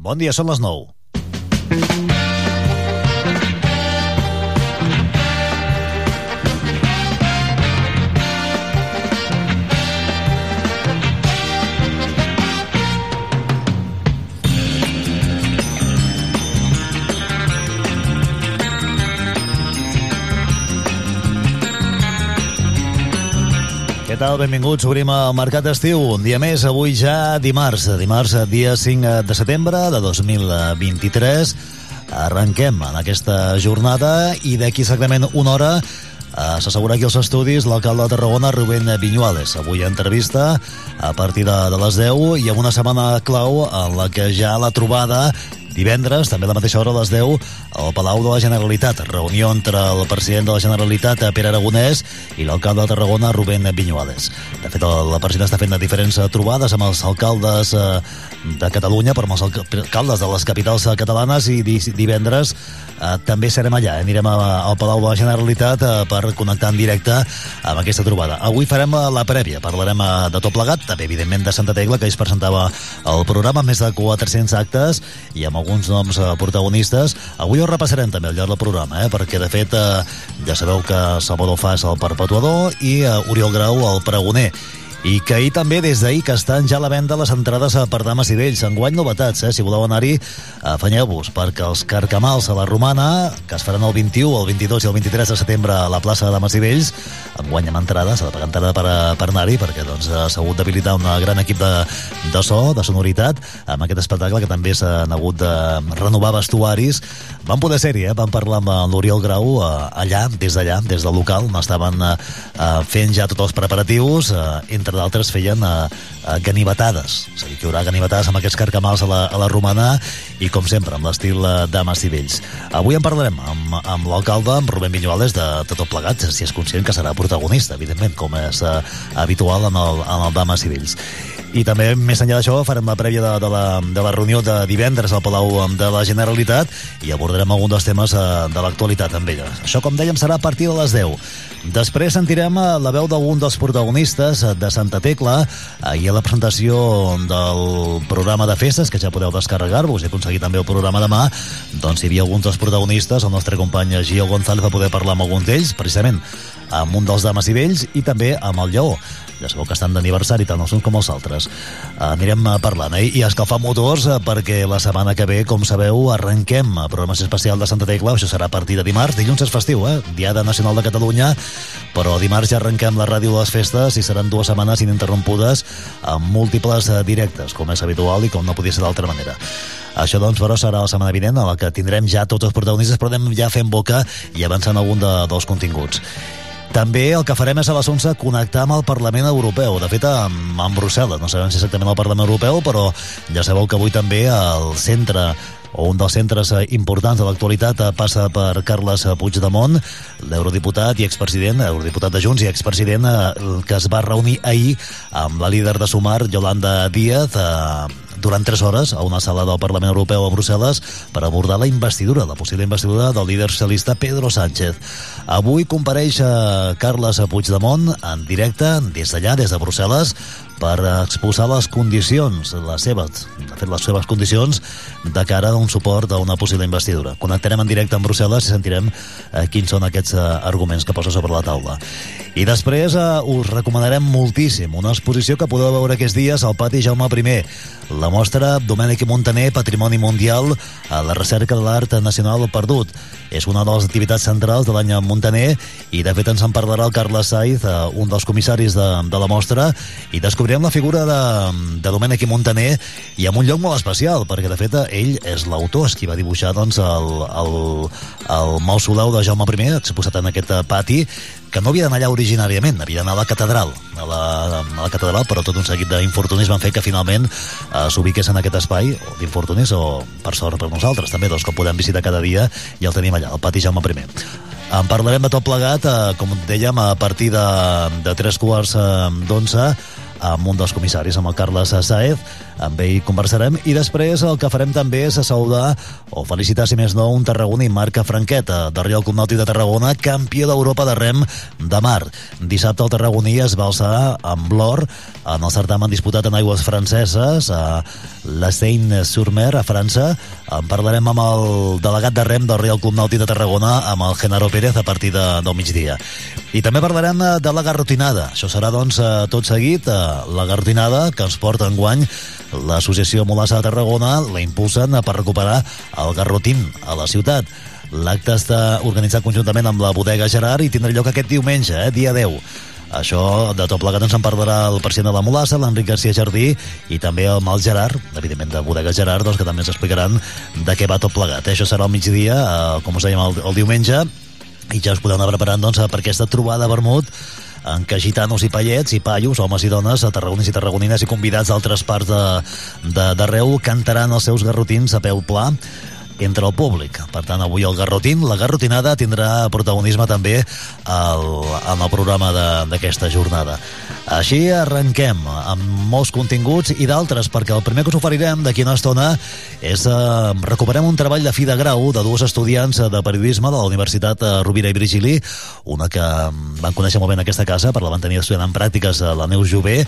Bon dia, són les 9. Benvinguts. Obrim el Mercat d'Estiu. Un dia més, avui ja dimarts. Dimarts, dia 5 de setembre de 2023. Arrenquem en aquesta jornada i d'aquí exactament una hora eh, s'assegura aquí als estudis l'alcalde de Tarragona, Rubén Viñuales. Avui entrevista a partir de, de les 10 i amb una setmana clau en la que ja la trobada divendres, també a la mateixa hora a les 10, al Palau de la Generalitat. Reunió entre el president de la Generalitat, Pere Aragonès, i l'alcalde de Tarragona, Rubén Viñuales. De fet, el president està fent diferents trobades amb els alcaldes eh, de Catalunya, però amb els alcaldes de les capitals catalanes, i divendres eh, també serem allà. Eh? Anirem al Palau de la Generalitat eh, per connectar en directe amb aquesta trobada. Avui farem la prèvia, parlarem eh, de tot plegat, també, evidentment, de Santa Tecla, que es presentava el programa, més de 400 actes, i amb alguns noms eh, protagonistes. Avui ho repassarem també al llarg del programa, eh? perquè de fet eh, ja sabeu que Salvador Fas el perpetuador i eh, Oriol Grau el pregoner i que ahir també, des d'ahir, que estan ja a la venda les entrades per dames i vells. Enguany novetats, eh? Si voleu anar-hi, afanyeu-vos, perquè els carcamals a la Romana, que es faran el 21, el 22 i el 23 de setembre a la plaça de dames i vells, enguany amb entrada, s'ha de pagar entrada per, per anar-hi, perquè doncs, s'ha hagut d'habilitar un gran equip de, de so, de sonoritat, amb aquest espectacle que també s'han hagut de renovar vestuaris. Van poder ser-hi, eh? Van parlar amb l'Oriol Grau eh, allà, des d'allà, des del local, estaven eh, fent ja tots els preparatius, eh, entre d'altres feien eh, eh, ganivetades. És a dir, que hi haurà ganivetades amb aquests carcamals a la, a la romana i, com sempre, amb l'estil eh, dames i vells. Avui en parlarem amb, amb l'alcalde, amb Rubén Viñuales, de, de tot plegat, si és conscient que serà protagonista, evidentment, com és eh, habitual en el, en el dames i vells. I també, més enllà d'això, farem la prèvia de, de, la, de la reunió de divendres al Palau de la Generalitat i abordarem algun dels temes eh, de l'actualitat amb ella. Això, com dèiem, serà a partir de les 10. Després sentirem eh, la veu d'algun dels protagonistes eh, de Santa Tecla ahir a la presentació del programa de festes, que ja podeu descarregar-vos i aconseguir també el programa demà, doncs hi havia alguns dels protagonistes, el nostre company Gio González va poder parlar amb alguns d'ells, precisament amb un dels dames i vells i també amb el lleó ja sabeu que estan d'aniversari tant els uns com els altres uh, anirem parlant eh? i escalfar motors uh, perquè la setmana que ve com sabeu arrenquem a programació especial de Santa Tecla això serà a partir de dimarts, dilluns és festiu eh? Diada Nacional de Catalunya però dimarts ja arrenquem la ràdio de les festes i seran dues setmanes ininterrompudes amb múltiples directes com és habitual i com no podia ser d'altra manera això, doncs, però serà la setmana vinent en la que tindrem ja tots els protagonistes, però anem ja fent boca i avançant algun de, dels continguts. També el que farem és a les 11 connectar amb el Parlament Europeu, de fet amb, amb Brussel·les, no sabem si exactament el Parlament Europeu, però ja sabeu que avui també el centre o un dels centres importants de l'actualitat passa per Carles Puigdemont, l'eurodiputat i expresident, eurodiputat de Junts i expresident que es va reunir ahir amb la líder de Sumar, Yolanda Díaz, durant 3 hores a una sala del Parlament Europeu a Brussel·les per abordar la investidura, la possible investidura del líder socialista Pedro Sánchez. Avui compareix a Carles Puigdemont en directe des d'allà, des de Brussel·les, per exposar les condicions, les seves, de fet, les seves condicions de cara a un suport a una possible investidura. Connectarem en directe amb Brussel·les i sentirem eh, quins són aquests eh, arguments que posa sobre la taula. I després eh, us recomanarem moltíssim una exposició que podeu veure aquests dies al pati Jaume I, la mostra Domènec i Montaner, Patrimoni Mundial a la recerca de l'art nacional perdut. És una de les activitats centrals de l'any Montaner i de fet ens en parlarà el Carles Saiz, eh, un dels comissaris de, de la mostra, i descobrirem la figura de, de Domènec i Montaner i amb un lloc molt especial, perquè de fet ell és l'autor, és qui va dibuixar doncs, el, el, el mausoleu de Jaume I, exposat en aquest pati, que no havia d'anar allà originàriament, havia d'anar a la catedral, a la, a la catedral, però tot un seguit d'infortunis van fer que finalment eh, s'ubiqués en aquest espai, d'infortunis, o per sort per nosaltres també, doncs que podem visitar cada dia i el tenim allà, el pati Jaume I. En parlarem de tot plegat, eh, com dèiem, a partir de, de tres quarts eh, d'onze, amb un dels comissaris, amb el Carles Saez. Amb ell conversarem i després el que farem també és saludar o felicitar, si més no, un tarragoní, Marc Franqueta, de Club Nàutic de Tarragona, campió d'Europa de rem de mar. Dissabte el tarragoní es va alçar amb l'or en el certamen disputat en aigües franceses a la Seine-sur-Mer, a França. En parlarem amb el delegat de rem del Real Club Nàutic de Tarragona, amb el Genaro Pérez, a partir de, del migdia. I també parlarem de la garrotinada. Això serà, doncs, tot seguit, la garrotinada que ens porta en guany l'associació Molassa de Tarragona la impulsen per recuperar el garrotín a la ciutat. L'acte està organitzat conjuntament amb la bodega Gerard i tindrà lloc aquest diumenge, eh, dia 10. Això, de tot plegat, ens en parlarà el president de la Molassa, l'Enric García Jardí, i també el Mal Gerard, evidentment de Bodega Gerard, doncs, que també ens explicaran de què va tot plegat. Eh? Això serà al migdia, eh, com us dèiem, el, el diumenge, i ja us podeu anar preparant doncs, per aquesta trobada Vermut en què gitanos i pallets i pallos, homes i dones, a tarragonins i tarragonines i convidats d'altres parts d'arreu cantaran els seus garrotins a peu pla entre el públic. Per tant, avui el Garrotín, la Garrotinada, tindrà protagonisme també al, en el programa d'aquesta jornada. Així arrenquem amb molts continguts i d'altres, perquè el primer que us oferirem d'aquí una estona és eh, recuperem un treball de fi de grau de dues estudiants de periodisme de la Universitat eh, Rovira i Virgili, una que mm, van conèixer molt bé en aquesta casa, per la van tenir estudiant en pràctiques la Neus Jové,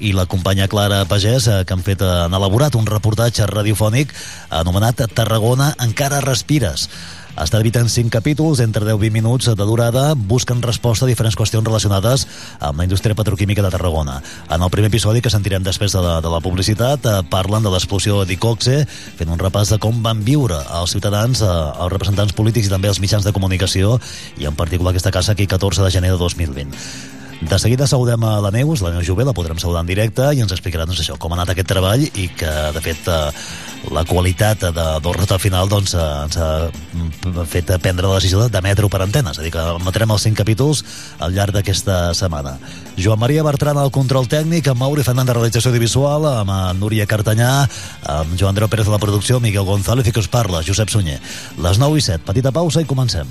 i la companya Clara Pagès, eh, que han fet, han elaborat un reportatge radiofònic anomenat Tarragona encara respires. Està dividit en 5 capítols, entre 10 i 20 minuts de durada, busquen resposta a diferents qüestions relacionades amb la indústria petroquímica de Tarragona. En el primer episodi, que sentirem després de la, de la publicitat, eh, parlen de l'explosió d'Icoxe, fent un repàs de com van viure els ciutadans, eh, els representants polítics i també els mitjans de comunicació, i en particular aquesta casa aquí 14 de gener de 2020. De seguida saludem a la Neus, la Neus Jové, la podrem saludar en directe i ens explicarà doncs, això, com ha anat aquest treball i que, de fet, eh, la qualitat de, del resultat final doncs, eh, ens ha fet prendre la decisió d'emetre-ho per antena, és a dir, que emetrem els cinc capítols al llarg d'aquesta setmana. Joan Maria Bertran al control tècnic, amb Mauri Fernández de realització audiovisual, amb Núria Cartanyà, amb Joan Andreu Pérez de la producció, Miguel González i que us parla, Josep Sunyer. Les 9 i 7, petita pausa i comencem.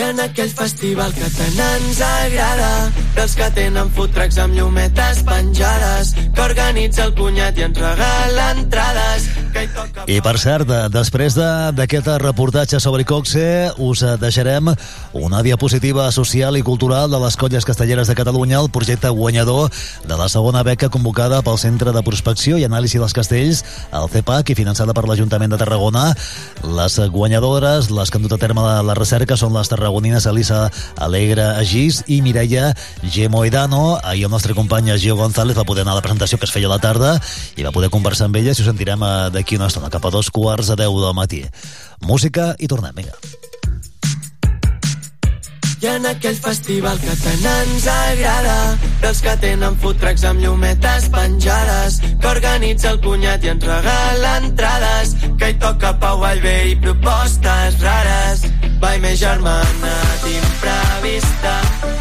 I en aquell festival que tant ens agrada dels que tenen food amb llumetes penjades que organitza el cunyat i ens regala entrades. I per cert, després d'aquest de, reportatge sobre Coxe us deixarem una diapositiva social i cultural de les colles castelleres de Catalunya el projecte guanyador de la segona beca convocada pel Centre de Prospecció i Anàlisi dels Castells, el CEPAC, i finançada per l'Ajuntament de Tarragona. Les guanyadores, les que han dut a terme la, la recerca, són les tarragonines Elisa Alegre Agís i Mireia Gemoedano. Ahir el nostre company Gio González va poder anar a la presentació que es feia a la tarda i va poder conversar amb ella i ho sentirem eh, d'aquí una estona, cap a dos quarts a deu del matí. Música i tornem, vinga. I en aquell festival que tant ens agrada dels que tenen food trucks amb llumetes penjades que organitza el cunyat i ens regala entrades que hi toca Pau Vallvé i propostes rares. Vai més germana d'imprevista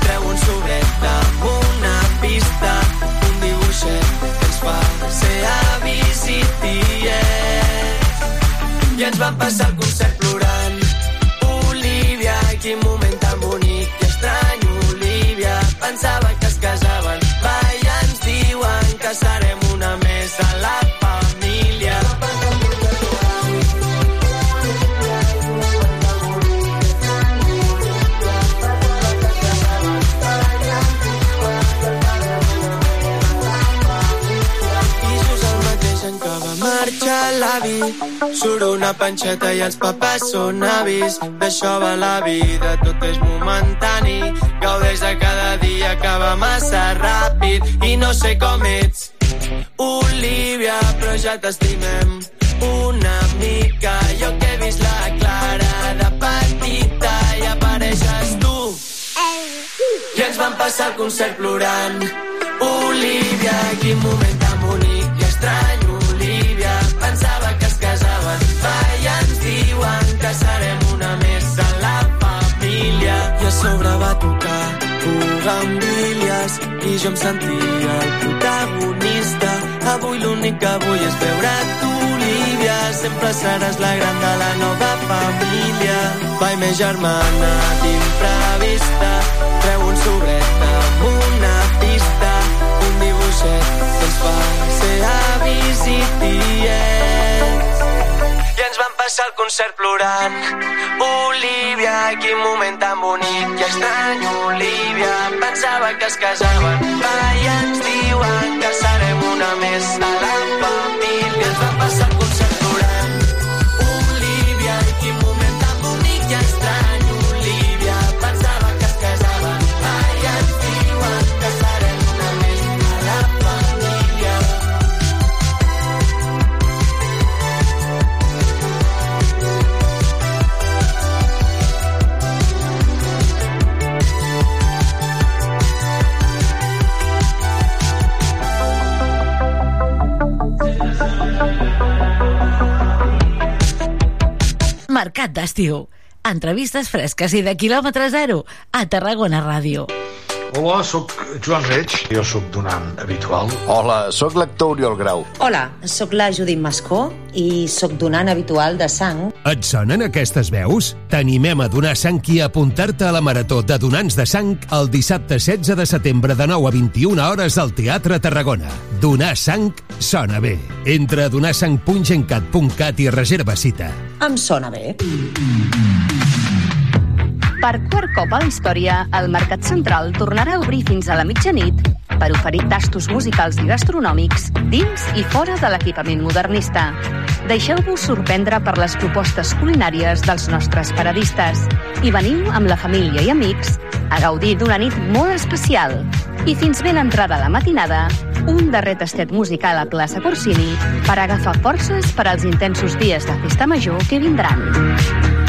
treu un sobret amb una pista un dibuixet que ens fa ser avis i i ens van passar el concert plorant Olivia, quin moment Olivia. L'avi. Surt una panxeta i els papers són avis. D'això va la vida, tot és momentani. Gaudeix de cada dia va massa ràpid. I no sé com ets Olivia, però ja t'estimem. Una mica Jo que he vist la Clara de petita i apareixes tu. I ens van passar el concert plorant. Olivia, quin moment casaven va i ens diuen que serem una més a la família. I a sobre va tocar Bugambilles i jo em sentia el protagonista. Avui l'únic que vull és veure tu Olivia sempre seràs la gran de la nova família. Vai més germana d'imprevista. Treu un sobret amb una pista. Un dibuixet que ens fa ser avis i tiets passar el concert plorant. Olivia, quin moment tan bonic. I estrany Olivia, pensava que es casaven. Va ens diuen que serem una més a la família. Ens van passar el concert Mercat d'estiu. Entrevistes fresques i de quilòmetre zero a Tarragona Ràdio. Hola, sóc Joan Reig, jo sóc donant habitual. Hola, sóc l'actor Oriol Grau. Hola, sóc la Judit Mascó i sóc donant habitual de sang. Et sonen aquestes veus? T'animem a donar sang i a apuntar-te a la Marató de Donants de Sang el dissabte 16 de setembre de 9 a 21 hores al Teatre Tarragona. Donar sang sona bé. Entra a donarsang.gencat.cat i reserva cita. Em sona bé. Per quart cop a la història, el Mercat Central tornarà a obrir fins a la mitjanit per oferir tastos musicals i gastronòmics dins i fora de l'equipament modernista. Deixeu-vos sorprendre per les propostes culinàries dels nostres paradistes i veniu amb la família i amics a gaudir d'una nit molt especial. I fins ben entrada la matinada, un darrer tastet musical a plaça Corsini per agafar forces per als intensos dies de festa major que vindran.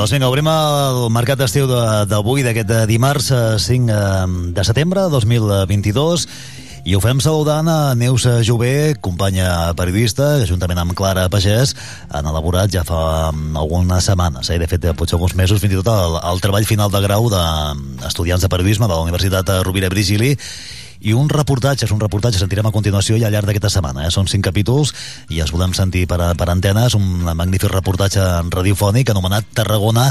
Doncs vinga, obrim el mercat d'estiu d'avui, d'aquest dimarts 5 de setembre de 2022, i ho fem saludant a Neus Jové, companya periodista, juntament amb Clara Pagès, han elaborat ja fa algunes setmanes, eh? de fet, potser alguns mesos, fins i tot el, el treball final de grau d'estudiants de, de periodisme de la Universitat Rovira Virgili, i un reportatge, és un reportatge, sentirem a continuació i al llarg d'aquesta setmana. Eh? Són cinc capítols i els volem sentir per, per antenes, un magnífic reportatge radiofònic anomenat Tarragona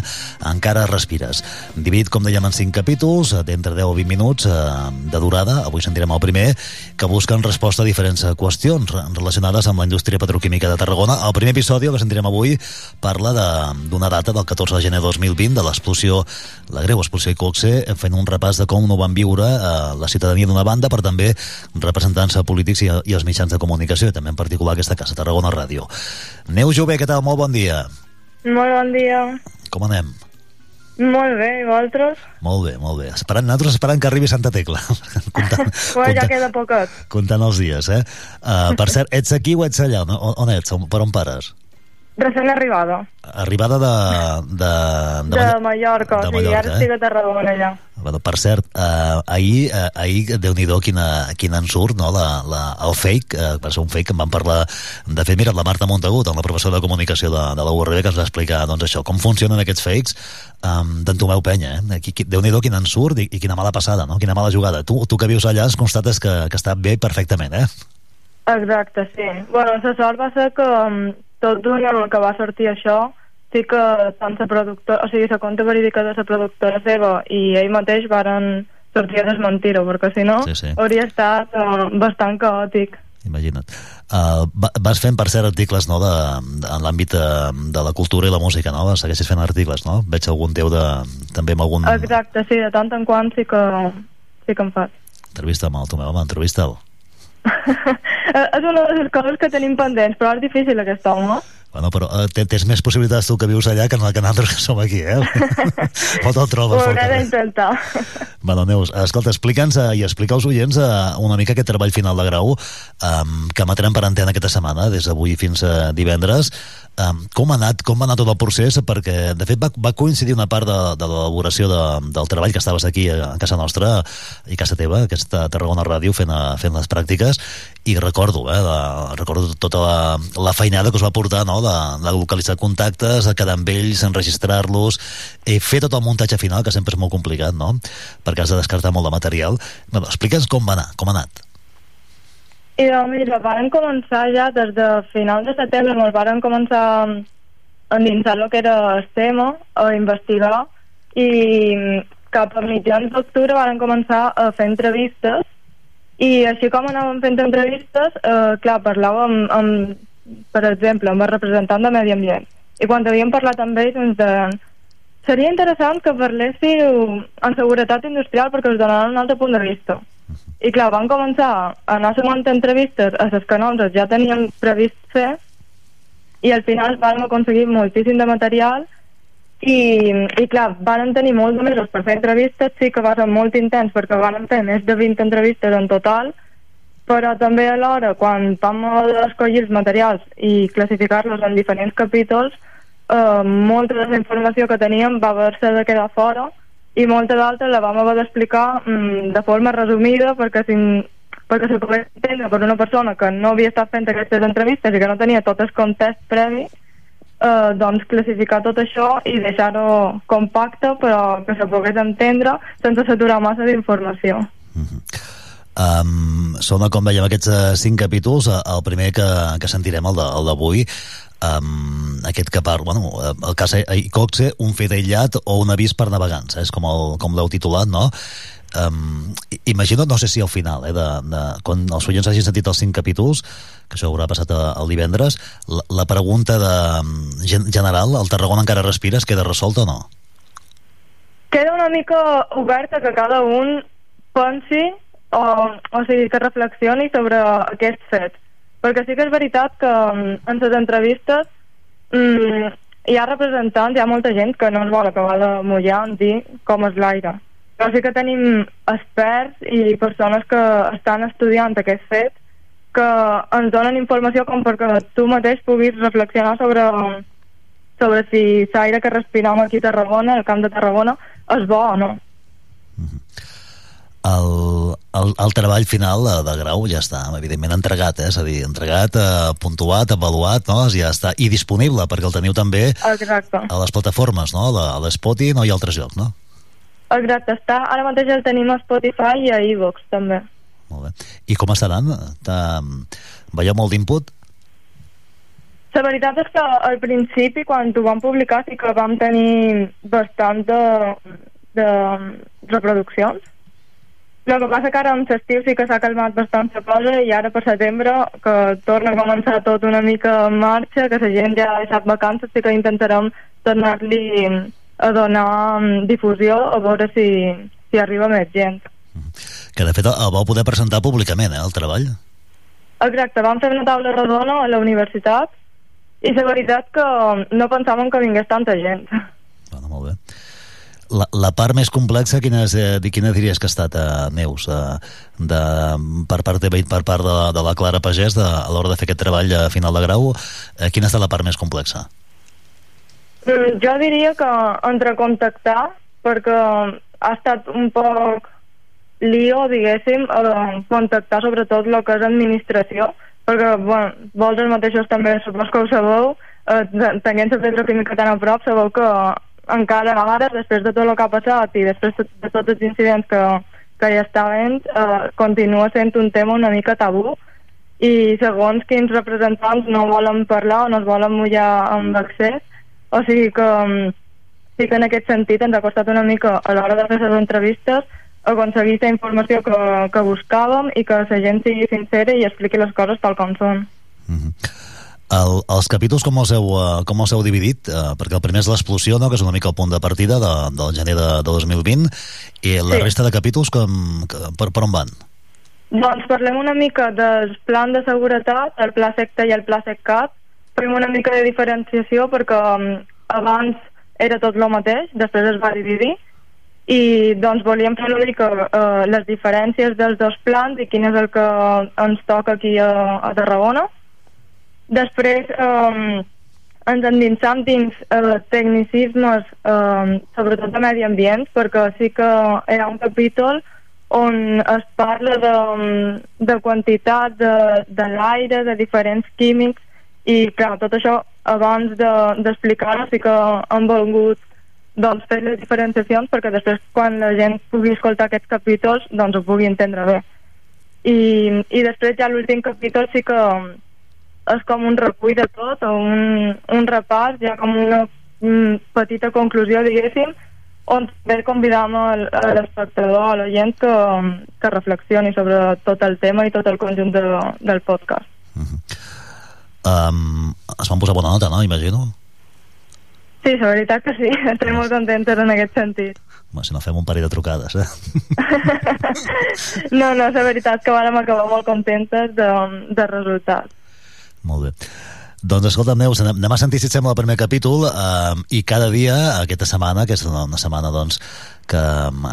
encara respires. Dividit, com dèiem, en cinc capítols, d'entre 10 o 20 minuts eh, de durada. Avui sentirem el primer, que busquen resposta a diferents qüestions relacionades amb la indústria petroquímica de Tarragona. El primer episodi, que sentirem avui, parla d'una data del 14 de gener de 2020, de l'explosió, la greu explosió Icoxe, fent un repàs de com no van viure eh, la ciutadania d'una banda banda, però també representants polítics i, i els mitjans de comunicació, i també en particular aquesta casa, Tarragona Ràdio. Neu Jové, què tal? Molt bon dia. Molt bon dia. Com anem? Molt bé, i vosaltres? Molt bé, molt bé. Esperant, nosaltres esperant que arribi Santa Tecla. comptant, bueno, comptant, ja queda poquet. Comptant els dies, eh? Uh, per cert, ets aquí o ets allà? On, on ets? Per on pares? Recent arribada. Arribada de... De, de, de Mallorca, de Mallorca, sí, ara eh? estic a Tarragona ja. Bueno, per cert, eh, ahir, eh, ahir déu-n'hi-do quina, quina ensurt, no? La, la, el fake, eh, va ser un fake que en vam parlar, de fet, mira, la Marta Montagut, la professora de comunicació de, de la URB, que ens va explicar, doncs això, com funcionen aquests fakes um, d'en Tomeu Penya, eh? Qui, qui, déu-n'hi-do quin ensurt i, i quina mala passada, no? Quina mala jugada. Tu, tu que vius allà es constates que, que està bé perfectament, eh? Exacte, sí. Bueno, la sort va ser que tot d'un amb el que va sortir això sí que tant la productora, o sigui, la compte verídica de la productora seva i ell mateix varen sortir a desmentir-ho, perquè si no sí, sí. hauria estat uh, bastant caòtic. Imagina't. Uh, vas fent, per cert, articles no, de, de, en l'àmbit de, de la cultura i la música, no? Segueixes fent articles, no? Veig algun teu de, també amb algun... Exacte, sí, de tant en quant sí que, sí que em faig. Entrevista amb el Tomeu, home, entrevista'l. És una de les coses que tenim pendents, però és difícil aquest home. Bueno, però uh, tens més possibilitats tu que vius allà que, que nosaltres que som aquí, eh? o te'l trobes. Ho hauré d'intentar. Bueno, Neus, escolta, explica'ns uh, i explica als oients uh, una mica aquest treball final de grau um, que emetrem per antena aquesta setmana, des d'avui fins a divendres. Um, com, ha anat, com va anar tot el procés? Perquè, de fet, va, va coincidir una part de, de l'elaboració de, del treball que estaves aquí a casa nostra i casa teva, aquesta Tarragona Ràdio, fent, a, fent les pràctiques, i recordo, eh, de, recordo tota la, la feinada que us va portar, no?, de, de localitzar contactes, de quedar amb ells, enregistrar-los, i fer tot el muntatge final, que sempre és molt complicat, no?, perquè has de descartar molt de material. Bueno, Explica'ns com va anar, com ha anat. I doncs, mira, varen començar ja des de final de setembre, ens varen començar a endinsar el que era el tema, a investigar, i cap a mitjans d'octubre varen començar a fer entrevistes, i així com anàvem fent entrevistes, eh, clar, parlàvem amb, amb per exemple, amb el representant de Medi Ambient. I quan havíem parlat amb ells ens deien seria interessant que parléssiu en seguretat industrial perquè us donaran un altre punt de vista. I clar, van començar a anar sumant entrevistes a les que nosaltres ja teníem previst fer i al final vam aconseguir moltíssim de material i, i clar, van tenir molts de mesos per fer entrevistes, sí que va ser molt intens perquè van fer més de 20 entrevistes en total, però també alhora, quan vam escollir els materials i classificar-los en diferents capítols, eh, molta de la informació que teníem va haver-se de quedar fora i molta d'altra la vam haver d'explicar mm, de forma resumida perquè, si, perquè se pogués entendre per una persona que no havia estat fent aquestes entrevistes i que no tenia tot el context previ eh, doncs classificar tot això i deixar-ho compacte però que se pogués entendre sense saturar massa d'informació. Mm -hmm. Um, són, com veiem, aquests uh, cinc capítols. Uh, el primer que, que sentirem, el d'avui, um, aquest que parla, bueno, el cas Icoxe, un fet aïllat o un avís per navegants, eh? és com, el, com l'heu titulat, no? Um, imagino, no sé si al final, eh, de, de, quan els oients hagin sentit els cinc capítols, que això haurà passat el divendres, la, la pregunta de, general, el Tarragona encara respira, es queda resolta o no? Queda una mica oberta que cada un pensi o, o sigui, que reflexioni sobre aquests fets. Perquè sí que és veritat que mm, en les entrevistes mm, hi ha representants, hi ha molta gent que no es vol acabar de mullar en dir com és l'aire. Però sí que tenim experts i persones que estan estudiant aquest fet que ens donen informació com perquè tu mateix puguis reflexionar sobre, sobre si l'aire que respirem aquí a Tarragona, al camp de Tarragona, és bo o no. Mm -hmm el, el, el treball final de, de grau ja està, evidentment, entregat, eh? és a dir, entregat, eh, puntuat, avaluat, no? ja està, i disponible, perquè el teniu també Exacte. a les plataformes, no? a l'Spotify no? i altres llocs, no? Exacte, està, ara mateix el tenim a Spotify i a iVoox, també. Molt bé. I com estaran? Veieu molt d'input? La veritat és que al principi, quan ho vam publicar, sí que vam tenir bastant de, de reproduccions el que passa que ara en l'estiu sí que s'ha calmat bastant la cosa i ara per setembre, que torna a començar tot una mica en marxa, que la gent ja ha deixat vacances, sí que intentarem tornar-li a donar mm, difusió a veure si, si arriba més gent. Que de fet el vau poder presentar públicament, eh, el treball? Exacte, vam fer una taula rodona a la universitat i la veritat que no pensàvem que vingués tanta gent. Bueno, molt bé la, la part més complexa, quina, és, eh, quina diries que ha estat, eh, Neus, eh, de, per part teva i per part de, de la Clara Pagès de, a l'hora de fer aquest treball a final de grau, eh, quina ha estat la part més complexa? Mm, jo diria que entre contactar, perquè ha estat un poc lío, diguéssim, a contactar sobretot el que és administració, perquè, bueno, vosaltres mateixos també supos que ho sabeu, eh, tenint la Pedra Química tan a prop, sabeu que encara ara, després de tot el que ha passat i després de tots els incidents que, que hi està havent, eh, continua sent un tema una mica tabú i segons quins representants no volen parlar o no es volen mullar amb accés o sigui que mm, sí que en aquest sentit ens ha costat una mica a l'hora de fer les entrevistes aconseguir aquesta informació que, que buscàvem i que la gent sigui sincera i expliqui les coses tal com són. Mm -hmm. El, els capítols com els heu, uh, com els heu dividit? Uh, perquè el primer és l'explosió, no? que és una mica el punt de partida de, del gener de, de 2020, i la sí. resta de capítols com, que, per, per on van? Doncs parlem una mica del plan de seguretat, el pla secta i el pla seccat, fem una mica de diferenciació perquè um, abans era tot el mateix, després es va dividir i doncs volíem fer una mica uh, les diferències dels dos plans i quin és el que ens toca aquí a, a Tarragona. Després um, ens endinsam dins uh, tecnicismes uh, sobretot de medi ambient perquè sí que hi ha un capítol on es parla de, de quantitat de, de l'aire, de diferents químics i clar, tot això abans d'explicar-ho de, sí que han volgut doncs, fer les diferenciacions perquè després quan la gent pugui escoltar aquests capítols doncs ho pugui entendre bé. I, i després ja l'últim capítol sí que és com un recull de tot o un, un repàs, ja com una mm, petita conclusió diguéssim on també convidam l'espectador, a la gent que, que reflexioni sobre tot el tema i tot el conjunt de, del podcast. Uh -huh. um, es van posar bona nota, no? Imagino. Sí, la veritat que sí. Estem molt contentes en aquest sentit. Home, si no fem un parell de trucades, eh? no, no, la veritat que vàrem acabar molt contentes de, de resultat. Molt bé. Doncs escolta, Neus, anem a sentir, si et sembla, el primer capítol eh, i cada dia, aquesta setmana, que és una setmana doncs, que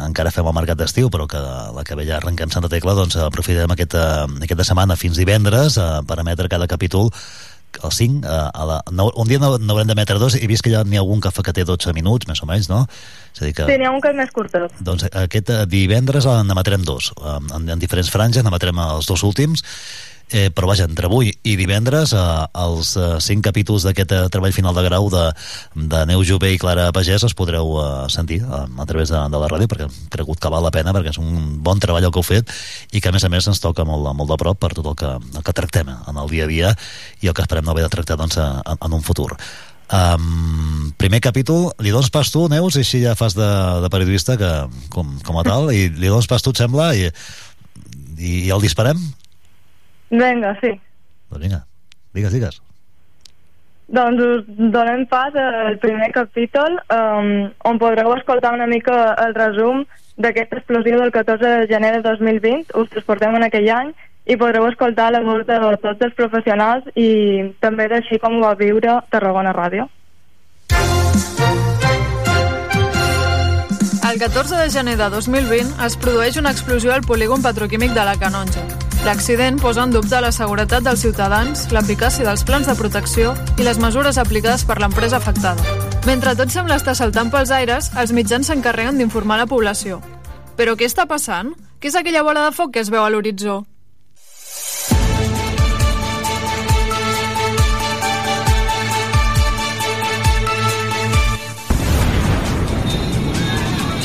encara fem el mercat d'estiu, però que la que ve ja arrenquem Santa Tecla, doncs aprofitem aquesta, aquesta setmana fins divendres eh, per emetre cada capítol el 5, eh, a la, no, un dia n'haurem d'emetre dos, he vist que ja n'hi ha algun que fa que té 12 minuts, més o menys, no? És a dir que, sí, n'hi ha un que és més curtet. Doncs aquest eh, divendres n'emetrem dos, en, en diferents franges, n'emetrem els dos últims, eh, però vaja, entre avui i divendres eh, els eh, cinc capítols d'aquest eh, treball final de grau de, de Neu Jové i Clara Pagès els podreu eh, sentir eh, a través de, de la ràdio perquè hem cregut que val la pena perquè és un bon treball el que heu fet i que a més a més ens toca molt, molt de prop per tot el que, el que tractem en el dia a dia i el que esperem no haver de tractar doncs, en, en un futur Um, primer capítol, li dones pas tu, Neus, i així ja fas de, de periodista que, com, com a tal, i li dones pas tu, et sembla, i, i, i el disparem? Vinga, sí. Doncs vinga, digues, digues. Doncs us donem pas al primer capítol um, on podreu escoltar una mica el resum d'aquesta explosió del 14 de gener de 2020. Us transportem en aquell any i podreu escoltar la veu de tots els professionals i també d'així com ho va viure Tarragona Ràdio. El 14 de gener de 2020 es produeix una explosió al polígon petroquímic de la Canonja. L'accident posa en dubte la seguretat dels ciutadans, l'eficàcia dels plans de protecció i les mesures aplicades per l'empresa afectada. Mentre tot sembla estar saltant pels aires, els mitjans s'encarreguen d'informar la població. Però què està passant? Què és aquella bola de foc que es veu a l'horitzó?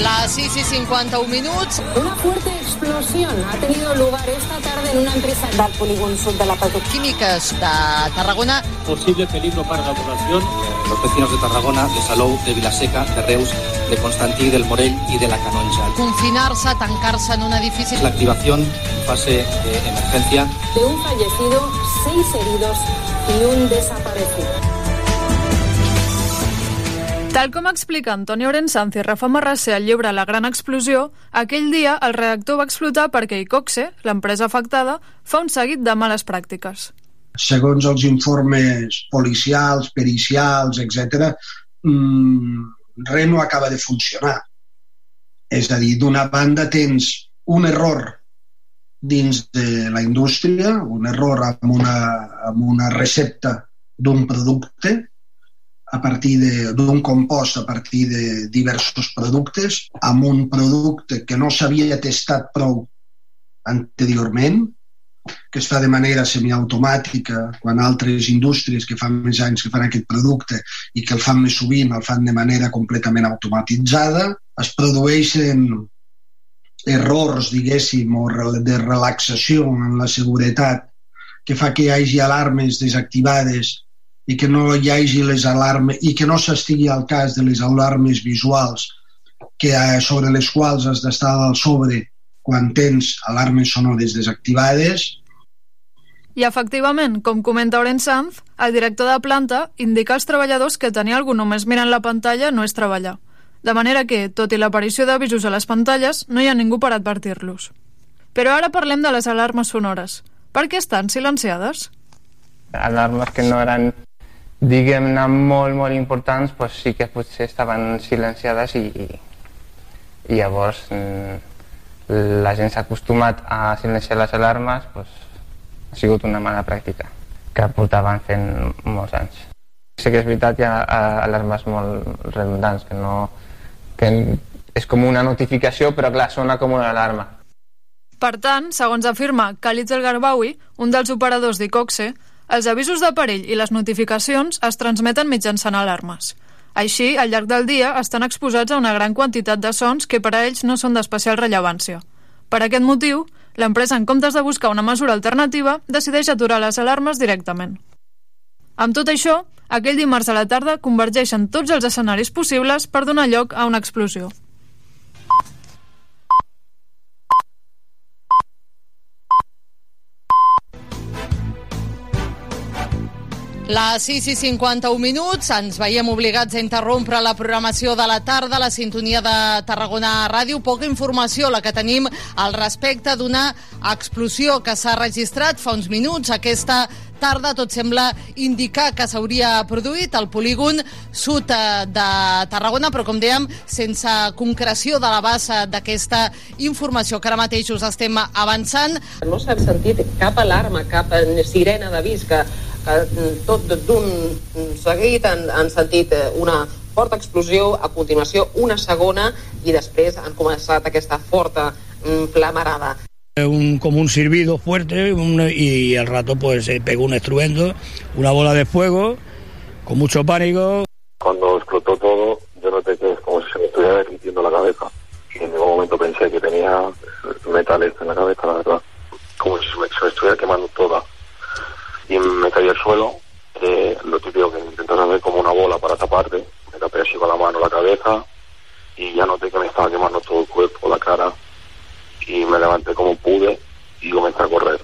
Las 6 y 51 minutos. Una fuerte explosión ha tenido lugar esta tarde en una empresa del polígono sur de la Petroquímicas de Tarragona. Posible peligro para la población. Los vecinos de Tarragona, de Salou, de Vilaseca, de Reus, de Constantí, del Morell y de la Canonja. Confinarse, tancarse en un edificio. La activación en fase de emergencia. De un fallecido, seis heridos y un desaparecido. Tal com explica Antonio Orensanz i Rafa Marrasser al llibre La gran explosió, aquell dia el reactor va explotar perquè Icoxe, l'empresa afectada, fa un seguit de males pràctiques. Segons els informes policials, pericials, etc., mmm, res no acaba de funcionar. És a dir, d'una banda tens un error dins de la indústria, un error amb una, amb una recepta d'un producte, a partir d'un compost a partir de diversos productes amb un producte que no s'havia testat prou anteriorment, que es fa de manera semiautomàtica quan altres indústries que fan més anys que fan aquest producte i que el fan més sovint el fan de manera completament automatitzada, es produeixen errors, diguéssim, o de relaxació en la seguretat que fa que hi hagi alarmes desactivades i que no hi hagi les alarmes i que no s'estigui al cas de les alarmes visuals que eh, sobre les quals has d'estar al sobre quan tens alarmes sonores desactivades. I efectivament, com comenta Oren Sanz, el director de planta indica als treballadors que tenir algú només mirant la pantalla no és treballar. De manera que, tot i l'aparició d'avisos a les pantalles, no hi ha ningú per advertir-los. Però ara parlem de les alarmes sonores. Per què estan silenciades? Alarmes que no eren diguem-ne, molt, molt importants, pues, sí que potser estaven silenciades i, i llavors mm, la gent s'ha acostumat a silenciar les alarmes, pues, ha sigut una mala pràctica que portaven fent molts anys. Sí que és veritat, hi ha alarmes molt redundants, que no... que és com una notificació, però clar, sona com una alarma. Per tant, segons afirma Khalid El Garbawi, un dels operadors d'ICOXE, els avisos de perill i les notificacions es transmeten mitjançant alarmes. Així, al llarg del dia, estan exposats a una gran quantitat de sons que per a ells no són d'especial rellevància. Per aquest motiu, l'empresa, en comptes de buscar una mesura alternativa, decideix aturar les alarmes directament. Amb tot això, aquell dimarts a la tarda convergeixen tots els escenaris possibles per donar lloc a una explosió. Les 6 i 51 minuts, ens veiem obligats a interrompre la programació de la tarda, la sintonia de Tarragona Ràdio. Poca informació la que tenim al respecte d'una explosió que s'ha registrat fa uns minuts. Aquesta tarda tot sembla indicar que s'hauria produït al polígon sud eh, de Tarragona, però com dèiem, sense concreció de la base d'aquesta informació que ara mateix us estem avançant. No s'ha sentit cap alarma, cap sirena d'avís que que tot d'un seguit han, han sentit eh, una forta explosió, a continuació una segona i després han començat aquesta forta mm, flamarada. Un, como un silbido fuerte un, y al rato pues se pegó un estruendo, una bola de fuego, con mucho pánico. Cuando explotó todo, yo noté que es como si se me estuviera derritiendo la cabeza. Y en ningún momento pensé que tenía metales en la cabeza, la verdad. Como si se me, se me estuviera quemando toda. Y me caí al suelo, que lo típico que intentas hacer como una bola para taparte, me tapé así con la mano la cabeza y ya noté que me estaba quemando todo el cuerpo, la cara y me levanté como pude y comencé a correr.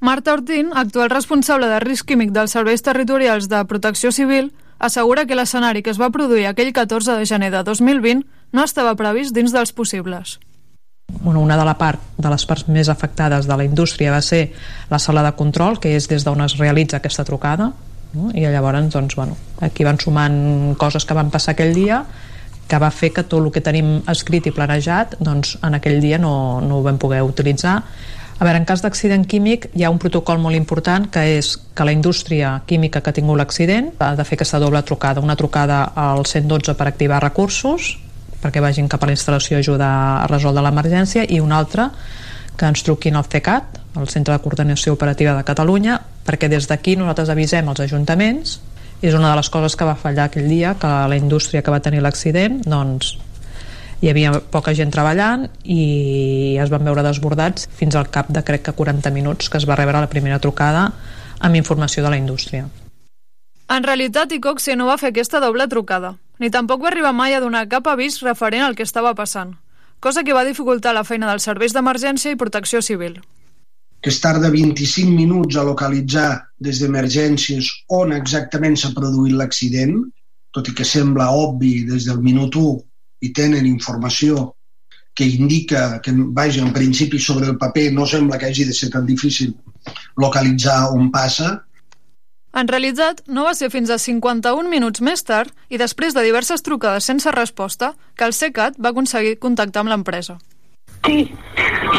Marta Ortín, actual responsable de risc químic dels serveis territorials de protecció civil, assegura que l'escenari que es va produir aquell 14 de gener de 2020 no estava previst dins dels possibles bueno, una de la part de les parts més afectades de la indústria va ser la sala de control, que és des d'on es realitza aquesta trucada, no? i llavors doncs, bueno, aquí van sumant coses que van passar aquell dia que va fer que tot el que tenim escrit i planejat doncs, en aquell dia no, no ho vam poder utilitzar a veure, en cas d'accident químic hi ha un protocol molt important que és que la indústria química que ha tingut l'accident ha de fer aquesta doble trucada, una trucada al 112 per activar recursos perquè vagin cap a la instal·lació a ajudar a resoldre l'emergència i una altra que ens truquin al CECAT, el Centre de Coordinació Operativa de Catalunya, perquè des d'aquí nosaltres avisem els ajuntaments és una de les coses que va fallar aquell dia que la indústria que va tenir l'accident doncs hi havia poca gent treballant i es van veure desbordats fins al cap de crec que 40 minuts que es va rebre la primera trucada amb informació de la indústria. En realitat, Icoxi no va fer aquesta doble trucada ni tampoc va arribar mai a donar cap avís referent al que estava passant, cosa que va dificultar la feina dels serveis d'emergència i protecció civil. Que es tarda 25 minuts a localitzar des d'emergències on exactament s'ha produït l'accident, tot i que sembla obvi des del minut 1 i tenen informació que indica que, vaja, en principi sobre el paper no sembla que hagi de ser tan difícil localitzar on passa, en realitat, no va ser fins a 51 minuts més tard i després de diverses trucades sense resposta que el CECAT va aconseguir contactar amb l'empresa. Sí.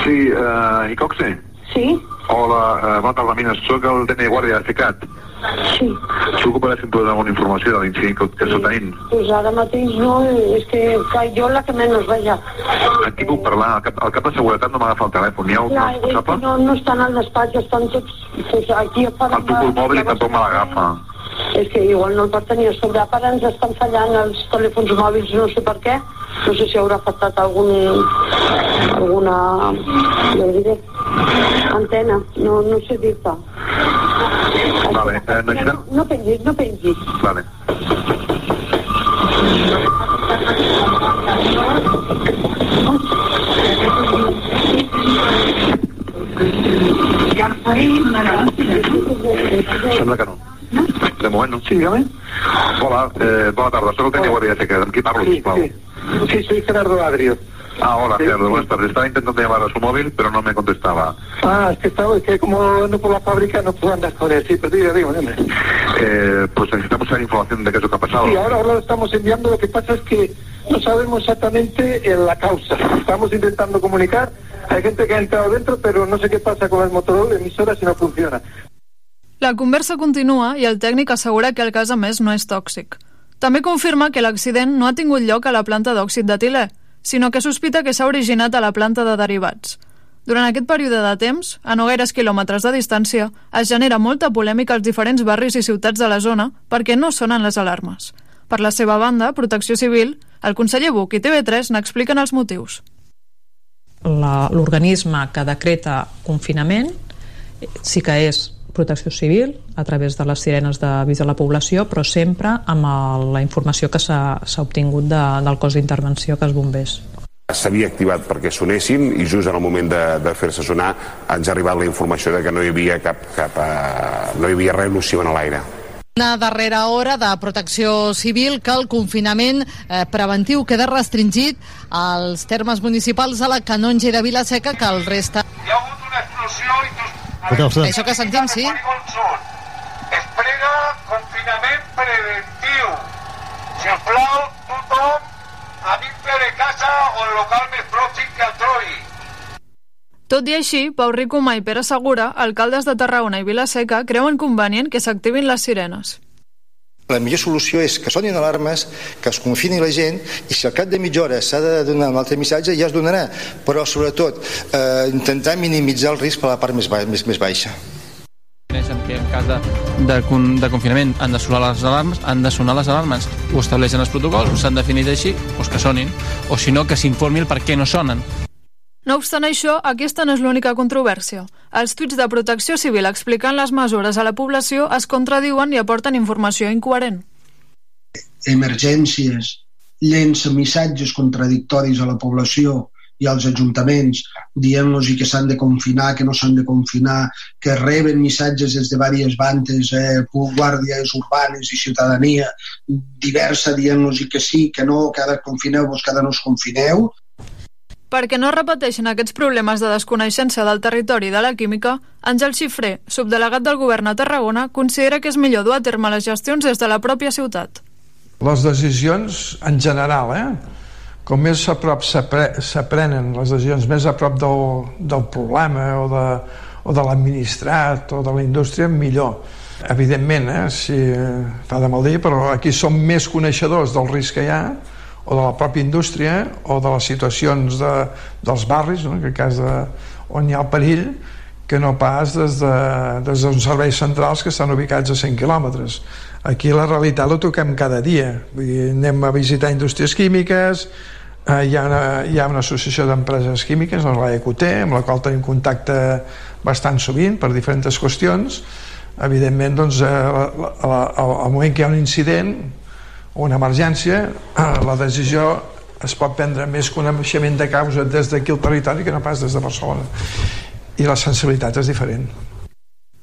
Sí, uh, Icoxe? Sí. Hola, uh, bona tarda, mira, soc el tècnic guàrdia de CECAT. Sí. S'ocupa de fer alguna informació de l'incident que, que sí. està tenint? Pues ara mateix no, és que, que jo la que menys veia. Amb qui puc parlar? El cap, el cap de seguretat no m'agafa el telèfon. Hi ha un responsable? No, no estan al despatx, estan tots... Pues, aquí el truco el mòbil i tampoc me l'agafa. És que igual no el pot tenir a sobre. Ara ens estan fallant els telèfons mòbils, no sé per què. No sé si haurà afectat algun, alguna, ja diré, antena. No, no sé dir-te. Vale, eh, necessitem... No, no pengis, no pengis. Vale. Sembla que no. De moment no. Sí, dígame. Hola, eh, bona tarda, soc el tècnic guàrdia de amb qui parlo, sí, sisplau? Sí, sí soy Gerardo Adrio. Ah, hola, Gerardo, buenas tardes. Estaba intentando llamar a su móvil, pero no me contestaba. Ah, es que estaba, es que como ando por la fábrica no puedo andar con él. Sí, pero diga, diga, dime. Eh, pues necesitamos saber información de qué es lo que ha pasado. Sí, ahora, ahora lo estamos enviando. Lo que pasa es que no sabemos exactamente eh, la causa. Estamos intentando comunicar. Hay gente que ha entrado dentro, pero no sé qué pasa con el motor emisora si no funciona. La conversa continua i el tècnic assegura que el cas a més no és tòxic. També confirma que l'accident no ha tingut lloc a la planta d'òxid d'etilè, sinó que sospita que s'ha originat a la planta de derivats. Durant aquest període de temps, a no gaires quilòmetres de distància, es genera molta polèmica als diferents barris i ciutats de la zona perquè no sonen les alarmes. Per la seva banda, Protecció Civil, el conseller Buch i TV3 n'expliquen els motius. L'organisme que decreta confinament sí que és protecció civil a través de les sirenes d'avís a la població, però sempre amb el, la informació que s'ha s'ha obtingut de, del cos d'intervenció, que és bombers. S'havia activat perquè sonessin i just en el moment de, de fer-se sonar ens ha arribat la informació de que no hi havia cap, cap uh, no hi havia res nociu en l'aire. Una darrera hora de protecció civil que el confinament eh, preventiu queda restringit als termes municipals de la Canonja i de Vilaseca que el resta... Escolteu. Això que sentim, sí? Es prega confinament preventiu. Si us plau, tothom a dintre de casa o el local més pròxim que el trobi. Tot i així, Pau Ricomà i Pere Segura, alcaldes de Tarragona i Vilaseca, creuen convenient que s'activin les sirenes. La millor solució és que sonin alarmes, que es confini la gent i si al cap de mitja hora s'ha de donar un altre missatge ja es donarà, però sobretot eh, intentar minimitzar el risc per la part més, ba més, més baixa. Coneixen que en cas de, de, de confinament han de sonar les alarmes, han de sonar les alarmes. Ho estableixen els protocols, s'han definit així, doncs que sonin. O si no, que s'informi el per què no sonen. No obstant això, aquesta no és l'única controvèrsia. Els tuits de protecció civil explicant les mesures a la població es contradiuen i aporten informació incoherent. emergències llença missatges contradictoris a la població i als ajuntaments dient-los que s'han de confinar, que no s'han de confinar, que reben missatges des de diverses bandes, eh, guàrdies urbanes i ciutadania diversa dient-los que sí, que no, que ara confineu-vos, que ara no us confineu. Perquè no es repeteixen aquests problemes de desconeixença del territori de la química, Àngel Xifré, subdelegat del govern a Tarragona, considera que és millor dur a terme les gestions des de la pròpia ciutat. Les decisions, en general, eh? com més a prop s'apre- s'aprenen les decisions, més a prop del, del problema o de, o de l'administrat o de la indústria, millor. Evidentment, eh? si fa de mal dir, però aquí som més coneixedors del risc que hi ha o de la pròpia indústria o de les situacions de, dels barris, no? en aquest cas de, on hi ha el perill, que no pas des de, des serveis centrals que estan ubicats a 100 quilòmetres. Aquí la realitat la toquem cada dia. Vull dir, anem a visitar indústries químiques, eh, hi, ha una, hi ha una associació d'empreses químiques, la EQT, amb la qual tenim contacte bastant sovint per diferents qüestions. Evidentment, doncs, eh, la, la, al, al moment que hi ha un incident una emergència, eh, la decisió es pot prendre més coneixement de causa des d'aquí al territori que no pas des de Barcelona. I la sensibilitat és diferent.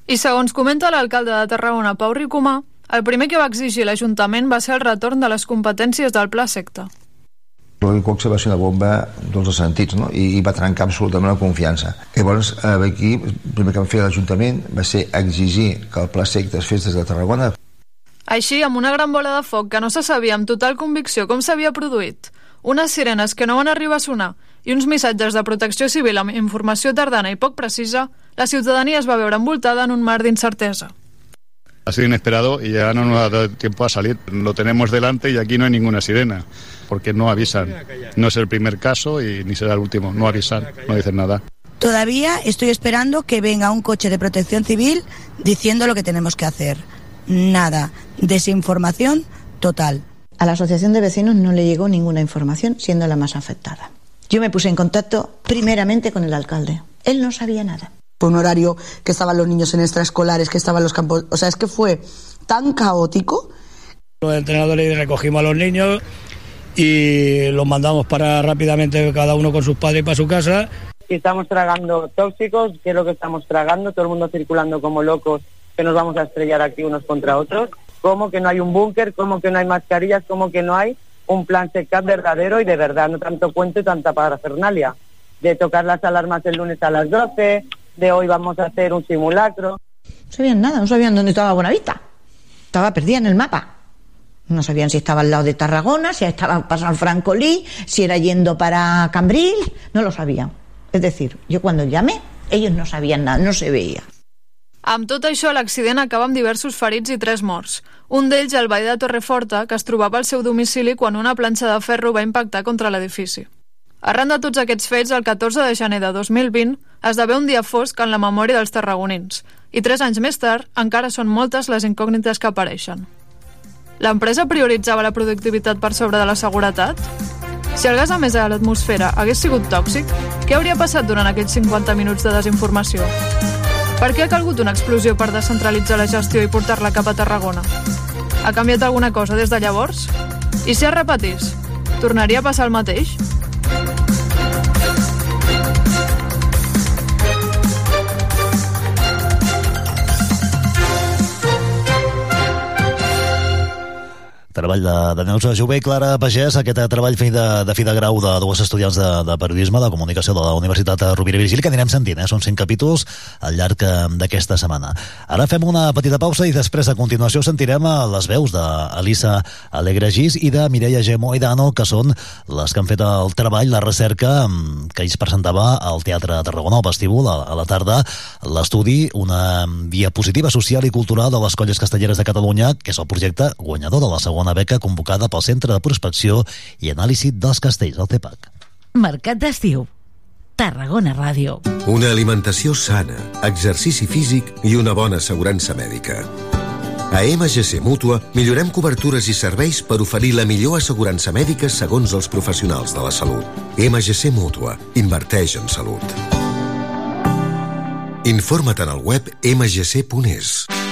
I segons comenta l'alcalde de Tarragona, Pau Ricomà, el primer que va exigir l'Ajuntament va ser el retorn de les competències del Pla Secta. El cocció va ser una bomba en tots els sentits no? I, i va trencar absolutament la confiança llavors eh, aquí el primer que vam fer a l'Ajuntament va ser exigir que el pla secta es fes des de Tarragona Així, amb una gran bola de foc que no se sabia amb total convicció com s'havia produït, unes sirenes que no van arribar a sonar i uns missatges de protecció civil amb informació tardana i poc precisa, la ciutadania es va veure envoltada en un mar d'incertesa. Ha sido inesperado y ya no nos ha dado tiempo a salir. Lo tenemos delante y aquí no hay ninguna sirena, porque no avisan. No es el primer caso y ni será el último. No avisan, no dicen nada. Todavía estoy esperando que venga un coche de protección civil diciendo lo que tenemos que hacer. Nada. Desinformación total. A la Asociación de Vecinos no le llegó ninguna información, siendo la más afectada. Yo me puse en contacto primeramente con el alcalde. Él no sabía nada. Fue un horario que estaban los niños en extraescolares, que estaban los campos. O sea, es que fue tan caótico. Los entrenadores recogimos a los niños y los mandamos para rápidamente cada uno con sus padres para su casa. Estamos tragando tóxicos, ¿qué es lo que estamos tragando? Todo el mundo circulando como locos, que nos vamos a estrellar aquí unos contra otros. ¿Cómo que no hay un búnker? ¿Cómo que no hay mascarillas? ¿Cómo que no hay un plan SECAP verdadero y de verdad, no tanto cuento y tanta parafernalia. De tocar las alarmas el lunes a las 12, de hoy vamos a hacer un simulacro. No sabían nada, no sabían dónde estaba Buenavista. Estaba perdida en el mapa. No sabían si estaba al lado de Tarragona, si estaba pasando Francolí, si era yendo para Cambril, no lo sabían. Es decir, yo cuando llamé, ellos no sabían nada, no se veía. Amb tot això, l'accident acaba amb diversos ferits i tres morts. Un d'ells, el veí de Torreforta, que es trobava al seu domicili quan una planxa de ferro va impactar contra l'edifici. Arran de tots aquests fets, el 14 de gener de 2020 esdevé un dia fosc en la memòria dels tarragonins i tres anys més tard encara són moltes les incògnites que apareixen. L'empresa prioritzava la productivitat per sobre de la seguretat? Si el gas emès a l'atmosfera hagués sigut tòxic, què hauria passat durant aquells 50 minuts de desinformació? Per què ha calgut una explosió per descentralitzar la gestió i portar-la cap a Tarragona? Ha canviat alguna cosa des de llavors? I si es repetís, tornaria a passar el mateix? Treball de, de Neus Jové i Clara Pagès, aquest treball fet de, de fi de grau de dues estudiants de, de periodisme, de comunicació de la Universitat Rovira i Virgili, que anirem sentint, eh? són cinc capítols al llarg eh, d'aquesta setmana. Ara fem una petita pausa i després a continuació sentirem eh, les veus d'Elisa Alegregis i de Mireia G. Moedano, que són les que han fet el treball, la recerca mm, que ells presentava al Teatre Tarragona, al vestíbul, a, a la tarda, l'estudi, una diapositiva social i cultural de les colles castelleres de Catalunya, que és el projecte guanyador de la segona segona beca convocada pel Centre de Prospecció i Anàlisi dels Castells, el CEPAC. Mercat d'estiu. Tarragona Ràdio. Una alimentació sana, exercici físic i una bona assegurança mèdica. A MGC Mútua millorem cobertures i serveis per oferir la millor assegurança mèdica segons els professionals de la salut. MGC Mútua. Inverteix en salut. Informa't en el web mgc.es.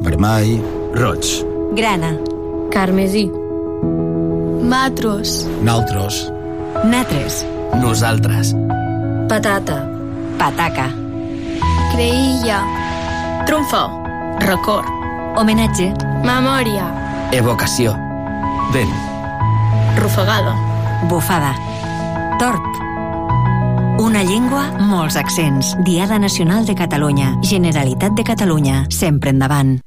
Vermell, roig. Grana. Carmesí. Matros. Naltros. Natres. Nosaltres. Patata. Pataca. Creïlla. Trumfo. Record. Homenatge. Memòria. Evocació. Vent. Rufagada. Bufada. Tort. Una llengua, molts accents. Diada Nacional de Catalunya. Generalitat de Catalunya. Sempre endavant.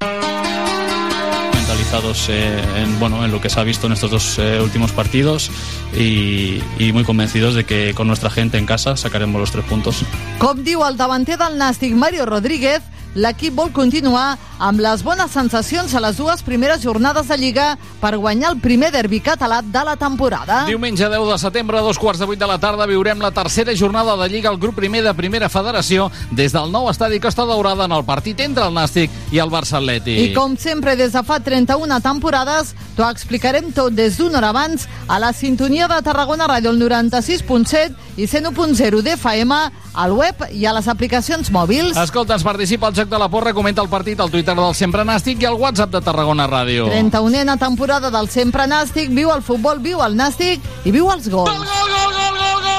mentalizados eh, en, bueno, en lo que se ha visto en estos dos eh, últimos partidos y, y muy convencidos de que con nuestra gente en casa sacaremos los tres puntos. Com diu el davanter del Nàstic, Mario Rodríguez, l'equip vol continuar amb les bones sensacions a les dues primeres jornades de Lliga per guanyar el primer derbi català de la temporada. Diumenge 10 de setembre, a dos quarts de vuit de la tarda, viurem la tercera jornada de Lliga al grup primer de Primera Federació des del nou estadi Costa Daurada en el partit entre el Nàstic i el Barça Atlètic. I com sempre, des de fa 31 temporades, t'ho explicarem tot des d'una hora abans a la sintonia de Tarragona Ràdio, el 96.7 i 101.0 d'FM, al web i a les aplicacions mòbils. Escolta, ens participa al Joc de la Porra, comenta el partit al Twitter del Sempre Nàstic i al WhatsApp de Tarragona Ràdio. 31a temporada del Sempre Nàstic, viu el futbol, viu el Nàstic i viu els gols. Gol, gol, gol, gol, gol, gol, gol, gol,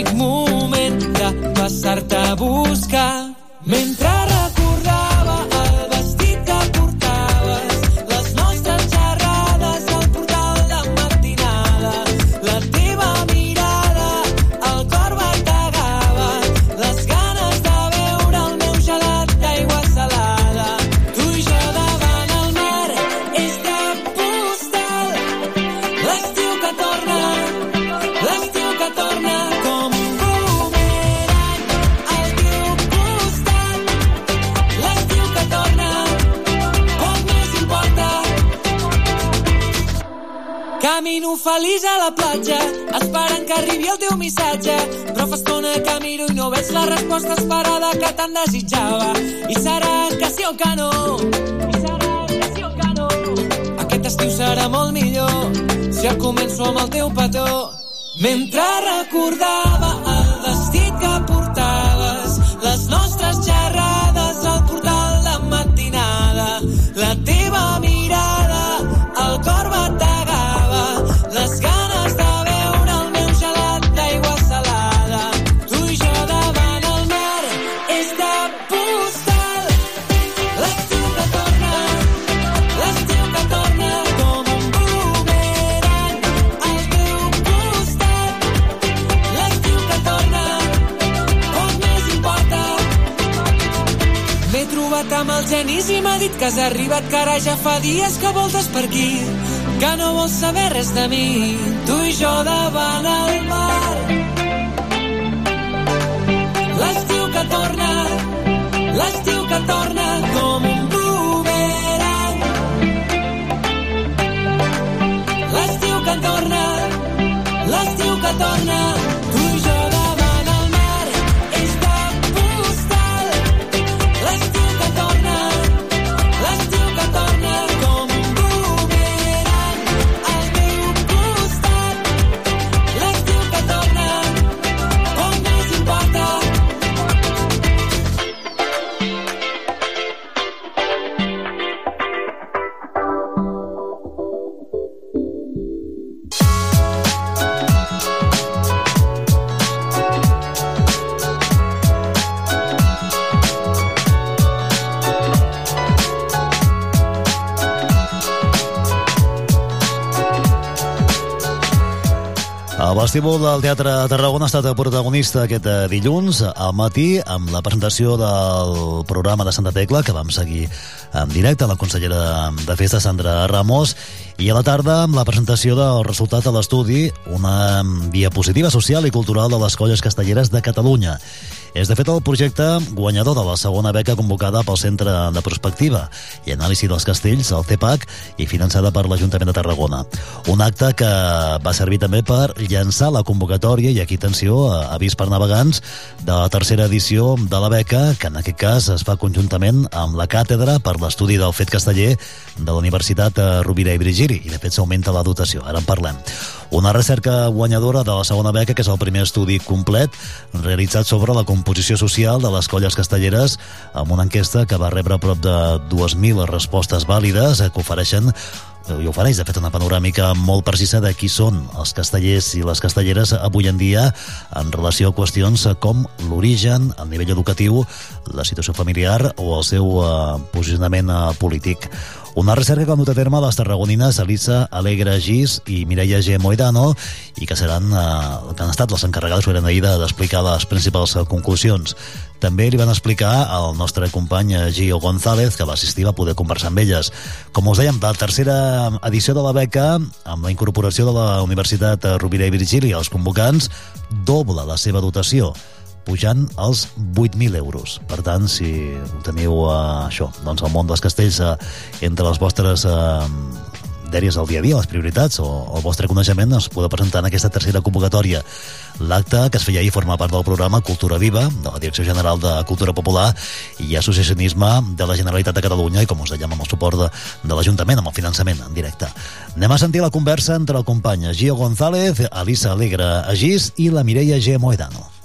màgic moment de passar-te a buscar. Mentre resposta esperada que tant desitjava. I serà que sí o que no. I serà que sí o que no. Aquest estiu serà molt millor si el començo amb el teu petó. Mentre recordava genis i m'ha dit que has arribat, ara ja fa dies que voltes per aquí, que no vols saber res de mi, tu i jo davant el mar. L'estiu que torna, l'estiu que torna com un boomerang. L'estiu que torna, l'estiu que torna, El vestíbul del Teatre Tarragona ha estat protagonista aquest eh, dilluns al matí amb la presentació del programa de Santa Tecla que vam seguir en directe la consellera de Festa Sandra Ramos i a la tarda amb la presentació del resultat de l'estudi una diapositiva social i cultural de les colles castelleres de Catalunya. És, de fet, el projecte guanyador de la segona beca convocada pel Centre de Prospectiva i Anàlisi dels Castells, el CEPAC, i finançada per l'Ajuntament de Tarragona. Un acte que va servir també per llançar la convocatòria, i aquí atenció, avís per navegants, de la tercera edició de la beca, que en aquest cas es fa conjuntament amb la càtedra per l'estudi del fet casteller de la Universitat Rovira i Virgili, i de fet s'augmenta la dotació, ara en parlem. Una recerca guanyadora de la segona beca, que és el primer estudi complet realitzat sobre la composició social de les colles castelleres amb una enquesta que va rebre prop de 2.000 respostes vàlides eh, que ofereixen i ofereix, de fet, una panoràmica molt precisa de qui són els castellers i les castelleres avui en dia en relació a qüestions com l'origen, el nivell educatiu, la situació familiar o el seu eh, posicionament eh, polític. Una recerca que han dut a terme les tarragonines Elisa Alegre Gis i Mireia G. Moedano i que seran eh, que han estat les encarregades eren ahir d'explicar les principals eh, conclusions. També li van explicar al nostre company eh, Gio González, que va assistir va poder conversar amb elles. Com us dèiem, la tercera edició de la beca, amb la incorporació de la Universitat Rovira i Virgili als convocants, doble la seva dotació pujant als 8.000 euros. Per tant, si teniu eh, això, doncs el món dels castells eh, entre les vostres eh, dèries del dia a dia, les prioritats o el vostre coneixement es podeu presentar en aquesta tercera convocatòria. L'acte que es feia ahir forma part del programa Cultura Viva, de la Direcció General de Cultura Popular i Associacionisme de la Generalitat de Catalunya i, com us dèiem, amb el suport de, de l'Ajuntament, amb el finançament en directe. Anem a sentir la conversa entre el company Gio González, Elisa Alegre Agís i la Mireia G. Moedano.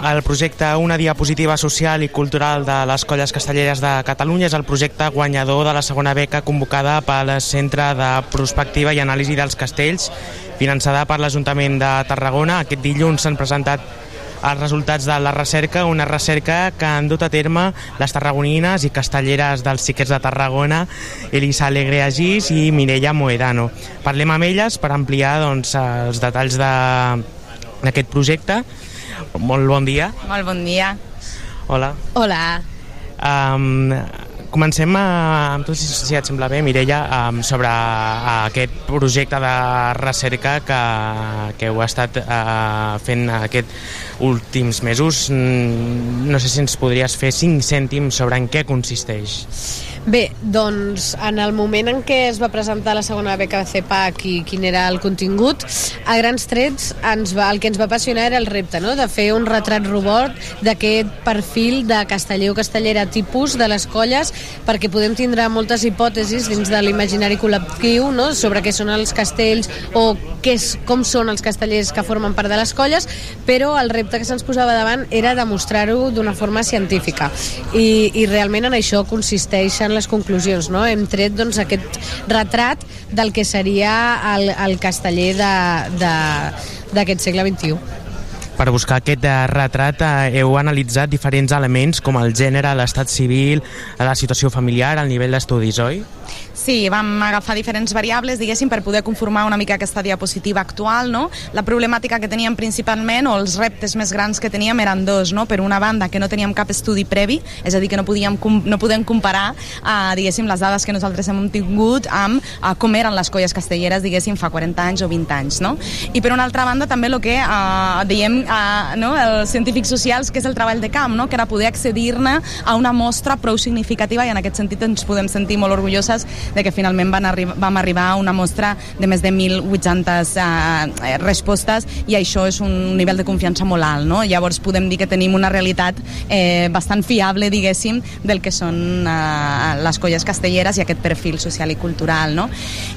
El projecte Una diapositiva social i cultural de les colles castelleres de Catalunya és el projecte guanyador de la segona beca convocada pel Centre de Prospectiva i Anàlisi dels Castells, finançada per l'Ajuntament de Tarragona. Aquest dilluns s'han presentat els resultats de la recerca, una recerca que han dut a terme les tarragonines i castelleres dels xiquets de Tarragona, Elisa Alegre Agís i Mireia Moedano. Parlem amb elles per ampliar doncs, els detalls de- d'aquest projecte. Molt bon dia. Molt bon dia. Hola. Hola. Um, comencem a, amb tu, si, si et sembla bé, Mireia, um, sobre uh, aquest projecte de recerca que, que heu estat uh, fent aquest últims mesos. Mm, No sé si ens podries fer 5 cèntims sobre en què consisteix. Bé, doncs en el moment en què es va presentar la segona beca CEPAC i quin era el contingut, a grans trets ens va, el que ens va apassionar era el repte, no? de fer un retrat robot d'aquest perfil de casteller o castellera tipus de les colles perquè podem tindre moltes hipòtesis dins de l'imaginari col·lectiu no? sobre què són els castells o què és, com són els castellers que formen part de les colles, però el repte que se'ns posava davant era demostrar-ho d'una forma científica i, i realment en això consisteixen les conclusions. No? Hem tret doncs, aquest retrat del que seria el, el casteller d'aquest segle XXI. Per buscar aquest eh, retrat eh, heu analitzat diferents elements com el gènere, l'estat civil, la situació familiar, el nivell d'estudis, oi? Sí, vam agafar diferents variables, diguéssim, per poder conformar una mica aquesta diapositiva actual, no? La problemàtica que teníem principalment, o els reptes més grans que teníem eren dos, no? Per una banda, que no teníem cap estudi previ, és a dir, que no, podíem, no podem comparar, eh, diguéssim, les dades que nosaltres hem tingut amb eh, com eren les colles castelleres, diguéssim, fa 40 anys o 20 anys, no? I per una altra banda, també el que eh, diem, eh, no? els científics socials, que és el treball de camp, no? Que era poder accedir-ne a una mostra prou significativa i en aquest sentit ens podem sentir molt orgulloses de que finalment van arribar, vam arribar a una mostra de més de 1.800 eh, respostes i això és un nivell de confiança molt alt. No? Llavors podem dir que tenim una realitat eh, bastant fiable, diguéssim, del que són eh, les colles castelleres i aquest perfil social i cultural. No?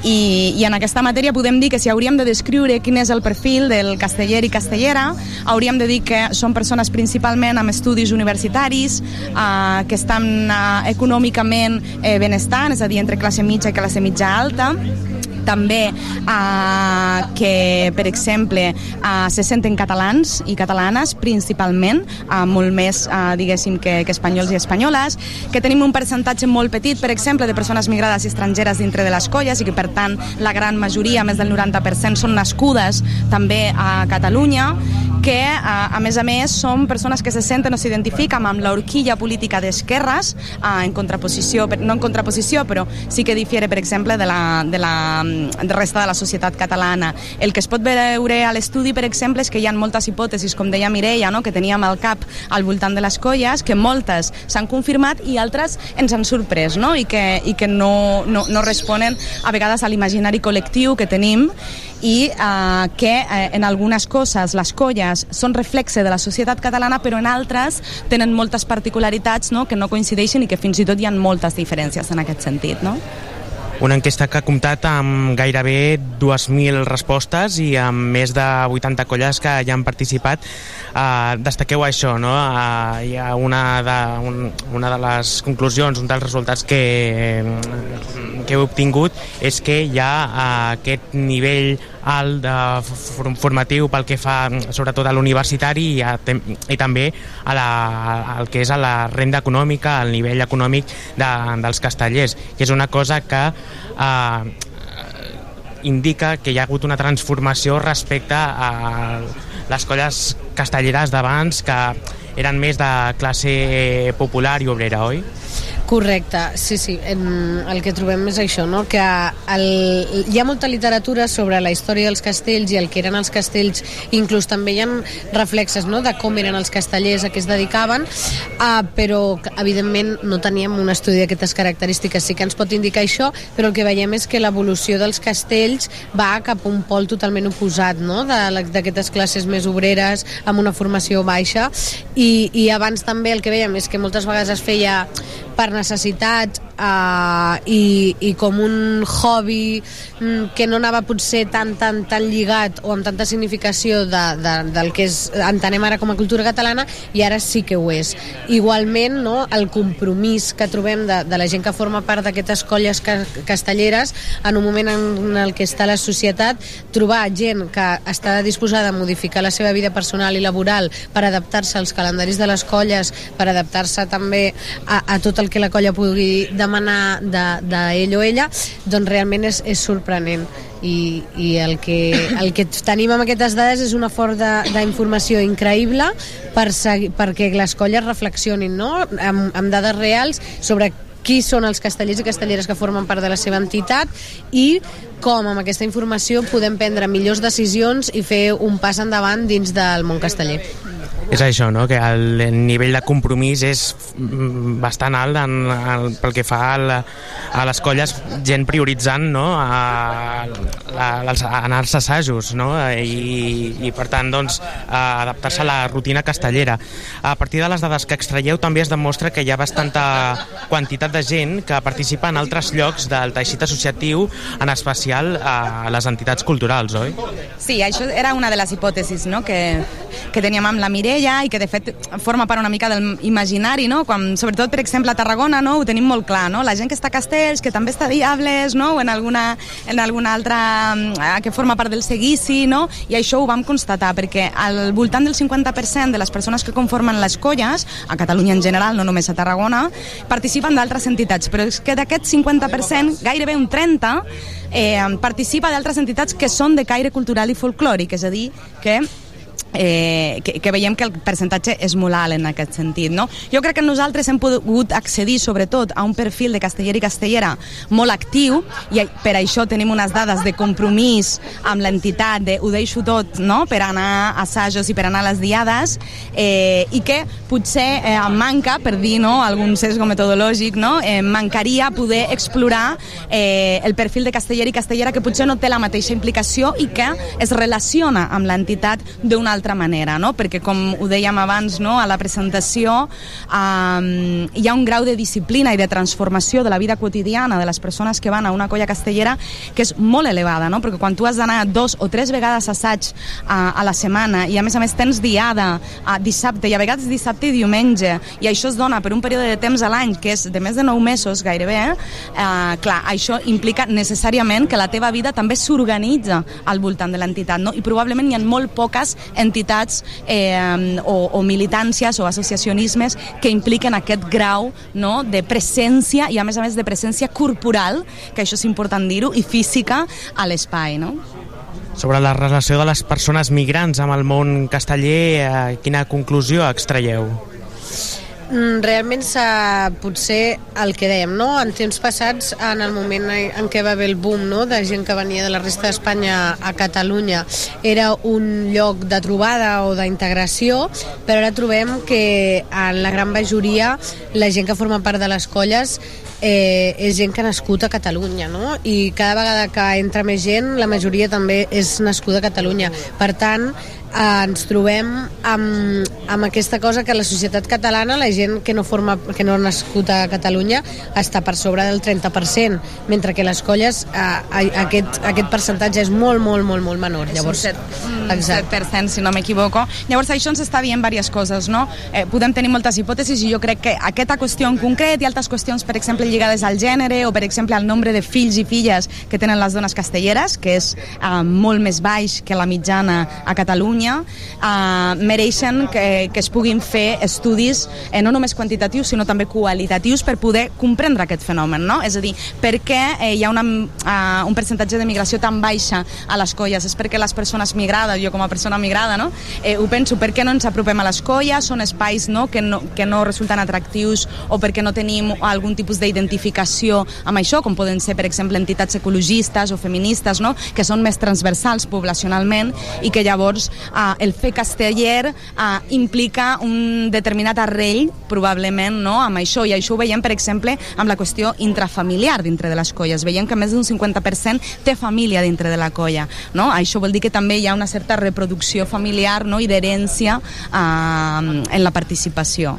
I, I en aquesta matèria podem dir que si hauríem de descriure quin és el perfil del casteller i castellera, hauríem de dir que són persones principalment amb estudis universitaris, eh, que estan eh, econòmicament eh, benestant, és a dir, entre classe mitja i classe mitja alta, també eh, que, per exemple, eh, se senten catalans i catalanes principalment, eh, molt més, eh, diguéssim, que, que espanyols i espanyoles, que tenim un percentatge molt petit, per exemple, de persones migrades i estrangeres dintre de les colles i que, per tant, la gran majoria, més del 90%, són nascudes també a Catalunya, que, eh, a més a més, són persones que se senten o s'identifiquen amb l'horquilla política d'esquerres, eh, en contraposició, no en contraposició, però sí que difiere, per exemple, de la, de la resta de la societat catalana. El que es pot veure a l'estudi, per exemple, és que hi ha moltes hipòtesis, com deia Mireia, no? que teníem al cap al voltant de les colles, que moltes s'han confirmat i altres ens han sorprès, no? i que, i que no, no, no responen a vegades a l'imaginari col·lectiu que tenim i eh, que eh, en algunes coses les colles són reflexe de la societat catalana però en altres tenen moltes particularitats no? que no coincideixen i que fins i tot hi ha moltes diferències en aquest sentit. No? Una enquesta que ha comptat amb gairebé 2.000 respostes i amb més de 80 colles que hi han participat. Uh, destaqueu això, no? Uh, hi ha una de, un, una de les conclusions, un dels resultats que, que heu obtingut és que hi ha uh, aquest nivell alt de for formatiu pel que fa sobretot a l'universitari i, a, i també a la, al que és a la renda econòmica, al nivell econòmic de, dels castellers, que és una cosa que eh, indica que hi ha hagut una transformació respecte a les colles castelleres d'abans que eren més de classe popular i obrera, oi? Correcte, sí, sí. En, el que trobem és això, no? que el, hi ha molta literatura sobre la història dels castells i el que eren els castells, inclús també hi ha reflexes no? de com eren els castellers a què es dedicaven, uh, però evidentment no teníem un estudi d'aquestes característiques, sí que ens pot indicar això, però el que veiem és que l'evolució dels castells va cap a un pol totalment oposat, no? d'aquestes classes més obreres, amb una formació baixa, i, i abans també el que veiem és que moltes vegades es feia per necessitat uh, i, i com un hobby mm, que no anava potser tan, tan, tan lligat o amb tanta significació de, de, del que és, entenem ara com a cultura catalana i ara sí que ho és. Igualment, no, el compromís que trobem de, de la gent que forma part d'aquestes colles ca, castelleres en un moment en el que està la societat, trobar gent que està disposada a modificar la seva vida personal i laboral per adaptar-se als calendaris de les colles, per adaptar-se també a, a tot el que la colla pugui demanar d'ell de, de o ella, doncs realment és, és sorprenent i, i el, que, el que tenim amb aquestes dades és una font d'informació increïble per segui, perquè les colles reflexionin no? amb, amb dades reals sobre qui són els castellers i castelleres que formen part de la seva entitat i com amb aquesta informació podem prendre millors decisions i fer un pas endavant dins del món casteller. És això, no? que el nivell de compromís és mm, bastant alt en, en, pel que fa a, la, a les colles, gent prioritzant no? a, a, a anar-se a assajos no? I, i per tant doncs, adaptar-se a la rutina castellera. A partir de les dades que extraieu també es demostra que hi ha bastanta quantitat de gent que participa en altres llocs del teixit associatiu, en especial a les entitats culturals, oi? Sí, això era una de les hipòtesis no? que, que teníem amb la Mireia i que de fet forma part una mica del imaginari, no? Quan, sobretot, per exemple, a Tarragona no? ho tenim molt clar, no? la gent que està a Castells, que també està a Diables, no? o en alguna, en alguna altra eh, que forma part del seguici, no? i això ho vam constatar, perquè al voltant del 50% de les persones que conformen les colles, a Catalunya en general, no només a Tarragona, participen d'altres entitats, però és que d'aquest 50%, gairebé un 30%, eh, participa d'altres entitats que són de caire cultural i folclòric, és a dir, que eh, que, que veiem que el percentatge és molt alt en aquest sentit. No? Jo crec que nosaltres hem pogut accedir sobretot a un perfil de casteller i castellera molt actiu i per això tenim unes dades de compromís amb l'entitat de ho deixo tot no? per anar a assajos i per anar a les diades eh, i que potser eh, manca, per dir no, algun sesgo metodològic, no? eh, mancaria poder explorar eh, el perfil de casteller i castellera que potser no té la mateixa implicació i que es relaciona amb l'entitat d'una altra manera, no? perquè com ho dèiem abans no? a la presentació, um, hi ha un grau de disciplina i de transformació de la vida quotidiana de les persones que van a una colla castellera que és molt elevada, no? perquè quan tu has d'anar dos o tres vegades a assaig uh, a la setmana i a més a més tens diada a dissabte i a vegades dissabte i diumenge i això es dona per un període de temps a l'any que és de més de 9 mesos gairebé, eh, clar, això implica necessàriament que la teva vida també s'organitza al voltant de l'entitat, no? i probablement hi ha molt poques entitats eh, o, o militàncies o associacionismes que impliquen aquest grau no, de presència i a més a més de presència corporal, que això és important dir-ho, i física a l'espai. No? Sobre la relació de les persones migrants amb el món casteller, eh, quina conclusió extraieu? Mm, realment potser el que dèiem, no? en temps passats, en el moment en què va haver el boom no? de gent que venia de la resta d'Espanya a Catalunya, era un lloc de trobada o d'integració, però ara trobem que en la gran majoria la gent que forma part de les colles eh, és gent que ha nascut a Catalunya, no? I cada vegada que entra més gent, la majoria també és nascuda a Catalunya. Per tant, ens trobem amb, amb aquesta cosa que la societat catalana, la gent que no, forma, que no ha nascut a Catalunya, està per sobre del 30%, mentre que les colles eh, aquest, aquest percentatge és molt, molt, molt, molt menor. Llavors, és un 7, 7% si no m'equivoco. Llavors això ens està dient diverses coses, no? Eh, podem tenir moltes hipòtesis i jo crec que aquesta qüestió en concret i altres qüestions, per exemple, lligades al gènere o, per exemple, al nombre de fills i filles que tenen les dones castelleres, que és eh, molt més baix que la mitjana a Catalunya, eh, mereixen que, que es puguin fer estudis eh, no només quantitatius, sinó també qualitatius per poder comprendre aquest fenomen, no? És a dir, per què eh, hi ha una, uh, un percentatge de migració tan baixa a les colles? És perquè les persones migrades, jo com a persona migrada, no? Eh, ho penso, per què no ens apropem a les colles? Són espais no? Que, no, que no resulten atractius o perquè no tenim algun tipus d'identificació amb això, com poden ser, per exemple, entitats ecologistes o feministes, no? que són més transversals poblacionalment i que llavors eh, el fer casteller eh, implica un determinat arrell, probablement, no? amb això, i això ho veiem, per exemple, amb la qüestió intrafamiliar dintre de les colles. Veiem que més d'un 50% té família dintre de la colla. No? Això vol dir que també hi ha una certa reproducció familiar no? i d'herència eh, en la participació.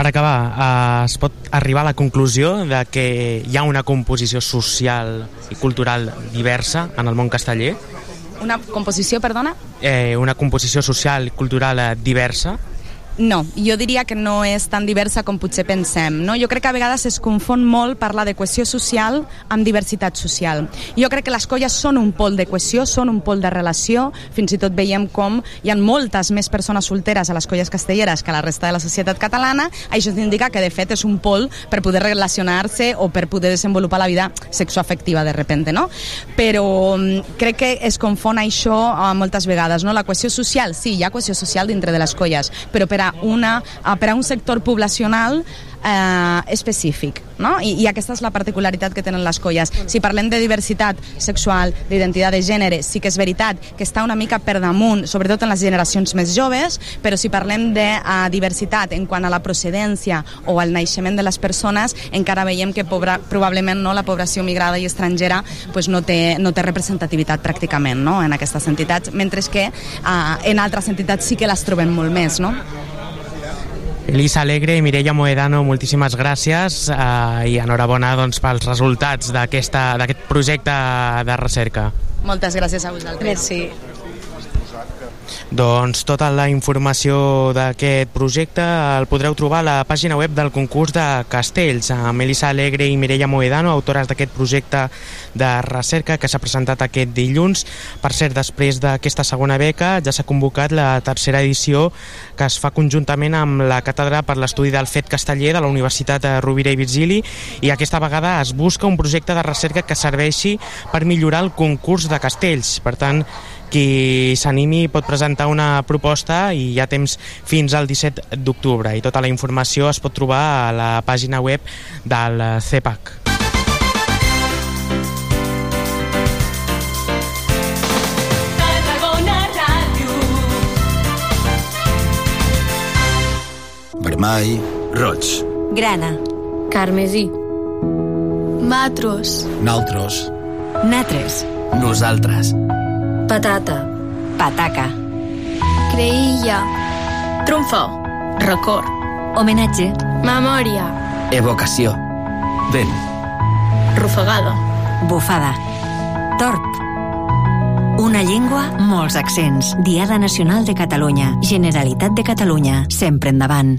Per acabar, eh, es pot arribar a la conclusió de que hi ha una composició social i cultural diversa en el món casteller? Una composició, perdona? Eh, una composició social i cultural eh, diversa? No, jo diria que no és tan diversa com potser pensem. No? Jo crec que a vegades es confon molt parlar de cohesió social amb diversitat social. Jo crec que les colles són un pol de cohesió, són un pol de relació, fins i tot veiem com hi ha moltes més persones solteres a les colles castelleres que a la resta de la societat catalana, això indica que de fet és un pol per poder relacionar-se o per poder desenvolupar la vida sexoafectiva de repente, no? Però mm, crec que es confon això uh, moltes vegades, no? La cohesió social, sí, hi ha cohesió social dintre de les colles, però per a, una, per a un sector poblacional eh, específic. No? I, I aquesta és la particularitat que tenen les colles. Si parlem de diversitat sexual, d'identitat de gènere, sí que és veritat que està una mica per damunt, sobretot en les generacions més joves, però si parlem de uh, diversitat en quant a la procedència o al naixement de les persones, encara veiem que pobra, probablement no la població migrada i estrangera pues, no, té, no té representativitat pràcticament no? en aquestes entitats, mentre que uh, en altres entitats sí que les trobem molt més. No? Elisa Alegre i Mireia Moedano, moltíssimes gràcies eh, i enhorabona doncs, pels resultats d'aquest projecte de recerca. Moltes gràcies a vosaltres. Merci. Doncs tota la informació d'aquest projecte el podreu trobar a la pàgina web del concurs de Castells, amb Elisa Alegre i Mireia Moedano, autores d'aquest projecte de recerca que s'ha presentat aquest dilluns. Per cert, després d'aquesta segona beca ja s'ha convocat la tercera edició que es fa conjuntament amb la Càtedra per l'Estudi del Fet Casteller de la Universitat Rovira i Virgili i aquesta vegada es busca un projecte de recerca que serveixi per millorar el concurs de castells. Per tant, qui s'animi pot presentar una proposta i hi ha temps fins al 17 d'octubre i tota la informació es pot trobar a la pàgina web del CEPAC. Vermell, roig. Grana. Carmesí. Matros. Naltros. Natres. Nosaltres. Patata. Pataca. Creïlla. Trumfo. Record. Homenatge. Memòria. Evocació. Vent. Rufagada. Bufada. Torp. Una llengua, molts accents. Diada Nacional de Catalunya. Generalitat de Catalunya. Sempre endavant.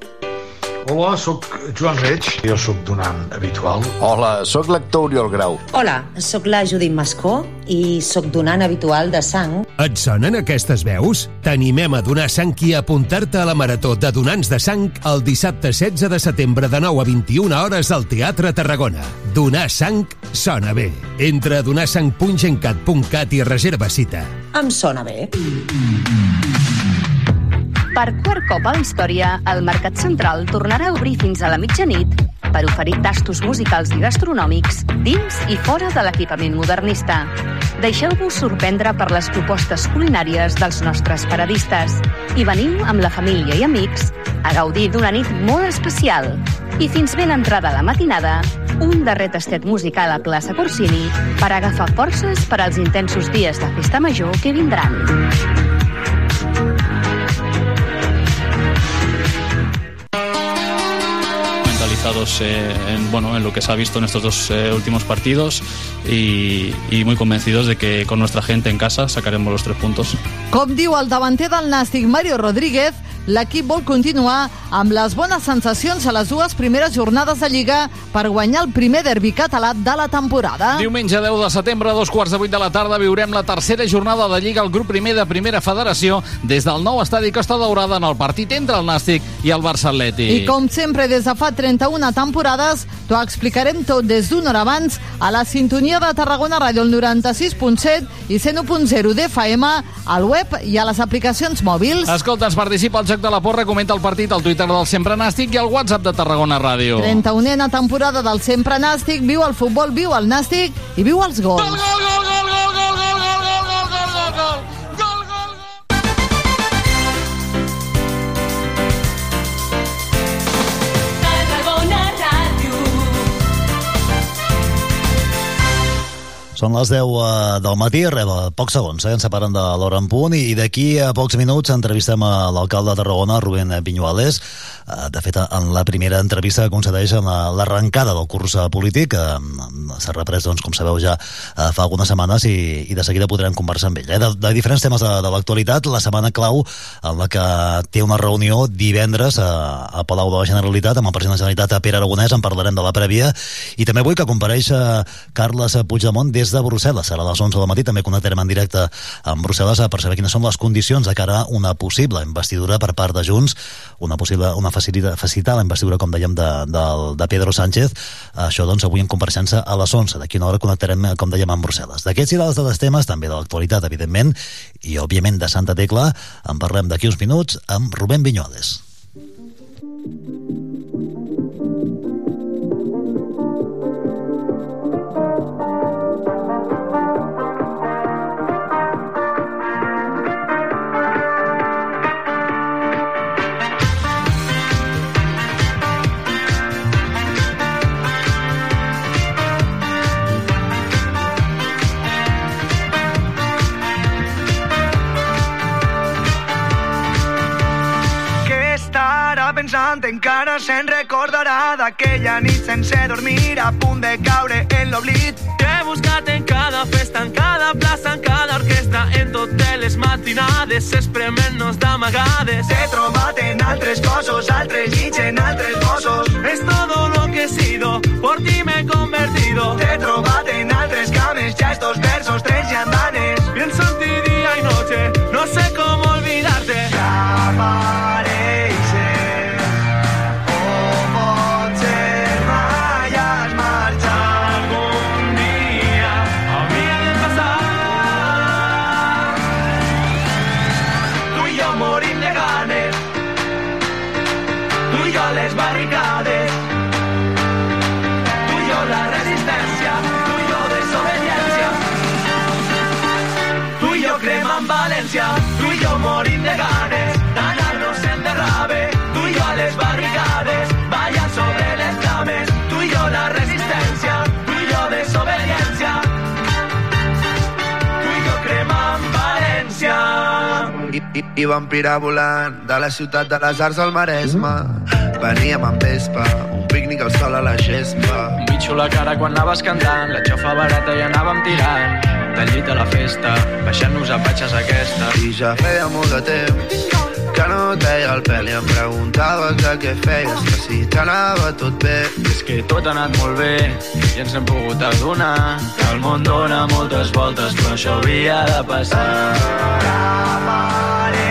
Hola, sóc Joan Reig, jo sóc donant habitual. Hola, sóc l'actor Oriol Grau. Hola, sóc la Judit Mascó i sóc donant habitual de sang. Et sonen aquestes veus? T'animem a donar sang i a apuntar-te a la Marató de Donants de Sang el dissabte 16 de setembre de 9 a 21 hores al Teatre Tarragona. Donar sang sona bé. Entra a donarsang.gencat.cat i reserva cita. Em sona bé. Per quart cop a la història, el Mercat Central tornarà a obrir fins a la mitjanit per oferir tastos musicals i gastronòmics dins i fora de l'equipament modernista. Deixeu-vos sorprendre per les propostes culinàries dels nostres paradistes i veniu amb la família i amics a gaudir d'una nit molt especial. I fins ben entrada la matinada, un darrer tastet musical a plaça Corsini per agafar forces per als intensos dies de festa major que vindran. Mentalizados eh, en, bueno, en lo que se ha visto en estos dos eh, últimos partidos y, muy convencidos de que con nuestra gente en casa sacaremos los tres puntos. Com diu el davanter del Nàstic, Mario Rodríguez, l'equip vol continuar amb les bones sensacions a les dues primeres jornades de Lliga per guanyar el primer derbi català de la temporada. Diumenge 10 de setembre, a dos quarts de vuit de la tarda, viurem la tercera jornada de Lliga al grup primer de Primera Federació des del nou estadi Costa Daurada en el partit entre el Nàstic i el Barça Atlètic. I com sempre, des de fa 31 temporades, t'ho explicarem tot des d'una hora abans a la sintonia de Tarragona Ràdio, el 96.7 i 101.0 d'FM, al web i a les aplicacions mòbils. Escolta, ens participa al Patxac de la Porra comenta el partit al Twitter del Sempre Nàstic i al WhatsApp de Tarragona Ràdio. 31a temporada del Sempre Nàstic, viu el futbol, viu el Nàstic i viu els gols. Gol, gol, gol, gol, gol, gol! Són les 10 eh, del matí, reba pocs segons, eh, ens separen de l'hora en punt i d'aquí a pocs minuts entrevistem a l'alcalde de Tarragona, Rubén Viñuales. Eh, de fet, en la primera entrevista que concedeix en la- l'arrencada del curs eh, polític, eh, s'ha reprès, doncs, com sabeu ja, fa algunes setmanes i, i de seguida podrem conversar amb ell. Eh? De, de diferents temes de, de l'actualitat, la setmana clau en la que té una reunió divendres a, a Palau de la Generalitat amb el president de la Generalitat, Pere Aragonès, en parlarem de la prèvia, i també vull que compareix Carles Puigdemont des de Brussel·les. Serà a les 11 del matí, també connectarem en directe amb Brussel·les per saber quines són les condicions de cara a una possible investidura per part de Junts, una possible una facilitar, facilitar la investidura, com dèiem, de, de, de Pedro Sánchez. Això, doncs, avui en compareixença a les 11. D'aquí una hora connectarem, eh, com dèiem, amb Brussel·les. D'aquests i d'altres temes, també de l'actualitat, evidentment, i, òbviament, de Santa Tecla, en parlem d'aquí uns minuts amb Rubén Viñoles. Pensant? Encara se'n recordarà d'aquella nit sense dormir a punt de caure en l'oblit. T'he buscat en cada festa, en cada plaça, en cada orquestra, en totes les matinades, esprement-nos d'amagades. T'he trobat en altres cossos, altres llits en altres bossos. Es todo lo que he sido, por ti me he convertido. T'he trobat en altres cames, ja estos versos, tres llandanes. Pienso en ti día y noche, no sé cómo olvidarte. Apareixer, I, i, i vam pirar volant de la ciutat de les arts al Maresme. Veníem amb vespa, un pícnic al sol a la gespa. Un bitxo la cara quan anaves cantant, la xofa barata i anàvem tirant. Del llit a la festa, baixant-nos a patxes aquesta. I ja feia molt de temps que no et veia el pèl i em preguntaves de què feies, que si t'anava tot bé. I és que tot ha anat molt bé i ens hem pogut adonar que el món dona moltes voltes, però això havia de passar. Apareixer,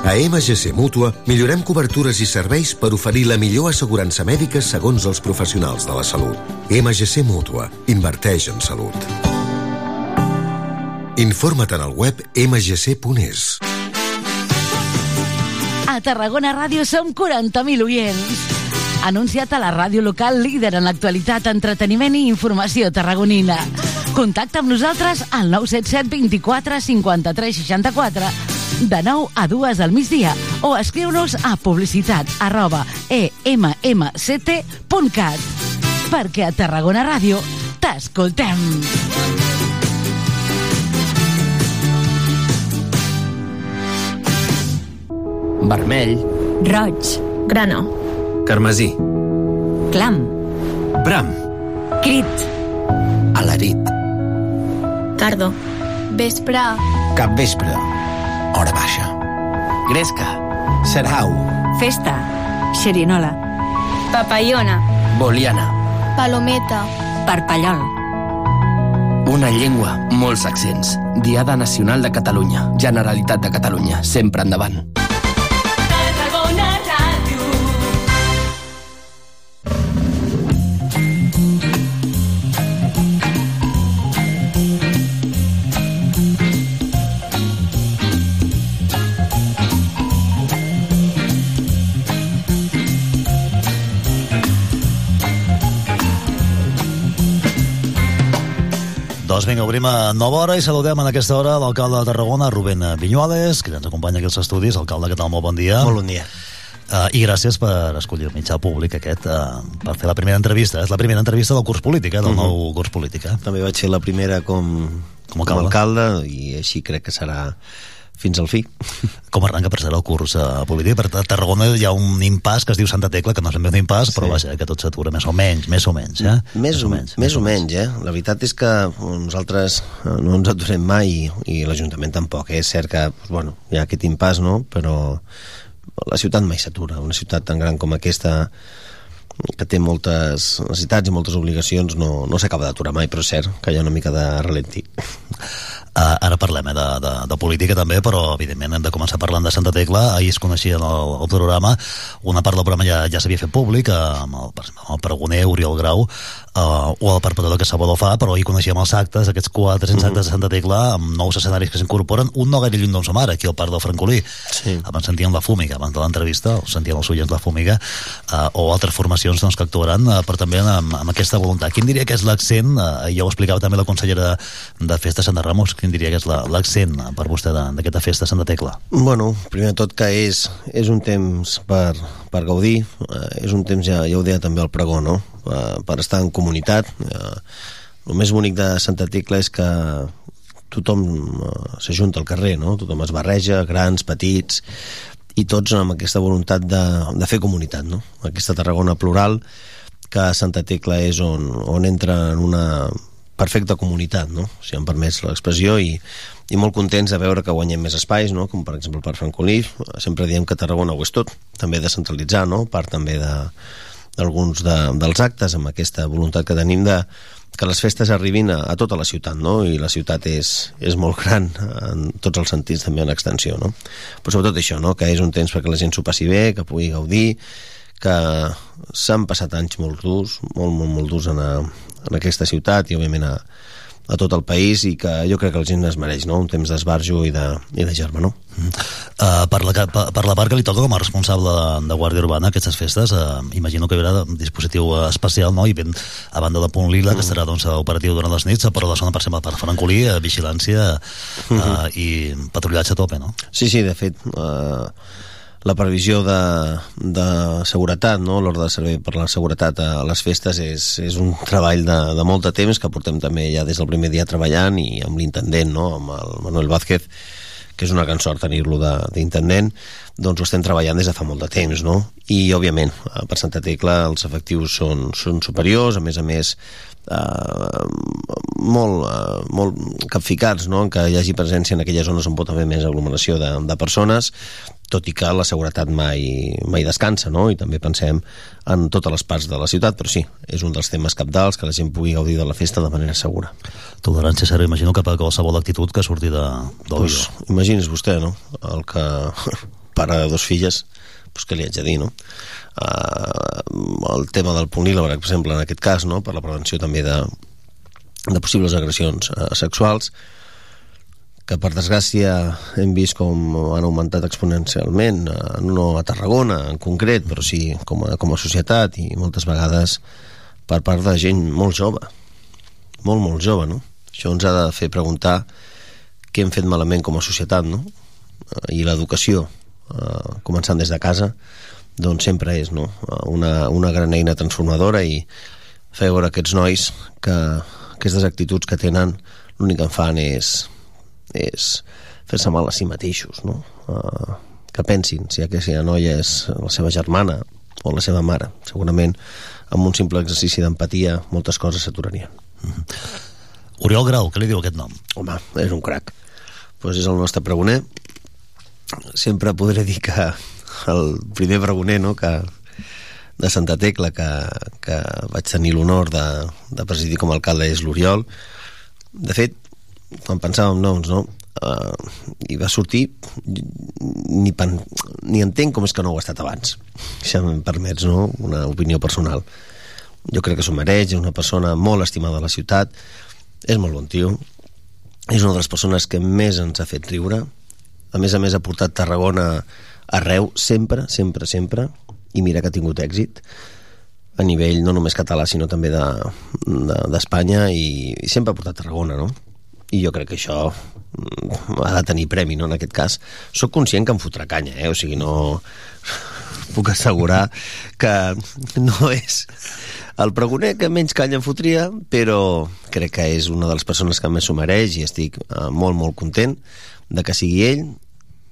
A MGC Mútua millorem cobertures i serveis per oferir la millor assegurança mèdica segons els professionals de la salut. MGC Mútua. Inverteix en salut. Informa't en el web mgc.es. A Tarragona Ràdio som 40.000 oients. Anunciat a la ràdio local líder en l'actualitat, entreteniment i informació tarragonina. Contacta amb nosaltres al 977 24 53 64 de 9 a 2 al migdia o escriu-nos a publicitat arroba emmct.cat perquè a Tarragona Ràdio t'escoltem. Vermell. Roig. Grana. Carmesí. Clam. Bram. Crit. Alarit. Cardo. Vespre. Cap vespre. Hora baixa. Gresca. Serhau. Festa. Xerinola. Papallona. Boliana. Palometa. Parpallol. Una llengua, molts accents. Diada Nacional de Catalunya. Generalitat de Catalunya. Sempre endavant. Vinga, obrim a nova hora i saludem en aquesta hora l'alcalde de Tarragona, Rubén Viñuales, que ens acompanya aquí als estudis. Alcalde, què tal? Molt bon dia. Molt bon dia. Uh, I gràcies per escollir el mitjà públic aquest uh, per fer la primera entrevista. És la primera entrevista del curs polític, eh, del Mhm. nou curs polític. Eh? També vaig fer la primera com, Com a com a alcalde. alcalde i així crec que serà fins al fi. Com arranca per ser el curs uh, polític? Per a Tarragona hi ha un impàs que es diu Santa Tecla, que no és ben un impàs, però vaja, que tot s'atura més o menys, més o menys, eh? Més, o menys, més o menys, eh? La veritat és que nosaltres eh, no ens aturem mai i, i l'Ajuntament tampoc. Eh? És cert que bueno, hi ha aquest impàs, no? però la ciutat mai s'atura. Una ciutat tan gran com aquesta que té moltes necessitats i moltes obligacions no, no s'acaba d'aturar mai, però és cert que hi ha una mica de ralentí. Uh, ara parlem eh, de, de, de política també, però evidentment hem de començar parlant de Santa Tecla. Ahir es coneixia en el, el programa, una part del programa ja, ja s'havia fet públic, eh, amb el, amb el pregoner Oriol Grau, uh, o el perpetrador que Salvador fa, però ahir coneixíem els actes, aquests 400 actes de Santa Tecla, amb nous escenaris que s'incorporen, un no gaire lluny d'on som ara, aquí al Parc del Francolí. Sí. Abans sentíem la Fúmiga, abans de l'entrevista, sentíem els oients la Fúmiga, uh, o altres formacions doncs, que actuaran, uh, però també amb, amb aquesta voluntat. Quin diria que és l'accent, uh, ja ho explicava també la consellera de, de Festa Santa Ramos, quin diria que és la- l'accent uh, per vostè d'aquesta festa Santa Tecla? Bueno, primer tot que és, és un temps per, per gaudir, eh, és un temps, ja, ja ho deia també el pregó, no? Per, per estar en comunitat. Eh, el més bonic de Santa Tecla és que tothom eh, s'ajunta al carrer, no? Tothom es barreja, grans, petits, i tots amb aquesta voluntat de, de fer comunitat, no? Aquesta Tarragona plural que Santa Tecla és on, on entra en una perfecta comunitat, no? si em permets l'expressió, i, i molt contents de veure que guanyem més espais, no? com per exemple per Francolí, sempre diem que Tarragona ho és tot, també descentralitzar, no? part també de d'alguns de, dels actes amb aquesta voluntat que tenim de que les festes arribin a, a tota la ciutat, no? I la ciutat és, és molt gran en tots els sentits, també en extensió, no? Però sobretot això, no? Que és un temps perquè la gent s'ho passi bé, que pugui gaudir, que s'han passat anys molt durs, molt, molt, molt durs en, a, en aquesta ciutat i, òbviament, a, a tot el país i que jo crec que la gent es mereix, no? Un temps d'esbarjo i de, i de germanor. Uh, per, la, per, per la part que li toca com a responsable de, de Guàrdia Urbana aquestes festes, uh, imagino que hi haurà un dispositiu uh, especial, no? I ben, a banda de Punt Lila, que estarà doncs, operatiu durant les nits, però la zona, per exemple, per Francolí, uh, vigilància uh, i patrullatge a tope, no? Sí, sí, de fet, eh, la previsió de, de seguretat, no? l'ordre de servei per la seguretat a les festes és, és un treball de, de molt de temps que portem també ja des del primer dia treballant i amb l'intendent, no? amb el Manuel Vázquez, que és una gran sort tenir-lo de- d'intendent, doncs ho estem treballant des de fa molt de temps, no? I, òbviament, per Santa Tecla els efectius són, són superiors, a més a més, eh, molt, eh, molt capficats, no? En que hi hagi presència en aquelles zones on pot haver més aglomeració de, de persones, tot i que la seguretat mai, mai descansa, no? I també pensem en totes les parts de la ciutat, però sí, és un dels temes capdals que la gent pugui gaudir de la festa de manera segura. Tolerància zero, imagino que per qualsevol actitud que surti de, del Pues, imagini's vostè, no? El que pare de dos filles, pues què li haig de dir, no? Uh, el tema del punt lila, per exemple, en aquest cas, no? per la prevenció també de, de possibles agressions uh, sexuals, que per desgràcia hem vist com han augmentat exponencialment, eh, no a Tarragona en concret, però sí com a, com a societat i moltes vegades per part de gent molt jove, molt, molt jove, no? Això ens ha de fer preguntar què hem fet malament com a societat, no? Eh, I l'educació, eh, començant des de casa, doncs sempre és no? una, una gran eina transformadora i fer veure aquests nois que aquestes actituds que tenen l'únic que en fan és, és fer-se mal a si mateixos, no? Uh, que pensin si aquesta noia és la seva germana o la seva mare. Segurament amb un simple exercici d'empatia moltes coses s'aturarien. Mm -hmm. Oriol Grau, què li diu aquest nom? Home, és un crac. Pues és el nostre pregoner. Sempre podré dir que el primer pregoner no, que, de Santa Tecla que, que vaig tenir l'honor de, de presidir com a alcalde és l'Oriol de fet, quan pensàvem noms no, uh, i va sortir ni, pen, ni entenc com és que no ho ha estat abans si em permets no? una opinió personal jo crec que s'ho mereix, és una persona molt estimada a la ciutat és molt bon tio és una de les persones que més ens ha fet riure a més a més ha portat Tarragona arreu, sempre, sempre, sempre i mira que ha tingut èxit a nivell no només català sinó també d'Espanya de, de, i, i sempre ha portat Tarragona no? I jo crec que això mm, ha de tenir premi no? en aquest cas sóc conscient que em fotrà canya eh? o sigui no puc assegurar que no és el pregoner que menys canya em fotria però crec que és una de les persones que més s'ho mereix i estic eh, molt molt content de que sigui ell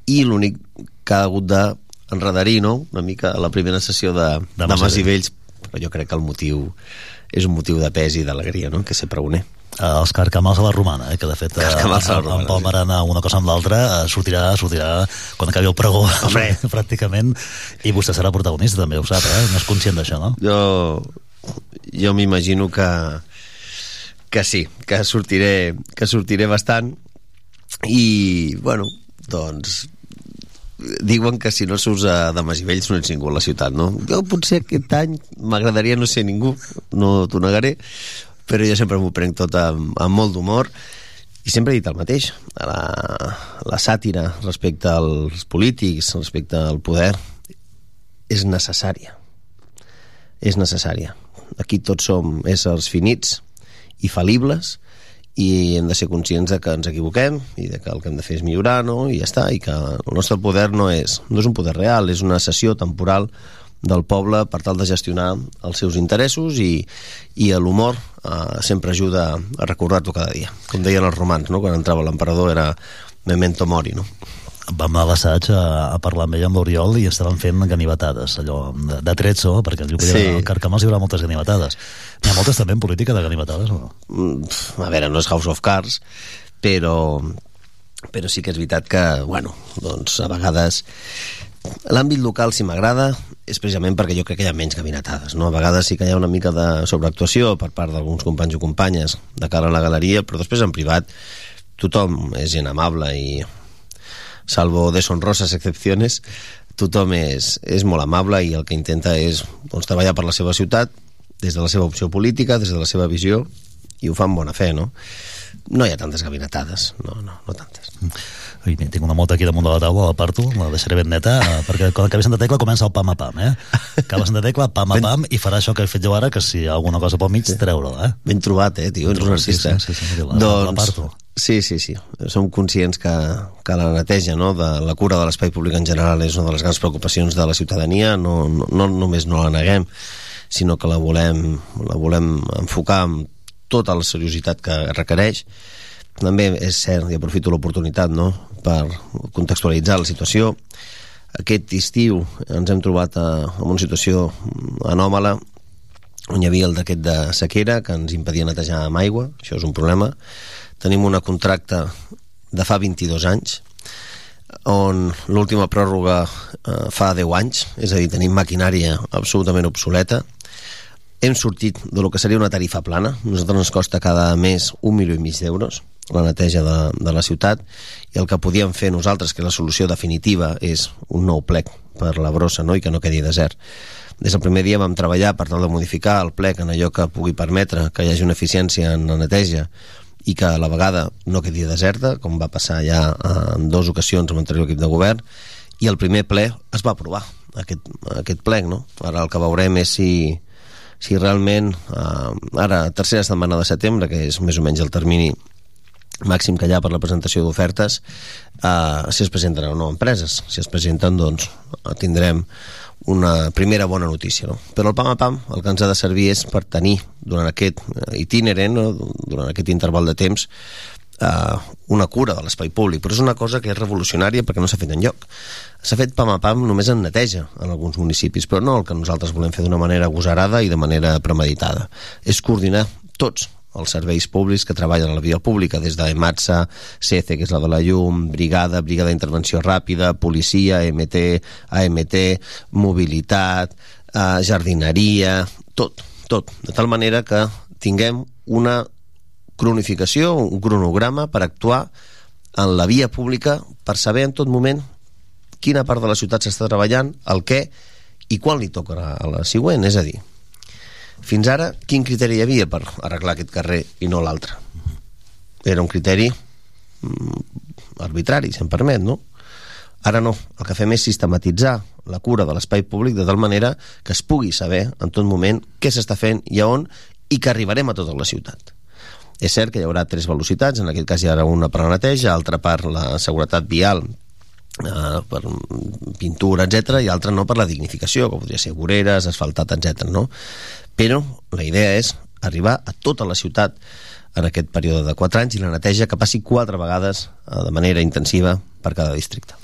i l'únic que ha hagut de enredarir, no?, una mica a la primera sessió de, de, de Mas i Vells, però jo crec que el motiu és un motiu de pes i d'alegria, no?, que ser pregoner. Uh, els carcamals a la romana, eh, que de fet uh, en Pol Marana una cosa amb l'altra uh, sortirà, sortirà quan acabi el pregó pràcticament i vostè serà protagonista també, ho sap, eh? no és conscient d'això, no? Jo, jo m'imagino que que sí, que sortiré que sortiré bastant i bueno, doncs diuen que si no s'usa de Masivells no ets ningú a la ciutat, no? Jo potser aquest any m'agradaria no ser ningú, no t'ho negaré, però jo sempre m'ho prenc tot amb, amb molt d'humor i sempre he dit el mateix. La, la sàtira respecte als polítics, respecte al poder, és necessària. És necessària. Aquí tots som éssers finits i falibles i hem de ser conscients de que ens equivoquem i de que el que hem de fer és millorar no? i ja està, i que el nostre poder no és, no és un poder real, és una sessió temporal del poble per tal de gestionar els seus interessos i, i l'humor eh, sempre ajuda a recordar-ho cada dia. Com deien els romans, no? quan entrava l'emperador era memento mori, no? vam a l'assaig a, a parlar amb ell amb l'Oriol i estaven fent ganivetades, allò de, de tretzo, perquè el sí. al Carcamals hi haurà moltes ganivetades. N'hi ha moltes també en política de ganivetades, o no? Mm, a veure, no és House of Cards, però, però sí que és veritat que, bueno, doncs a vegades l'àmbit local si m'agrada és precisament perquè jo crec que hi ha menys gabinetades no? a vegades sí que hi ha una mica de sobreactuació per part d'alguns companys o companyes de cara a la galeria, però després en privat tothom és gent amable i salvo deshonrosas excepciones, tothom és, és molt amable i el que intenta és doncs, treballar per la seva ciutat des de la seva opció política, des de la seva visió i ho fa amb bona fe, no? No hi ha tantes gabinetades, no, no, no tantes. Ui, tinc una mota aquí damunt de la taula, la parto, la deixaré ben neta, perquè quan acabi Santa Tecla comença el pam a pam, eh? Acaba Santa Tecla, pam a pam, i farà això que he fet jo ara, que si hi ha alguna cosa pel mig, sí. treure-la, eh? Ben trobat, eh, tio, ets un artista. Sí, sí, sí, sí, la, doncs, la parto. Sí, sí, sí. Som conscients que, que la neteja no, de la cura de l'espai públic en general és una de les grans preocupacions de la ciutadania, no, no, no només no la neguem, sinó que la volem, la volem enfocar amb tota la seriositat que requereix. També és cert, i aprofito l'oportunitat no, per contextualitzar la situació, aquest estiu ens hem trobat en una situació anòmala on hi havia el d'aquest de sequera que ens impedia netejar amb aigua, això és un problema, tenim una contracte de fa 22 anys on l'última pròrroga eh, fa 10 anys, és a dir, tenim maquinària absolutament obsoleta. Hem sortit de lo que seria una tarifa plana. Nosaltres ens costa cada mes un milió i mig d'euros la neteja de, de la ciutat i el que podíem fer nosaltres, que la solució definitiva és un nou plec per la brossa no? i que no quedi desert. Des del primer dia vam treballar per tal de modificar el plec en allò que pugui permetre que hi hagi una eficiència en la neteja i que a la vegada no quedi deserta, com va passar ja en dues ocasions amb l'anterior equip de govern, i el primer ple es va aprovar, aquest, aquest plec, no? Ara el que veurem és si, si realment, eh, ara, tercera setmana de setembre, que és més o menys el termini màxim que ha per la presentació d'ofertes eh, si es presenten o no empreses si es presenten doncs tindrem una primera bona notícia. No? Però el PAM a PAM el que ens ha de servir és per tenir durant aquest eh, itinerant, no? durant aquest interval de temps, eh, una cura de l'espai públic, però és una cosa que és revolucionària perquè no s'ha fet en lloc. S'ha fet pam a pam només en neteja en alguns municipis, però no el que nosaltres volem fer d'una manera agosarada i de manera premeditada. És coordinar tots els serveis públics que treballen a la via pública, des d'EMATSA, CECE, que és la de la llum, Brigada, Brigada d'Intervenció Ràpida, Policia, MT, AMT, Mobilitat, eh, jardineria, tot, tot, de tal manera que tinguem una cronificació, un cronograma per actuar en la via pública per saber en tot moment quina part de la ciutat s'està treballant, el què i quan li tocarà a la següent, és a dir, fins ara, quin criteri hi havia per arreglar aquest carrer i no l'altre? Era un criteri mm, arbitrari, si em permet, no? Ara no, el que fem és sistematitzar la cura de l'espai públic de tal manera que es pugui saber en tot moment què s'està fent i a on i que arribarem a tota la ciutat. És cert que hi haurà tres velocitats, en aquest cas hi haurà una per la neteja, altra per la seguretat vial, eh, per pintura, etc i altra no per la dignificació, com podria ser voreres, asfaltat, etc. no? però la idea és arribar a tota la ciutat en aquest període de 4 anys i la neteja que passi quatre vegades eh, de manera intensiva per cada districte.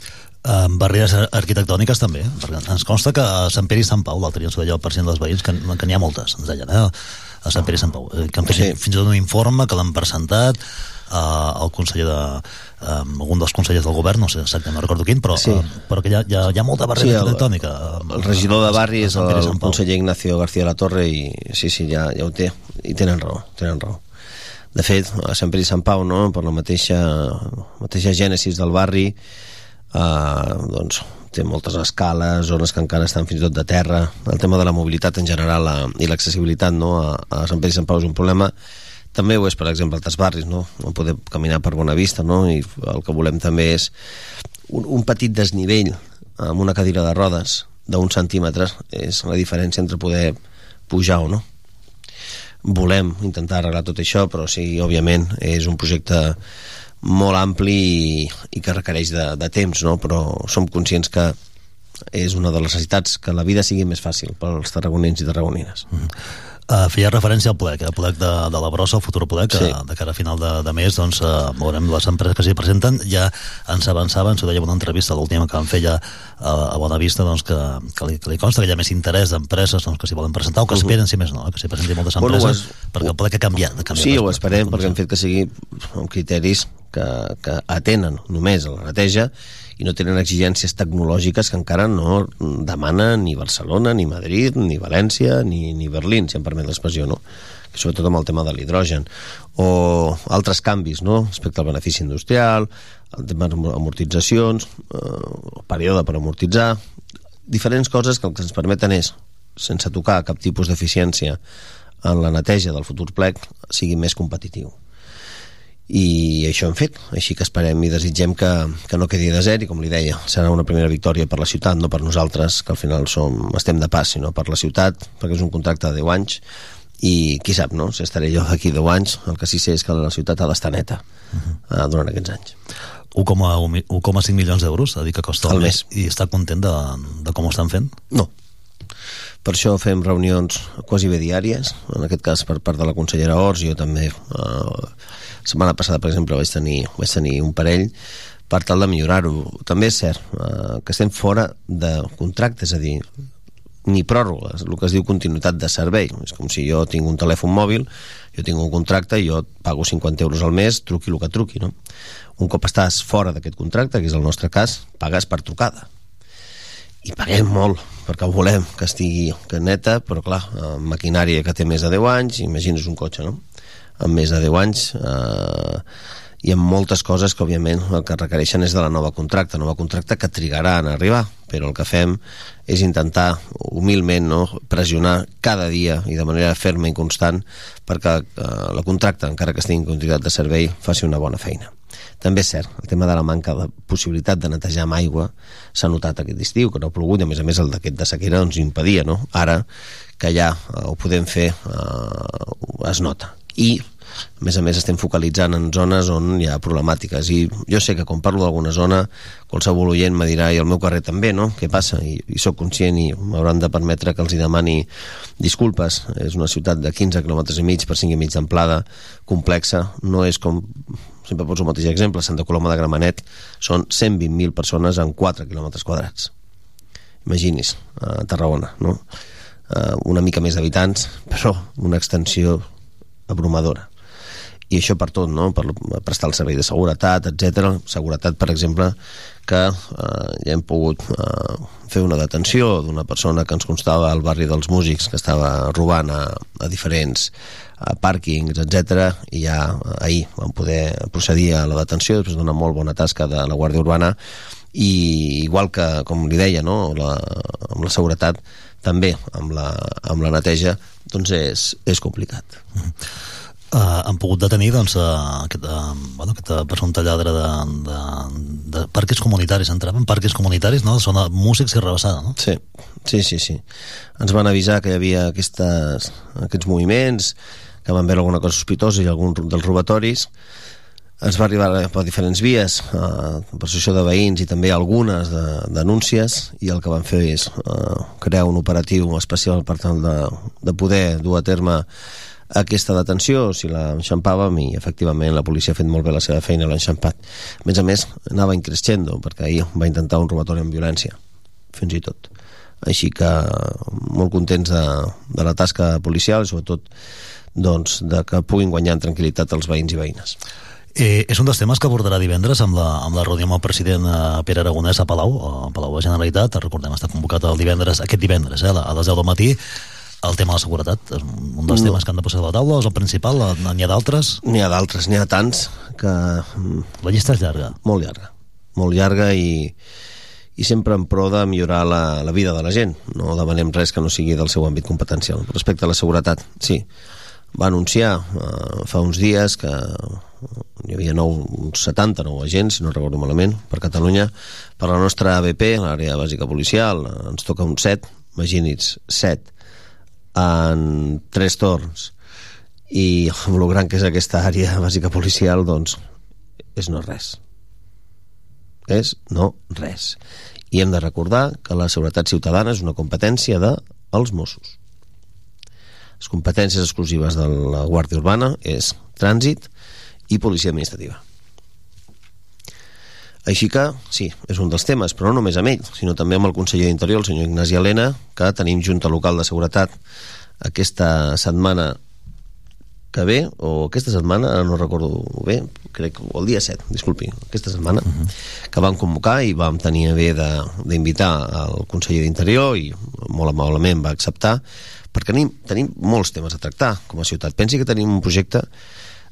En barreres arquitectòniques també, perquè ens consta que a Sant Pere i Sant Pau, l'altre dia ens ho deia el president dels veïns, que, que n'hi ha moltes, ens deien, eh? a Sant Pere i Sant Pau, eh, que han fet sí. fins i tot un informe que l'han presentat eh, el conseller de, eh, algun dels consellers del govern, no sé exactament, no recordo quin, però, sí. eh, però que hi ha, hi ha, hi ha molta barrera sí, arquitectònica. El, el regidor de barri és el, el conseller Ignacio García de la Torre i sí, sí, ja, ja ho té, i tenen raó, tenen raó. De fet, a Sant Pere i Sant Pau, no, per la mateixa, mateixa gènesis del barri, eh, doncs, té moltes escales, zones que encara estan fins i tot de terra. El tema de la mobilitat en general a, i l'accessibilitat no, a, a Sant Pere i Sant Pau és un problema. També ho és, per exemple, altres barris, no? no poder caminar per bona vista, no? i el que volem també és un, un petit desnivell amb una cadira de rodes d'un centímetre és la diferència entre poder pujar o no. Volem intentar arreglar tot això, però sí, òbviament, és un projecte molt ampli i, i que requereix de, de temps, no? però som conscients que és una de les necessitats que la vida sigui més fàcil pels tarragonins i tarragonines. Mm -hmm. Uh, feia referència al PLEC, el PLEC de, de la Brossa, el futur PLEC, sí. que de cara a final de, de mes doncs, uh, veurem les empreses que s'hi presenten. Ja ens avançaven, s'ho deia en una entrevista, l'última que vam fer ja uh, a Bona Vista, doncs, que, que, li, que li consta que hi ha més interès d'empreses doncs, que s'hi volen presentar, o que uh -huh. esperen, si més no, que s'hi presentin moltes empreses, bueno, es... perquè el PLEC ha canviat. Ha canviat sí, ho esperem, perquè hem fet que sigui amb criteris que, que atenen només a la neteja i no tenen exigències tecnològiques que encara no demana ni Barcelona, ni Madrid, ni València, ni, ni Berlín, si em permet l'expressió, no? sobretot amb el tema de l'hidrogen, o altres canvis no? respecte al benefici industrial, el tema d'amortitzacions, eh, període per amortitzar, diferents coses que el que ens permeten és, sense tocar cap tipus d'eficiència en la neteja del futur plec, sigui més competitiu i això hem fet, així que esperem i desitgem que, que no quedi desert i com li deia, serà una primera victòria per la ciutat no per nosaltres, que al final som, estem de pas, sinó per la ciutat, perquè és un contracte de 10 anys i qui sap, no? si estaré jo d'aquí 10 anys el que sí sé és que la ciutat ha d'estar neta uh -huh. uh, durant aquests anys 1,5 milions d'euros, a dir que costa el mes. I està content de, de com ho estan fent? No. Per això fem reunions quasi bé diàries, en aquest cas per part de la consellera Ors, jo també eh, setmana passada, per exemple, vaig tenir, vaig tenir un parell per tal de millorar-ho. També és cert eh, que estem fora de contracte, és a dir, ni pròrroga, el que es diu continuïtat de servei. És com si jo tinc un telèfon mòbil, jo tinc un contracte jo pago 50 euros al mes, truqui el que truqui, no? Un cop estàs fora d'aquest contracte, que és el nostre cas, pagues per trucada. I paguem molt, perquè volem que estigui que neta, però clar, maquinària que té més de 10 anys, imagines un cotxe, no? amb més de 10 anys eh, i amb moltes coses que òbviament el que requereixen és de la nova contracta, nova contracta que trigarà en arribar, però el que fem és intentar humilment no, pressionar cada dia i de manera ferma i constant perquè eh, la contracta, encara que estigui en continuïtat de servei, faci una bona feina. També és cert, el tema de la manca de possibilitat de netejar amb aigua s'ha notat aquest estiu, que no ha plogut, i a més a més el d'aquest de sequera ens impedia, no? Ara, que ja ho podem fer, eh, es nota. I a més a més estem focalitzant en zones on hi ha problemàtiques i jo sé que quan parlo d'alguna zona qualsevol oient me dirà i el meu carrer també, no? Què passa? I, i sóc conscient i m'hauran de permetre que els hi demani disculpes. És una ciutat de 15 km i mig per 5 i mig d'amplada, complexa, no és com sempre poso el mateix exemple, Santa Coloma de Gramenet són 120.000 persones en 4 km quadrats imagini's, a Tarragona no? Uh, una mica més d'habitants però una extensió abrumadora i això per tot, no? per prestar el servei de seguretat, etc. Seguretat, per exemple, que eh, ja hem pogut eh, fer una detenció d'una persona que ens constava al barri dels músics que estava robant a, a diferents a pàrquings, etc. i ja eh, ahir vam poder procedir a la detenció després d'una molt bona tasca de la Guàrdia Urbana i igual que, com li deia, no? la, amb la seguretat també amb la, amb la neteja doncs és, és complicat. Mm -hmm eh, han pogut detenir doncs, uh, aquest, uh, bueno, aquest presumpte lladre de, de, de parques comunitaris entrava en parques comunitaris, no? Zona músics i rebassada, no? Sí, sí, sí, sí. Ens van avisar que hi havia aquestes, aquests moviments, que van veure alguna cosa sospitosa i algun dels robatoris, ens va arribar per diferents vies eh, per associació de veïns i també algunes de, denúncies i el que van fer és eh, crear un operatiu especial per tal de, de poder dur a terme aquesta detenció, si l'enxampàvem i efectivament la policia ha fet molt bé la seva feina l'ha enxampat. A més a més, anava increscendo perquè ahir va intentar un robatori amb violència, fins i tot. Així que molt contents de, de la tasca policial i sobretot doncs, de que puguin guanyar en tranquil·litat els veïns i veïnes. Eh, és un dels temes que abordarà divendres amb la, amb la reunió amb el president eh, Pere Aragonès a Palau, a Palau de Generalitat. Recordem, està convocat el divendres, aquest divendres, eh, a les 10 del matí el tema de la seguretat és un dels no. temes que han de posar a la taula, és el principal, n'hi ha d'altres? N'hi ha d'altres, n'hi ha tants que... La llista és llarga. Molt llarga, molt llarga i, i sempre en pro de millorar la, la vida de la gent. No demanem res que no sigui del seu àmbit competencial. Respecte a la seguretat, sí. Va anunciar eh, fa uns dies que hi havia nou, uns 79 agents, si no recordo malament, per Catalunya. Per la nostra ABP, l'àrea bàsica policial, ens toca un 7, imagini's, 7 en tres torns. I el gran que és aquesta àrea bàsica policial doncs és no res. És no res. I hem de recordar que la seguretat ciutadana és una competència de els Mossos. Les competències exclusives de la Guàrdia Urbana és trànsit i policia administrativa així que, sí, és un dels temes, però no només amb ell, sinó també amb el conseller d'Interior, el senyor Ignasi Helena, que tenim Junta Local de Seguretat aquesta setmana que ve, o aquesta setmana, no recordo bé, crec, o el dia 7, disculpi, aquesta setmana, uh -huh. que vam convocar i vam tenir a bé d'invitar al conseller d'Interior i molt amablement va acceptar, perquè tenim, tenim molts temes a tractar com a ciutat. Pensi que tenim un projecte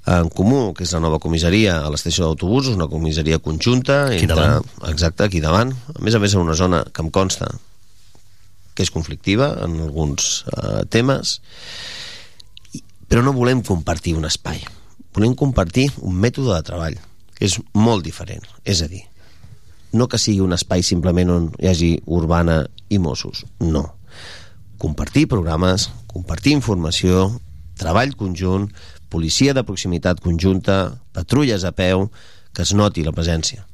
en comú, que és la nova comissaria a l'estació d'autobusos, una comissaria conjunta aquí entre, davant. exacte, aquí davant. A més a més en una zona que em consta que és conflictiva en alguns eh, temes però no volem compartir un espai. Volem compartir un mètode de treball que és molt diferent. És a dir, no que sigui un espai simplement on hi hagi urbana i Mossos, no. Compartir programes, compartir informació treball conjunt policia de proximitat conjunta, patrulles a peu, que es noti la presència.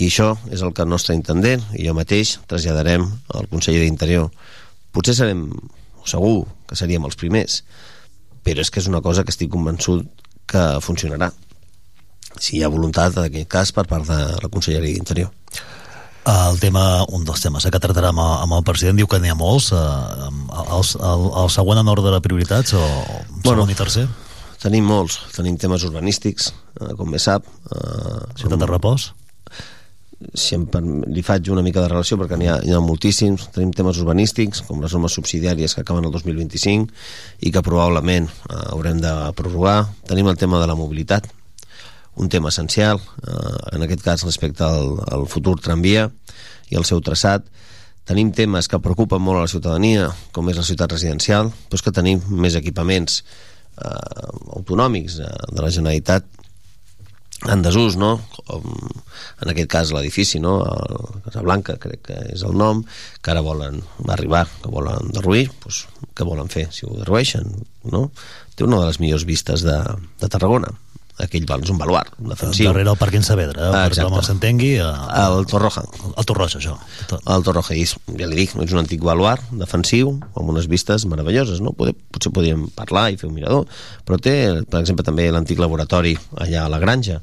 I això és el que el nostre intendent i jo mateix traslladarem al conseller d'Interior. Potser serem, segur que seríem els primers, però és que és una cosa que estic convençut que funcionarà si hi ha voluntat en aquest cas per part de la Conselleria d'Interior. El tema, un dels temes eh, que tractarà amb, amb el president diu que n'hi ha molts eh, el, el, el següent en ordre de prioritats o bueno, segon i tercer? Tenim molts, tenim temes urbanístics, eh, com bé sap. Eh, Ciutat de repòs? si em, li faig una mica de relació perquè n'hi ha, hi ha moltíssims tenim temes urbanístics com les normes subsidiàries que acaben el 2025 i que probablement eh, haurem de prorrogar tenim el tema de la mobilitat un tema essencial eh, en aquest cas respecte al, al futur tramvia i el seu traçat tenim temes que preocupen molt a la ciutadania com és la ciutat residencial però és que tenim més equipaments eh, autonòmics eh, de la Generalitat en desús, no? Com en aquest cas l'edifici, no? El Casablanca, crec que és el nom, que ara volen arribar, que volen derruir, doncs, què volen fer si ho derrueixen, no? Té una de les millors vistes de, de Tarragona aquell val, és un baluart defensiu. Darrere el Parc Saavedra, eh? per que s'entengui. Eh, el Torroja. El Torroja, això. El Torroja, és, ja li dic, és un antic baluart defensiu, amb unes vistes meravelloses, no? Poder, potser podríem parlar i fer un mirador, però té, per exemple, també l'antic laboratori allà a la granja,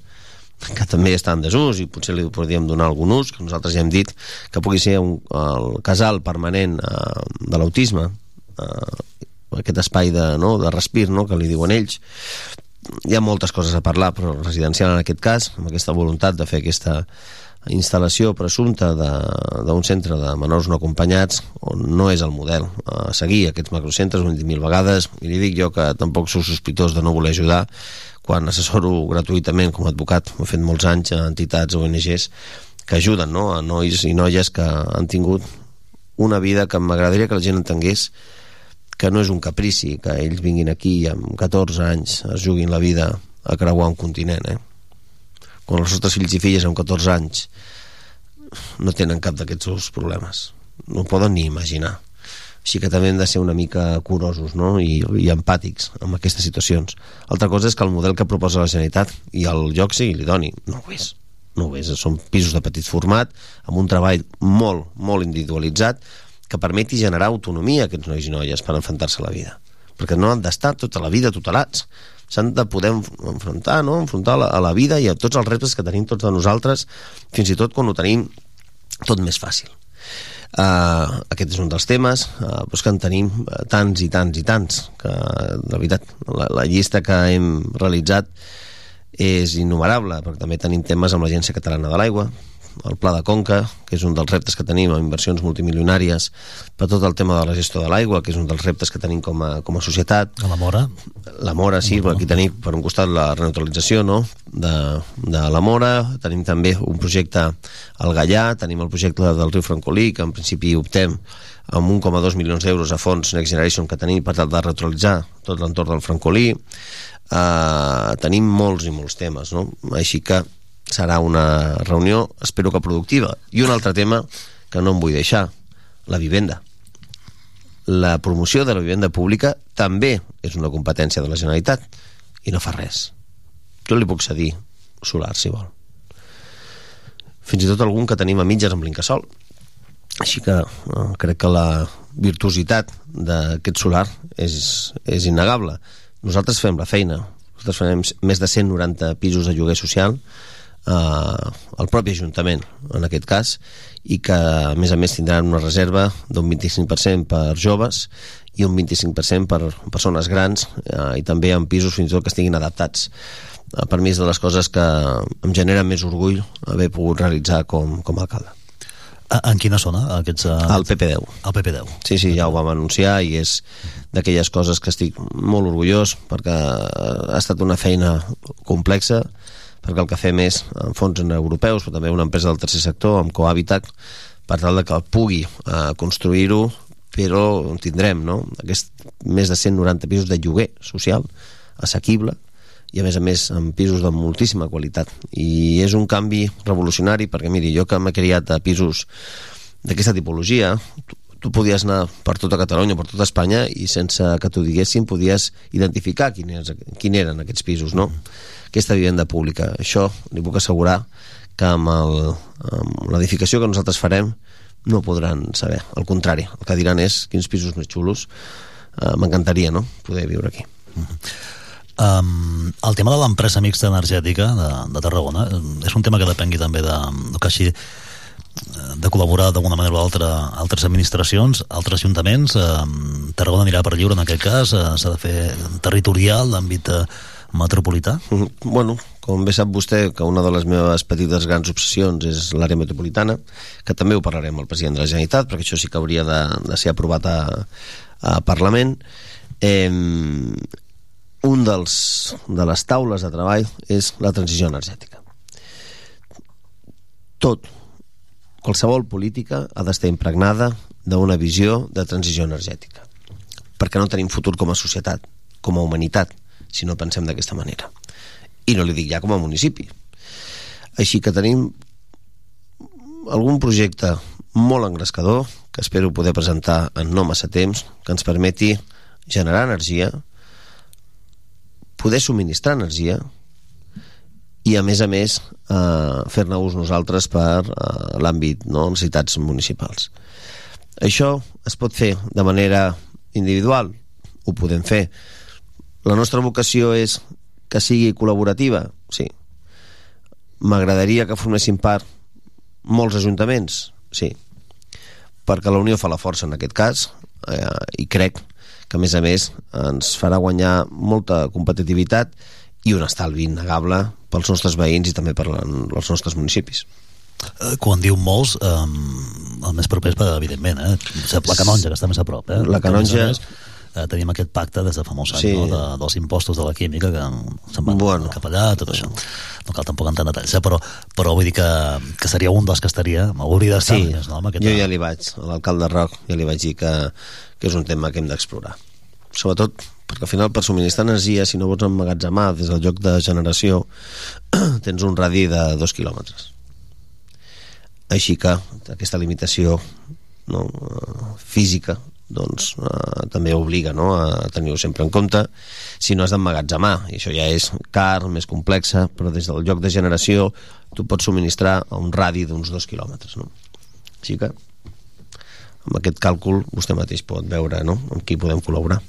que també està en desús i potser li podríem donar algun ús, que nosaltres ja hem dit que pugui ser un, el casal permanent eh, de l'autisme, eh, aquest espai de, no, de respir no, que li diuen ells hi ha moltes coses a parlar, però residencial en aquest cas, amb aquesta voluntat de fer aquesta instal·lació presumpta d'un centre de menors no acompanyats on no és el model a seguir aquests macrocentres, ho hem dit mil vegades i li dic jo que tampoc sou sospitós de no voler ajudar quan assessoro gratuïtament com a advocat, ho he fet molts anys a entitats o ONGs que ajuden no? a nois i noies que han tingut una vida que m'agradaria que la gent entengués que no és un caprici que ells vinguin aquí i amb 14 anys es juguin la vida a creuar un continent eh? quan els nostres fills i filles amb 14 anys no tenen cap d'aquests problemes. No ho poden ni imaginar. Així que també hem de ser una mica curosos no? I, i empàtics amb aquestes situacions. Altra cosa és que el model que proposa la Generalitat i el lloc sigui l'idoni no ho és. No ho és, són pisos de petit format amb un treball molt, molt individualitzat que permeti generar autonomia a aquests nois i noies per enfrontar-se a la vida perquè no han d'estar tota la vida tutelats s'han de poder enfrontar, no? enfrontar a la, vida i a tots els reptes que tenim tots de nosaltres, fins i tot quan ho tenim tot més fàcil. Uh, aquest és un dels temes, uh, és que en tenim tants i tants i tants, que de veritat la, la llista que hem realitzat és innumerable, perquè també tenim temes amb l'Agència Catalana de l'Aigua, el Pla de Conca, que és un dels reptes que tenim amb inversions multimilionàries per tot el tema de la gestió de l'aigua, que és un dels reptes que tenim com a, com a societat. A la Mora. La Mora, sí, aquí tenim per un costat la reneutralització no? de, de la Mora, tenim també un projecte al Gallà, tenim el projecte del riu Francolí, que en principi optem amb 1,2 milions d'euros a fons Next Generation que tenim per tal de neutralitzar tot l'entorn del Francolí. Uh, tenim molts i molts temes, no? Així que serà una reunió, espero que productiva. I un altre tema que no em vull deixar, la vivenda. La promoció de la vivenda pública també és una competència de la Generalitat i no fa res. Jo li puc cedir solar, si vol. Fins i tot algun que tenim a mitges amb l'Incasol. Així que eh, crec que la virtuositat d'aquest solar és, és innegable. Nosaltres fem la feina. Nosaltres fem més de 190 pisos de lloguer social eh, el propi Ajuntament, en aquest cas, i que, a més a més, tindran una reserva d'un 25% per joves i un 25% per persones grans eh, i també en pisos fins i tot que estiguin adaptats. Eh, per mi és de les coses que em genera més orgull haver pogut realitzar com, com a alcalde. En quina zona? Aquests, uh... Al PP10. Al PP10. Sí, sí, ja ho vam anunciar i és d'aquelles coses que estic molt orgullós perquè ha estat una feina complexa, perquè el que fem és en fons europeus, però també una empresa del tercer sector, amb Cohabitat, per tal de que pugui eh, construir-ho, però tindrem no? Aquest, més de 190 pisos de lloguer social, assequible, i a més a més amb pisos de moltíssima qualitat i és un canvi revolucionari perquè miri, jo que m'he criat a pisos d'aquesta tipologia tu, tu podies anar per tota Catalunya, per tota Espanya i sense que t'ho diguessin podies identificar quin, és, quin eren aquests pisos no? Aquesta vivenda pública. Això li puc assegurar que amb l'edificació que nosaltres farem no podran saber. Al contrari, el que diran és quins pisos més xulos eh, m'encantaria no? poder viure aquí. Uh -huh. Um, el tema de l'empresa mixta energètica de, de Tarragona és un tema que depengui també de, que així de col·laborar d'alguna manera o altra altres administracions, altres ajuntaments eh, Tarragona anirà per lliure en aquest cas eh, s'ha de fer territorial l'àmbit metropolità? Mm, bueno, com bé sap vostè que una de les meves petites grans obsessions és l'àrea metropolitana, que també ho parlarem amb el president de la Generalitat, perquè això sí que hauria de, de ser aprovat a, a Parlament. Eh, un dels, de les taules de treball és la transició energètica. Tot, qualsevol política ha d'estar impregnada d'una visió de transició energètica perquè no tenim futur com a societat, com a humanitat, si no pensem d'aquesta manera. I no li dic ja com a municipi. Així que tenim algun projecte molt engrescador que espero poder presentar en no massa temps, que ens permeti generar energia, poder subministrar energia i a més a més eh, fer-ne ús nosaltres per eh, l'àmbit no, necessitats municipals. Això es pot fer de manera individual, ho podem fer. La nostra vocació és que sigui col·laborativa, sí. M'agradaria que formessin part molts ajuntaments, sí. Perquè la Unió fa la força en aquest cas, eh, i crec que a més a més ens farà guanyar molta competitivitat i un estalvi innegable pels nostres veïns i també per els nostres municipis. Eh, quan diu molts, eh, el més proper és, evidentment, eh? la Canonja, que està més a prop. Eh? La Canonja... Més, eh, tenim aquest pacte des de fa molts anys, sí. no? de, dels impostos de la química que se'n van bueno. cap allà, tot això. No cal tampoc entrar en detalls, eh? però, però vull dir que, que seria un dels que estaria, hauria d'estar sí. més, no? Amb aquest... Jo ja li vaig, a l'alcalde Roc, ja li vaig dir que, que és un tema que hem d'explorar. Sobretot perquè al final per subministrar energia, si no vols emmagatzemar des del lloc de generació, tens un radi de dos quilòmetres així que aquesta limitació no, física doncs eh, també obliga no, a tenir-ho sempre en compte si no has d'emmagatzemar i això ja és car, més complexa però des del lloc de generació tu pots subministrar a un radi d'uns dos quilòmetres no? així que amb aquest càlcul vostè mateix pot veure no, amb qui podem col·laborar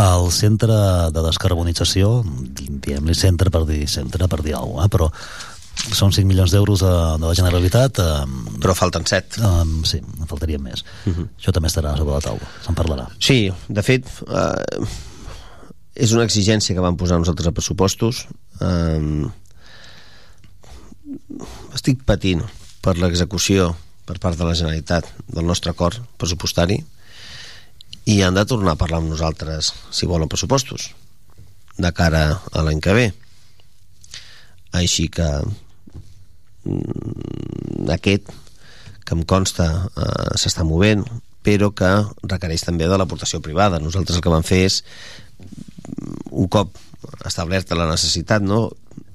el centre de descarbonització diem-li centre per dir centre per dir alguna cosa, eh? però són 5 milions d'euros de, de la Generalitat eh, però falten 7 eh, sí, en faltarien més uh mhm. -huh. això també estarà sobre la taula, se'n parlarà sí, de fet eh, és una exigència que vam posar nosaltres a pressupostos eh, estic patint per l'execució per part de la Generalitat del nostre acord pressupostari i han de tornar a parlar amb nosaltres si volen pressupostos de cara a l'any que ve així que aquest que em consta eh, s'està movent però que requereix també de l'aportació privada. Nosaltres el que vam fer és un cop establerta la necessitat no,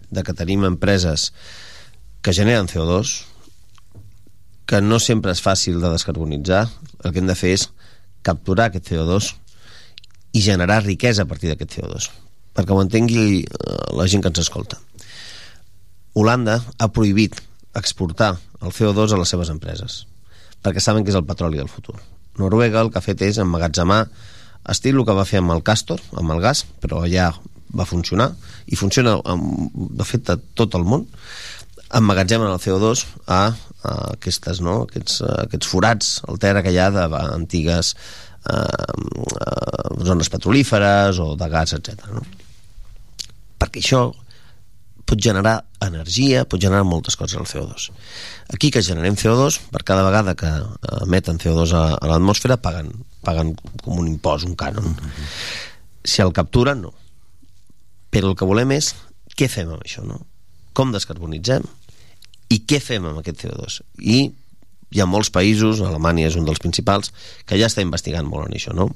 de que tenim empreses que generen CO2 que no sempre és fàcil de descarbonitzar el que hem de fer és capturar aquest CO2 i generar riquesa a partir d'aquest CO2 perquè ho entengui eh, la gent que ens escolta Holanda ha prohibit exportar el CO2 a les seves empreses perquè saben que és el petroli del futur. Noruega el que ha fet és emmagatzemar estil el que va fer amb el Castor, amb el gas, però allà va funcionar i funciona de fet a tot el món emmagatzemen el CO2 a, a aquestes, no? aquests, a aquests forats al terra que hi ha d'antigues eh, eh, zones petrolíferes o de gas, etc. No? perquè això pot generar energia, pot generar moltes coses el CO2. Aquí que generem CO2, per cada vegada que emeten CO2 a, a l'atmosfera paguen, paguen com un impost, un cànon. Mm -hmm. Si el capturen, no. Però el que volem és què fem amb això, no? Com descarbonitzem i què fem amb aquest CO2. I hi ha molts països, Alemanya és un dels principals, que ja està investigant molt en això, no?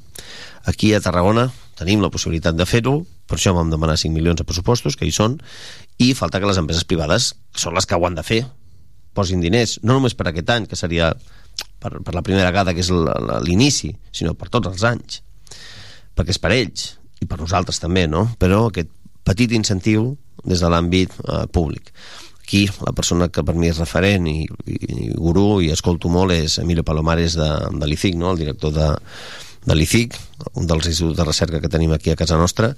Aquí a Tarragona tenim la possibilitat de fer-ho, per això vam demanar 5 milions de pressupostos, que hi són, i falta que les empreses privades, que són les que ho han de fer, posin diners, no només per aquest any, que seria per, per la primera vegada que és l'inici, sinó per tots els anys, perquè és per ells, i per nosaltres també, no? Però aquest petit incentiu des de l'àmbit eh, públic. Aquí la persona que per mi és referent i, i, i gurú i escolto molt és Emilio Palomares de, de l'ICIC, no? el director de, de l'ICIC, un dels instituts de recerca que tenim aquí a casa nostra,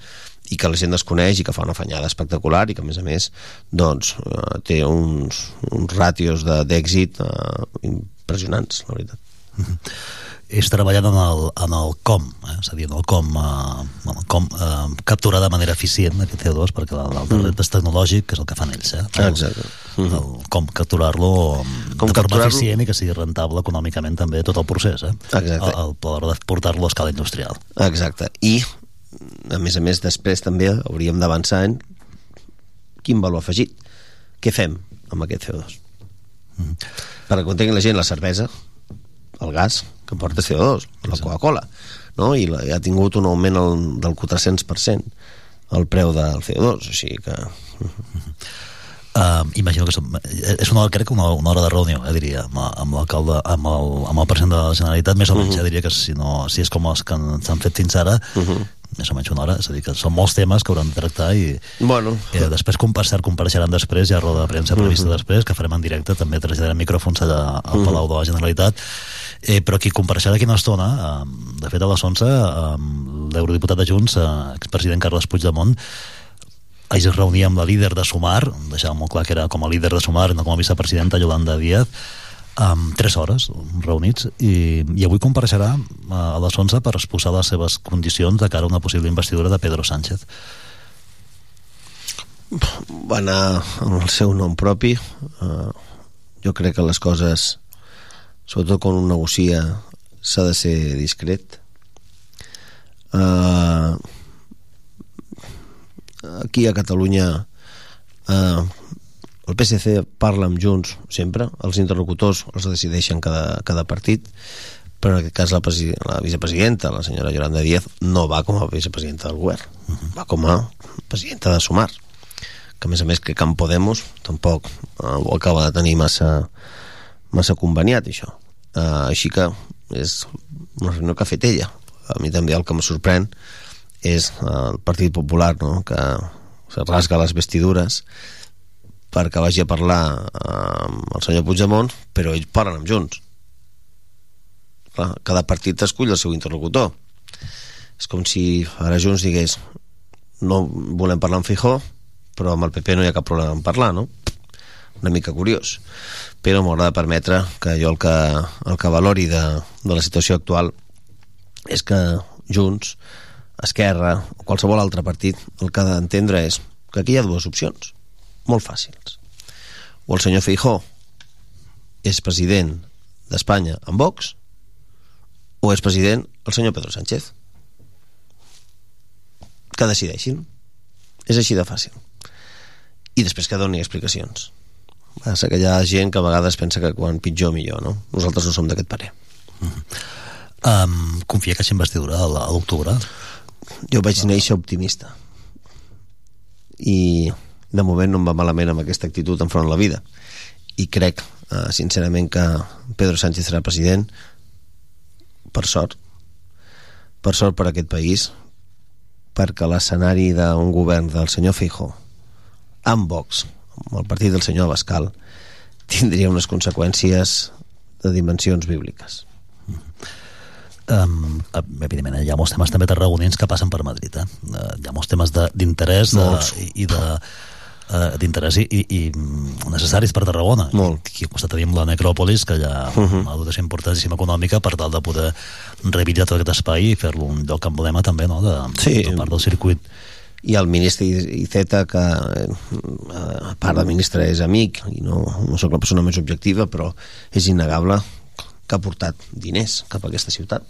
i que la gent desconeix i que fa una fanyada espectacular i que a més a més doncs, eh, té uns, uns ràtios d'èxit eh, impressionants, la veritat. és treballant en el, en el com, eh? és a dir, en el com, eh, bueno, com eh, capturar de manera eficient aquest CO2, perquè l'altre mm. repte és tecnològic, que és el que fan ells. Eh? El, Exacte. Mm el, com capturar-lo de forma eficient i que sigui rentable econòmicament també tot el procés, eh? Exacte. El, el, a l'hora de portar-lo a escala industrial. Exacte. I, a més a més, després també hauríem d'avançar en quin valor afegit. Què fem amb aquest CO2? Mm. Quan tingui la gent la cervesa, el gas, que porta CO2, la Coca-Cola, no? i la, ha tingut un augment el, del 400% el preu del CO2, o sigui que... Uh, imagino que som, és una, crec que una, una hora de reunió, eh, diria, amb, amb l'alcalde, amb, el, amb el president de la Generalitat, més o menys, uh -huh. eh, diria que si, no, si és com els que s'han fet fins ara, uh -huh. més o menys una hora, és a dir, que són molts temes que hauran de tractar i, bueno. i després, com per cert, compareixeran després, hi ha roda de premsa prevista uh -huh. després, que farem en directe, també traslladarem micròfons allà al Mhm. Palau de la Generalitat, eh, però qui compareixerà d'aquí una estona, eh, de fet a les 11, eh, l'eurodiputat de Junts, eh, expresident Carles Puigdemont, ahir es reunia amb la líder de Sumar, deixava molt clar que era com a líder de Sumar, no com a vicepresidenta, Yolanda Díaz, amb tres hores reunits, i, i avui compareixerà eh, a les 11 per exposar les seves condicions de cara a una possible investidura de Pedro Sánchez. va anar amb el seu nom propi uh, jo crec que les coses sobretot quan un negocia s'ha de ser discret. Uh, aquí a Catalunya uh, el PSC parla amb Junts sempre, els interlocutors els decideixen cada, cada partit però en aquest cas la, la vicepresidenta la senyora Yolanda Díaz no va com a vicepresidenta del govern va com a presidenta de Sumar que a més a més que en Podemos tampoc eh, ho acaba de tenir massa massa conveniat això uh, així que és una reunió que ha fet ella a mi també el que me sorprèn és uh, el Partit Popular no? que se rasga les vestidures perquè vagi a parlar amb el senyor Puigdemont però ells parlen amb Junts Clar, cada partit escull el seu interlocutor és com si ara Junts digués no volem parlar amb Fijó però amb el PP no hi ha cap problema en parlar no? Una mica curiós però m'haurà de permetre que jo el que, el que valori de, de la situació actual és que Junts, Esquerra o qualsevol altre partit el que ha d'entendre és que aquí hi ha dues opcions molt fàcils. O el senyor Feijó és president d'Espanya amb Vox o és president el senyor Pedro Sánchez. Que decideixin. És així de fàcil. I després que doni explicacions Passa que hi ha gent que a vegades pensa que quan pitjor millor, no? Nosaltres no som d'aquest parer. Um, confia que s'investidura a l'octubre? Jo vaig néixer optimista. I de moment no em va malament amb aquesta actitud enfront de la vida. I crec, eh, sincerament, que Pedro Sánchez serà president per sort. Per sort per aquest país, perquè l'escenari d'un govern del senyor Feijó amb Vox, amb el partit del senyor Abascal, tindria unes conseqüències de dimensions bíbliques. Um, evidentment, hi ha molts temes també tarragonins que passen per Madrid. Eh? Uh, hi ha molts temes de- d'interès i, de uh, d'interès i, i, i mm, necessaris per Tarragona. Molt. Aquí al costat tenim la necròpolis, que hi ha uh -huh. una dotació importantíssima econòmica per tal de poder rehabilitar tot aquest espai i fer-lo un lloc emblema també no? de, Sí. de part del circuit. I el ministre Iceta que eh, a part de ministre és amic i no, no sóc la persona més objectiva però és innegable que ha portat diners cap a aquesta ciutat.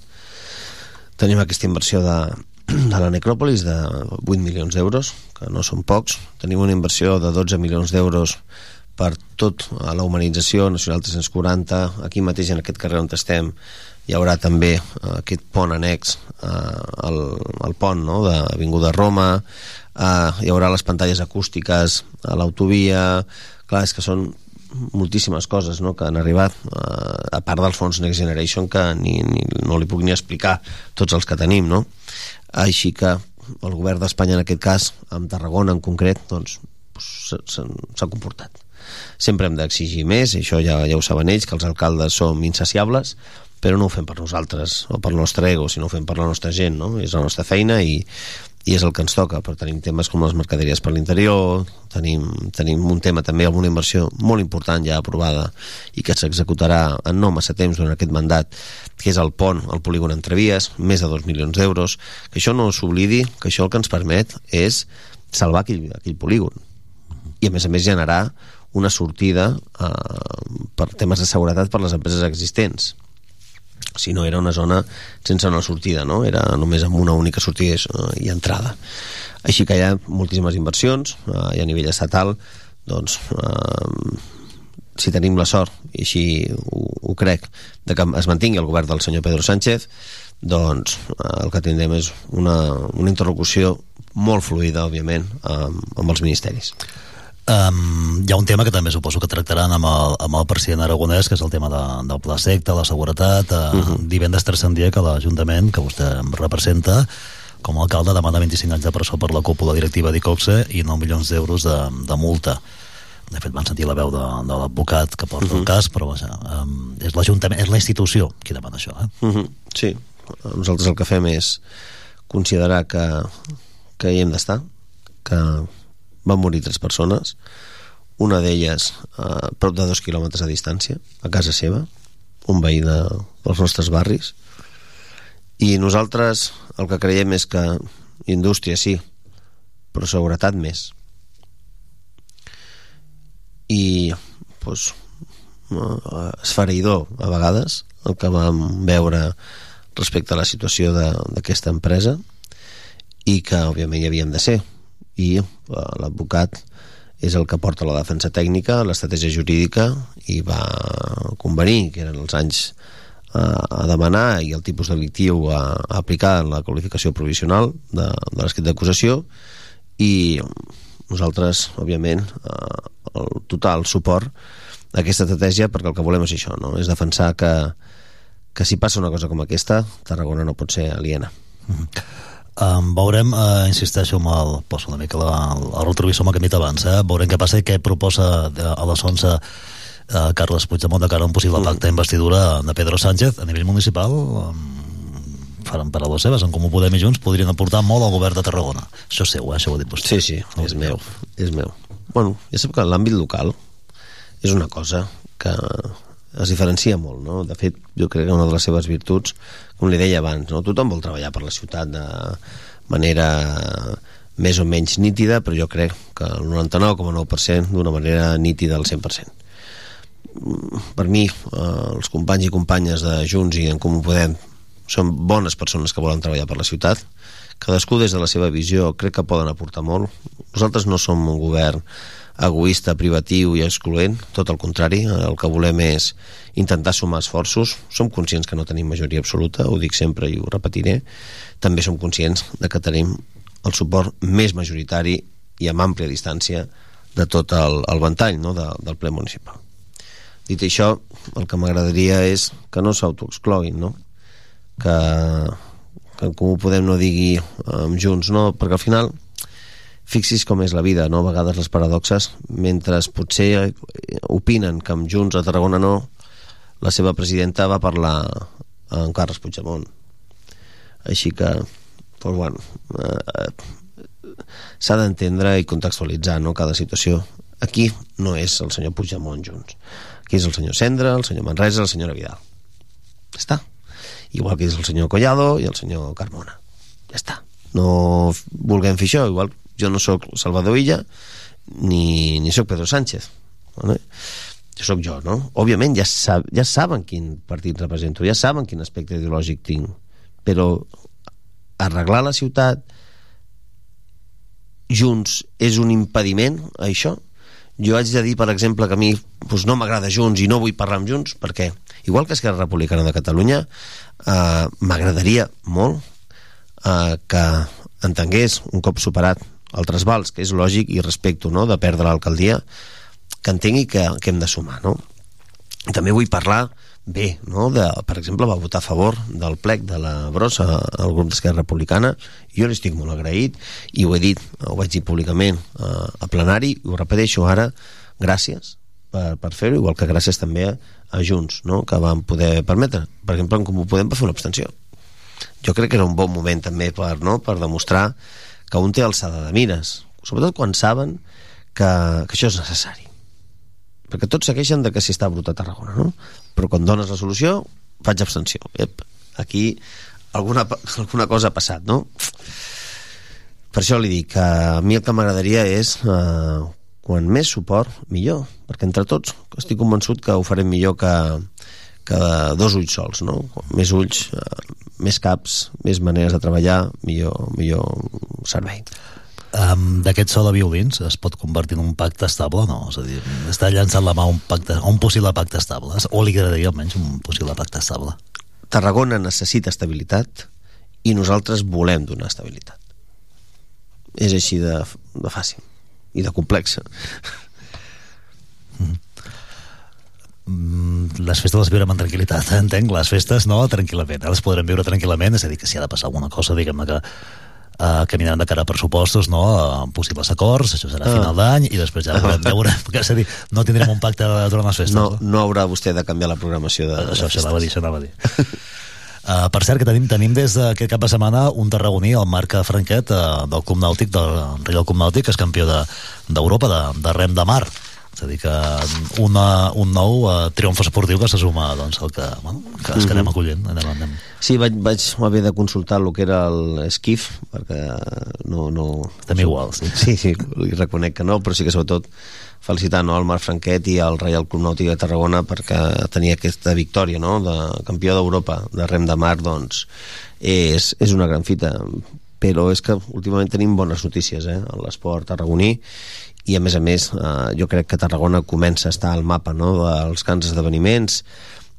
Tenim aquesta inversió de, de la necròpolis de 8 milions d'euros que no són pocs. Tenim una inversió de 12 milions d'euros per tot a la humanització Nacional 340 aquí mateix en aquest carrer on estem hi haurà també eh, aquest pont annex eh, al, al pont no? de Avinguda Roma eh, hi haurà les pantalles acústiques a l'autovia clar, és que són moltíssimes coses no? que han arribat eh, a part dels fons Next Generation que ni, ni, no li puc ni explicar tots els que tenim no? així que el govern d'Espanya en aquest cas amb Tarragona en concret doncs, s'ha comportat sempre hem d'exigir més, això ja, ja ho saben ells, que els alcaldes som insaciables, però no ho fem per nosaltres o per el nostre ego, sinó ho fem per la nostra gent, no? És la nostra feina i, i és el que ens toca, però tenim temes com les mercaderies per l'interior, tenim, tenim un tema també amb una inversió molt important ja aprovada i que s'executarà en no massa temps durant aquest mandat, que és el pont, el polígon entre vies, més de 2 milions d'euros, que això no s'oblidi, que això el que ens permet és salvar aquell, aquell polígon i a més a més generar una sortida eh, per temes de seguretat per les empreses existents si no era una zona sense una sortida, no? era només amb una única sortida i entrada. Així que hi ha moltíssimes inversions, eh, i a nivell estatal, doncs, eh, si tenim la sort, i així ho, ho crec, de que es mantingui el govern del senyor Pedro Sánchez, doncs eh, el que tindrem és una, una interlocució molt fluida, òbviament, amb, amb els ministeris. Um, hi ha un tema que també suposo que tractaran amb el, amb el president aragonès, que és el tema de, del pla secta, la seguretat. Uh, uh -huh. Divendres transcendia que l'Ajuntament, que vostè em representa, com a alcalde demana 25 anys de presó per la cúpula directiva d'Icoxe i 9 milions d'euros de, de multa. De fet, van sentir la veu de, de l'advocat que porta uh -huh. el cas, però vaja, um, és l'Ajuntament, és la institució qui demana això. Eh? Uh -huh. Sí, nosaltres el que fem és considerar que, que hi hem d'estar, que van morir tres persones una d'elles a prop de dos quilòmetres a distància a casa seva un veí de, dels nostres barris. I nosaltres el que creiem és que indústria sí però seguretat més. I doncs, esfereïdor a vegades el que vam veure respecte a la situació d'aquesta empresa i que òbviament hi havíem de ser i eh, l'advocat és el que porta la defensa tècnica, l'estratègia jurídica i va convenir que eren els anys a, a demanar i el tipus delictiu a, a aplicar la qualificació provisional de, de l'escrit d'acusació i nosaltres, òbviament, eh, el total suport a aquesta estratègia perquè el que volem és això, no? és defensar que, que si passa una cosa com aquesta, Tarragona no pot ser aliena. Mm -hmm. Um, veurem, uh, insisteixo amb el, poso una mica la, el, retrovisor que hem abans, eh? veurem què passa i què proposa de, a les 11 uh, Carles Puigdemont de cara a un possible mm. pacte d'investidura de Pedro Sánchez a nivell municipal um, faran per a les seves, en Comú Podem i Junts podrien aportar molt al govern de Tarragona això és seu, eh? això ho ha dit vostè Sí, sí, no és meu, és meu bueno, ja sap que l'àmbit local és una cosa que es diferencia molt, no? De fet, jo crec que una de les seves virtuts, com li deia abans, no? tothom vol treballar per la ciutat de manera més o menys nítida, però jo crec que el 99,9% d'una manera nítida al 100%. Per mi, eh, els companys i companyes de Junts i en Comú Podem són bones persones que volen treballar per la ciutat, cadascú des de la seva visió crec que poden aportar molt. Nosaltres no som un govern egoista, privatiu i excloent, tot el contrari, el que volem és intentar sumar esforços, som conscients que no tenim majoria absoluta, ho dic sempre i ho repetiré, també som conscients de que tenim el suport més majoritari i amb àmplia distància de tot el, el ventall no? de, del ple municipal. Dit això, el que m'agradaria és que no s'autoexcloguin, no? que, que com ho podem no digui um, junts, no? perquè al final fixis com és la vida, no? a vegades les paradoxes, mentre potser eh, opinen que amb Junts a Tarragona no, la seva presidenta va parlar amb Carles Puigdemont. Així que, doncs, bueno, eh, eh, s'ha d'entendre i contextualitzar no, cada situació. Aquí no és el senyor Puigdemont Junts. Aquí és el senyor Cendra, el senyor Manresa, el senyor Vidal. Ja està. Igual que és el senyor Collado i el senyor Carmona. Ja està. No vulguem fer això, igual jo no sóc Salvador Illa ni, ni sóc Pedro Sánchez vale? jo sóc jo, no? Òbviament ja, sab, ja saben quin partit represento, ja saben quin aspecte ideològic tinc, però arreglar la ciutat junts és un impediment a això? Jo haig de dir, per exemple, que a mi doncs, no m'agrada Junts i no vull parlar amb Junts, perquè, igual que Esquerra Republicana de Catalunya, eh, m'agradaria molt eh, que entengués, un cop superat altres vals, que és lògic i respecto no, de perdre l'alcaldia, que entengui que, que hem de sumar. No? També vull parlar bé, no? de, per exemple, va votar a favor del plec de la brossa al grup d'Esquerra Republicana, jo li estic molt agraït, i ho he dit, ho vaig dir públicament eh, a plenari, i ho repeteixo ara, gràcies per, per fer-ho, igual que gràcies també a, a Junts, no? que van poder permetre. Per exemple, en Comú Podem va fer una abstenció. Jo crec que era un bon moment també per, no? per demostrar que un té alçada de mires, sobretot quan saben que, que això és necessari. Perquè tots segueixen de que si està brut a Tarragona, no? Però quan dones la solució, faig abstenció. Ep, aquí alguna, alguna cosa ha passat, no? Per això li dic que a mi el que m'agradaria és eh, quan més suport, millor, perquè entre tots estic convençut que ho farem millor que, que dos ulls sols, no? Més ulls, eh, més caps, més maneres de treballar, millor, millor servei. Um, D'aquest so de violins es pot convertir en un pacte estable o no? És a dir, està llançant la mà un, pacte, un possible pacte estable o li agradaria almenys un possible pacte estable Tarragona necessita estabilitat i nosaltres volem donar estabilitat és així de, de fàcil i de complexa mm, les festes les viurem amb tranquil·litat, entenc, les festes no, tranquil·lament, les podrem viure tranquil·lament és a dir, que si ha de passar alguna cosa, diguem-ne que uh, que aniran de cara a pressupostos, no? a possibles acords, això serà a final Ah. d'any, i després ja veurem, ja veurem, és a dir, no tindrem un pacte durant les festes. no, no haurà vostè de canviar la programació de, Això, de això anava a dir, això anava a dir. Uh, per cert, que tenim, tenim des d'aquest cap de setmana un tarragoní, el Marc Franquet, uh, del Club Nàutic, del Reial Club Nàutic, que és campió d'Europa de, de, de rem de mar. És a dir, que una, un nou uh, triomf esportiu que se suma doncs, al que, bueno, que, es que anem Mhm. acollint. Anem, anem. Sí, vaig, vaig haver de consultar el que era l'esquif, perquè no... no... Estem igual, sí. Sí, sí, li reconec que no, però sí que sobretot felicitar no, el Marc Franquet i el Reial Club Nàutic de Tarragona perquè tenia aquesta victòria no, de campió d'Europa de rem de mar, doncs és, és una gran fita però és que últimament tenim bones notícies eh, a l'esport tarragoní i a més a més eh, jo crec que Tarragona comença a estar al mapa no, dels grans esdeveniments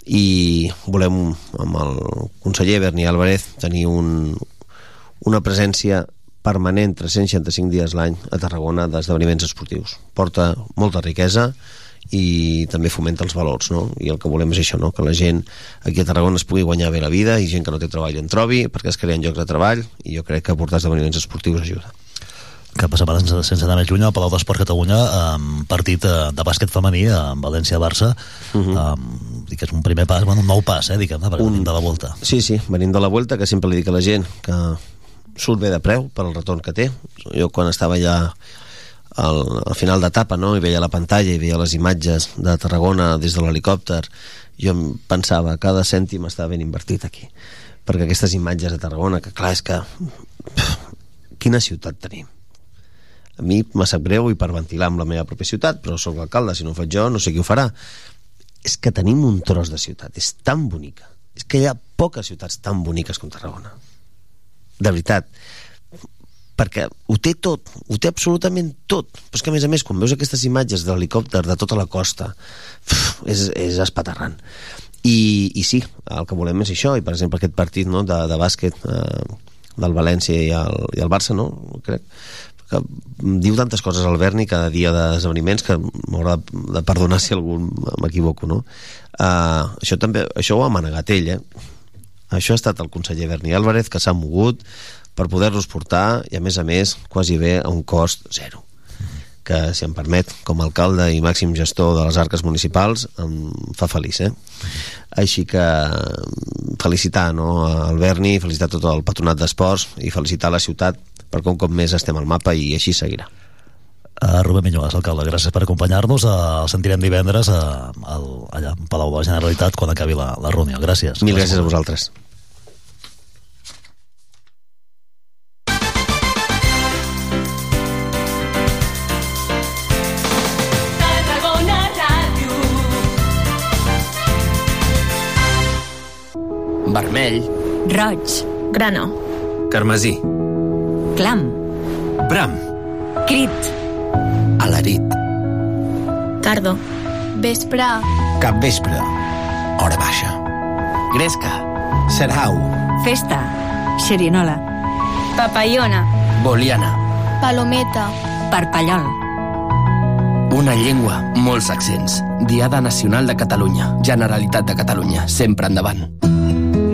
i volem amb el conseller Berni Álvarez tenir un, una presència permanent 365 dies l'any a Tarragona d'esdeveniments esportius porta molta riquesa i també fomenta els valors no? i el que volem és això, no? que la gent aquí a Tarragona es pugui guanyar bé la vida i gent que no té treball en trobi perquè es creen llocs de treball i jo crec que portar esdeveniments esportius ajuda De setmana, sense, sense anar més lluny, al Palau d'Esport Catalunya, um, partit uh, de bàsquet femení amb València-Barça, uh -huh. um, que és un primer pas, bueno, un nou pas, eh, diguem-ne, perquè un... venim de la volta. Sí, sí, venim de la Vuelta, que sempre li dic a la gent que surt bé de preu per al retorn que té. Jo quan estava ja al, al final d'etapa no? i veia la pantalla i veia les imatges de Tarragona des de l'helicòpter, jo em pensava cada cèntim està ben invertit aquí. Perquè aquestes imatges de Tarragona, que clar, és que... pff, Quina ciutat tenim? A mi me sap greu hiperventilar amb la meva pròpia ciutat, però sóc l'alcalde, si no ho faig jo, no sé qui ho farà. És que tenim un tros de ciutat, és tan bonica. És que hi ha poques ciutats tan boniques com Tarragona. De veritat. Perquè ho té tot, ho té absolutament tot. Però és que, a més a més, quan veus aquestes imatges de l'helicòpter de tota la costa, és, és espaterrant. I, I sí, el que volem és això, i per exemple aquest partit no, de, de bàsquet eh, del València i el, i el Barça, no? crec que diu tantes coses al Berni cada dia d'esdeveniments que m'haurà de perdonar si algun m'equivoco no? uh, això també això ho ha manegat ell eh? això ha estat el conseller Berni Álvarez que s'ha mogut per poder-los portar i a més a més quasi bé a un cost zero que si em permet com a alcalde i màxim gestor de les arques municipals em fa feliç eh? així que felicitar no, al Berni, felicitar tot el patronat d'esports i felicitar la ciutat perquè un cop més estem al mapa i així seguirà Uh, Rubén Minyuas, alcalde, gràcies per acompanyar-nos. Uh, el sentirem divendres uh, al, allà al Palau de la Generalitat quan acabi la, la reunió. Gràcies. Mil gràcies a vosaltres. Vermell. Roig. Grano. Carmesí. Clam. Bram. Crit. Alarit. Cardo. Vespre. Cap vespre. Hora baixa. Gresca. Serau. Festa. Xerinola. Papayona. Boliana. Palometa. Parpallol. Una llengua, molts accents. Diada Nacional de Catalunya. Generalitat de Catalunya. Sempre endavant.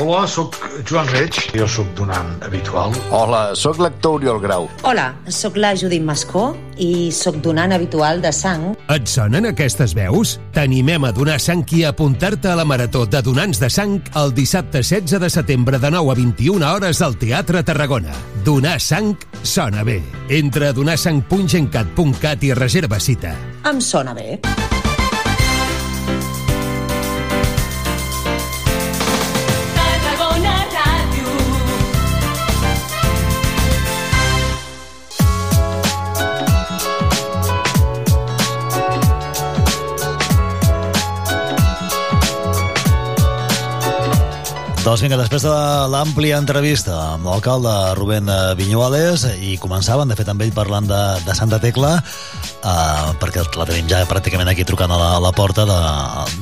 Hola, sóc Joan Reig, jo sóc donant habitual. Hola, sóc l'actor Oriol Grau. Hola, sóc la Judit Mascó i sóc donant habitual de sang. Et sonen aquestes veus? T'animem a donar sang i a apuntar-te a la Marató de Donants de Sang el dissabte 16 de setembre de 9 a 21 hores al Teatre Tarragona. Donar sang sona bé. Entra a donarsang.gencat.cat i reserva cita. Em sona bé. Doncs vinga, després de l'àmplia entrevista amb l'alcalde Rubén eh, Viñuales i començaven, de fet, amb ell parlant de, de Santa Tecla, uh, perquè la tenim ja pràcticament aquí trucant a la, a la porta. De...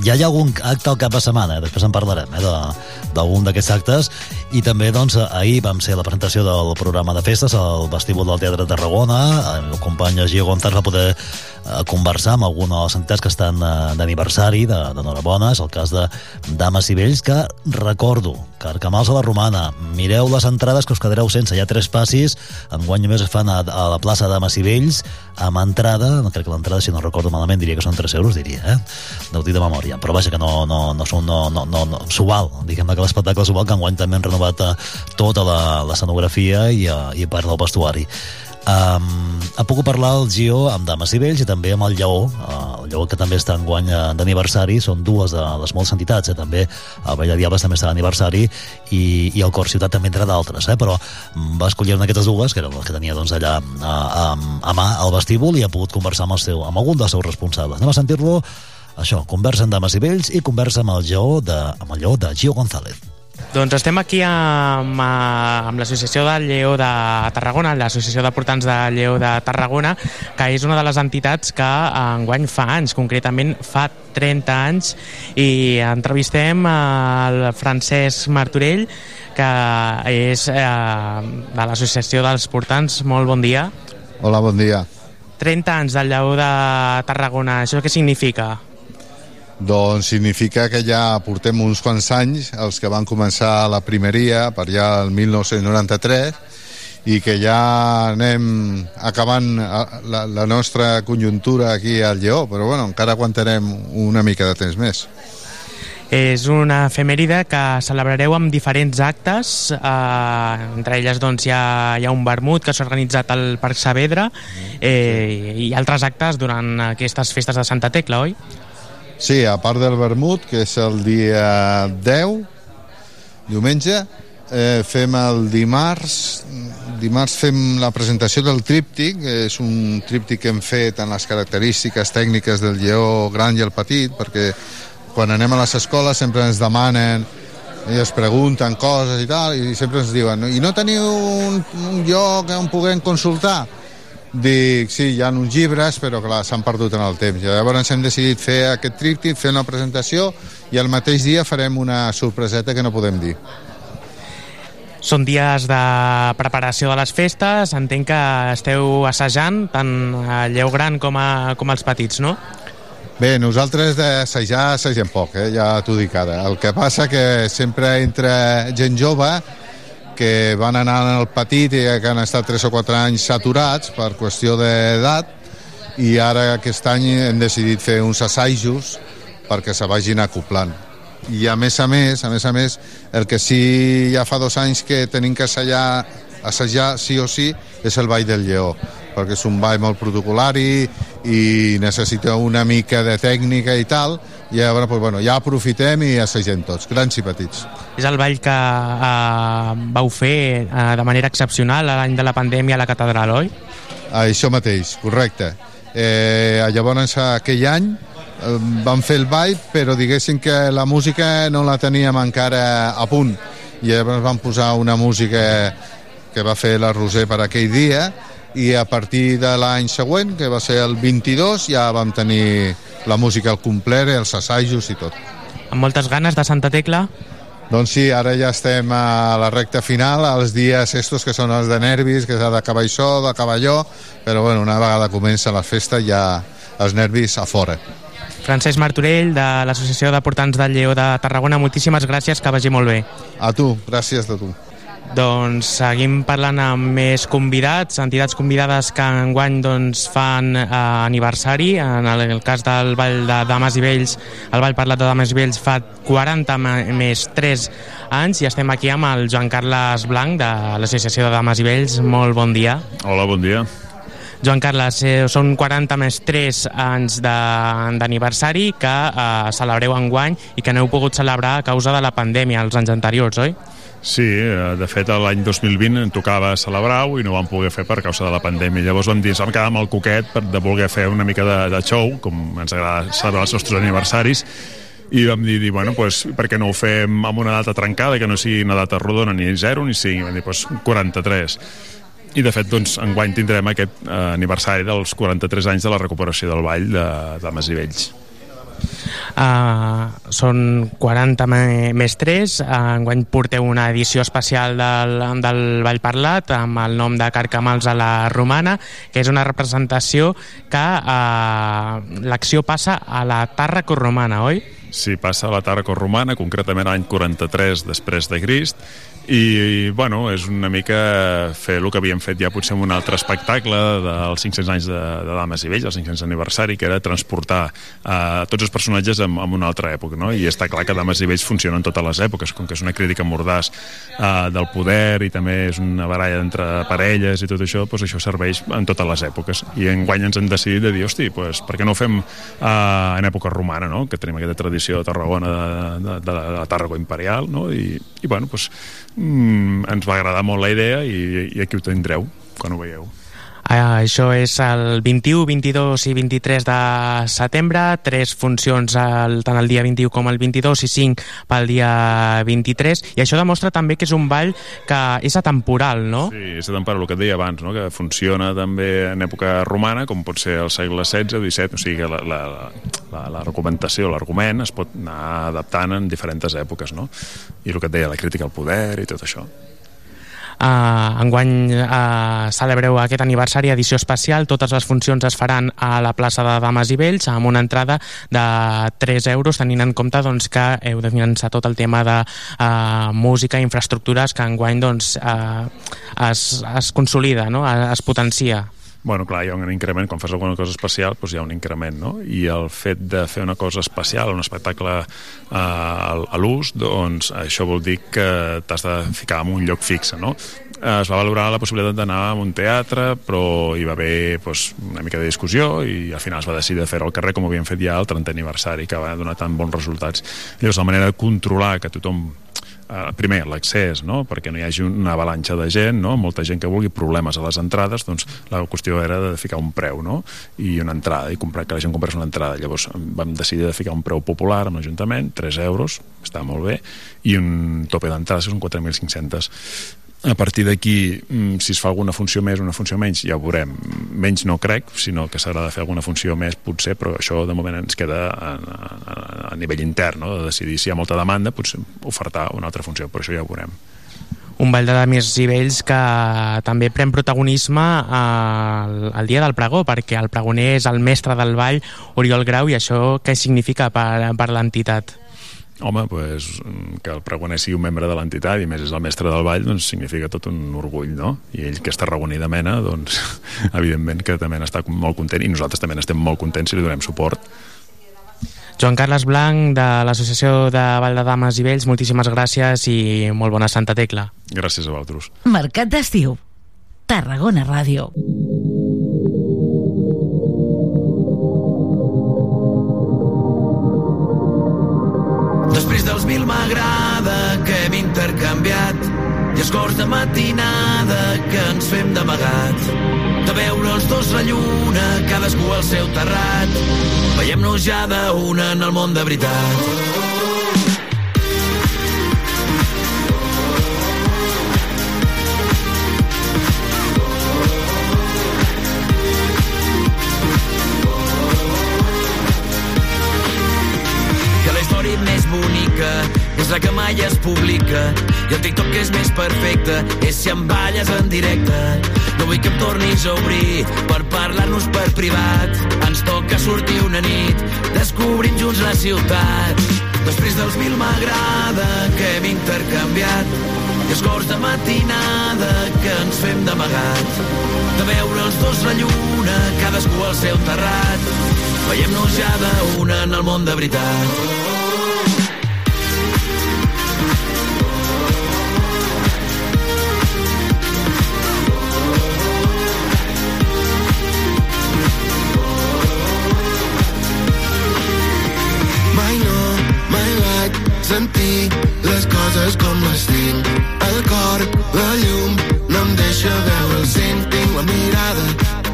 Ja hi ha algun acte al cap de setmana, eh? després en parlarem, eh? d'algun d'aquests actes. I també, doncs, ahir vam ser la presentació del programa de festes al vestíbul del Teatre de Tarragona. El meu company Gio González va poder eh, conversar amb alguna de les entitats que estan eh, d'aniversari, de- d'enhorabona, és el cas de Dames i Vells, que recordo, Carcamals a la Romana, mireu les entrades que us quedareu sense, hi ha tres passis, enguany només es fan a, a la plaça Dames i Vells, amb entrada, crec que l'entrada, si no recordo malament, diria que són 3 euros, diria, eh? Deu dir de memòria, però vaja que no, no, no, són, no, no, no, no s'ho val, diguem que l'espectacle s'ho val, que enguany també han renovat eh, tota l'escenografia i, i part del vestuari. Um, ha pogut parlar el Gio amb Dames i Vells i també amb el Lleó, uh, el Lleó que també està enguany eh, d'aniversari, són dues de les moltes entitats, eh? també el Vell de Diables també està d'aniversari i, i el Cor Ciutat també entre d'altres, eh? però mm, va escollir una d'aquestes dues, que eren les que tenia doncs, allà a, a, a mà al vestíbul i ha pogut conversar amb, el seu, amb algun dels seus responsables. Anem a sentir-lo, això, conversa amb Dames i Vells i conversa amb el Lleó de, amb el Lleó de Gio González. Doncs estem aquí amb, eh, amb l'Associació del Lleó de Tarragona, l'Associació de Portants de Lleó de Tarragona, que és una de les entitats que enguany fa anys, concretament fa 30 anys, i entrevistem el Francesc Martorell, que és eh, de l'Associació dels Portants. Molt bon dia. Hola, bon dia. 30 anys del Lleó de Tarragona, això què significa? Doncs significa que ja portem uns quants anys, els que van començar la primeria, per allà el 1993, i que ja anem acabant eh, la, la nostra conjuntura aquí al Lleó, però bueno, encara aguantarem una mica de temps més. És una efemèride que celebrareu amb diferents actes, eh, entre elles doncs, hi, ha, hi ha un vermut que s'ha organitzat al Parc Saavedra eh, i altres actes durant aquestes festes de Santa Tecla, oi? Sí, a part del vermut, que és el dia 10, diumenge, eh, fem el dimarts, dimarts fem la presentació del tríptic, és un tríptic que hem fet en les característiques tècniques del lleó gran i el petit, perquè quan anem a les escoles sempre ens demanen i es pregunten coses i tal, i sempre ens diuen i no teniu un, un lloc on puguem consultar? Dic, sí, hi ha uns llibres, però clar, s'han perdut en el temps. Llavors hem decidit fer aquest tríptic, fer una presentació i el mateix dia farem una sorpreseta que no podem dir. Són dies de preparació de les festes, entenc que esteu assajant tant a Lleu Gran com, a, com als petits, no? Bé, nosaltres d'assajar assagem poc, eh? ja t'ho dic ara. El que passa que sempre entra gent jove que van anar al petit i que han estat 3 o 4 anys saturats per qüestió d'edat i ara aquest any hem decidit fer uns assajos perquè se vagin acoplant. I a més a més, a més a més, el que sí ja fa dos anys que tenim que assajar, assajar sí o sí és el Ball del Lleó. Perquè és un ball molt protocolari i necessita una mica de tècnica i tal, i llavors pues, bueno, ja aprofitem i assagem tots, grans i petits. És el ball que eh, vau fer eh, de manera excepcional l'any de la pandèmia a la catedral, oi? Això mateix, correcte. Eh, llavors, aquell any eh, vam fer el ball, però diguéssim que la música no la teníem encara a punt. I llavors vam posar una música que va fer la Roser per aquell dia i a partir de l'any següent, que va ser el 22, ja vam tenir la música al complet, els assajos i tot. Amb moltes ganes de Santa Tecla? Doncs sí, ara ja estem a la recta final, als dies estos que són els de nervis, que s'ha d'acabar això, d'acabar allò, però bueno, una vegada comença la festa ja els nervis a fora. Francesc Martorell, de l'Associació de Portants del Lleó de Tarragona, moltíssimes gràcies, que vagi molt bé. A tu, gràcies de tu. Doncs seguim parlant amb més convidats, entitats convidades que enguany doncs, fan eh, aniversari. En el, el cas del Vall de Dames i Vells, el Vall Parlat de Dames i Vells fa 40 més 3 anys i estem aquí amb el Joan Carles Blanc de l'Associació de Dames i Vells. Molt bon dia. Hola, bon dia. Joan Carles, eh, són 40 més 3 anys d'aniversari que eh, celebreu enguany i que no heu pogut celebrar a causa de la pandèmia els anys anteriors, oi? Sí, eh, de fet l'any 2020 en tocava celebrar-ho i no ho vam poder fer per causa de la pandèmia. Llavors vam dir, vam quedar amb el coquet per de voler fer una mica de, de show, com ens agrada celebrar els nostres aniversaris, i vam dir, dir bueno, pues, per què no ho fem amb una data trencada, que no sigui una data rodona ni 0 ni 5, vam dir, pues, 43 i de fet doncs, enguany tindrem aquest eh, aniversari dels 43 anys de la recuperació del ball de, de Vells. Uh, són 40 més 3 uh, enguany porteu una edició especial del, del Ball Parlat amb el nom de Carcamals a la Romana que és una representació que uh, l'acció passa a la Tàrraco Romana, oi? Sí, passa a la Tàrraco Romana, concretament l'any 43 després de Crist i, bueno, és una mica fer el que havíem fet ja potser en un altre espectacle dels 500 anys de, de Dames i Vells, el 500 aniversari, que era transportar uh, tots els personatges en, en una altra època, no? I està clar que Dames i Vells funcionen en totes les èpoques, com que és una crítica mordàs uh, del poder i també és una baralla entre parelles i tot això, doncs això serveix en totes les èpoques. I en guany ens hem decidit de dir, hosti, doncs, per què no ho fem uh, en època romana, no? que tenim aquesta tradició de Tarragona de, de, de, de la Tarrago imperial, no? I, i bueno, doncs, mm, ens va agradar molt la idea i, i aquí ho tindreu quan ho veieu. Uh, això és el 21, 22 i 23 de setembre, tres funcions el, tant el dia 21 com el 22 i 5 pel dia 23, i això demostra també que és un ball que és atemporal, no? Sí, és atemporal, el que et deia abans, no? que funciona també en època romana, com pot ser el segle XVI o XVII, o sigui que la, la, la, la documentació, l'argument es pot anar adaptant en diferents èpoques, no? I el que et deia, la crítica al poder i tot això. Uh, enguany uh, celebreu aquest aniversari, edició especial. Totes les funcions es faran a la plaça de Dames i Vells amb una entrada de 3 euros, tenint en compte doncs, que heu de finançar tot el tema de uh, música i infraestructures que enguany doncs, uh, es, es consolida, no? es potencia. Bueno, clar, hi ha un increment, quan fas alguna cosa especial doncs hi ha un increment, no? I el fet de fer una cosa especial, un espectacle eh, a l'ús, doncs això vol dir que t'has de ficar en un lloc fixe, no? es va valorar la possibilitat d'anar a un teatre, però hi va haver doncs, una mica de discussió i al final es va decidir de fer-ho al carrer com ho havíem fet ja al 30 aniversari, que va donar tan bons resultats. Llavors, la manera de controlar que tothom eh, primer, l'accés, no? perquè no hi hagi una avalanxa de gent, no? molta gent que vulgui problemes a les entrades, doncs la qüestió era de ficar un preu no? i una entrada, i comprar, que la gent comprés una entrada. Llavors vam decidir de ficar un preu popular amb l'Ajuntament, 3 euros, està molt bé, i un tope d'entrades són 4.500 a partir d'aquí, mm, si es fa alguna funció més o una funció menys, ja ho veurem. Menys no crec, sinó que s'haurà de fer alguna funció més, potser, però això de moment ens queda a, a, a nivell intern, no? de decidir si hi ha molta demanda, potser ofertar una altra funció, però això ja ho veurem. Un ball de dames i vells que també pren protagonisme al, al dia del pregó, perquè el pregoner és el mestre del ball, Oriol Grau, i això què significa per, per l'entitat? Home, pues, que el pregoner sigui un membre de l'entitat i més és el mestre del ball, doncs significa tot un orgull, no? I ell que està tarragoní de mena, doncs evidentment que també n'està molt content i nosaltres també n'estem molt contents si li donem suport. Joan Carles Blanc, de l'Associació de Vall de Dames i Vells, moltíssimes gràcies i molt bona Santa Tecla. Gràcies a vosaltres. Mercat d'estiu. Tarragona Ràdio. I escorç de matinada que ens fem d'amagat. De veure els dos la lluna, cadascú al seu terrat. Veiem-nos ja d'una en el món de veritat. És la que mai es publica. I el TikTok és més perfecte. És si em balles en directe. No vull que em tornis a obrir per parlar-nos per privat. Ens toca sortir una nit descobrim junts la ciutat. Després dels mil m'agrada que hem intercanviat. I escorç de matinada que ens fem d'amagat de veure els dos la lluna cadascú al seu terrat. Veiem-nos ja d'una en el món de veritat sentir les coses com les tinc. El cor, la llum, no em deixa veure el cent. Tinc la mirada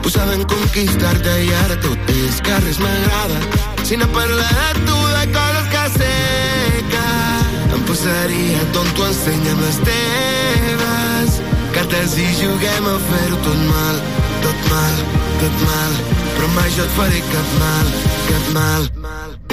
posada en conquistar-te i ara tot és que res m'agrada. Si no parla de tu, de coses que sé que em posaria tonto, ensenya'm les teves cartes i juguem a fer-ho tot mal, tot mal, tot mal. Però mai jo et faré cap mal, cap mal.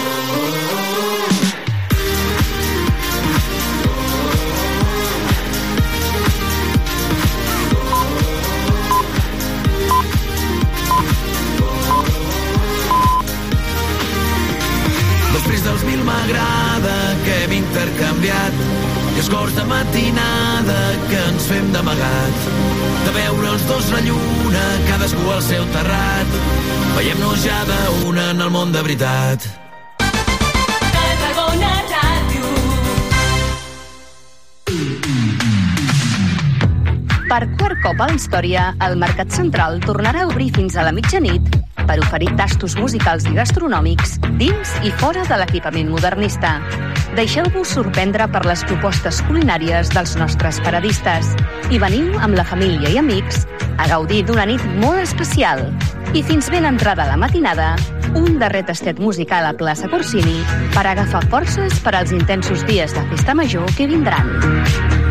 Intercanviat. I escorç de matinada que ens fem d'amagat. De veure els dos la lluna cadascú al seu terrat. Veiem-nos ja d'una en el món de veritat Per quart cop a la història, el Mercat Central tornarà a obrir fins a la mitjanit per oferir tastos musicals i gastronòmics dins i fora de l'equipament modernista. Deixeu-vos sorprendre per les propostes culinàries dels nostres paradistes i veniu amb la família i amics a gaudir d'una nit molt especial. I fins ben entrada la matinada, un darrer tastet musical a plaça Corsini per agafar forces per als intensos dies de festa major que vindran.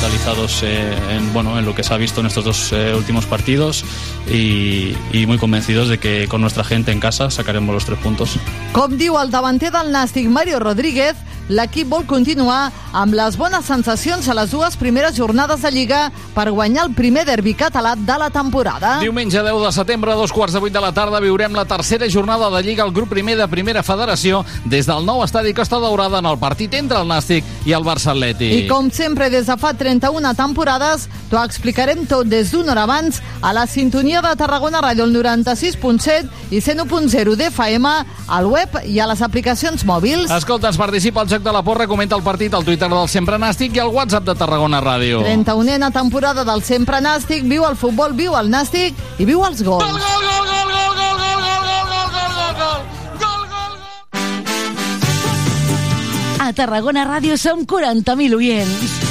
mentalizados eh, en, bueno, en lo que se ha visto en estos dos eh, últimos partidos y, y, muy convencidos de que con nuestra gente en casa sacaremos los tres puntos. Com diu el davanter del Nàstic, Mario Rodríguez, l'equip vol continuar amb les bones sensacions a les dues primeres jornades de Lliga per guanyar el primer derbi català de la temporada. Diumenge 10 de setembre, a dos quarts de vuit de la tarda, viurem la tercera jornada de Lliga al grup primer de Primera Federació des del nou estadi Costa Daurada en el partit entre el Nàstic i el Barça Atlètic. I com sempre, des de fa 41 temporades, t'ho explicarem tot des d'una hora abans a la sintonia de Tarragona Ràdio, 96.7 i 101.0 d'FM, al web i a les aplicacions mòbils. Escolta, es participa al Joc de la Porra, comenta el partit al Twitter del Sempre Nàstic i al WhatsApp de Tarragona Ràdio. 31a temporada del Sempre Nàstic, viu el futbol, viu el Nàstic i viu els gols. Gol, gol, gol, gol, gol! A Tarragona Ràdio som 40.000 oients.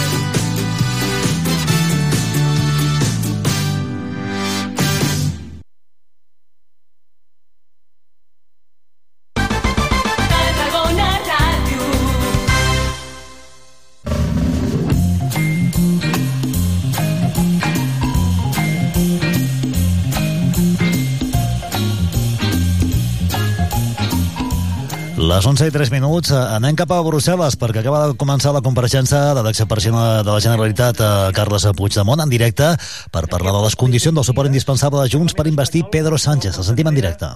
Les 11 i 3 minuts, eh, anem cap a Brussel·les perquè acaba de començar la compareixença de l'expresident de la Generalitat, eh, Carles Puigdemont, en directe per parlar de les condicions del suport indispensable de Junts per investir Pedro Sánchez. El sentim en directe.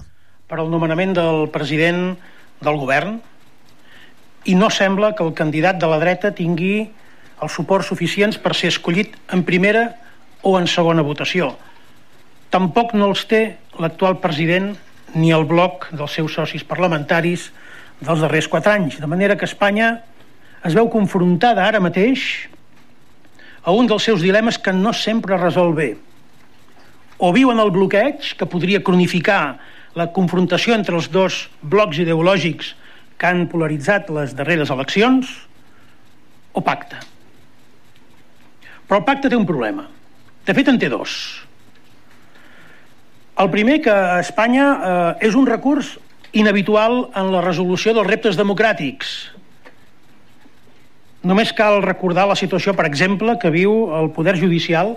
Per al nomenament del president del govern i no sembla que el candidat de la dreta tingui els suports suficients per ser escollit en primera o en segona votació. Tampoc no els té l'actual president ni el bloc dels seus socis parlamentaris dels darrers quatre anys. De manera que Espanya es veu confrontada ara mateix a un dels seus dilemes que no sempre resol bé. O viu en el bloqueig, que podria cronificar la confrontació entre els dos blocs ideològics que han polaritzat les darreres eleccions, o pacta. Però el pacte té un problema. De fet, en té dos. El primer, que Espanya eh, és un recurs inhabitual en la resolució dels reptes democràtics. Només cal recordar la situació, per exemple, que viu el Poder Judicial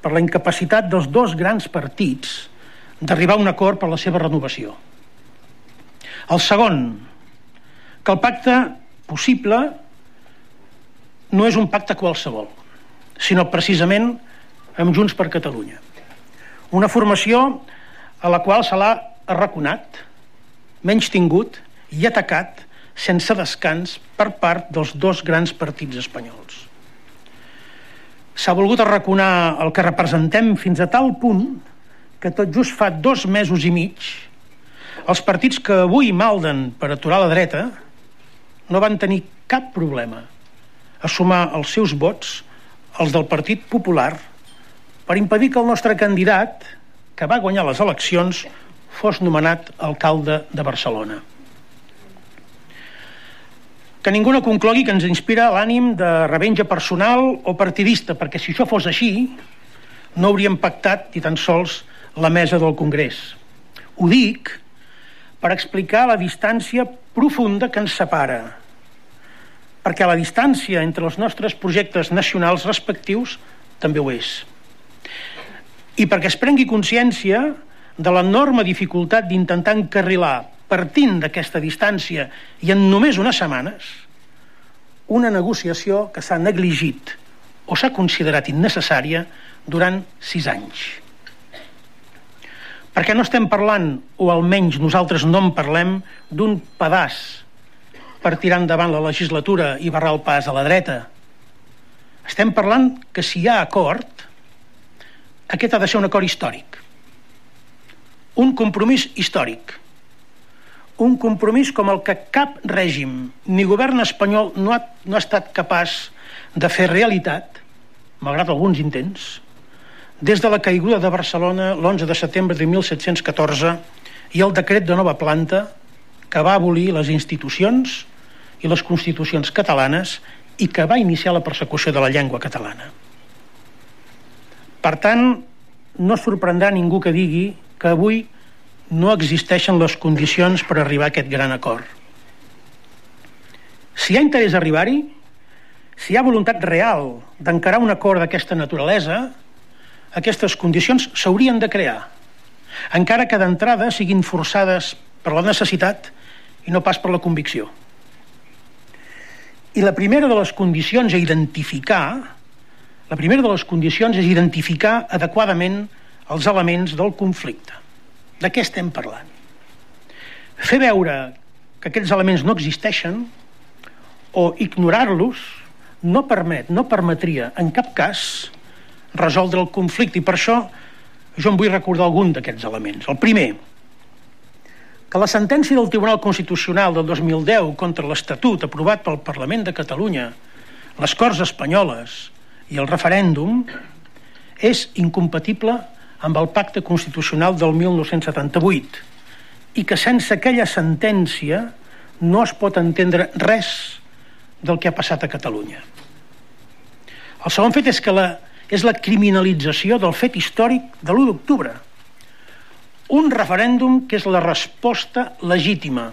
per la incapacitat dels dos grans partits d'arribar a un acord per la seva renovació. El segon, que el pacte possible no és un pacte qualsevol, sinó precisament amb Junts per Catalunya. Una formació a la qual se l'ha arraconat, menys tingut i atacat sense descans per part dels dos grans partits espanyols. S'ha volgut arraconar el que representem fins a tal punt que tot just fa dos mesos i mig els partits que avui malden per aturar la dreta no van tenir cap problema a sumar els seus vots els del Partit Popular per impedir que el nostre candidat, que va guanyar les eleccions, fos nomenat alcalde de Barcelona. Que ningú no conclogui que ens inspira l'ànim de revenja personal o partidista, perquè si això fos així, no hauríem pactat ni tan sols la mesa del Congrés. Ho dic per explicar la distància profunda que ens separa, perquè la distància entre els nostres projectes nacionals respectius també ho és i perquè es prengui consciència de l'enorme dificultat d'intentar encarrilar, partint d'aquesta distància i en només unes setmanes, una negociació que s'ha negligit o s'ha considerat innecessària durant sis anys. Perquè no estem parlant, o almenys nosaltres no en parlem, d'un pedaç per tirar endavant la legislatura i barrar el pas a la dreta. Estem parlant que si hi ha acord, aquest ha de ser un acord històric. Un compromís històric. Un compromís com el que cap règim ni govern espanyol no ha, no ha estat capaç de fer realitat, malgrat alguns intents, des de la caiguda de Barcelona l'11 de setembre de 1714 i el decret de nova planta que va abolir les institucions i les constitucions catalanes i que va iniciar la persecució de la llengua catalana. Per tant, no sorprendrà ningú que digui que avui no existeixen les condicions per arribar a aquest gran acord. Si hi ha interès a arribar-hi, si hi ha voluntat real d'encarar un acord d'aquesta naturalesa, aquestes condicions s'haurien de crear, encara que d'entrada siguin forçades per la necessitat i no pas per la convicció. I la primera de les condicions a identificar la primera de les condicions és identificar adequadament els elements del conflicte. De què estem parlant? Fer veure que aquests elements no existeixen o ignorar-los no permet, no permetria en cap cas resoldre el conflicte i per això jo en vull recordar algun d'aquests elements. El primer, que la sentència del Tribunal Constitucional del 2010 contra l'Estatut aprovat pel Parlament de Catalunya, les Corts Espanyoles i el referèndum és incompatible amb el pacte constitucional del 1978 i que sense aquella sentència no es pot entendre res del que ha passat a Catalunya. El segon fet és que la, és la criminalització del fet històric de l'1 d'octubre. Un referèndum que és la resposta legítima,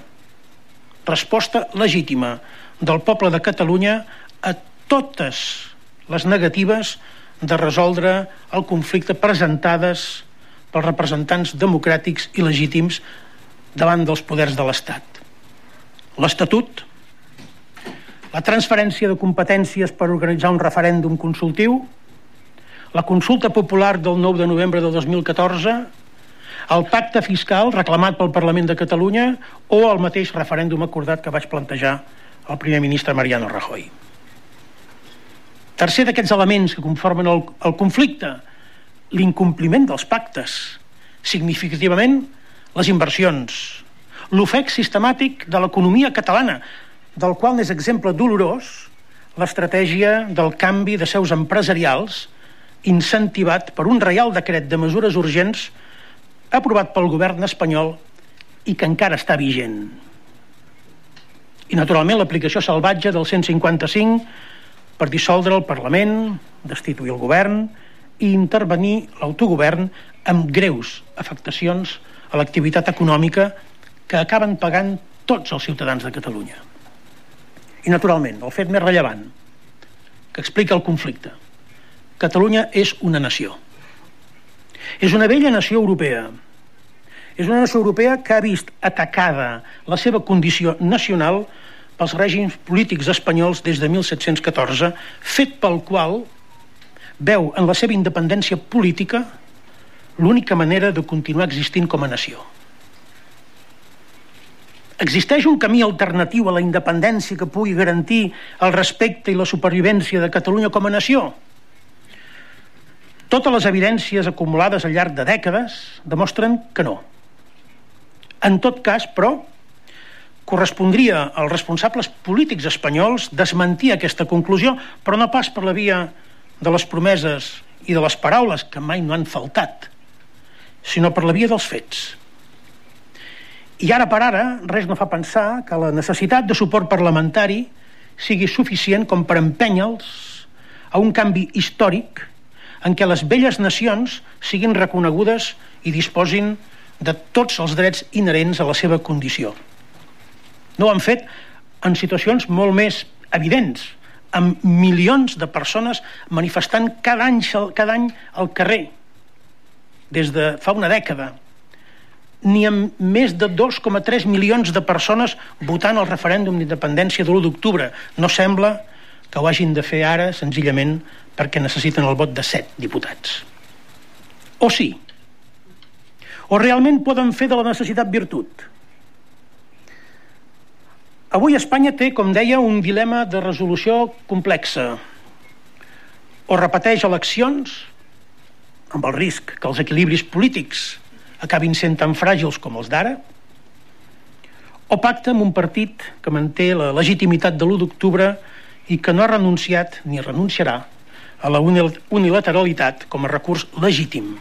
resposta legítima del poble de Catalunya a totes les negatives de resoldre el conflicte presentades pels representants democràtics i legítims davant dels poders de l'Estat. l'Estatut, la transferència de competències per organitzar un referèndum consultiu, la consulta popular del 9 de novembre de 2014, el pacte fiscal reclamat pel Parlament de Catalunya o el mateix referèndum acordat que vaig plantejar el primer ministre Mariano Rajoy. Tercer d'aquests elements que conformen el, el conflicte, l'incompliment dels pactes, significativament les inversions, l'ofec sistemàtic de l'economia catalana, del qual n'és exemple dolorós l'estratègia del canvi de seus empresarials incentivat per un reial decret de mesures urgents aprovat pel govern espanyol i que encara està vigent. I, naturalment, l'aplicació salvatge del 155 per dissoldre el Parlament, destituir el govern i intervenir l'autogovern amb greus afectacions a l'activitat econòmica que acaben pagant tots els ciutadans de Catalunya. I, naturalment, el fet més rellevant que explica el conflicte. Catalunya és una nació. És una vella nació europea. És una nació europea que ha vist atacada la seva condició nacional pels règims polítics espanyols des de 1714, fet pel qual veu en la seva independència política l'única manera de continuar existint com a nació. Existeix un camí alternatiu a la independència que pugui garantir el respecte i la supervivència de Catalunya com a nació? Totes les evidències acumulades al llarg de dècades demostren que no. En tot cas, però, correspondria als responsables polítics espanyols desmentir aquesta conclusió, però no pas per la via de les promeses i de les paraules, que mai no han faltat, sinó per la via dels fets. I ara per ara, res no fa pensar que la necessitat de suport parlamentari sigui suficient com per empènyer-los a un canvi històric en què les velles nacions siguin reconegudes i disposin de tots els drets inherents a la seva condició. No ho han fet en situacions molt més evidents, amb milions de persones manifestant cada any, cada any al carrer, des de fa una dècada, ni amb més de 2,3 milions de persones votant el referèndum d'independència de l'1 d'octubre. No sembla que ho hagin de fer ara senzillament perquè necessiten el vot de 7 diputats. O sí. O realment poden fer de la necessitat virtut. Avui Espanya té, com deia, un dilema de resolució complexa. O repeteix eleccions, amb el risc que els equilibris polítics acabin sent tan fràgils com els d'ara, o pacta amb un partit que manté la legitimitat de l'1 d'octubre i que no ha renunciat ni renunciarà a la unilateralitat com a recurs legítim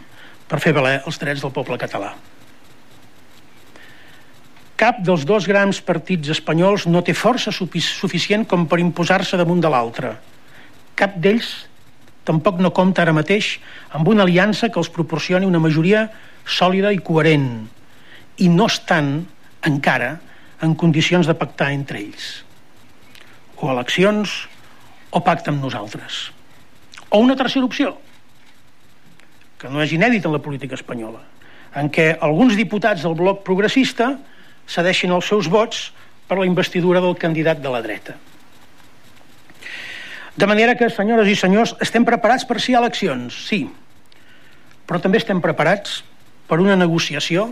per fer valer els drets del poble català. Cap dels dos grans partits espanyols no té força suficient com per imposar-se damunt de l'altre. Cap d'ells tampoc no compta ara mateix amb una aliança que els proporcioni una majoria sòlida i coherent i no estan encara en condicions de pactar entre ells o eleccions o pacte amb nosaltres o una tercera opció que no és inèdit en la política espanyola en què alguns diputats del bloc progressista cedeixin els seus vots per la investidura del candidat de la dreta de manera que, senyores i senyors, estem preparats per si hi ha eleccions, sí, però també estem preparats per una negociació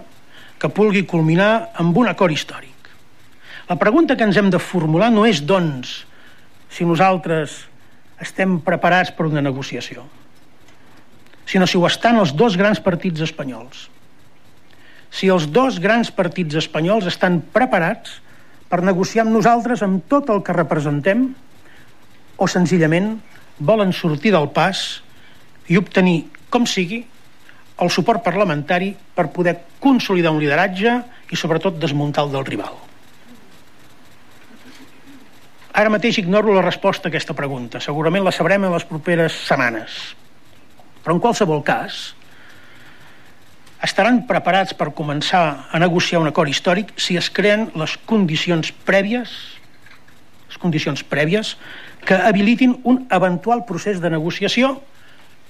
que pugui culminar amb un acord històric. La pregunta que ens hem de formular no és, doncs, si nosaltres estem preparats per una negociació, sinó si ho estan els dos grans partits espanyols. Si els dos grans partits espanyols estan preparats per negociar amb nosaltres amb tot el que representem o senzillament volen sortir del pas i obtenir, com sigui, el suport parlamentari per poder consolidar un lideratge i sobretot desmuntar el del rival. Ara mateix ignoro la resposta a aquesta pregunta. Segurament la sabrem en les properes setmanes. Però en qualsevol cas, estaran preparats per començar a negociar un acord històric si es creen les condicions prèvies les condicions prèvies que habilitin un eventual procés de negociació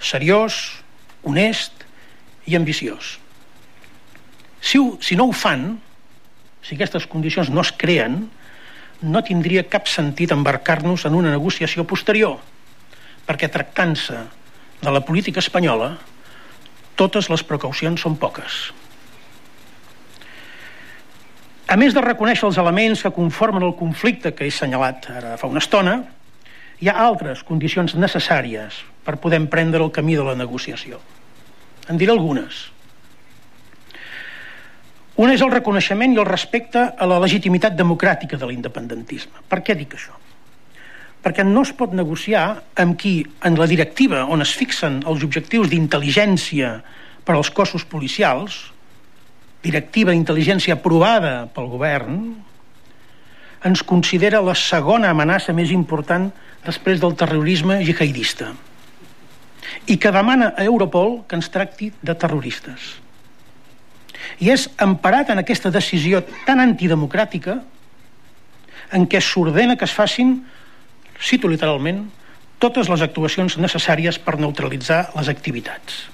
seriós, honest i ambiciós. Si, ho, si no ho fan, si aquestes condicions no es creen, no tindria cap sentit embarcar-nos en una negociació posterior, perquè tractant-se de la política espanyola, totes les precaucions són poques. A més de reconèixer els elements que conformen el conflicte que he assenyalat ara fa una estona, hi ha altres condicions necessàries per poder emprendre el camí de la negociació. En diré algunes. Un és el reconeixement i el respecte a la legitimitat democràtica de l'independentisme. Per què dic això? Perquè no es pot negociar amb qui, en la directiva on es fixen els objectius d'intel·ligència per als cossos policials, directiva d'intel·ligència aprovada pel govern, ens considera la segona amenaça més important després del terrorisme jihadista i que demana a Europol que ens tracti de terroristes. I és emparat en aquesta decisió tan antidemocràtica en què s'ordena que es facin, cito literalment, totes les actuacions necessàries per neutralitzar les activitats.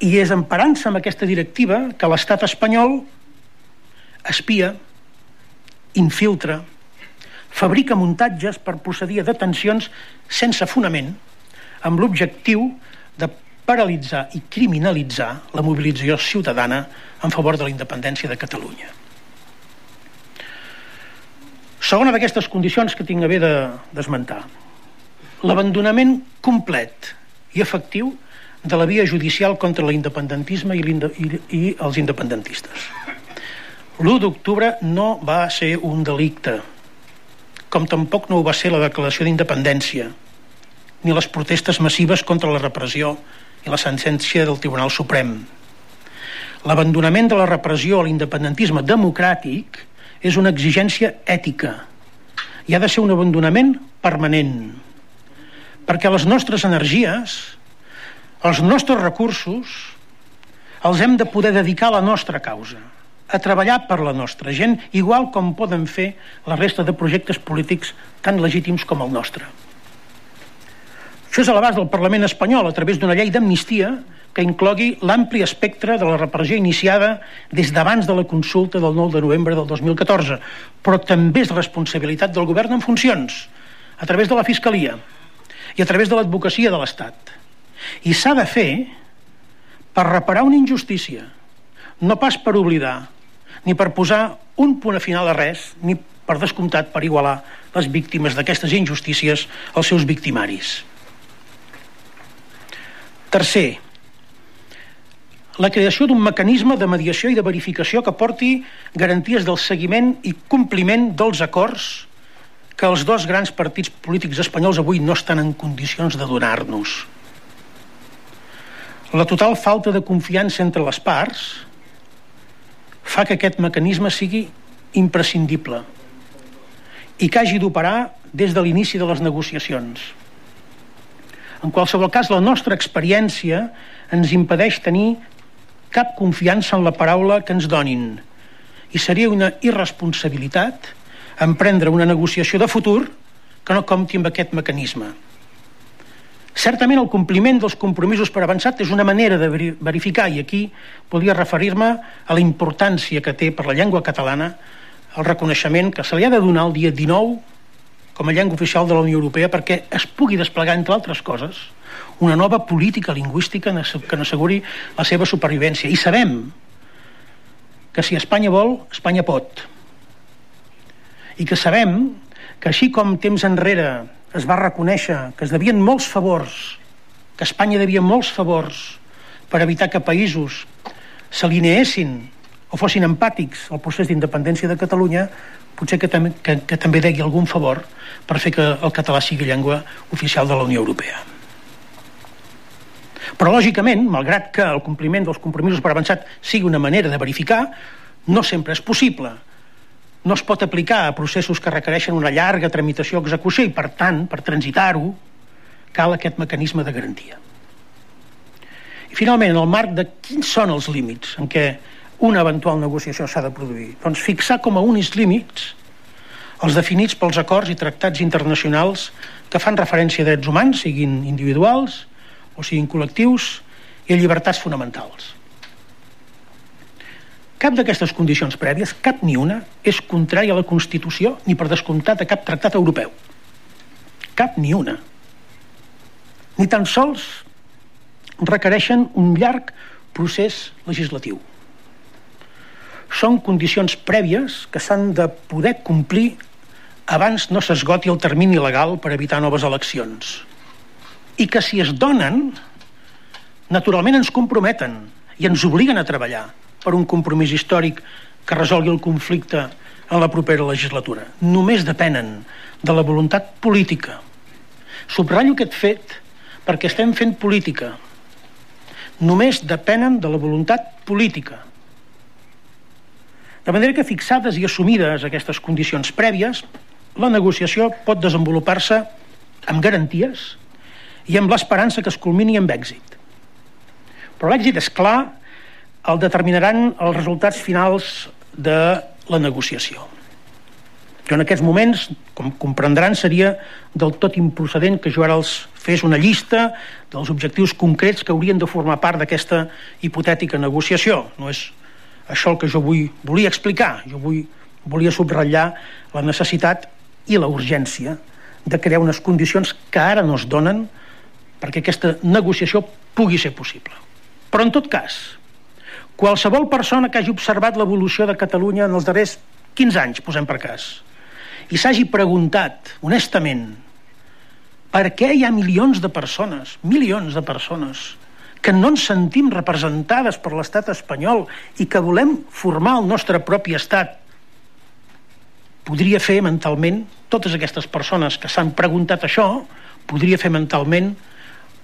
I és emparant-se amb aquesta directiva que l'estat espanyol espia, infiltra, fabrica muntatges per procedir a detencions sense fonament amb l'objectiu de paralitzar i criminalitzar la mobilització ciutadana en favor de la independència de Catalunya. Segona d'aquestes condicions que tinc a bé d'esmentar. De, L'abandonament complet i efectiu de la via judicial contra l'independentisme i, i, i els independentistes. L'1 d'octubre no va ser un delicte, com tampoc no ho va ser la declaració d'independència, ni les protestes massives contra la repressió i la sentència del Tribunal Suprem. L'abandonament de la repressió a l'independentisme democràtic és una exigència ètica i ha de ser un abandonament permanent perquè les nostres energies, els nostres recursos, els hem de poder dedicar a la nostra causa a treballar per la nostra gent, igual com poden fer la resta de projectes polítics tan legítims com el nostre. Això és a l'abast del Parlament espanyol a través d'una llei d'amnistia que inclogui l'ampli espectre de la repressió iniciada des d'abans de la consulta del 9 de novembre del 2014, però també és responsabilitat del govern en funcions, a través de la Fiscalia i a través de l'advocacia de l'Estat. I s'ha de fer per reparar una injustícia, no pas per oblidar, ni per posar un punt a final a res, ni per descomptat per igualar les víctimes d'aquestes injustícies als seus victimaris. Tercer, la creació d'un mecanisme de mediació i de verificació que porti garanties del seguiment i compliment dels acords que els dos grans partits polítics espanyols avui no estan en condicions de donar-nos. La total falta de confiança entre les parts fa que aquest mecanisme sigui imprescindible i que hagi d'operar des de l'inici de les negociacions. En qualsevol cas, la nostra experiència ens impedeix tenir cap confiança en la paraula que ens donin i seria una irresponsabilitat emprendre una negociació de futur que no compti amb aquest mecanisme. Certament el compliment dels compromisos per avançat és una manera de verificar, i aquí podria referir-me a la importància que té per la llengua catalana el reconeixement que se li ha de donar el dia 19 com a llengua oficial de la Unió Europea perquè es pugui desplegar, entre altres coses, una nova política lingüística que n'asseguri la seva supervivència. I sabem que si Espanya vol, Espanya pot. I que sabem que així com temps enrere es va reconèixer que es devien molts favors, que Espanya devia molts favors per evitar que països s'alineessin o fossin empàtics al procés d'independència de Catalunya, potser que, tam que, que també degui algun favor per fer que el català sigui llengua oficial de la Unió Europea. Però, lògicament, malgrat que el compliment dels compromisos per avançat sigui una manera de verificar, no sempre és possible no es pot aplicar a processos que requereixen una llarga tramitació o execució i, per tant, per transitar-ho, cal aquest mecanisme de garantia. I, finalment, en el marc de quins són els límits en què una eventual negociació s'ha de produir? Doncs fixar com a únics límits els definits pels acords i tractats internacionals que fan referència a drets humans, siguin individuals o siguin col·lectius, i a llibertats fonamentals. Cap d'aquestes condicions prèvies, cap ni una, és contrària a la Constitució ni per descomptat a cap tractat europeu. Cap ni una. Ni tan sols requereixen un llarg procés legislatiu. Són condicions prèvies que s'han de poder complir abans no s'esgoti el termini legal per evitar noves eleccions. I que si es donen, naturalment ens comprometen i ens obliguen a treballar per un compromís històric que resolgui el conflicte en la propera legislatura. Només depenen de la voluntat política. Subratllo aquest fet perquè estem fent política. Només depenen de la voluntat política. De manera que fixades i assumides aquestes condicions prèvies, la negociació pot desenvolupar-se amb garanties i amb l'esperança que es culmini amb èxit. Però l'èxit, és clar, el determinaran els resultats finals de la negociació. Jo en aquests moments, com comprendran, seria del tot improcedent que jo ara els fes una llista dels objectius concrets que haurien de formar part d'aquesta hipotètica negociació. No és això el que jo vull, volia explicar. Jo vull, volia subratllar la necessitat i la urgència de crear unes condicions que ara no es donen perquè aquesta negociació pugui ser possible. Però en tot cas, qualsevol persona que hagi observat l'evolució de Catalunya en els darrers 15 anys, posem per cas, i s'hagi preguntat, honestament, per què hi ha milions de persones, milions de persones, que no ens sentim representades per l'estat espanyol i que volem formar el nostre propi estat, podria fer mentalment, totes aquestes persones que s'han preguntat això, podria fer mentalment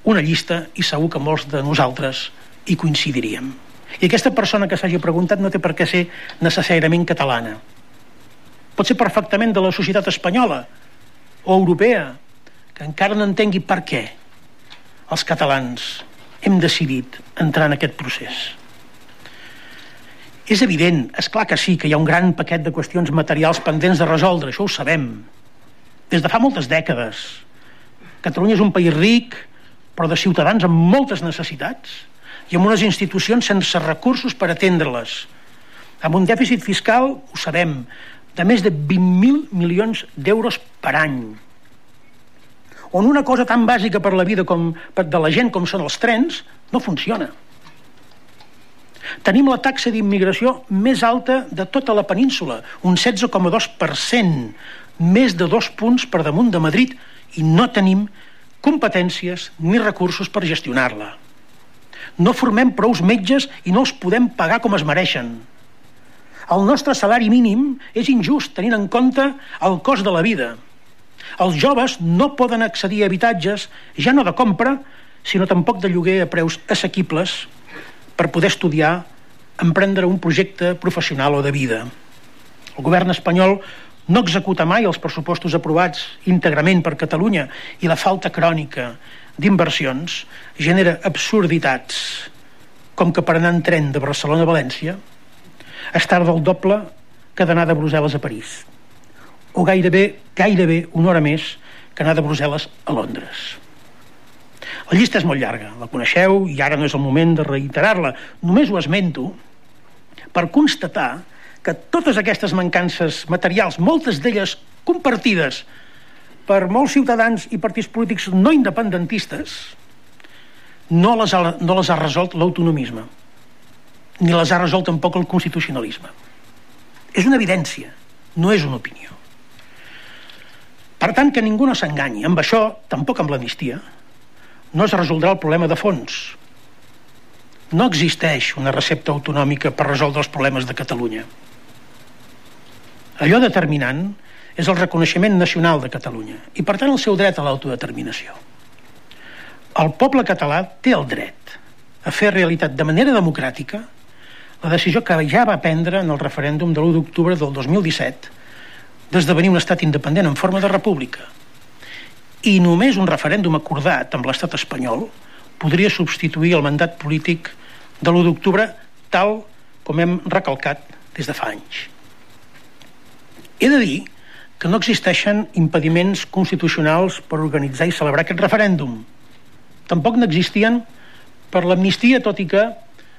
una llista i segur que molts de nosaltres hi coincidiríem. I aquesta persona que s'hagi preguntat no té per què ser necessàriament catalana. Pot ser perfectament de la societat espanyola o europea, que encara no entengui per què els catalans hem decidit entrar en aquest procés. És evident, és clar que sí, que hi ha un gran paquet de qüestions materials pendents de resoldre, això ho sabem. Des de fa moltes dècades. Catalunya és un país ric, però de ciutadans amb moltes necessitats i amb unes institucions sense recursos per atendre-les. Amb un dèficit fiscal, ho sabem, de més de 20.000 milions d'euros per any. On una cosa tan bàsica per la vida com de la gent com són els trens no funciona. Tenim la taxa d'immigració més alta de tota la península, un 16,2%, més de dos punts per damunt de Madrid, i no tenim competències ni recursos per gestionar-la. No formem prous metges i no els podem pagar com es mereixen. El nostre salari mínim és injust tenint en compte el cost de la vida. Els joves no poden accedir a habitatges, ja no de compra, sinó tampoc de lloguer a preus assequibles per poder estudiar, emprendre un projecte professional o de vida. El govern espanyol no executa mai els pressupostos aprovats íntegrament per Catalunya i la falta crònica d'inversions genera absurditats com que per anar en tren de Barcelona a València es tarda el doble que d'anar de Brussel·les a París o gairebé, gairebé una hora més que anar de Brussel·les a Londres. La llista és molt llarga, la coneixeu i ara no és el moment de reiterar-la. Només ho esmento per constatar que totes aquestes mancances materials, moltes d'elles compartides per molts ciutadans i partits polítics no independentistes, no les ha, no les ha resolt l'autonomisme, ni les ha resolt tampoc el constitucionalisme. És una evidència, no és una opinió. Per tant, que ningú no s'enganyi. Amb això, tampoc amb l'amnistia, no es resoldrà el problema de fons. No existeix una recepta autonòmica per resoldre els problemes de Catalunya. Allò determinant és el reconeixement nacional de Catalunya i, per tant, el seu dret a l'autodeterminació. El poble català té el dret a fer realitat de manera democràtica la decisió que ja va prendre en el referèndum de l'1 d'octubre del 2017 d'esdevenir un estat independent en forma de república. I només un referèndum acordat amb l'estat espanyol podria substituir el mandat polític de l'1 d'octubre tal com hem recalcat des de fa anys. He de dir que no existeixen impediments constitucionals per organitzar i celebrar aquest referèndum. Tampoc n'existien per l'amnistia, tot i que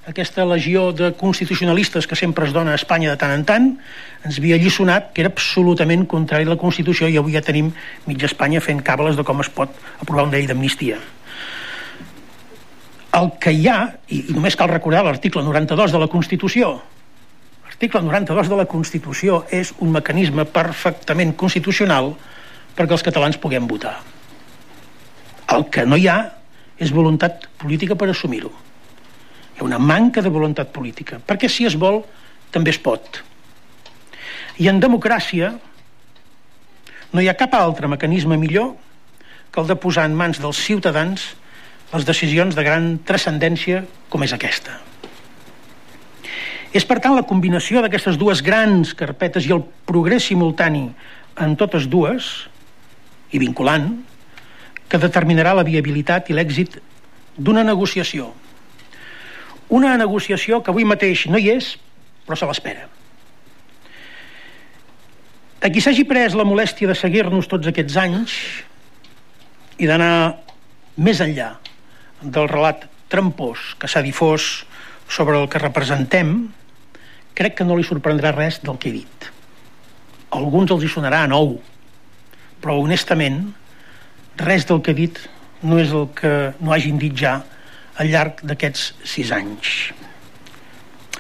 aquesta legió de constitucionalistes que sempre es dona a Espanya de tant en tant, ens havia alliçonat que era absolutament contrari a la Constitució i avui ja tenim mitja Espanya fent càbales de com es pot aprovar una llei d'amnistia. El que hi ha, i només cal recordar l'article 92 de la Constitució, l'article 92 de la Constitució és un mecanisme perfectament constitucional perquè els catalans puguem votar. El que no hi ha és voluntat política per assumir-ho. Hi ha una manca de voluntat política, perquè si es vol, també es pot. I en democràcia no hi ha cap altre mecanisme millor que el de posar en mans dels ciutadans les decisions de gran transcendència com és aquesta. És, per tant, la combinació d'aquestes dues grans carpetes i el progrés simultani en totes dues, i vinculant, que determinarà la viabilitat i l'èxit d'una negociació. Una negociació que avui mateix no hi és, però se l'espera. A qui s'hagi pres la molèstia de seguir-nos tots aquests anys i d'anar més enllà del relat trampós que s'ha difós sobre el que representem, crec que no li sorprendrà res del que he dit. A alguns els hi sonarà a nou, però honestament res del que he dit no és el que no hagin dit ja al llarg d'aquests sis anys.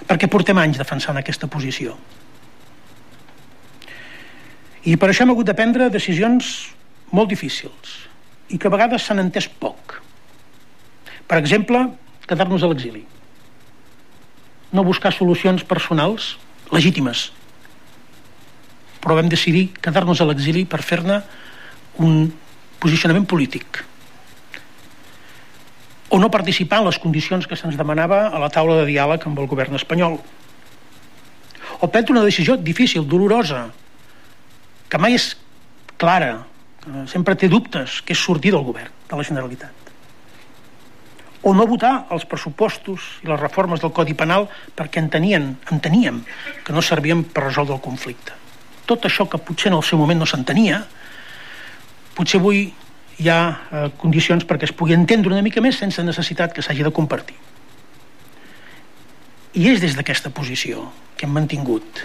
Perquè portem anys defensant aquesta posició. I per això hem hagut de prendre decisions molt difícils i que a vegades s'han entès poc. Per exemple, quedar-nos a l'exili. No buscar solucions personals legítimes. Però vam decidir quedar-nos a l'exili per fer-ne un posicionament polític. O no participar en les condicions que se'ns demanava a la taula de diàleg amb el govern espanyol. O prendre una decisió difícil, dolorosa que mai és clara sempre té dubtes que és sortir del govern de la Generalitat o no votar els pressupostos i les reformes del Codi Penal perquè entenien, enteníem que no servien per resoldre el conflicte. Tot això que potser en el seu moment no s'entenia, potser avui hi ha eh, condicions perquè es pugui entendre una mica més sense necessitat que s'hagi de compartir. I és des d'aquesta posició que hem mantingut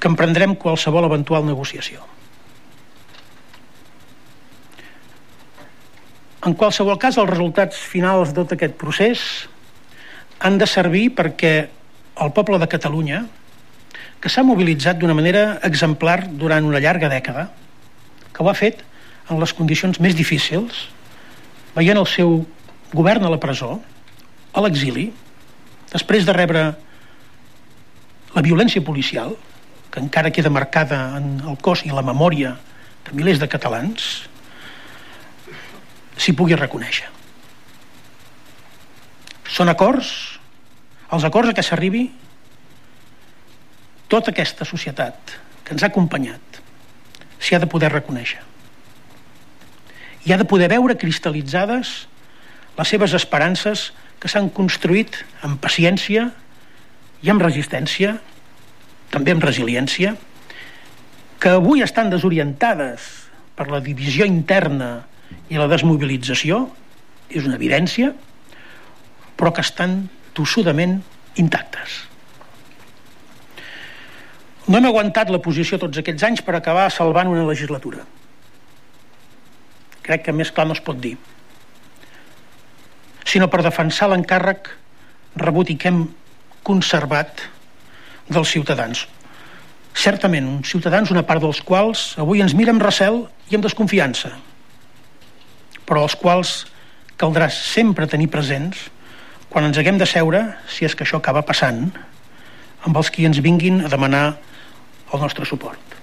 que emprendrem qualsevol eventual negociació. En qualsevol cas, els resultats finals de tot aquest procés han de servir perquè el poble de Catalunya, que s'ha mobilitzat d'una manera exemplar durant una llarga dècada, que ho ha fet en les condicions més difícils, veient el seu govern a la presó, a l'exili, després de rebre la violència policial, que encara queda marcada en el cos i la memòria de milers de catalans, s'hi pugui reconèixer. Són acords, els acords a què s'arribi, tota aquesta societat que ens ha acompanyat s'hi ha de poder reconèixer i ha de poder veure cristal·litzades les seves esperances que s'han construït amb paciència i amb resistència, també amb resiliència, que avui estan desorientades per la divisió interna i la desmobilització, és una evidència, però que estan tossudament intactes. No hem aguantat la posició tots aquests anys per acabar salvant una legislatura. Crec que més clar no es pot dir. Sinó per defensar l'encàrrec rebut i que hem conservat dels ciutadans. Certament uns ciutadans una part dels quals avui ens mira amb recel i amb desconfiança però els quals caldrà sempre tenir presents quan ens haguem de seure si és que això acaba passant amb els qui ens vinguin a demanar el nostre suport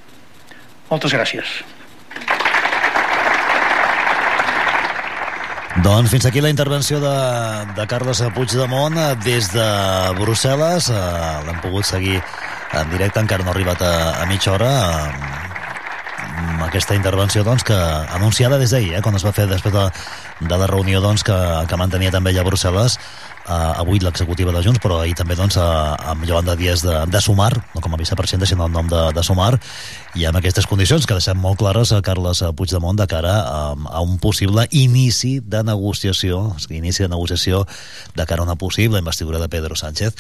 moltes gràcies Doncs fins aquí la intervenció de, de Carles Puigdemont eh, des de Brussel·les. Eh, L'hem pogut seguir en directe, encara no ha arribat a, a mitja hora, amb aquesta intervenció doncs, que anunciada des d'ahir, eh, quan es va fer després de, de la reunió doncs, que, que mantenia també allà a Brussel·les uh, avui l'executiva de Junts, però ahir també doncs, uh, amb Yolanda Díaz de, de Sumar, no com a vicepresidenta, sinó el nom de, de Sumar, i amb aquestes condicions que deixem molt clares a Carles Puigdemont de cara a, a un possible inici de negociació, inici de negociació de cara a una possible investidura de Pedro Sánchez.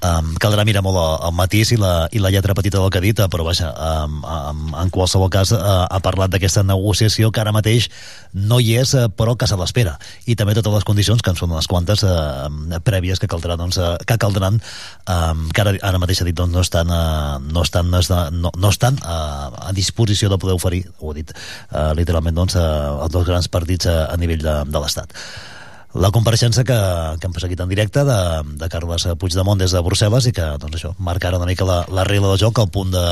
Um, caldrà mirar molt el matís i la, i la lletra petita del que ha dit, però vaja, um, um, en qualsevol cas uh, ha parlat d'aquesta negociació que ara mateix no hi és, uh, però que se l'espera. I també totes les condicions, que en són unes quantes uh, prèvies que caldrà, doncs, uh, que caldran, um, que ara, ara mateix ha dit, doncs, no estan, uh, no estan, no estan, no, no estan uh, a disposició de poder oferir, ho he dit uh, literalment, doncs, uh, els dos grans partits a, a nivell de, de l'Estat la compareixença que, que hem seguit en directe de, de Carles Puigdemont des de Brussel·les i que, doncs això, marca ara una mica la, la regla del joc, el punt de,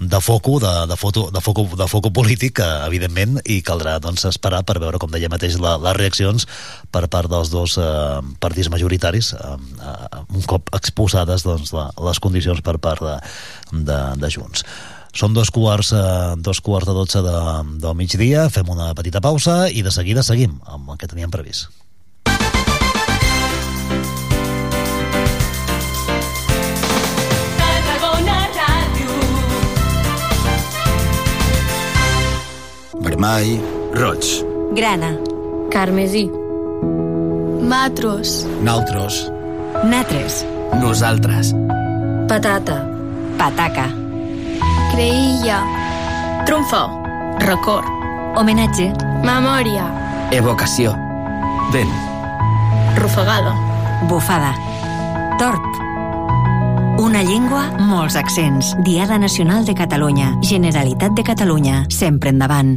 de foco, de, de, foto, de, foco, de foco polític, evidentment, i caldrà doncs, esperar per veure, com deia mateix, la, les reaccions per part dels dos eh, partits majoritaris, eh, eh, un cop exposades doncs, la, les condicions per part de, de, de Junts. Són dos quarts, eh, dos quarts de dotze de, del migdia, fem una petita pausa i de seguida seguim amb el que teníem previst. vermell, roig. Grana. Carmesí. Matros. Naltros. Natres. Nosaltres. Patata. Pataca. Creïlla. Trumfo. Record. Homenatge. Memòria. Evocació. Vent. Rufagada. Bufada. Tort. Una llengua, molts accents. Diada Nacional de Catalunya. Generalitat de Catalunya. Sempre endavant.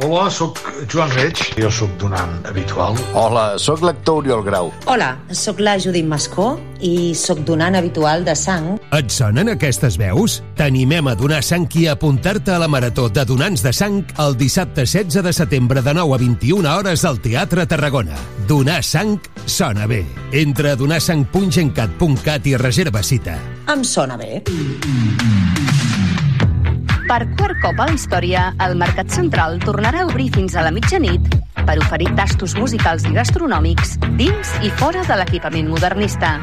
Hola, sóc Joan Reig, jo sóc donant habitual. Hola, sóc l'actor Oriol Grau. Hola, sóc la Judit Mascó i sóc donant habitual de sang. Et sonen aquestes veus? T'animem a donar sang i a apuntar-te a la Marató de Donants de Sang el dissabte 16 de setembre de 9 a 21 hores al Teatre Tarragona. Donar sang sona bé. Entra a donarsang.gencat.cat i reserva cita. Em sona bé. Per quart cop a la història, el Mercat Central tornarà a obrir fins a la mitjanit per oferir tastos musicals i gastronòmics dins i fora de l'equipament modernista.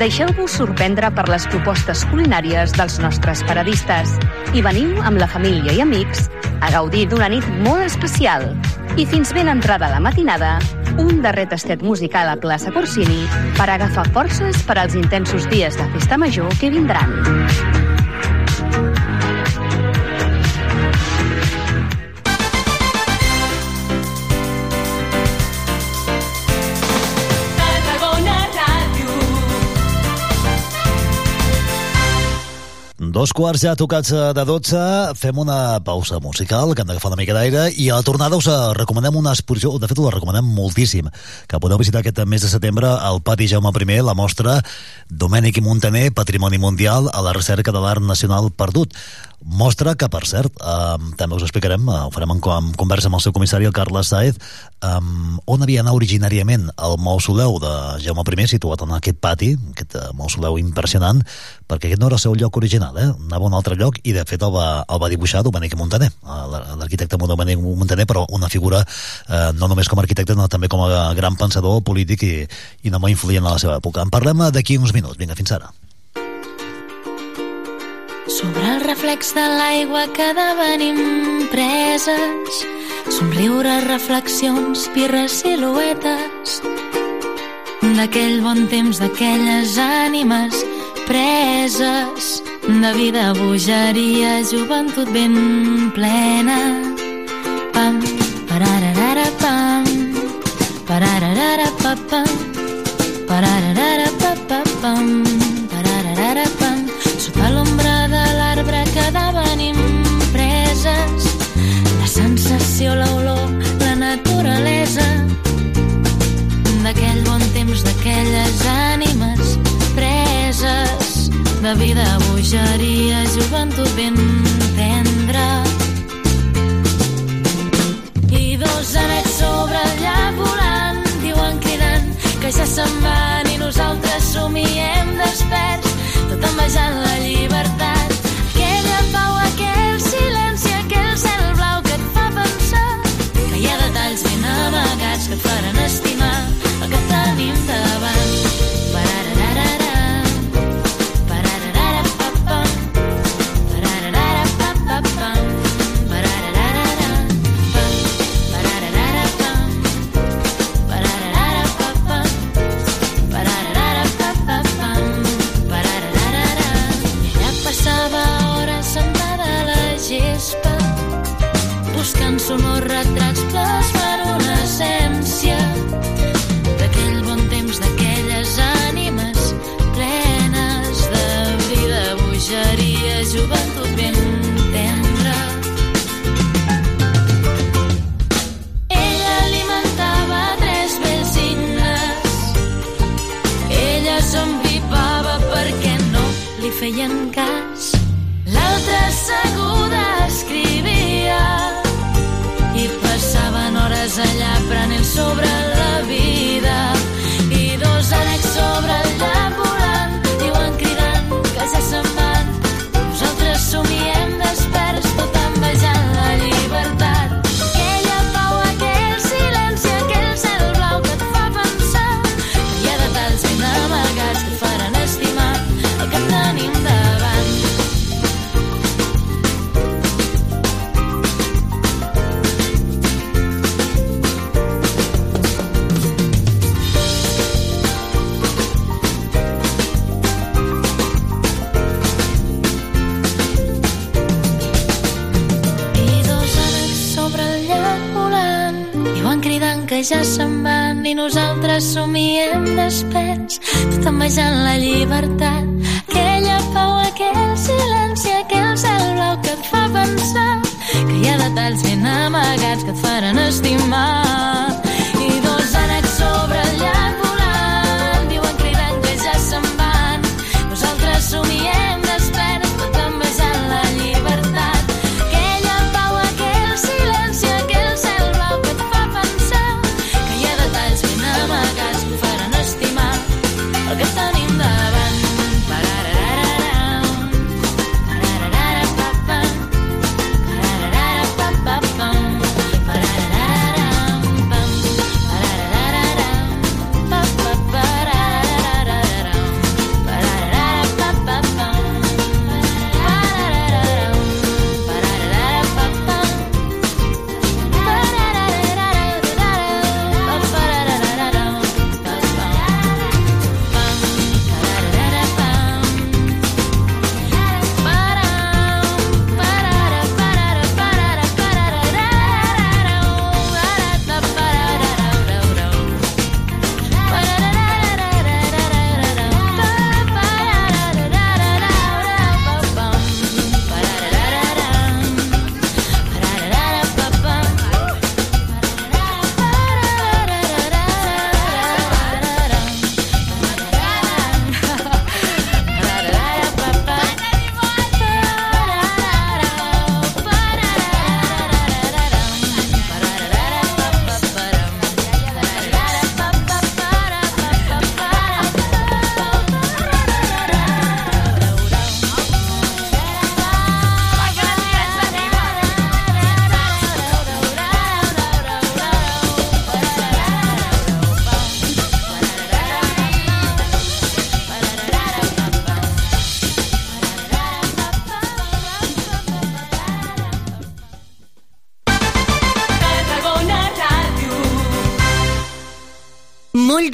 Deixeu-vos sorprendre per les propostes culinàries dels nostres paradistes i veniu amb la família i amics a gaudir d'una nit molt especial. I fins ben entrada la matinada, un darrer tastet musical a plaça Corsini per agafar forces per als intensos dies de festa major que vindran. Dos quarts ja tocats eh, de 12, fem una pausa musical, que hem d'agafar una mica d'aire, i a la tornada us eh, recomanem una exposició, de fet us la recomanem moltíssim, que podeu visitar aquest mes de setembre al Pati Jaume I, la mostra Domènec i Montaner, Patrimoni Mundial a la recerca de l'art nacional perdut. Mostra que, per cert, eh, també us explicarem, eh, ho farem en, en conversa amb el seu comissari, el Carles Saez, eh, on havia anat originàriament el mausoleu de Jaume I, situat en aquest pati, aquest eh, mausoleu impressionant, perquè aquest no era el seu lloc original, eh? anava a un altre lloc i de fet el va, el va dibuixar Domènec Montaner, eh, l'arquitecte Domènec Montaner, però una figura eh, no només com a arquitecte, sinó també com a gran pensador polític i, i no molt influent a la seva època. En parlem d'aquí uns minuts. Vinga, fins ara. Sobre el reflex de l'aigua quedaven impreses somriure, reflexions, birres, siluetes d'aquell bon temps, d'aquelles ànimes preses de vida, bogeria, joventut ben plena pam, pararara pam, pararara pa pam, pararara pa pa pam, pararara pam. Sensació, l'olor, la naturalesa d'aquell bon temps, d'aquelles ànimes preses de vida, bogeria, joventut ben tendra. I dos anets sobre llac volant diuen cridant que ja se'n van i nosaltres somiem desperts, tot envejant la llibertat. Una essència d'aquell bon temps, d'aquelles ànimes de vida, ben. Ella alimentava tres ella perquè no li feien cas. L'altra asseguda escrivia allà prenent sobre la que ja se'n van i nosaltres somiem desperts. Tot envejant la llibertat. Aquella pau, aquell silenci aquell cel blau que et fa pensar que hi ha detalls ben amagats que et faran estimar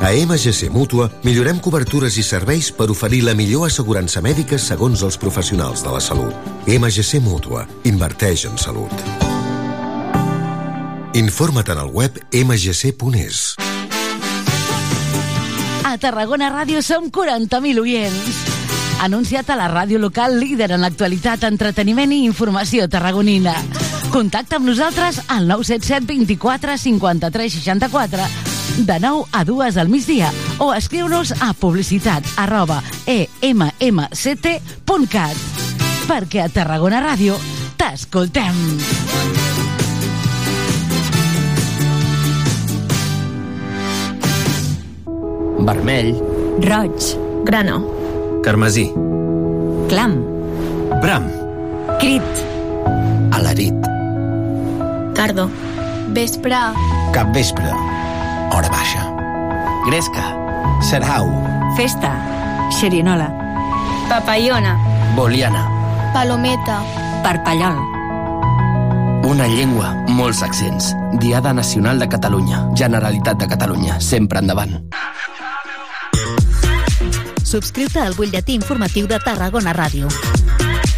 A MGC Mútua millorem cobertures i serveis per oferir la millor assegurança mèdica segons els professionals de la salut. MGC Mútua. Inverteix en salut. Informa't en el web mgc.es. A Tarragona Ràdio som 40.000 oients. Anunciat a la ràdio local líder en l'actualitat, entreteniment i informació tarragonina. Contacta amb nosaltres al 977 24 53 64 de 9 a 2 al migdia o escriu-nos a publicitat arroba emmct.cat perquè a Tarragona Ràdio t'escoltem. Vermell. Roig. Grano. Carmesí. Clam. Bram. Crit. Alarit. Tardo. Vespre. Capvespre. Hora baixa. Gresca. Serhau. Festa. Xerinola. Papallona. Boliana. Palometa. Parpallol. Una llengua, molts accents. Diada Nacional de Catalunya. Generalitat de Catalunya. Sempre endavant. Subscriu-te al butlletí informatiu de Tarragona Ràdio.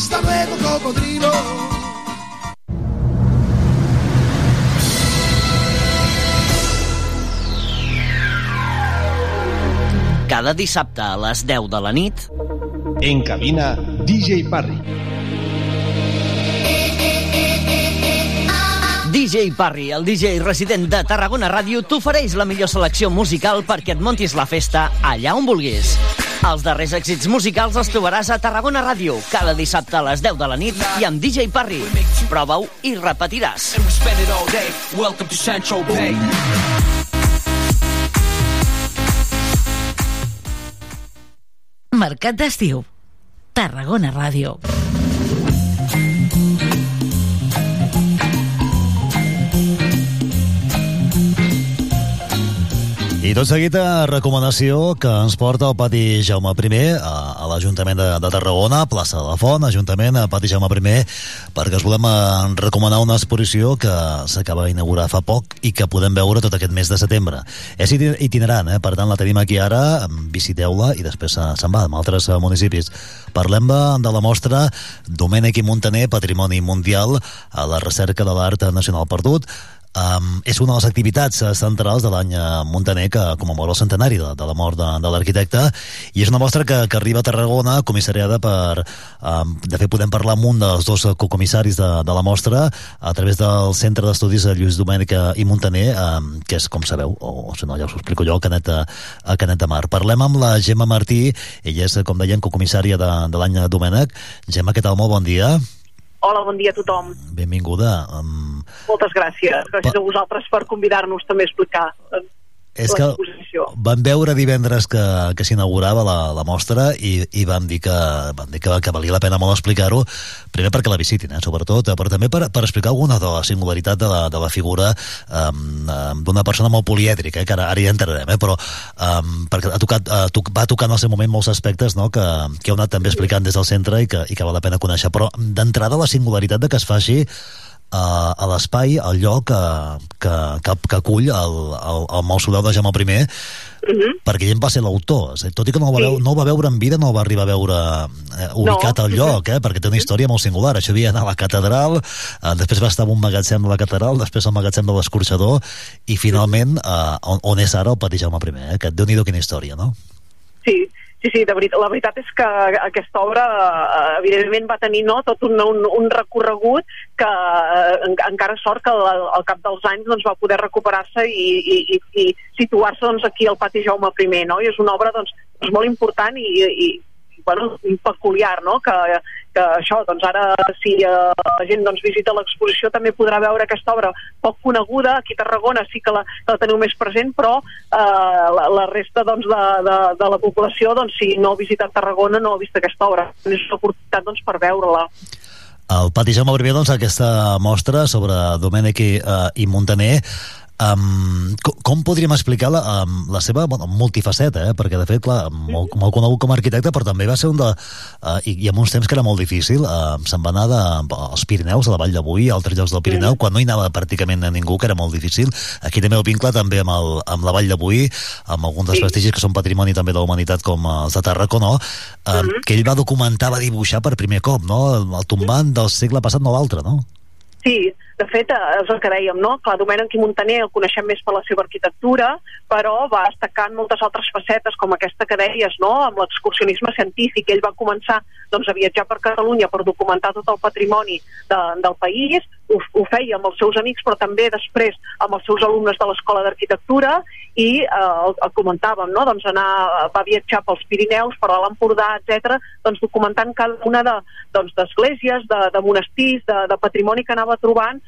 Hasta luego, cocodrilo. Cada dissabte a les 10 de la nit... En cabina, DJ Parry. DJ Parry, el DJ resident de Tarragona Ràdio, t'ofereix la millor selecció musical perquè et montis la festa allà on vulguis. Els darrers èxits musicals els trobaràs a Tarragona Ràdio, cada dissabte a les 10 de la nit i amb DJ Parry. Prova-ho i repetiràs. Mercat d'estiu. Tarragona Ràdio. I tot seguit a recomanació que ens porta el pati Jaume I a, a l'Ajuntament de, de Tarragona, plaça de la Font, Ajuntament, a pati Jaume I, perquè us volem eh, recomanar una exposició que s'acaba d'inaugurar fa poc i que podem veure tot aquest mes de setembre. És itinerant, eh? per tant la tenim aquí ara, visiteu-la i després se'n va amb altres eh, municipis. Parlem de la mostra Domènec i Montaner, Patrimoni Mundial a la recerca de l'art nacional perdut, Um, és una de les activitats uh, centrals de l'any uh, Montaner que commemora el centenari de, de la mort de, de l'arquitecte. I és una mostra que, que arriba a Tarragona comissariada per um, de fet podem parlar amb un dels dos comissaris de, de la mostra a través del Centre d'Estudis de Lluís Domènech i Montaner um, que és com sabeu, o si no ja us ho explico jo Canet, a Canet de Mar. Parlem amb la Gemma Martí, ella és com deien cocomissària de, de l'any Domènec Gemma, què tal? Molt bon dia Hola, bon dia a tothom. Benvinguda. Um... Moltes gràcies. Gràcies a vosaltres per convidar-nos també a explicar eh, és que vam veure divendres que, que s'inaugurava la, la mostra i, i vam dir, que, vam dir que, que valia la pena molt explicar-ho, primer perquè la visitin, eh, sobretot, però també per, per explicar alguna de la singularitat de la, de la figura um, d'una persona molt polièdrica, eh, que ara, ara hi entrarem, eh, però um, perquè ha tocat, uh, toc, va tocar en el seu moment molts aspectes no, que, que heu anat també explicant des del centre i que, i que val la pena conèixer, però d'entrada la singularitat de que es faci uh, a l'espai, al lloc uh, que, que, que acull el, el, el mausoleu de Jaume I, Uh -huh. perquè ell va ser l'autor, a tot i que no el, va Sí. veure, no el va veure en vida, no el va arribar a veure eh, ubicat No. al lloc, eh, perquè té una història molt singular. Això havia d'anar a la catedral, eh, després va estar en un magatzem de la catedral, després al magatzem de l'escorxador, i finalment, eh, on, on és ara el Pati Jaume I, eh, que déu nhi quina història, no? Sí, sí, sí, de veritat, la veritat és que aquesta obra eh, evidentment va tenir no, tot un, un, un recorregut que eh, en, encara sort que al, al cap dels anys doncs, va poder recuperar-se i, i, i, i situar-se doncs, aquí al pati Jaume I, no? i és una obra doncs, doncs molt important i, i, bueno, peculiar, no? que, que això, doncs ara si eh, la gent doncs, visita l'exposició també podrà veure aquesta obra poc coneguda, aquí a Tarragona sí que la, que la teniu més present, però eh, la, la resta doncs, de, de, de la població, doncs, si no ha visitat Tarragona no ha vist aquesta obra, és una oportunitat doncs, per veure-la. El Pati Jaume I, doncs, aquesta mostra sobre Domènec i, uh, i Montaner, Um, com, com podríem explicar la, um, la seva bueno, multifaceta, eh? perquè de fet, clar, molt, molt conegut com a arquitecte, però també va ser un de... Uh, i, I en uns temps que era molt difícil, uh, se'n va anar de, als Pirineus, a la Vall de Boí, a altres llocs del Pirineu, quan no hi anava pràcticament a ningú, que era molt difícil. Aquí també el vincle també amb, el, amb la Vall de Boí, amb alguns dels Sí. vestigis que són patrimoni també de la humanitat, com els de Tarracó, no? Uh, que ell va documentar, va dibuixar per primer cop, no? El tombant del segle passat, no l'altre, no? Sí, de fet, és el que dèiem, no? Clar, Domènec i Montaner el coneixem més per la seva arquitectura, però va destacar en moltes altres facetes, com aquesta que deies, no?, amb l'excursionisme científic. Ell va començar doncs, a viatjar per Catalunya per documentar tot el patrimoni de, del país, ho, ho feia amb els seus amics, però també després amb els seus alumnes de l'Escola d'Arquitectura, i eh, el, el comentàvem, no?, doncs anar, va viatjar pels Pirineus, per l'Empordà, etc, doncs documentant cada una de, doncs, d'esglésies, de, de monestirs, de, de patrimoni que anava trobant,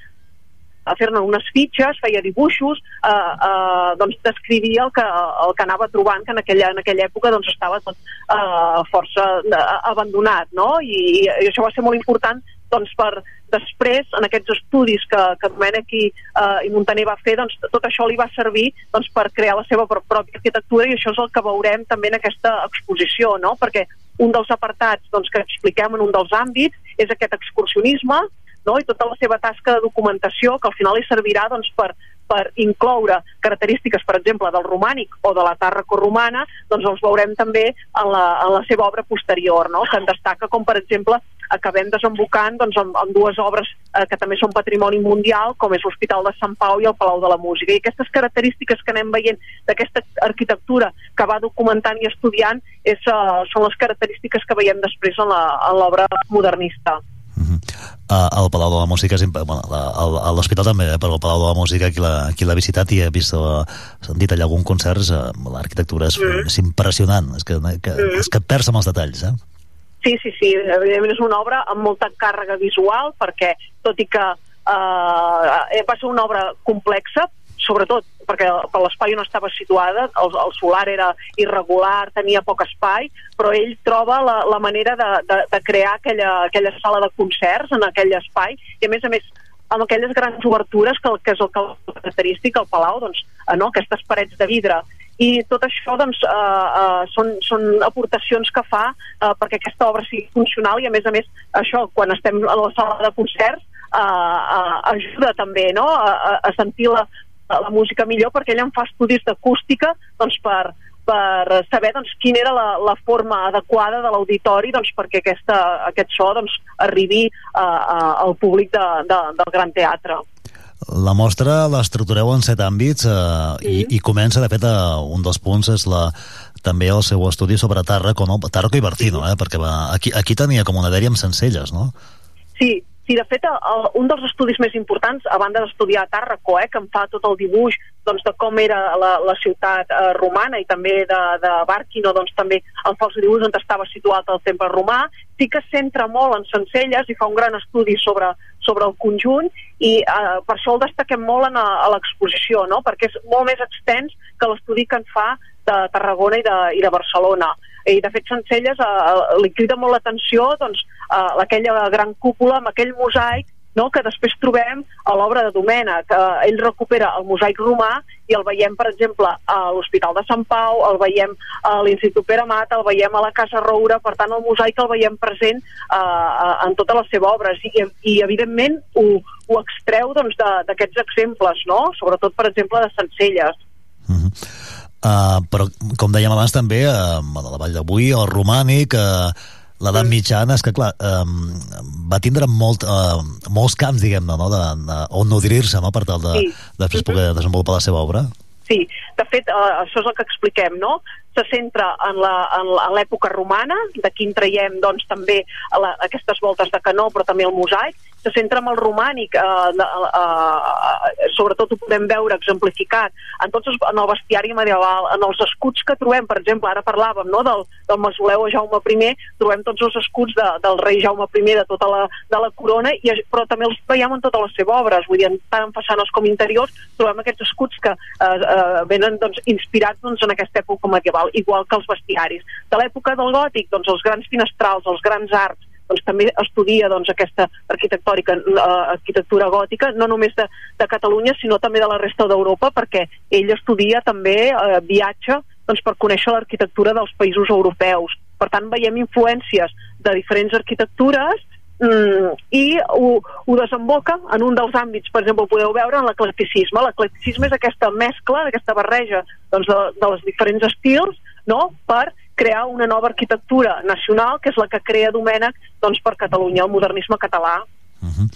a fer-ne unes fitxes, feia dibuixos, eh, eh, doncs descrivia el que, el que anava trobant, que en aquella, en aquella època doncs, estava tot eh, força eh, abandonat, no? I, I això va ser molt important doncs, per després, en aquests estudis que, que Domènec i, eh, i Montaner va fer, doncs, tot això li va servir doncs, per crear la seva pròpia arquitectura i això és el que veurem també en aquesta exposició, no? perquè un dels apartats doncs, que expliquem en un dels àmbits és aquest excursionisme no? i tota la seva tasca de documentació que al final li servirà doncs, per, per incloure característiques, per exemple, del romànic o de la tàrraco romana, doncs els veurem també en la, en la seva obra posterior, no? que en destaca com, per exemple, acabem desembocant doncs, amb, amb dues obres eh, que també són patrimoni mundial, com és l'Hospital de Sant Pau i el Palau de la Música. I aquestes característiques que anem veient d'aquesta arquitectura que va documentant i estudiant és, uh, són les característiques que veiem després en l'obra modernista. Uh, el Palau de la Música, bueno, a l'hospital també, eh, però el Palau de la Música, qui l'ha visitat i ha vist, uh, sentit allà algun concerts, uh, l'arquitectura és, Mm. és impressionant, és que, que, Mm. és que et perds amb els detalls, eh? Sí, sí, sí, evidentment és una obra amb molta càrrega visual perquè, tot i que eh, va ser una obra complexa, sobretot perquè per l'espai on estava situada, el, el solar era irregular, tenia poc espai, però ell troba la, la manera de, de, de crear aquella, aquella sala de concerts en aquell espai, i a més a més amb aquelles grans obertures que, que és el que és característic al Palau, doncs, eh, no? aquestes parets de vidre i tot això doncs, eh, eh, són, són aportacions que fa eh, perquè aquesta obra sigui funcional i a més a més això, quan estem a la sala de concerts eh, eh, ajuda també no? a, a- sentir la, la música millor perquè ell en fa estudis d'acústica doncs, per, per saber doncs, quina era la, la forma adequada de l'auditori doncs, perquè aquesta, aquest so doncs, arribi eh, eh, al públic de, de, del Gran Teatre. La mostra l'estructureu en set àmbits eh, i, i comença, de fet, a, un dels punts és la, també el seu estudi sobre Tàrraco, no? Tàrraco i Barcino, eh? perquè va, aquí, aquí tenia com una dèria amb Sencelles, no? Sí, sí, de fet, el, un dels estudis més importants, a banda d'estudiar Tàrraco, eh, que em fa tot el dibuix doncs, de com era la, la ciutat eh, romana i també de, de Barquino, doncs també el fa els dibuix on estava situat el temple romà, sí que centra molt en Sencelles i fa un gran estudi sobre, sobre el conjunt i eh, per això el destaquem molt en, a, a l'exposició, no? perquè és molt més extens que l'estudi que en fa de Tarragona i de, i de Barcelona. I de fet Sencelles eh, li crida molt l'atenció doncs, eh, aquella gran cúpula amb aquell mosaic no? que després trobem a l'obra de Domènec. Eh, ell recupera el mosaic romà i el veiem, per exemple, a l'Hospital de Sant Pau, el veiem a l'Institut Pere Mat, el veiem a la Casa Roura, per tant el mosaic el veiem present eh, en tota la seva obra i, i evidentment ho, ho extreu doncs, d'aquests doncs, exemples, no? sobretot, per exemple, de Sencelles. Uh -huh. uh, però, com dèiem abans també, uh, a la Vall d'Avui, el romànic, uh, l'edat mm. mitjana és que, clar, um, va tindre molt, uh, molts camps, diguem-ne, no? de, de, on nodrir-se no? per tal de sí. després poder mm-hmm. desenvolupar la seva obra. Sí, de fet, uh, això és el que expliquem, no? Se centra en l'època romana, d'aquí en traiem doncs, també la, aquestes voltes de canó, però també el mosaic, se centra en el romànic, eh, eh, eh, sobretot ho podem veure exemplificat en, tots els, en el bestiari medieval, en els escuts que trobem, per exemple, ara parlàvem no, del, del mausoleu a Jaume I, trobem tots els escuts de, del rei Jaume I, de tota la, de la corona, i, però també els veiem en totes les seves obres, vull dir, tant en façanes com interiors, trobem aquests escuts que eh, eh, venen doncs, inspirats doncs, en aquesta època medieval, igual que els bestiaris. De l'època del gòtic, doncs, els grans finestrals, els grans arcs, doncs, també estudia doncs, aquesta arquitectòrica, uh, arquitectura gòtica, no només de, de Catalunya, sinó també de la resta d'Europa, perquè ell estudia també, uh, viatge, doncs, per conèixer l'arquitectura dels països europeus. Per tant, veiem influències de diferents arquitectures mm, i ho, ho desemboca en un dels àmbits, per exemple, podeu veure en l'eclecticisme. L'eclecticisme és aquesta mescla, aquesta barreja doncs, de, de les diferents estils no? per crear una nova arquitectura nacional, que és la que crea Domènec doncs, per Catalunya, el modernisme català. Uh -huh.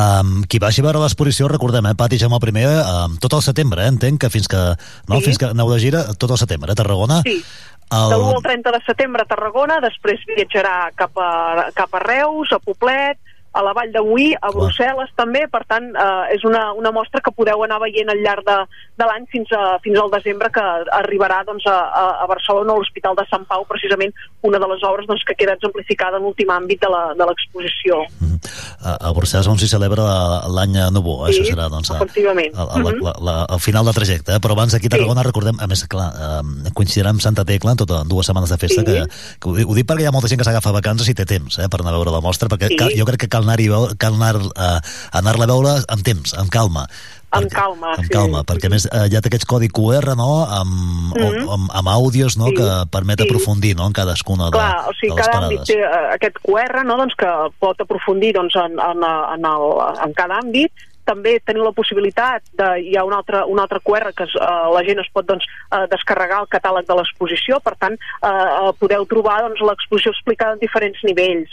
Um, qui vagi a veure l'exposició, recordem, eh, Pati Jaume I, um, tot el setembre, eh, entenc que fins que, no, sí. fins que aneu de gira, tot el setembre, eh, Tarragona. Sí, el... de l'1 al 30 de setembre a Tarragona, després viatjarà cap a, cap a Reus, a Poblet, a la Vall Boí, a Brussel·les també, per tant eh, és una, una mostra que podeu anar veient al llarg de, de l'any fins, a, fins al desembre que arribarà doncs, a, a Barcelona, a l'Hospital de Sant Pau, precisament una de les obres doncs, que queda exemplificada en l'últim àmbit de l'exposició. Mm -hmm. a, a Brussel·les on s'hi celebra l'any nou, eh? sí, això serà doncs, efectivament. A, a, la, la, la, al final del trajecte, eh? però abans aquí a Tarragona sí. recordem, a més, clar, eh, coincidirà amb Santa Tecla, tota dues setmanes de festa, sí. que, que ho, ho dic perquè hi ha molta gent que s'agafa vacances i té temps eh, per anar a veure la mostra, perquè sí. cal, jo crec que cal anar-hi cal anar, uh, anar-la a veure amb temps, amb calma. Amb perquè, calma, amb sí. calma, perquè a més eh, ja té aquests codi QR, no?, amb, mm -hmm. o, amb, amb àudios, no?, sí. que permet sí. aprofundir, no?, en cadascuna de, Clar, o sigui, de les cada parades. àmbit té uh, aquest QR, no?, doncs que pot aprofundir, doncs, en, en, en, el, en cada àmbit, també teniu la possibilitat de, hi ha un altre, un altre QR que es, uh, la gent es pot doncs, uh, descarregar el catàleg de l'exposició, per tant uh, podeu trobar doncs, l'exposició explicada en diferents nivells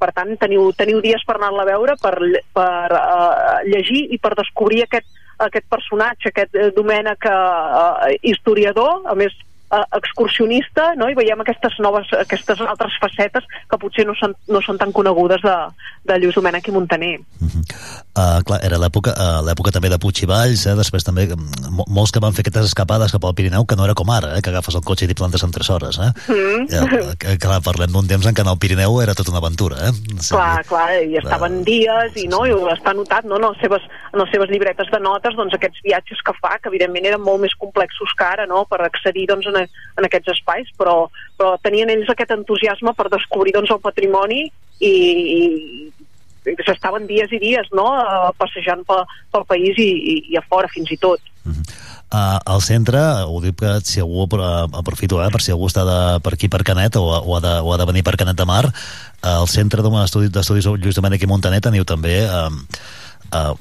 per tant teniu, teniu dies per anar-la a veure, per, per uh, llegir i per descobrir aquest, aquest personatge, aquest uh, Domènec uh, historiador, a més uh, excursionista, no? i veiem aquestes noves, aquestes altres facetes que potser no són, no són tan conegudes de, de Lluís Domènech i Montaner. Uh -huh. uh, clar, era l'època uh, l'època també de Puig i Valls, eh? després també mm, molts que van fer aquestes escapades cap al Pirineu, que no era com ara, eh? que agafes el cotxe i t'hi plantes en 3 hores. Eh? Uh -huh. uh, que, clar, parlem d'un temps en què en el Pirineu era tota una aventura. Eh? Sí. Clar, clar, i estaven uh, dies i, no, i està notat no, en, les seves, en les seves llibretes de notes doncs, aquests viatges que fa, que evidentment eren molt més complexos que ara, no? per accedir doncs, en, aquests espais, però, però tenien ells aquest entusiasme per descobrir doncs, el patrimoni i, i s'estaven dies i dies no? Uh, passejant pel, pel país i, i, i a fora fins i tot. Uh -huh. Uh, al centre, ho dic que si algú aprofito eh, per si algú està de, per aquí per Canet o, o, ha de, o ha de venir per Canet de Mar uh, al centre d'estudis d'estudis Lluís Domènech i Montanet teniu també uh, uh,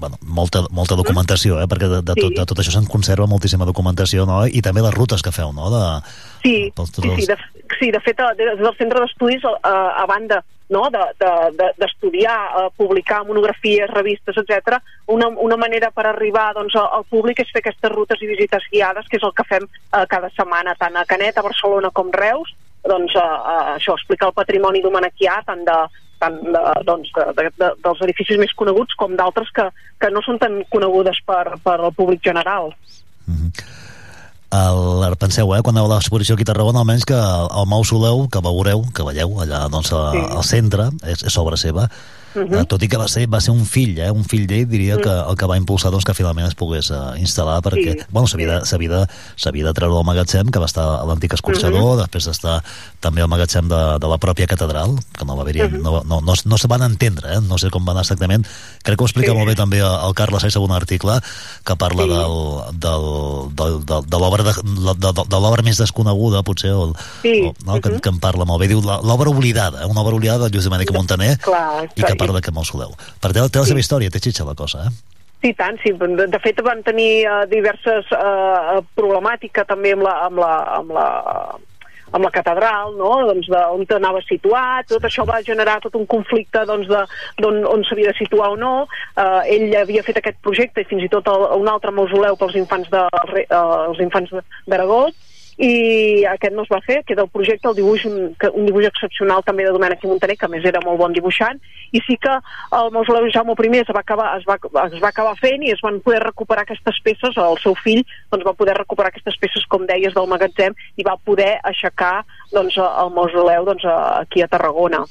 bueno, molta, molta documentació, eh? perquè de, de, tot, de tot això se'n conserva moltíssima documentació, no? i també les rutes que feu, no? De, sí, sí, sí, de, sí, de fet, des del centre d'estudis, a, a banda no? d'estudiar, de, de, de publicar monografies, revistes, etc. Una, una manera per arribar doncs, al públic és fer aquestes rutes i visites guiades, que és el que fem eh, cada setmana, tant a Canet, a Barcelona com Reus, doncs, eh, eh, això, explicar el patrimoni domenequià, tant de, tant de, doncs, de, de, de, dels edificis més coneguts com d'altres que, que no són tan conegudes per, per al públic general. Mm -hmm. El, penseu, eh, quan aneu a l'exposició aquí a Tarragona, almenys que el mausoleu que veureu, que veieu allà doncs, a, sí. al centre, és, és obra seva, Uh -huh. uh, tot i que va ser, va ser un fill, eh? un fill d'ell, diria uh -huh. que el que va impulsar doncs, que finalment es pogués uh, instal·lar, perquè sí. bueno, s'havia sí. de, de, de treure al magatzem, que va estar a l'antic escorxador, uh -huh. després d'estar també al magatzem de, de la pròpia catedral, que no va haver uh -huh. no, no, no, no se van entendre, eh? no sé com va anar exactament. Crec que ho explica sí. molt bé també el Carles Saiz en un article que parla sí. del, del, del, del, de l'obra de, de, de, de l'obra més desconeguda, potser, o, sí. o, no? uh -huh. que, que en parla molt bé. Diu l'obra oblidada, una obra oblidada de Lluís Domènec Montaner, clar, i que parla de que mausoleu. Per té, té la seva història, té xitxa la cosa, eh? Sí, tant, sí. De fet, van tenir uh, diverses uh, problemàtica també amb la, amb la, amb la, amb la catedral, no? doncs de, on anava situat, tot això va generar tot un conflicte doncs, de, on, on s'havia de situar o no. Uh, ell havia fet aquest projecte i fins i tot el, un altre mausoleu pels infants de, uh, els infants d'Aragó, i aquest no es va fer, queda el projecte, el dibuix, un, un dibuix excepcional també de Domènec i Montaner, que més era molt bon dibuixant, i sí que el mausoleu Jaume I es va, acabar, es, va, es va acabar fent i es van poder recuperar aquestes peces, el seu fill doncs, va poder recuperar aquestes peces, com deies, del magatzem, i va poder aixecar doncs, el mausoleu doncs, aquí a Tarragona.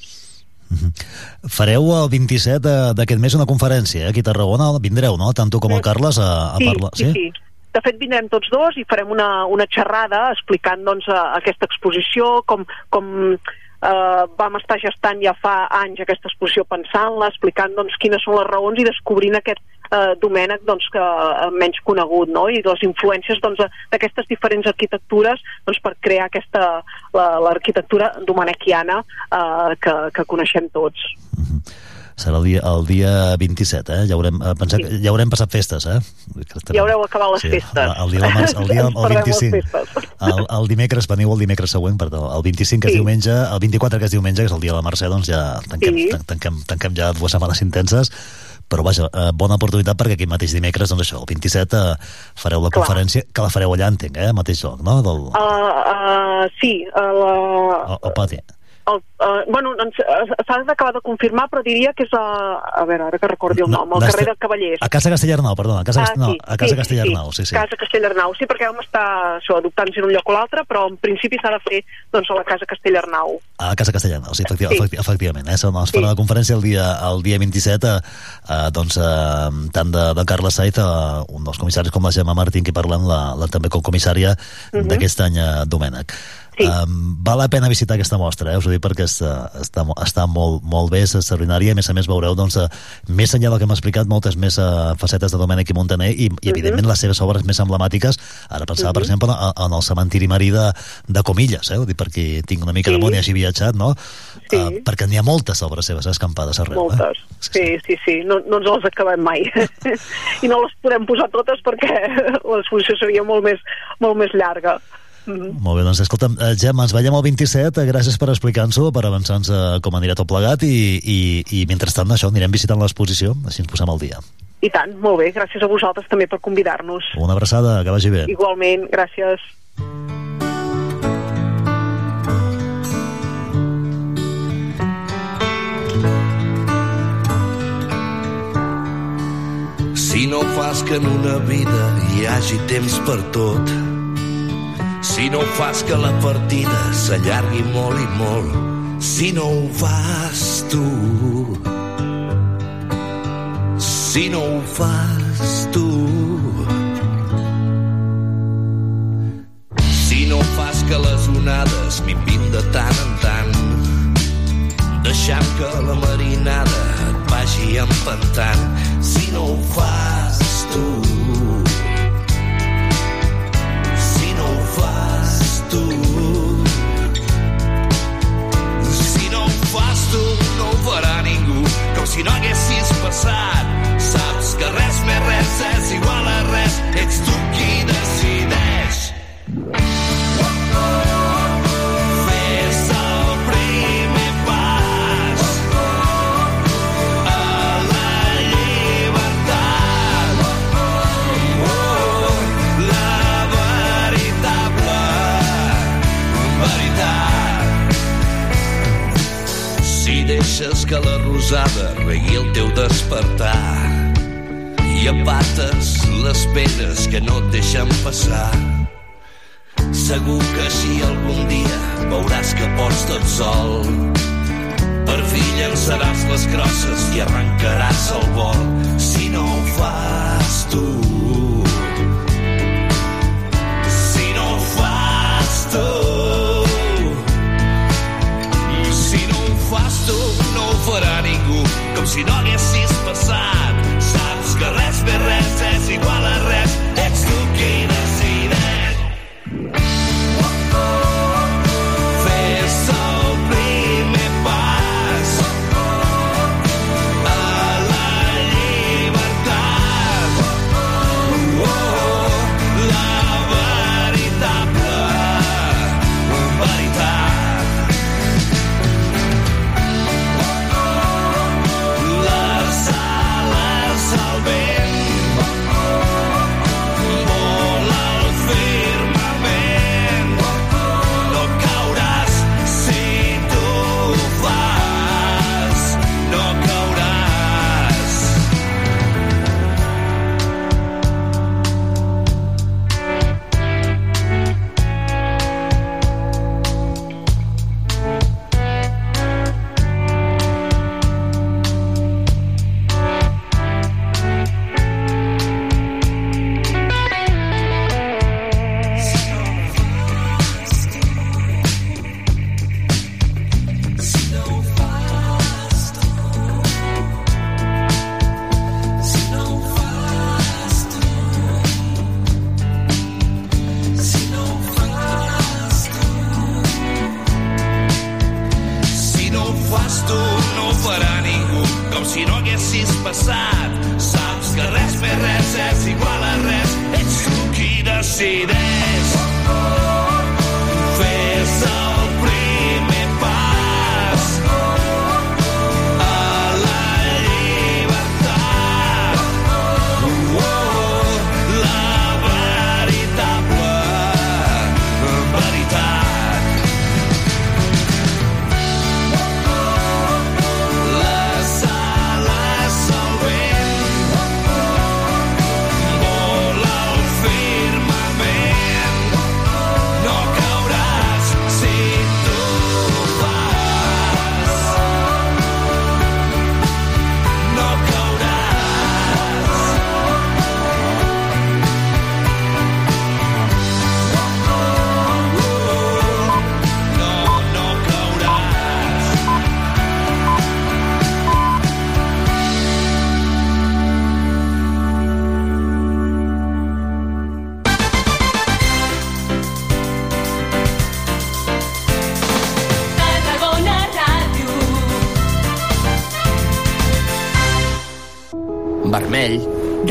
Fareu el 27 d'aquest mes una conferència eh, aquí a Tarragona, vindreu, no? Tant tu com el Carles a, a sí, parlar. Sí, sí, sí. De fet, vindrem tots dos i farem una, una xerrada explicant doncs, aquesta exposició, com, com eh, vam estar gestant ja fa anys aquesta exposició pensant-la, explicant doncs, quines són les raons i descobrint aquest eh, Domènec doncs, que, eh, menys conegut no? i les influències doncs, d'aquestes doncs, diferents arquitectures doncs, per crear aquesta l'arquitectura la, domenequiana eh, que, que coneixem tots. Mm -hmm serà el dia, el dia 27, eh? Ja haurem, eh, pensat, sí. ja haurem passat festes, eh? Ja haureu acabat les sí, festes. El, el dia, del març, el, dia el 25. El, el dimecres, veniu el dimecres següent, perdó, el 25 que sí. és diumenge, el 24 que és diumenge, que és el dia de la Mercè, doncs ja tanquem, sí. tanquem, tanquem ja dues setmanes intenses però vaja, eh, bona oportunitat perquè aquí mateix dimecres, doncs això, el 27 eh, fareu la Clar. conferència, que la fareu allà, entenc, eh, mateix lloc, no? Del... Uh, uh, sí, a la... El, el pati el, uh, bueno, s'ha d'acabar de confirmar, però diria que és a... A veure, ara que recordi el nom, al carrer de Cavallers. A Casa Castellarnau, perdona, a Casa, ah, sí, no, a Casa sí, Castellarnau, sí, sí. Casa Castellarnau, sí, perquè vam estar això, adoptant en un lloc o l'altre, però en principi s'ha de fer doncs, a la Casa Castellarnau. A Casa Castellarnau, sí, efecti sí. efectivament. Eh? Es farà sí. la conferència el dia, el dia 27, eh, eh, doncs, eh, tant de, de Carles Saiz, eh, un dels comissaris com la Gemma Martín, que parlem, la, la també com comissària uh mhm. -huh. d'aquest any, eh, Domènec. Sí. Um, val la pena visitar aquesta mostra, eh? us ho dic perquè està, està, està molt, molt bé, és extraordinària, a més a més veureu, doncs, uh, més enllà del que hem explicat, moltes més uh, facetes de Domènec i Montaner i, i mhm. evidentment, uh -huh. les seves obres més emblemàtiques, ara pensava, uh -huh. per mhm. exemple, en, en el cementiri marí de, de Comilles, eh? ho dic perquè tinc una mica sí. de món i hagi viatjat, no? Sí. Uh, perquè n'hi ha moltes obres seves escampades arreu. Moltes, eh? sí, sí, sí, no, no ens les acabem mai. I no les podem posar totes perquè l'exposició seria molt més, molt més llarga. -hmm. Molt bé, doncs escolta'm, eh, Gemma, ens veiem el 27, gràcies per explicar-nos-ho, per avançar-nos eh, com anirà tot plegat i, i, i mentrestant això, anirem visitant l'exposició, així ens posem al dia. I tant, molt bé, gràcies a vosaltres també per convidar-nos. Una abraçada, que vagi bé. Igualment, gràcies. Si no fas que en una vida hi hagi temps per tot, si no fas que la partida s'allargui molt i molt, si no ho fas tu, si no ho fas tu, si no fas que les onades minvin de tant en tant, deixant que la marinada et vagi empantant, si no ho fas tu. Si no haguessis passat. Saps que res més res és igual a res, ets tu qui decideix. deixes que la rosada regui el teu despertar i apates les pedres que no et deixen passar. Segur que així algun dia veuràs que pots tot sol Per fi llançaràs les crosses i arrencaràs el vol si no ho fas tu. Si no haguessis passat. Saps que res més res és passat. Saps que res més res és igual a res. Ets tu qui decideix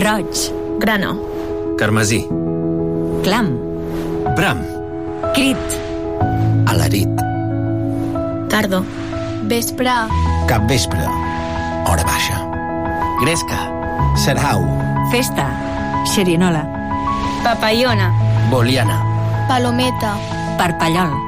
Roig. Grano. carmesí, Clam. bram, Crit. alarit, Tardo. Vespre. Capvespre. Hora baixa. gresca, Sarau. Festa. Xerinola. Papaiona. boliana. Palometa. Parpallol.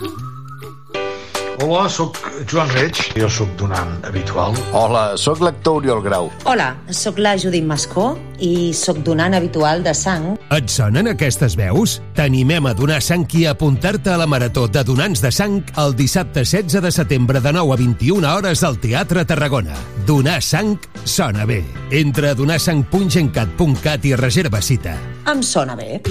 Hola, sóc Joan Reig, jo sóc donant habitual. Hola, sóc l'actor Oriol Grau. Hola, sóc la Judit Mascó i sóc donant habitual de sang. Et sonen aquestes veus? T'animem a donar sang i a apuntar-te a la Marató de Donants de Sang el dissabte 16 de setembre de 9 a 21 hores al Teatre Tarragona. Donar sang sona bé. Entra a donarsang.gencat.cat i reserva cita. Em sona bé.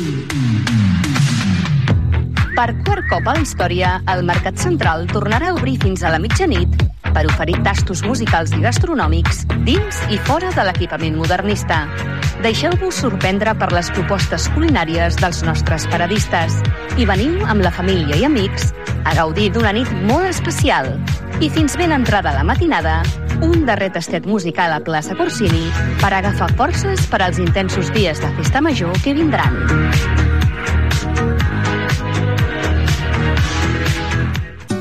Per quart cop a la història, el Mercat Central tornarà a obrir fins a la mitjanit per oferir tastos musicals i gastronòmics dins i fora de l'equipament modernista. Deixeu-vos sorprendre per les propostes culinàries dels nostres paradistes i veniu amb la família i amics a gaudir d'una nit molt especial. I fins ben entrada la matinada, un darrer tastet musical a plaça Corsini per agafar forces per als intensos dies de festa major que vindran.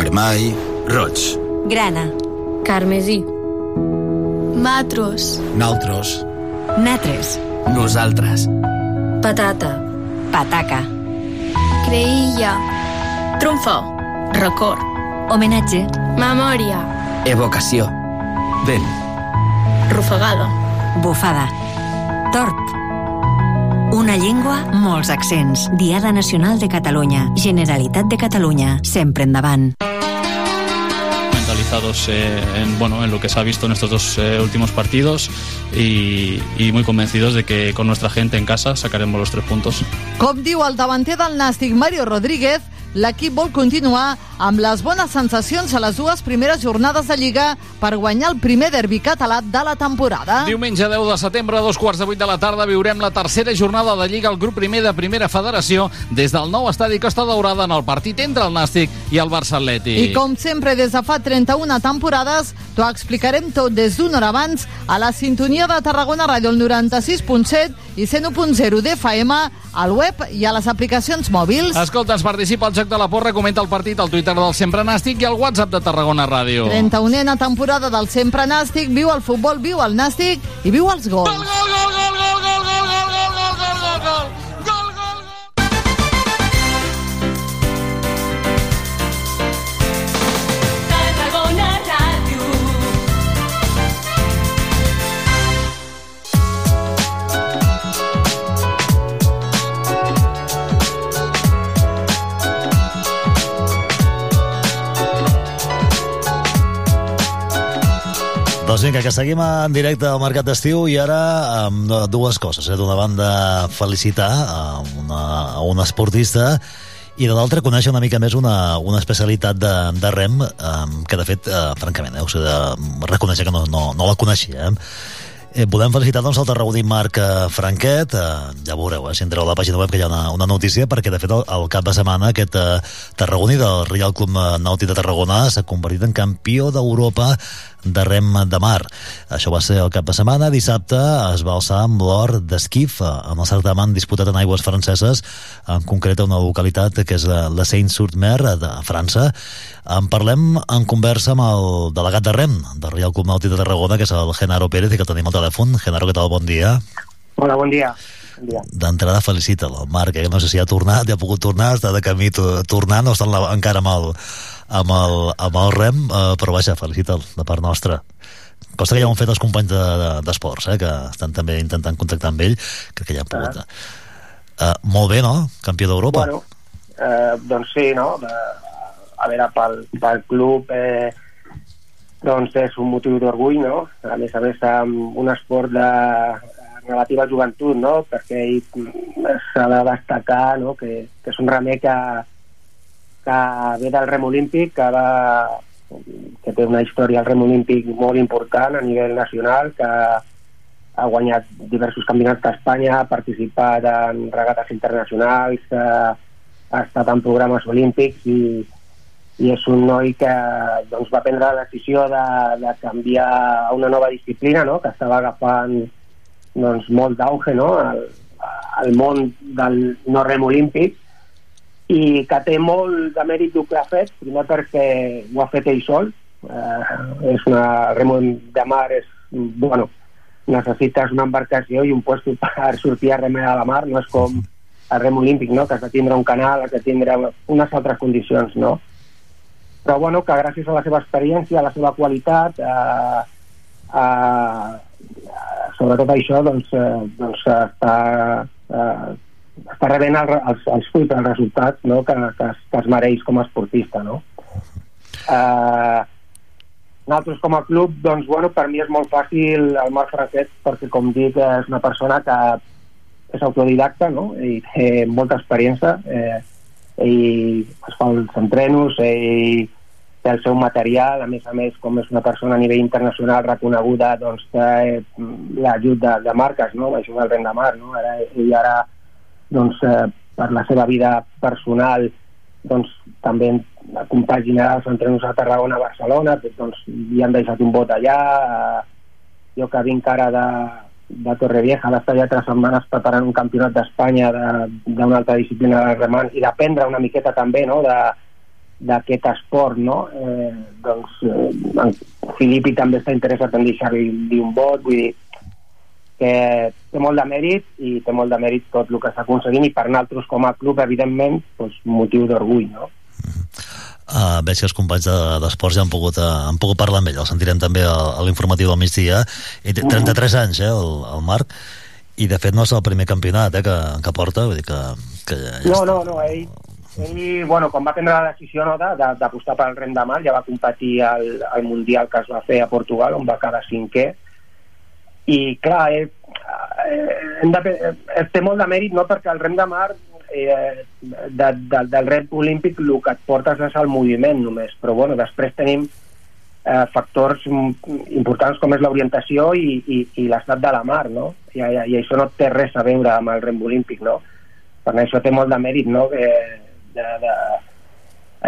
Vermell, roig, Grana. Carmesí. Matros. naltros, Natres. nosaltres, Patata. Pataca. Creïlla. Trumfo. Record. Homenatge. Memòria. evocació, vent, Rufagada. Bufada. Tort. Una llengua, molts accents. Diada Nacional de Catalunya. Generalitat de Catalunya. Sempre endavant. Eh, en, bueno, en lo que se ha visto en estos dos eh, últimos partidos y, y muy convencidos de que con nuestra gente en casa sacaremos los tres puntos. Com diu el davanter del Nàstic, Mario Rodríguez, l'equip vol continuar amb les bones sensacions a les dues primeres jornades de Lliga per guanyar el primer derbi català de la temporada. Diumenge 10 de setembre, a dos quarts de vuit de la tarda, viurem la tercera jornada de Lliga al grup primer de Primera Federació des del nou estadi Costa Daurada en el partit entre el Nàstic i el Barça Atlètic. I com sempre, des de fa 31 temporades, t'ho explicarem tot des d'una hora abans a la sintonia de Tarragona Ràdio, el 96.7 i 101.0 d'FM, al web i a les aplicacions mòbils. Escolta, ens participa al Joc de la Porra, comenta el partit al Twitter del Sempre Nàstic i al WhatsApp de Tarragona Ràdio. 31a temporada del Sempre Nàstic, viu el futbol, viu el Nàstic i viu els gols. Tarragona Doncs vinga, que seguim en directe al Mercat d'Estiu i ara amb dues coses. Eh? D'una banda, felicitar a, una, a un esportista i de l'altra, conèixer una mica més una, una especialitat de, de rem eh, que, de fet, eh, francament, eh, us he de reconèixer que no, no, no la coneixia. Eh? Eh, volem felicitar doncs, el tarragoní Marc eh, Franquet, eh, ja veureu, eh, si entreu a la pàgina web que hi ha una, una notícia, perquè de fet el, el cap de setmana aquest eh, tarragoní del Real Club Nàutic de Tarragona s'ha convertit en campió d'Europa de rem de mar. Això va ser el cap de setmana. Dissabte es va alçar amb l'or d'esquif en el certamen disputat en aigües franceses, en concret a una localitat que és la, Seine-sur-Mer de França. En parlem en conversa amb el delegat de rem Real Club Nàutic de Tarragona, que és el Genaro Pérez, que tenim al telèfon. Genaro, què tal? Bon dia. Hola, bon dia. Bon. D'entrada, felicita el Marc, eh? no sé si ha tornat, ja ha pogut tornar, està de camí to- tornant, o està encara amb el, amb el, amb el rem, eh, però vaja, felicita'l de part nostra. Costa que ja ho han fet els companys de- de- d'esports, de, eh, que estan també intentant contactar amb ell, crec que ja han pogut. Uh, molt bé, no? Campió d'Europa. Bueno, eh, doncs sí, no? De, a veure, pel, pel club eh, doncs és un motiu d'orgull, no? A més a més, amb un esport de, relativa joventut, no? perquè ell s'ha de destacar no? que, que és un remer que, que ve del rem olímpic, que, va, que té una història al rem olímpic molt important a nivell nacional, que ha guanyat diversos campionats d'Espanya, ha participat en regates internacionals, que ha estat en programes olímpics i, i és un noi que doncs, va prendre la decisió de, de canviar a una nova disciplina no? que estava agafant doncs, molt d'auge no? al, al món del no rem olímpic i que té molt de mèrit que ha fet, primer perquè ho ha fet ell sol, eh, és una remo de mar, és, bueno, necessites una embarcació i un lloc per sortir a remer a la mar, no és com el rem olímpic, no? que has de tindre un canal, has de tindre unes altres condicions, no? Però bueno, que gràcies a la seva experiència, a la seva qualitat, eh, eh, sobretot això, doncs, eh, doncs està, eh, està rebent el, els, els fruits, els resultats no? que, que, es, que es mereix com a esportista, no? Eh, nosaltres com a club, doncs, bueno, per mi és molt fàcil el Marc Franquet perquè, com dic, és una persona que és autodidacta, no? I té molta experiència, eh, ell es fa els entrenos, ell té el seu material, a més a més, com és una persona a nivell internacional reconeguda, doncs té l'ajut de, de marques, no? Això del Rent de Mar, no? Ara, ell ara, doncs, eh, per la seva vida personal, doncs, també compagina els entrenos a Tarragona, a Barcelona, doncs, li han deixat un vot allà, eh, jo que vinc ara de, de Torrevieja, d'estar ja tres setmanes preparant un campionat d'Espanya d'una altra disciplina de remant i d'aprendre una miqueta també no? de, d'aquest esport, no? Eh, doncs eh, en Filippi també està interessat en deixar-li un vot, vull dir que té molt de mèrit i té molt de mèrit tot el que està aconseguint i per nosaltres com a club, evidentment, doncs, motiu d'orgull, no? Uh, veig que els companys d'esports de, ja han pogut, uh, han pogut parlar amb ell, el sentirem també a, a l'informatiu del migdia. I té 33 anys, eh, el, el Marc, i de fet no és el primer campionat eh, que, que porta, vull dir que... que ja no, no, no, ell, ell, bueno, quan va prendre la decisió no, d'apostar pel Rem de Mar, ja va competir al, al Mundial que es va fer a Portugal, on va quedar cinquè, i clar, ell, eh, hem de, eh, té molt de mèrit no, perquè el Rem de Mar eh, de, de, del rep olímpic el que et portes és el moviment només, però bueno, després tenim eh, factors importants com és l'orientació i, i, i l'estat de la mar, no? I, i, I això no té res a veure amb el rem olímpic, no? Per això té molt de mèrit, no? Que, de, de,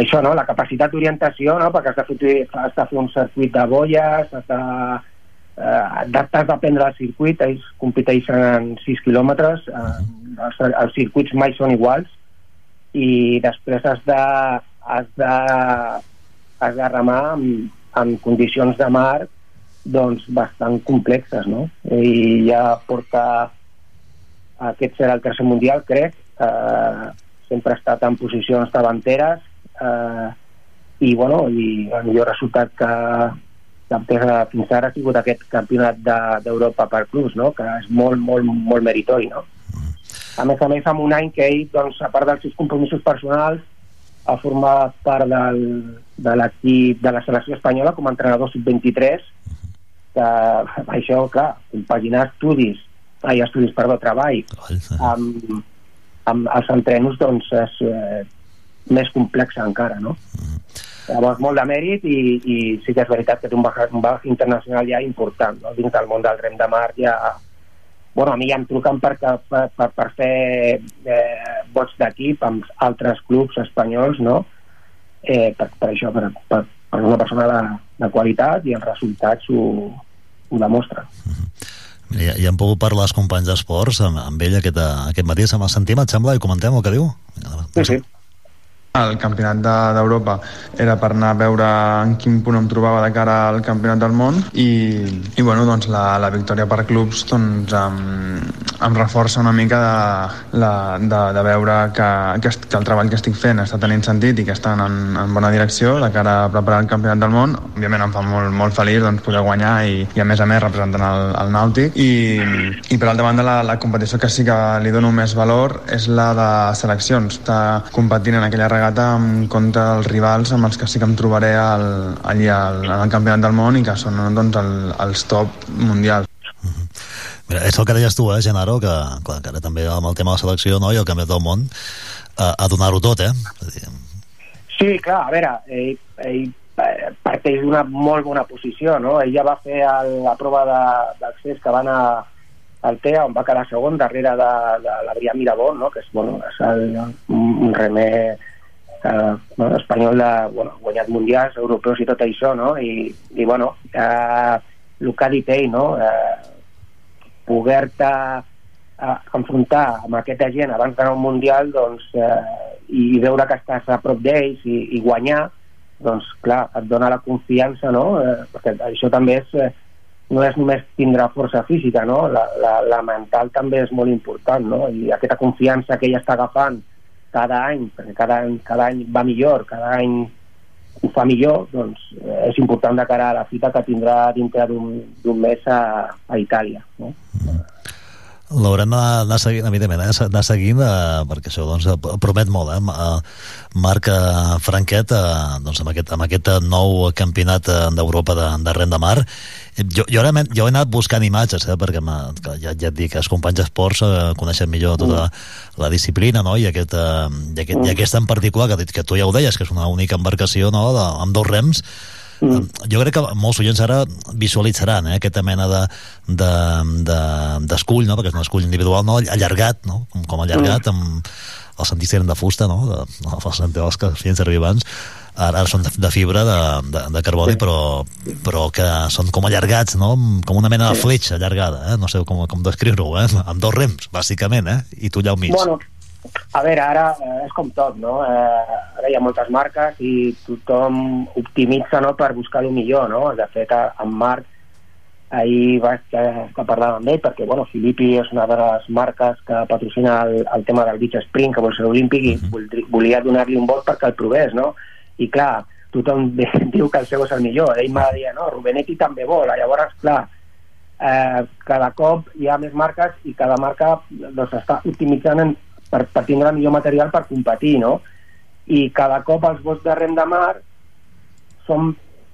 això, no? La capacitat d'orientació, no? Perquè has de, fer, has de fer un circuit de bolles, has de, eh, t'has d'aprendre el circuit, ells competeixen en 6 quilòmetres, eh, els, els circuits mai són iguals, i després has de, has de, has de remar amb, amb condicions de mar doncs bastant complexes, no? I ja porta aquest serà el tercer mundial, crec, eh, sempre ha estat en posicions davanteres eh, i, bueno, i el millor resultat que, que fins ara ha sigut aquest campionat d'Europa de, per clubs, no? que és molt, molt, molt meritori. No? A més a més, en un any que ell, doncs, a part dels seus compromisos personals, ha format part del, de l'equip de la selecció espanyola com a entrenador sub-23 que això, clar, compaginar estudis ai, estudis, perdó, treball amb, amb els entrenos doncs és eh, més complex encara, no? Llavors, molt de mèrit i, i sí que és veritat que té un baix, un baix internacional ja important, no? Dins del món del rem de mar ja... Bueno, a mi ja em truquen per, per, per, per fer eh, vots d'equip amb altres clubs espanyols, no? Eh, per, per això, per, per, per una persona de, de qualitat i els resultats ho, ho demostren. Ja, ja hem pogut parlar els companys d'esports amb, amb ell aquest, aquest matí, se m'ha sentit, et sembla, i comentem el que diu? Sí, sí. El campionat d'Europa de, era per anar a veure en quin punt em trobava de cara al campionat del món i, i bueno, doncs la, la victòria per clubs doncs, em, em reforça una mica de, la, de, de veure que, que, que el treball que estic fent està tenint sentit i que està en, en bona direcció de cara a preparar el campionat del món. Òbviament em fa molt, molt feliç doncs, poder guanyar i, i a més a més representant el, el Nàutic i, i per altra banda la, la competició que sí que li dono més valor és la de seleccions. Està competint en aquella regata en contra dels rivals amb els que sí que em trobaré al, allí al, al Campionat del Món i que són doncs, el, els top mundials. Mira, és el que deies tu, eh, Genaro, que, clar, que ara també amb el tema de la selecció no, i el canvi del món, a, a donar-ho tot, eh? Sí, clar, a veure, ell, ell eh, parteix d'una molt bona posició, no? Ell ja va fer el, la prova de- d'accés que va anar al TEA, on va quedar segon, darrere de, de l'Adrià Mirabó, no? que és, bueno, és el, un, un remer eh, espanyol de, bueno, guanyat mundials, europeus i tot això, no? I, i bueno, eh, el que ha dit ell, no? Eh, poder-te eh, enfrontar amb aquesta gent abans d'anar un mundial doncs, eh, i veure que estàs a prop d'ells i, i guanyar doncs clar, et dona la confiança no? eh, perquè això també és eh, no és només tindre força física no? la, la, la mental també és molt important no? i aquesta confiança que ella està agafant cada any, perquè cada any, cada any va millor, cada any ho fa millor, doncs eh, és important de cara a la fita que tindrà dintre d'un mes a, a Itàlia. No? L'haurem d'anar seguint, evidentment, eh? d'anar seguint, eh, perquè això doncs, promet molt, eh? eh Marc eh, Franquet, eh, doncs, amb, aquest, amb aquest nou campionat eh, d'Europa de, de renda mar. Eh, Jo, jo, ara, jo he anat buscant imatges, eh, perquè ja, ja et dic, els companys d'esports eh, coneixen millor tota la disciplina, no?, i, aquest, eh, i, aquest, i aquesta en particular, que, que tu ja ho deies, que és una única embarcació, no?, de, amb dos rems, Mm. Jo crec que molts oients ara visualitzaran eh, aquesta mena de d'escull, de, d'escull, no? perquè és un escull individual no? allargat, no? com, com allargat, amb els sentits eren de fusta, no? de, els sentits que feien servir abans, ara, ara són de, de fibra de, de, de carboni, però, però que són com allargats, no? com una mena de fletxa allargada, eh? no sé com, com descriure-ho, eh? amb dos rems, bàsicament, eh? i tu allà al mig. Bueno, a veure, ara eh, és com tot, no? Eh, ara hi ha moltes marques i tothom optimitza no, per buscar el millor, no? De fet, en Marc ahir vaig que, que parlar amb ell perquè, bueno, Filippi és una de les marques que patrocina el, el tema del beach spring, que vol ser olímpic, i voldri- volia donar-li un vot perquè el provés, no? I clar, tothom diu que el seu és el millor. Ell m'ha dir, no, Rubenetti també vol. Llavors, clar, eh, cada cop hi ha més marques i cada marca doncs, està optimitzant en, per, per tindre el millor material per competir, no? I cada cop els vots de rem de mar són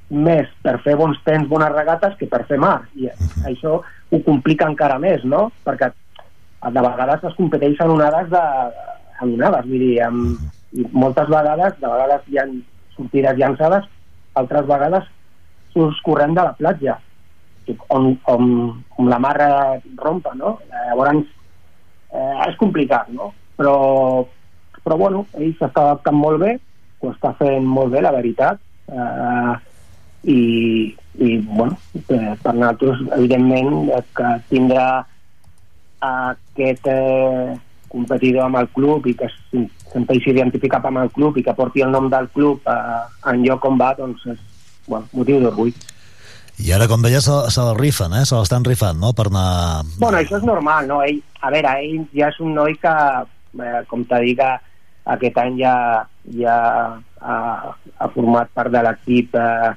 més per fer bons temps, bones regates, que per fer mar. I això ho complica encara més, no? Perquè de vegades es competeix en onades de, en onades, vull dir, amb, i moltes vegades, de vegades hi ha sortides llançades, altres vegades surts corrent de la platja on, on, on la mar rompa, no? Llavors, eh, és complicat, no? Però, però bueno, ell s'està adaptant molt bé, ho està fent molt bé, la veritat, eh, i, i bueno, eh, per nosaltres, evidentment, eh, que tindrà aquest eh, competidor amb el club i que sempre s'identifica amb el club i que porti el nom del club eh, en lloc on va, doncs és bueno, motiu d'orgull. I ara, com deies, se, se la rifen, eh? se l'estan rifant, no?, per anar... Bueno, això és normal, no? Ell, a veure, ell ja és un noi que, eh, com t'ha dit, que aquest any ja, ja ha, ha format part de l'equip eh,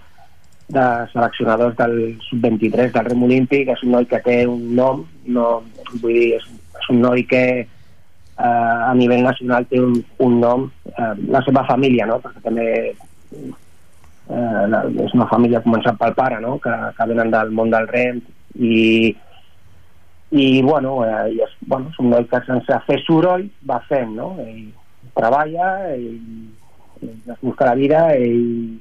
de seleccionadors del sub-23 del Rem Olímpic, és un noi que té un nom, no, vull dir, és, és un noi que eh, a nivell nacional té un, un nom, eh, la seva família, no? perquè també eh, és una família començant pel pare, no? que, que venen del món del rem i, i bueno, eh, i és, bueno, és un noi que sense fer soroll va fent, no? Ell treballa, ell, ell es busca la vida, ell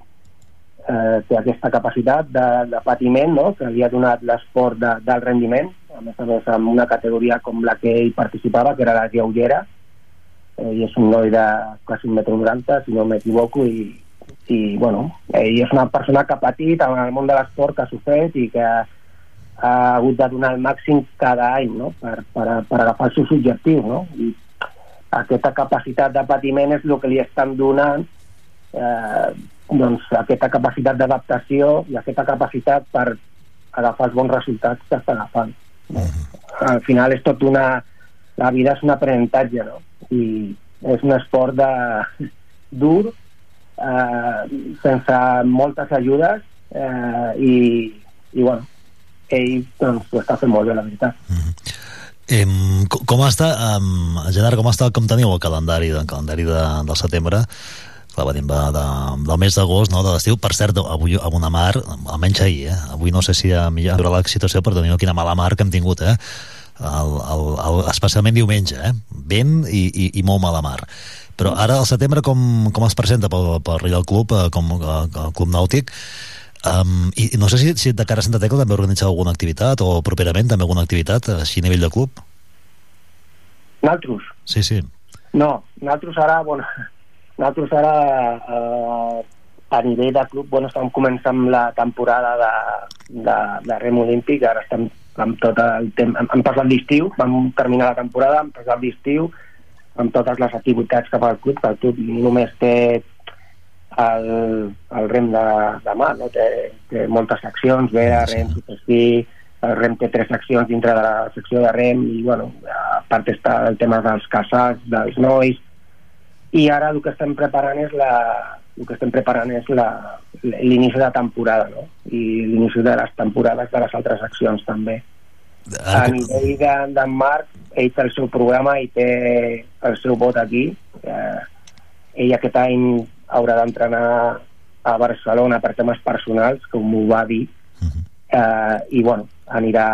eh, té aquesta capacitat de, de patiment no? que li ha donat l'esport de, del rendiment, a més a més amb una categoria com la que ell participava, que era la lleugera, eh, i és un noi de quasi un metro noranta, si no m'equivoco, i, i bueno, ell és una persona que ha patit en el món de l'esport, que ha sofert i que ha hagut de donar el màxim cada any no? per, per, per agafar els seus objectius no? i aquesta capacitat de patiment és el que li estan donant eh, doncs, aquesta capacitat d'adaptació i aquesta capacitat per agafar els bons resultats que està agafant no? al final és tot una la vida és un aprenentatge no? i és un esport de, dur eh, sense moltes ajudes eh, i, i bueno ell doncs, ho està fent molt bé, la veritat. Em, co- com està, um, Gerard, com està, com teniu el calendari, el calendari de, del setembre? Clar, venim de, de, del mes d'agost, no, de l'estiu. Per cert, avui amb una mar, almenys ahir, eh? avui no sé si ha millorat la situació, però teniu quina mala mar que hem tingut, eh? El, el, el, especialment diumenge, eh? Vent i, i, i molt mala mar. Però ara, al setembre, com, com es presenta pel, pel Real Club, eh, com eh, el Club Nàutic, Um, i, i no sé si, si de cara a Santa Tecla també organitzeu alguna activitat o properament també alguna activitat així a nivell de club Naltros? Sí, sí. No, nosaltres ara, bueno, nosaltres ara eh, a nivell de club, bueno, estem començant la temporada de, de, de rem olímpic, ara estem amb tot el temps, hem, hem passat l'estiu, vam terminar la temporada, hem passat l'estiu, amb totes les activitats que fa el club, que el club només té el, el rem de, de mà, no? té, té moltes seccions, vera, rem, supersí, el rem té tres seccions dintre de la secció de rem i bueno, a part està el tema dels casats, dels nois i ara el que estem preparant és la, el que estem preparant és l'inici de temporada no? i l'inici de les temporades de les altres seccions també a nivell de, de Marc ell té el seu programa i té el seu vot aquí eh, ell aquest any haurà d'entrenar a Barcelona per temes personals com m'ho va dir eh, i bueno, anirà,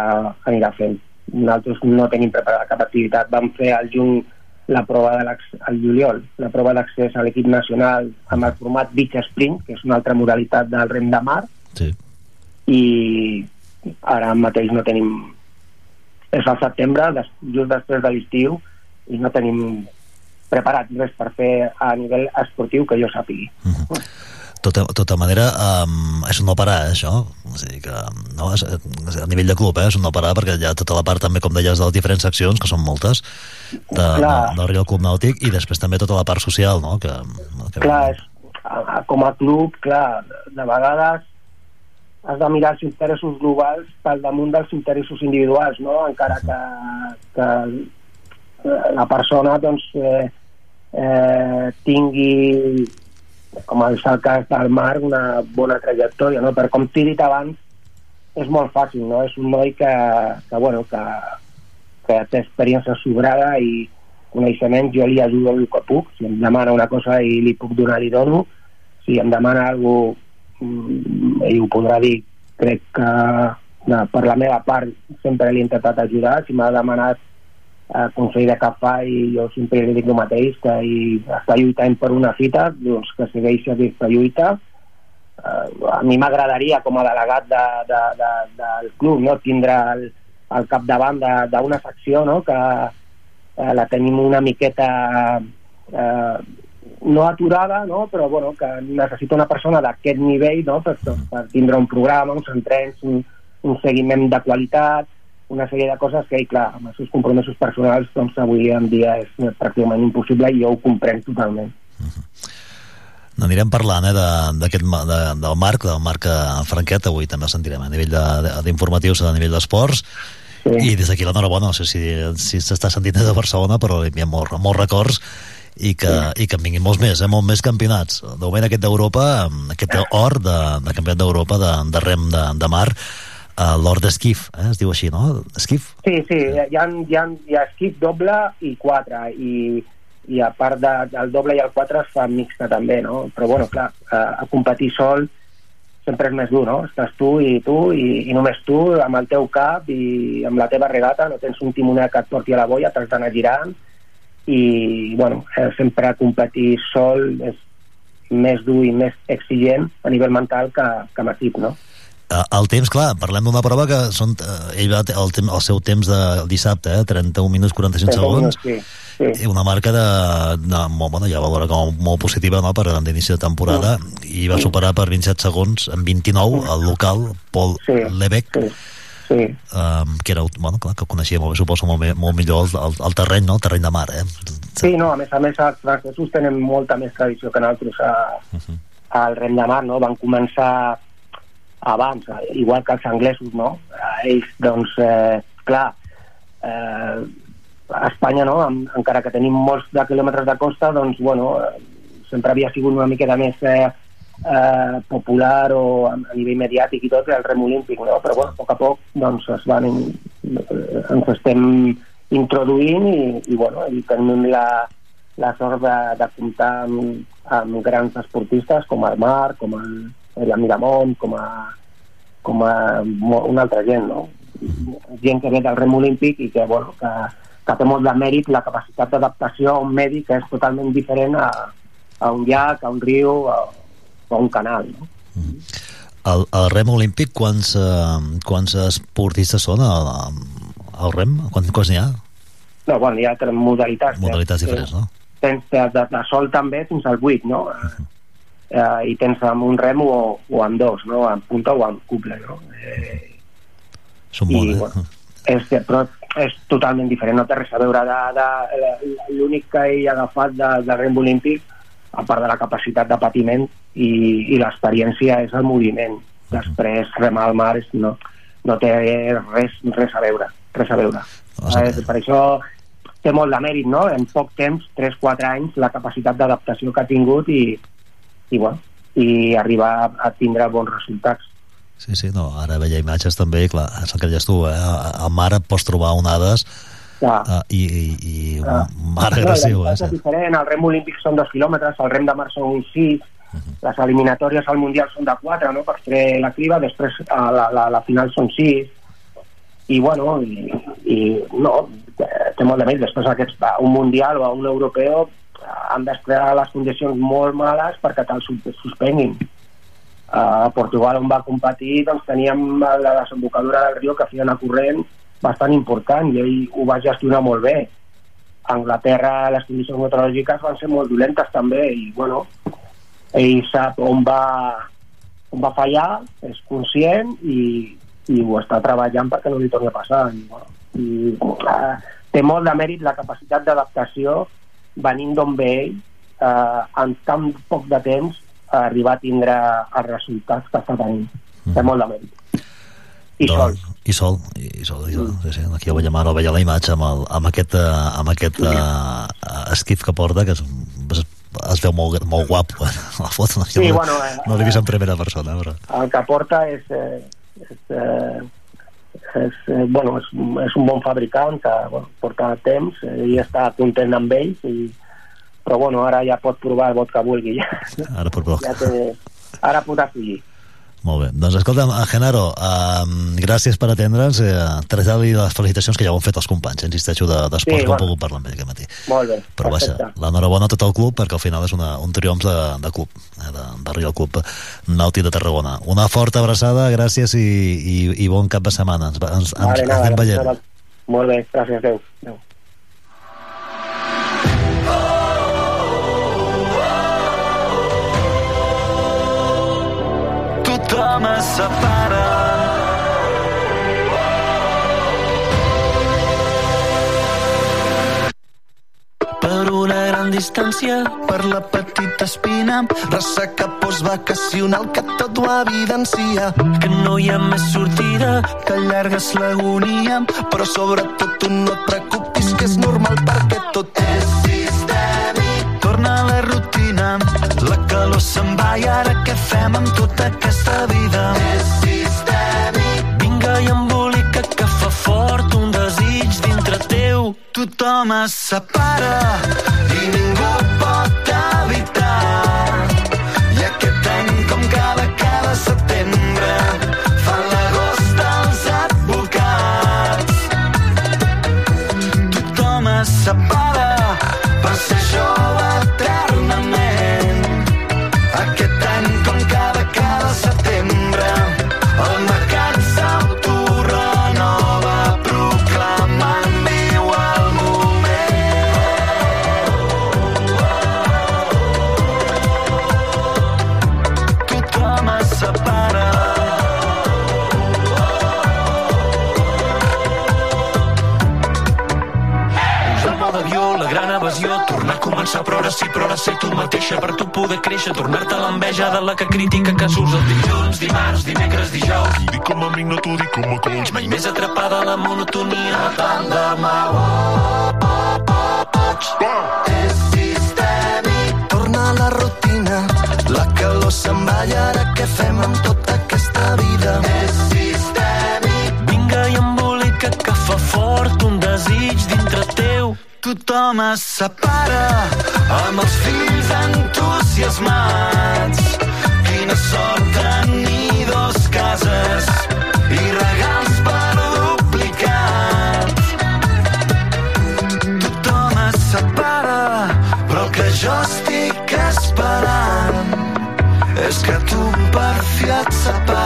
anirà fent. Nosaltres no tenim preparada cap activitat. Vam fer al juny la prova de al juliol, la prova d'accés a l'equip nacional amb el format Beach Sprint, que és una altra modalitat del rem de mar, sí. i ara mateix no tenim... És al setembre, des, just després de l'estiu, i no tenim preparat res per fer a nivell esportiu que jo sàpigui. Uh -huh tota, tota manera um, és un no parar, eh, això o sigui que, no, és, a nivell de club eh, és un no parar perquè hi ha tota la part també com deies de les diferents seccions, que són moltes de, de, del Real Club Nàutic i després també tota la part social no? que, que... clar, és, com a club clar, de vegades has de mirar els interessos globals pel damunt dels interessos individuals no? encara que, que la persona doncs, eh, eh, tingui com és el cas del Marc, una bona trajectòria, no? Per com t'he dit abans, és molt fàcil, no? És un noi que, que bueno, que, que té experiència sobrada i coneixement, jo li ajudo el que puc, si em demana una cosa i li puc donar, li dono, si em demana alguna cosa, mm, ell ho podrà dir, crec que no, per la meva part sempre l'he intentat ajudar, si m'ha demanat eh, de cap fa i jo sempre li dic el mateix que i està lluitant per una fita doncs que segueixi aquesta lluita eh, a mi m'agradaria com a delegat de, de, de, del club no? tindre el, el capdavant d'una secció no? que eh, la tenim una miqueta eh, no aturada, no? però bueno, que necessita una persona d'aquest nivell no? per, per tindre un programa, uns entrens, un, un seguiment de qualitat, una sèrie de coses que, clar, amb els seus compromisos personals, doncs avui en dia és pràcticament impossible i jo ho comprenc totalment. Uh -huh. N'anirem parlant eh, d'aquest de, del Marc, del Marc eh, Franquet, avui també el sentirem a nivell d'informatius, a nivell d'esports, sí. i des d'aquí l'enhorabona, no sé si si s'està sentint des de Barcelona, però hi ha molts, molts records i que, sí. i que en vinguin molts més, eh, molts més campionats. De moment aquest d'Europa, aquest or de, de campionat d'Europa de, de rem de, de mar, uh, l'or d'esquif, eh? es diu així, no? Esquif? Sí, sí, hi ha, hi ha, hi ha esquif doble i quatre, i, i a part de, del doble i el quatre es fa mixta també, no? Però bueno, clar, a, a competir sol sempre és més dur, no? Estàs tu i tu i, i només tu amb el teu cap i amb la teva regata, no tens un timoner que et porti a la boia, t'has d'anar girant i, bueno, eh, sempre competir sol és més dur i més exigent a nivell mental que, que amb equip, no? Eh, el temps, clar, parlem d'una prova que són, eh, ell va el, el, el seu temps de dissabte, eh, 31 minuts 45 sí, segons, sí, sí. una marca de, de molt, bueno, ja valora com molt positiva no, per d'inici de temporada, sí. i va superar per 27 segons en 29 el local Paul sí, Lebec, sí. Sí. Um, que era, bueno, clar, que coneixia molt bé, suposo, molt, molt millor el, el, el terreny, no? el terreny de mar, eh? Sí, no, a més a més els francesos tenen molta més tradició que nosaltres a, uh -huh. al rem de mar, no? Van començar abans, igual que els anglesos, no? Ells, doncs, eh, clar, eh, a Espanya, no? En, encara que tenim molts de quilòmetres de costa, doncs, bueno, eh, sempre havia sigut una miqueta més eh, eh, popular o a, nivell mediàtic i tot el rem olímpic, no? Però, bueno, a poc a poc, doncs, es van, eh, ens estem introduint i, i bueno, i tenim la, la sort de, de comptar amb amb grans esportistes com el Marc, com el, el Miramont, com a, com a una altra gent, no? Gent que ve del rem olímpic i que, bueno, que, que té molt de mèrit la capacitat d'adaptació a un medi que és totalment diferent a, a un llac, a un riu, a, a un canal, no? Al, al rem olímpic, quants, eh, quants esportistes són al, al rem? Quants, quants n'hi ha? No, bueno, hi ha modalitats. Modalitats eh? diferents, no? Tens de, de, de sol també fins al 8, no? Eh, I tens amb un rem o, o amb dos, no? En punta o en couple, no? Eh, Són i, molt, eh? bueno, és, però és totalment diferent, no té res a veure de, de, l'únic que he agafat de, de rem olímpic a part de la capacitat de patiment i, i l'experiència és el moviment després remar al mar és, no, no té res, res a veure res a veure eh, per això té molt de mèrit no? en poc temps, 3-4 anys la capacitat d'adaptació que ha tingut i, i, bueno, i arribar a, a tindre bons resultats Sí, sí, no, ara veia imatges també, clar, és el que deies tu, eh? Al mar et pots trobar onades Clar. uh, i, i, i Ah. un mar agressiu, no, eh? és diferent, el rem olímpic són dos quilòmetres, el rem de mar són uns sis, les eliminatòries al Mundial són de quatre, no?, per fer la criba, després a la, la, la final són sis, i bueno, i, i no, té molt de mèrit, després aquests, a un Mundial o un Europeu eh, han d'esperar les condicions molt males perquè te'l sus- suspenguin. A Portugal, on va competir, doncs teníem la desembocadura del riu que feia una corrent bastant important i ell ho va gestionar molt bé. A Anglaterra les condicions meteorològiques van ser molt dolentes també i bueno, ell sap on va, on va fallar, és conscient i, i ho està treballant perquè no li torni a passar. I, bueno, i, uh, té molt de mèrit la capacitat d'adaptació venint d'on ve ell eh, en tan poc de temps a arribar a tindre els resultats que està tenint. Té molt de mèrit. I sol. Doncs, I sol, i sol, i sol. Sí, sí. Aquí el veiem ara, veia la imatge amb, el, amb aquest, uh, amb aquest uh, esquif que porta, que es, es, es veu molt, molt guapo, eh? la foto. No, Sí, no, bueno, eh, no l'he vist en primera persona, però... el que porta és, eh, és, eh, és, eh, bueno, és, és un bon fabricant que bueno, porta temps eh, i està content amb ells i, però bueno, ara ja pot provar el vot que vulgui. Ja, Ara ja té, ara podrà escollir Molt bé. Doncs escolta'm, eh, Genaro, um, gràcies per atendre'ns. Eh, Traslladar-li les felicitacions que ja ho han fet els companys. eh, Insisteixo d'esport de, Sí, que hem bueno. pogut parlar amb ell aquest matí. molt bé, Però vaja, perfecte l'enhorabona a tot el club perquè al final és una, un triomf de, de club, eh, de, de Real Club Nàutic de Tarragona. Una forta abraçada, gràcies i, i, i bon cap de setmana. Ens, ens, ens, Vale, ens nada, anem veient. molt bé, gràcies, adeu, adeu. Es separa. Per una gran distància, per la petita espina, ressaca postvacacional que tot ho evidencia. Que no hi ha més sortida, que allargues l'agonia, però sobretot tu no et preocupis que és normal perquè tot és se'n va i ara què fem amb tota aquesta vida? És sistèmic. Vinga i embolica que fa fort un desig dintre teu. Tothom es separa i ningú ser tu mateixa, per tu poder créixer, tornar-te l'enveja de la que critica que surts el dilluns, dimarts, dimecres, dijous. T'ho dic com a amic, no t'ho dic com a coach. Mai més atrapada a la monotonia, no tant demà. És sistèmic. Torna a la rutina, la calor se'n va i ara què fem amb tota aquesta vida? És Tothom es separa amb els fills entusiasmats. Quina sort tenir dos cases i regals per duplicat. Tothom es separa, però el que jo estic esperant és que tu per fi et separis.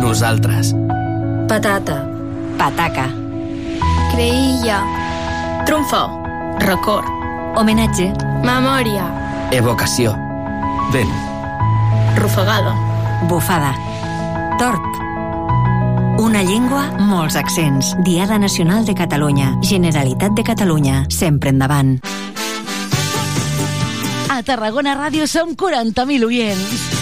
Nosaltres. Patata. Pataca. Creïlla. Trumfo. Record. Homenatge. Memòria. Evocació. Vent. Rufagada. Bufada. Tort. Una llengua, molts accents. Diada Nacional de Catalunya. Generalitat de Catalunya. Sempre endavant. A Tarragona Ràdio som 40.000 oients.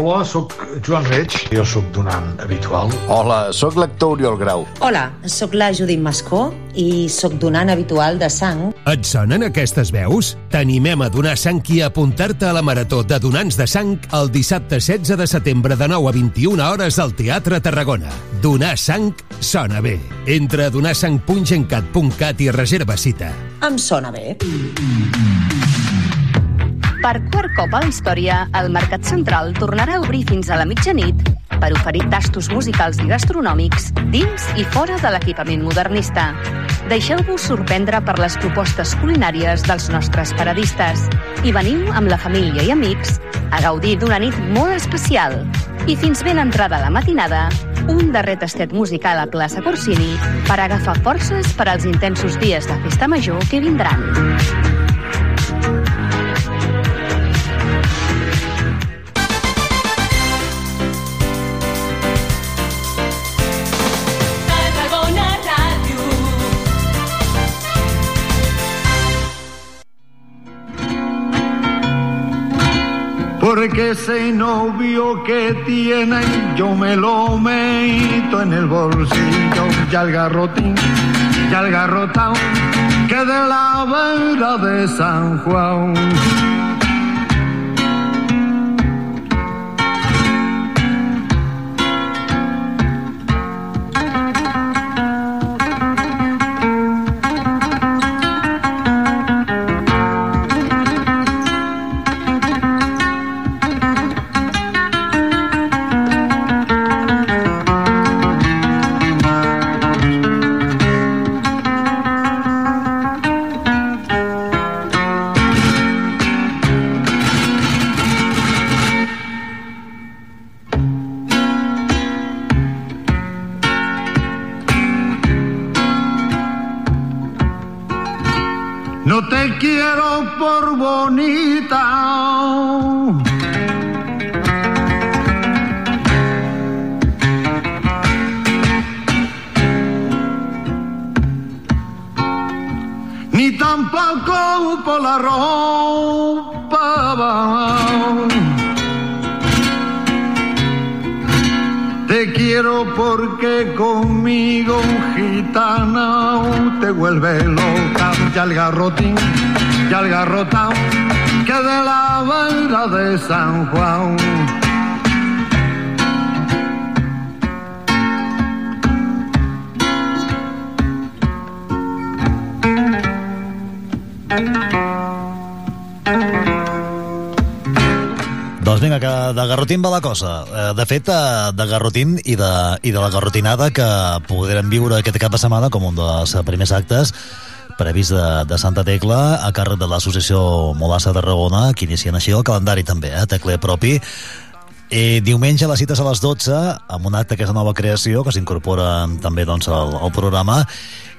Hola, sóc Joan Reig. Jo sóc donant habitual. Hola, sóc l'actor Oriol Grau. Hola, sóc la Judit Mascó i sóc donant habitual de sang. Et sonen aquestes veus? T'animem a donar sang i a apuntar-te a la Marató de Donants de Sang el dissabte 16 de setembre de 9 a 21 hores al Teatre Tarragona. Donar sang sona bé. Entra a donarsang.gencat.cat i reserva cita. Em sona bé. Per quart cop a la història, el Mercat Central tornarà a obrir fins a la mitjanit per oferir tastos musicals i gastronòmics dins i fora de l'equipament modernista. Deixeu-vos sorprendre per les propostes culinàries dels nostres paradistes i veniu amb la família i amics a gaudir d'una nit molt especial. I fins ben entrada la matinada, un darrer tastet musical a plaça Corsini per agafar forces per als intensos dies de festa major que vindran. Porque ese novio que tienen yo me lo meto en el bolsillo ya el garrotín, ya el garrotao que de la vera de San Juan. Garrotín, ya el garrotán, que de la vera de San Juan. Doncs vinga, que de garrotín va la cosa. Eh, De fet, eh, de garrotín i de, i de la garrotinada que podrem viure aquest cap de setmana com un dels primers actes previst de, de Santa Tecla a càrrec de l'associació Molassa de Tarragona que inicien així el calendari també, eh, Tecla propi i diumenge les cites a les 12 amb un acte que és una nova creació que s'incorpora també doncs, al, al programa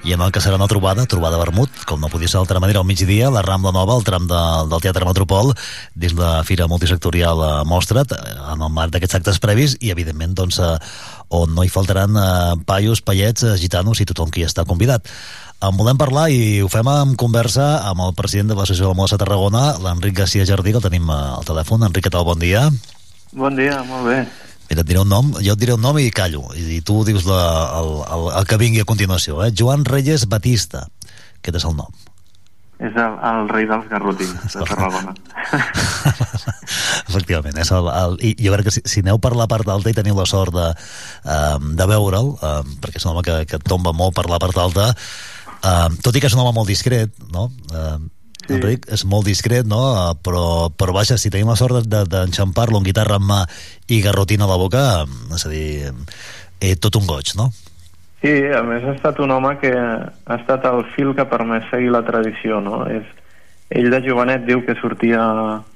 i en el que serà una trobada, trobada vermut, com no podia ser d'altra manera, al migdia, la Rambla Nova, el tram de, del Teatre Metropol, dins la Fira Multisectorial eh, Mostra, en el marc d'aquests actes previs, i evidentment doncs, eh, on no hi faltaran eh, paios, paiets, eh, gitanos i tothom qui està convidat. En volem parlar i ho fem en conversa amb el president de l'Associació de Mossa Tarragona, l'Enric García Jardí, que el tenim eh, al telèfon. Enric, què tal? Bon dia. Bon dia, molt bé. Mira, et diré un nom, jo et diré un nom i callo, i, i tu dius la, el, el, el que vingui a continuació, eh? Joan Reyes Batista, aquest és el nom. És el, el rei dels garrotins de Tarragona. Efectivament, és el, el, i jo crec que si, si aneu per la part alta i teniu la sort de, um, de veure'l, um, perquè és un home que, que tomba molt per la part alta, um, tot i que és un home molt discret, no? Um, sí. Enric, és molt discret, no? Uh, però, però vaja, si tenim la sort d'enxampar-lo de, amb guitarra en mà i garrotina a la boca, és a dir, eh, tot un goig, no? Sí, a més ha estat un home que ha estat el fil que ha permès seguir la tradició, no? És, ell de jovenet diu que sortia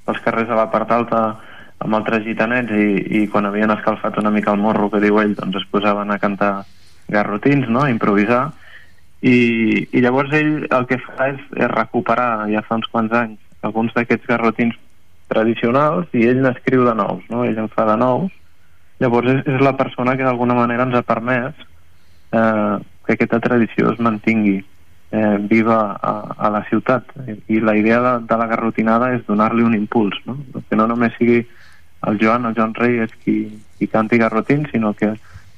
als carrers de la part alta amb altres gitanets i, i quan havien escalfat una mica el morro, que diu ell, doncs es posaven a cantar garrotins, no?, a improvisar, i, i llavors ell el que fa és, és recuperar ja fa uns quants anys alguns d'aquests garrotins tradicionals i ell n'escriu de nous, no? ell en fa de nous llavors és, és la persona que d'alguna manera ens ha permès eh, que aquesta tradició es mantingui eh, viva a, a la ciutat i la idea de, de la garrotinada és donar-li un impuls no? que no només sigui el Joan o Joan Reyes qui, qui canti garrotins sinó que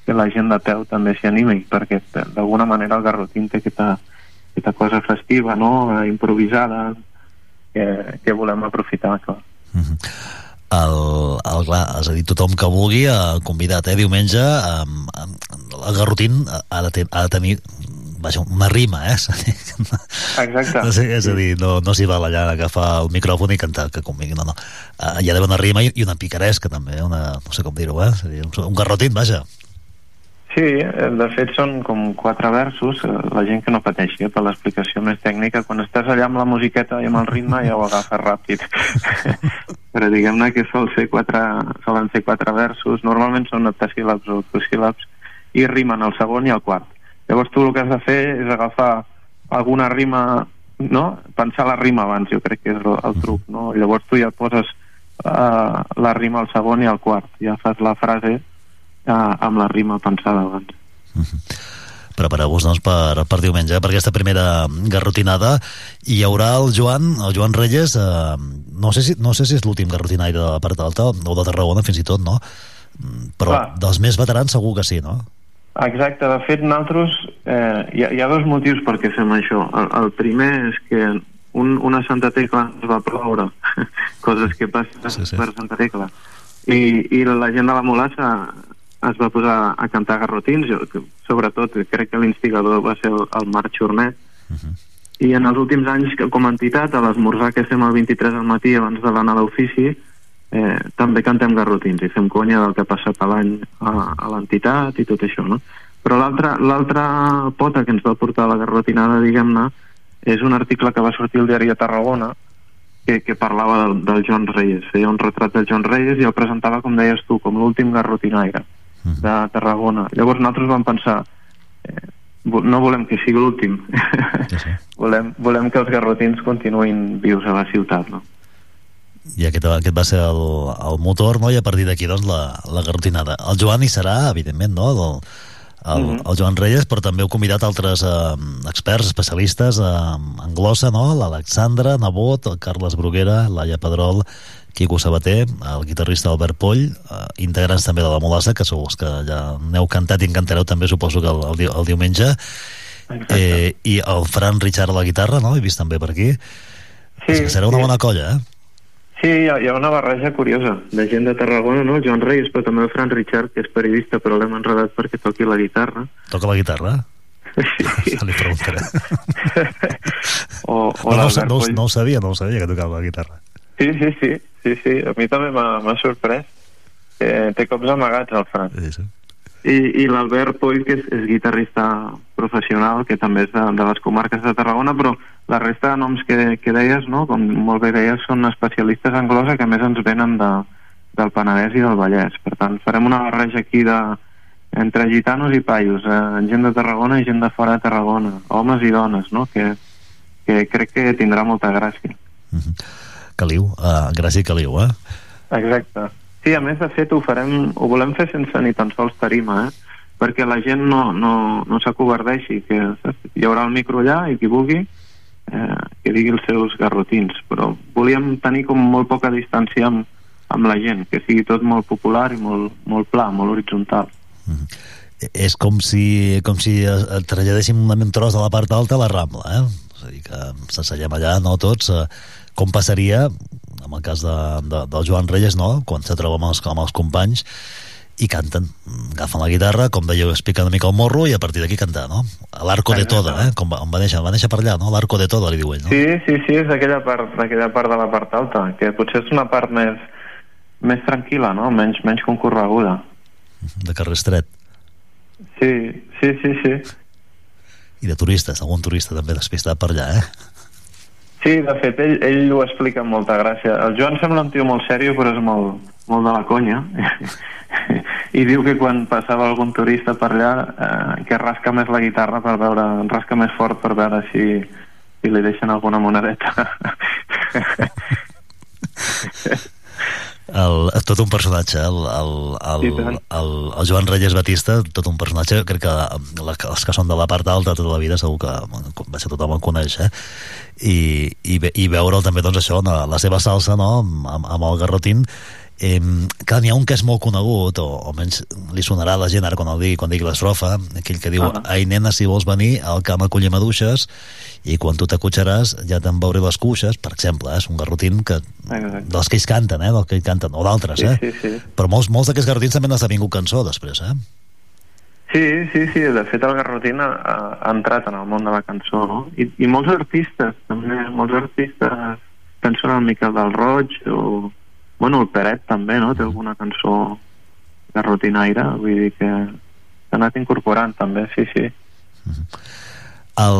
que la gent de peu també s'hi animi, perquè d'alguna manera el garrotín té aquesta, aquesta cosa festiva, no?, improvisada, que, que volem aprofitar, clar. Mm -hmm. El, el, clar, és a dir, tothom que vulgui eh, convidat, eh, diumenge um, el garrotín ha de, ten, ha de tenir vaja, una rima, eh? Exacte. No sé, és a dir, no, no s'hi val allà agafar el micròfon i cantar que convingui, no, no. Uh, hi ha d'haver una rima i, i una picaresca també, una, no sé com dir-ho, eh? Un, un garrotín, vaja. Sí, de fet són com quatre versos, la gent que no pateixi eh, per l'explicació més tècnica, quan estàs allà amb la musiqueta i amb el ritme ja ho agafes ràpid. Però diguem-ne que sol ser quatre, solen ser quatre versos, normalment són heptasíl·labs o octosíl·labs, i rimen el segon i el quart. Llavors tu el que has de fer és agafar alguna rima, no? Pensar la rima abans, jo crec que és el, el truc, no? Llavors tu ja poses uh, la rima al segon i al quart, ja fas la frase eh, amb la rima pensada abans. Uh -huh. Prepareu-vos doncs, per, per diumenge, eh, per aquesta primera garrotinada. Hi haurà el Joan, el Joan Reyes, eh, no, sé si, no sé si és l'últim garrotinaire de la part alta, o de Tarragona fins i tot, no? Però Clar. dels més veterans segur que sí, no? Exacte, de fet nosaltres eh, hi, ha, hi ha dos motius per què fem això. El, el primer és que un, una Santa Tecla es va ploure, coses que passen sí, sí. per Santa Tecla, i, i la gent de la Molassa es va posar a cantar garrotins, sobretot crec que l'instigador va ser el, el Marc Xornet, uh -huh. i en els últims anys que com a entitat, a l'esmorzar que fem el 23 al matí abans de l'anar d'ofici, eh, també cantem garrotins i fem conya del que ha passat l'any a, a l'entitat i tot això, no? Però l'altra pota que ens va portar a la garrotinada, diguem-ne, és un article que va sortir al diari de Tarragona que, que parlava del, del Joan Reyes, feia un retrat del Joan Reyes i el presentava, com deies tu, com l'últim garrotinaire de Tarragona. Llavors nosaltres vam pensar eh, no volem que sigui l'últim sí, sí. volem, volem que els garrotins continuïn vius a la ciutat no? i aquest, aquest va ser el, el motor no? i a partir d'aquí doncs la, la garrotinada el Joan hi serà evidentment no? el, el, Mhm. el Joan Reyes, però també heu convidat altres eh, experts, especialistes eh, en glossa, no? L'Alexandra Nebot, el Carles Bruguera, Laia Pedrol, Quico Sabater, el guitarrista Albert Poll, eh, integrants també de la Molassa, que sou els que ja n'heu cantat i en cantareu també, suposo que el, el, el diumenge, eh, i el Fran Richard a la guitarra, no? He vist també per aquí. Sí, És que serà una sí. bona colla, eh? Sí, hi ha, hi ha una barreja curiosa de gent de Tarragona, no? El Joan Reyes, però també el Fran Richard, que és periodista, però l'hem enredat perquè toqui la guitarra. Toca la guitarra? Sí. Li preguntaré. O, o No, no, no, no ho sabia, no ho sabia que tocava la guitarra. Sí, sí, sí, sí, sí. A mi també m'ha sorprès. Eh, té cops amagats, el Fran. Sí, sí. I, i l'Albert Poll, que és, és guitarrista professional, que també és de, de les comarques de Tarragona, però la resta de noms que, que deies, no? com molt bé deies, són especialistes en glosa que a més ens venen de, del Penedès i del Vallès. Per tant, farem una barreja aquí de, entre gitanos i paios, eh, gent de Tarragona i gent de fora de Tarragona, homes i dones, no? que, que crec que tindrà molta gràcia. Caliu, uh, Gràcia Caliu, eh? Exacte. Sí, a més, de fet, ho farem, ho volem fer sense ni tan sols tarima, eh? perquè la gent no, no, no s'acobardeixi, que saps? hi haurà el micro allà i qui vulgui eh, que digui els seus garrotins, però volíem tenir com molt poca distància amb, amb la gent, que sigui tot molt popular i molt, molt pla, molt horitzontal. És com si, com si eh, traslladéssim un tros de la part alta a la Rambla, eh? És a dir, que s'asseiem allà, no tots, eh, com passaria, en el cas de, de, del Joan Reyes, no?, quan se troba amb els, amb els companys i canten, agafen la guitarra, com dèieu, expliquen una mica el morro i a partir d'aquí cantar, no? A l'Arco de Toda, eh? Com va, on va néixer, va néixer per allà, no? L'Arco de Toda, li diu ell, no? Sí, sí, sí, és d'aquella part, d'aquella part de la part alta, que potser és una part més, més tranquil·la, no? menys, menys concorreguda. De carrer estret. Sí, sí, sí, sí. I de turistes, algun turista també despistat per allà, eh? Sí, de fet, ell, ell ho explica amb molta gràcia. El Joan sembla un tio molt sèrio, però és molt, molt de la conya. I diu que quan passava algun turista per allà, eh, que rasca més la guitarra per veure, rasca més fort per veure si, si li deixen alguna monedeta. el, tot un personatge el, el, el, el, el Joan Reyes Batista tot un personatge, crec que la, els que són de la part alta tota la vida segur que va ser tothom el coneix eh? I, i, ve- i veure'l també doncs això, no? la seva salsa no? amb, amb el garrotín Eh, clar, n'hi ha un que és molt conegut o almenys li sonarà a la gent ara quan el digui, quan digui l'estrofa aquell que diu, Ah. ai nena si vols venir al camp a collir maduixes i quan tu t'acotxaràs ja te'n veuré les cuixes per exemple, eh? és un garrotín que, Exacte. dels que ells canten, eh? dels que ells canten o d'altres, Sí, eh? sí, sí. però molts, molts d'aquests garrotins també n'ha esdevingut cançó després, eh? Sí, sí, sí, de fet el Garrotín ha, ha entrat en el món de la cançó, no? I, i molts artistes, també, molts artistes penso en el Miquel del Roig o, bueno, el Peret també, no? Té alguna cançó garrotinaire, vull dir que s'ha anat incorporant també, sí, sí. el,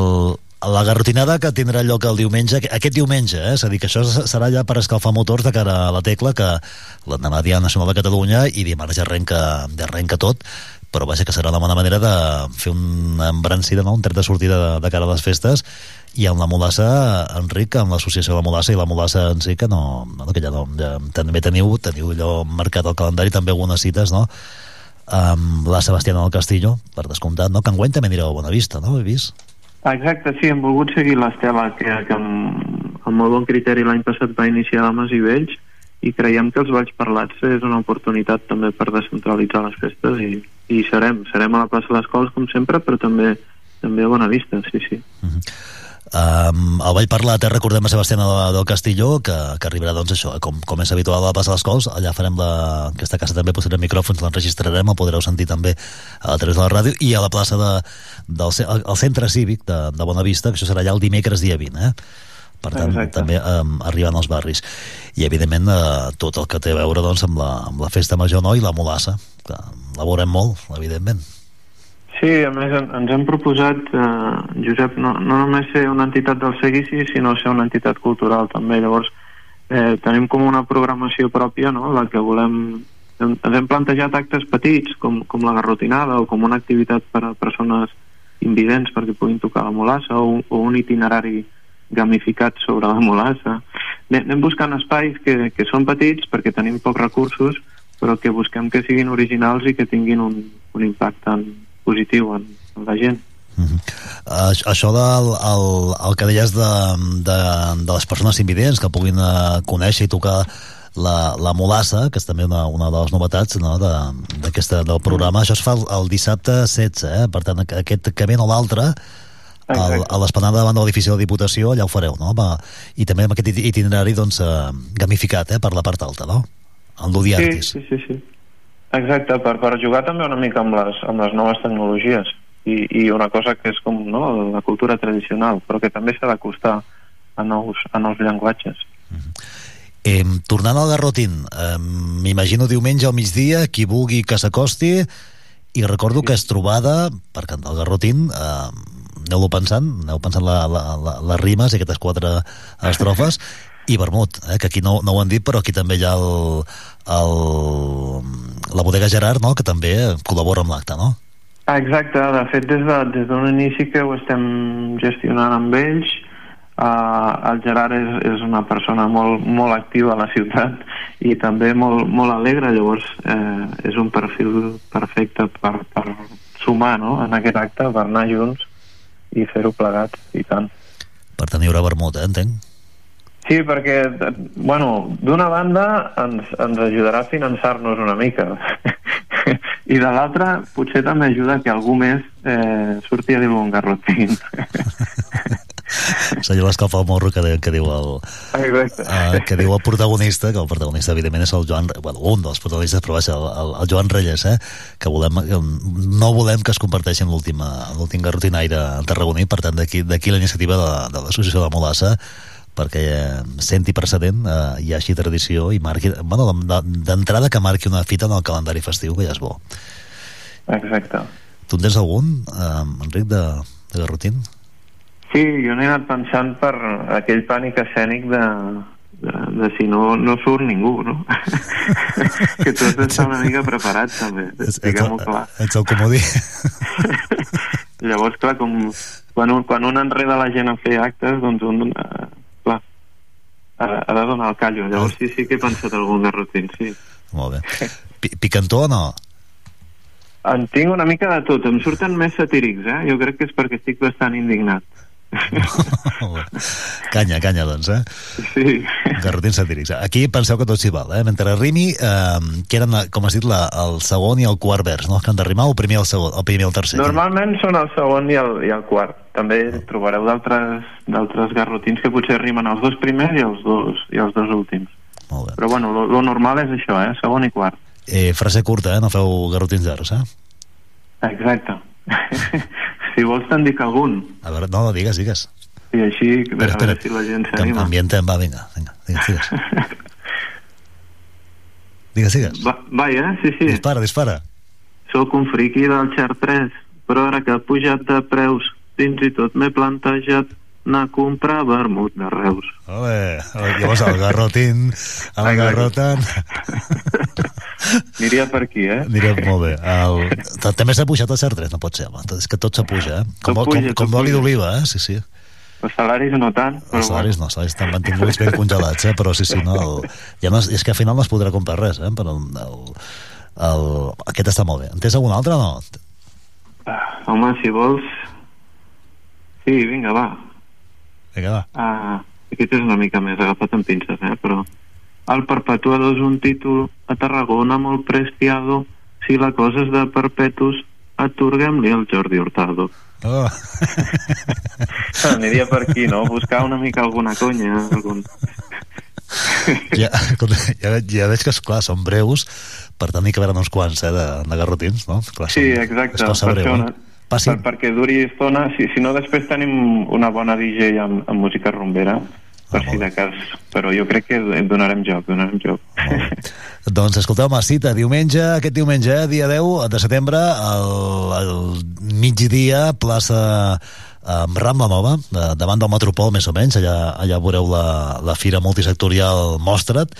la garrotinada que tindrà lloc el diumenge, aquest diumenge, eh? és a dir, que això serà ja per escalfar motors de cara a la tecla, que l'endemà Dia Nacional de Catalunya i dimarts ja arrenca, ja arrenca tot, però vaja que serà una bona manera de fer una embrancida, no? un tret de sortida de, de cara a les festes i amb la Molassa, Enric, amb l'associació de la Molassa i la Molassa en si, que no, no que ja no, ja, també teniu, teniu allò marcat al calendari, també algunes cites, no? amb la Sebastiana del Castillo, per descomptat, no? que enguany també anireu a Bonavista, no? He vist? Exacte, sí, hem volgut seguir l'estela que, que amb, amb molt bon criteri l'any passat va iniciar Dames i Vells i creiem que els Valls Parlats és una oportunitat també per descentralitzar les festes i, i serem, serem a la plaça de les Cols com sempre, però també també a Bonavista, sí, sí. Um, el Vall Parlat, eh, recordem a Sebastiana del, del Castilló, que, que arribarà, doncs, això, eh, com, com és habitual a de les Cols, allà farem la, aquesta casa també posarem micròfons, l'enregistrarem, el podreu sentir també a través de la ràdio, i a la plaça de, del al, al centre cívic de, de Bonavista, que això serà allà el dimecres dia 20, eh? per tant, Exacte. també um, arribant als barris i evidentment eh, tot el que té a veure doncs, amb, la, amb la festa major no? i la molassa, que la veurem molt evidentment Sí, a més en- ens hem proposat, eh, Josep, no, no només ser una entitat del seguici, sinó ser una entitat cultural també. Llavors, eh, tenim com una programació pròpia, no?, la que volem... hem- Ens hem plantejat actes petits, com, com la garrotinada, o com una activitat per a persones invidents perquè puguin tocar la molassa, o, o un itinerari gamificat sobre la molassa. Anem buscant espais que, que són petits perquè tenim pocs recursos, però que busquem que siguin originals i que tinguin un, un impacte en, positiu en, en la gent. Uh, això del el, el que deies de, de, de les persones invidents que puguin uh, conèixer i tocar la, la molassa, que és també una, una de les novetats no, de, del programa, això es fa el, el dissabte 16, eh? per tant aquest que ve o l'altre al, a l'esplanada davant de l'edifici de la Diputació, allà ho fareu, no? Va, I també amb aquest itinerari doncs, eh, gamificat eh, per la part alta, no? El Ludiartis. Sí, sí, sí, sí. Exacte, per, per jugar també una mica amb les, amb les noves tecnologies i, i una cosa que és com no, la cultura tradicional, però que també s'ha d'acostar a nous, a nous llenguatges. Eh, tornant al Garrotín, eh, m'imagino diumenge al migdia, qui vulgui que s'acosti, i recordo sí. que és trobada, per cantar el Garrotín, eh, aneu-lo pensant, aneu pensant la, la, la, les rimes i aquestes quatre estrofes, i vermut, eh, que aquí no, no ho han dit, però aquí també hi ha el, el, la bodega Gerard, no?, que també col·labora amb l'acte, no? Exacte, de fet des d'un de, des inici que ho estem gestionant amb ells uh, el Gerard és, és una persona molt, molt activa a la ciutat i també molt, molt alegre llavors eh, és un perfil perfecte per, per sumar no? en aquest acte, per anar junts i fer-ho plegat, i tant. Per hi haurà vermut, eh, entenc? Sí, perquè, bueno, d'una banda ens, ens ajudarà a finançar-nos una mica. I de l'altra potser també ajuda que algú més eh, surti a dir un garrotín. Senyor l'escalfa el morro que, que diu el, uh, que diu el protagonista, que el protagonista evidentment és el Joan, bueno, un dels protagonistes, però va ser el, el, el Joan Reyes, eh? que volem, no volem que es converteixi en l'últim garrotinaire tarragoní, per tant d'aquí la iniciativa de, de l'Associació de Molassa perquè eh, senti precedent, eh, hi hagi tradició i marqui, bueno, d'entrada que marqui una fita en el calendari festiu, que ja és bo. Exacte. Tu en tens algun, eh, Enric, de, de Garrotín? Sí, jo n'he anat pensant per aquell pànic escènic de, de, de si no, no surt ningú, no? que tu has d'estar una mica preparat, també, diguem-ho clar. Ets el comodí. Llavors, clar, com quan un, quan un enreda la gent a fer actes, doncs un, clar, ha, ha de donar el callo. Llavors sí, sí que he pensat algun garrotín, sí. Molt bé. P Picantó o no? En tinc una mica de tot. Em surten més satírics, eh? Jo crec que és perquè estic bastant indignat. Canya, canya, doncs, eh? Sí. Garrotins satírics. Aquí penseu que tot s'hi val, eh? Mentre rimi, eh, que eren, com has dit, la, el segon i el quart vers, no? Que han de rimar o el primer i el, segon, el primer i el tercer? Normalment són el segon i el, i el quart. També oh. trobareu d'altres garrotins que potser rimen els dos primers i els dos, i els dos últims. Molt bé. Però bueno, lo, lo normal és això, eh? Segon i quart. Eh, frase curta, eh? No feu garrotins llargs, eh? Exacte. si vols te'n dic algun. A veure, no, digues, digues. I així, espera, a veure si la gent s'anima. Ambientem, va, vinga, vinga, digues, digues. digues, digues. Va, vai, eh? Sí, sí. Dispara, dispara. Sóc un friqui del Xar 3, però ara que ha pujat de preus, fins i tot m'he plantejat anar a comprar vermut de Reus. Ole, llavors el garrotín, el garrotant... Aniria per aquí, eh? Aniria molt bé. El... També s'ha pujat el CER3, no pot ser, home. És que tot s'apuja, eh? Com, puja, com, com l'oli d'oliva, eh? Sí, sí. Els salaris no tant. Però els salaris no, els salaris estan mantinguts ben congelats, eh? però sí, sí, no, el... ja no, és que al final no es podrà comprar res, eh? però el, el, el... aquest està molt bé. En tens algun altre o no? Ah, home, si vols... Sí, vinga, va. Vinga, va. Ah, aquest és una mica més agafat amb pinces, eh? però el perpetuador és un títol a Tarragona molt prestiado. Si la cosa és de perpetus, atorguem-li al Jordi Hurtado. Oh. Aniria per aquí, no? Buscar una mica alguna conya. Algun... ja, ja, ja veig que, clar, són breus, per hi que uns quants, eh, de, de garrotins, no? Clar, sí, exacte. Per breu, això, eh? Per, perquè duri estona, si, si no després tenim una bona DJ amb, amb música rumbera, per si de cas, però jo crec que donarem joc, donarem joc. doncs escolteu, una cita, diumenge, aquest diumenge, eh, dia 10 de setembre, al, al migdia, plaça amb Rambla Nova, de, davant del Metropol més o menys, allà, allà veureu la, la fira multisectorial Mostra't,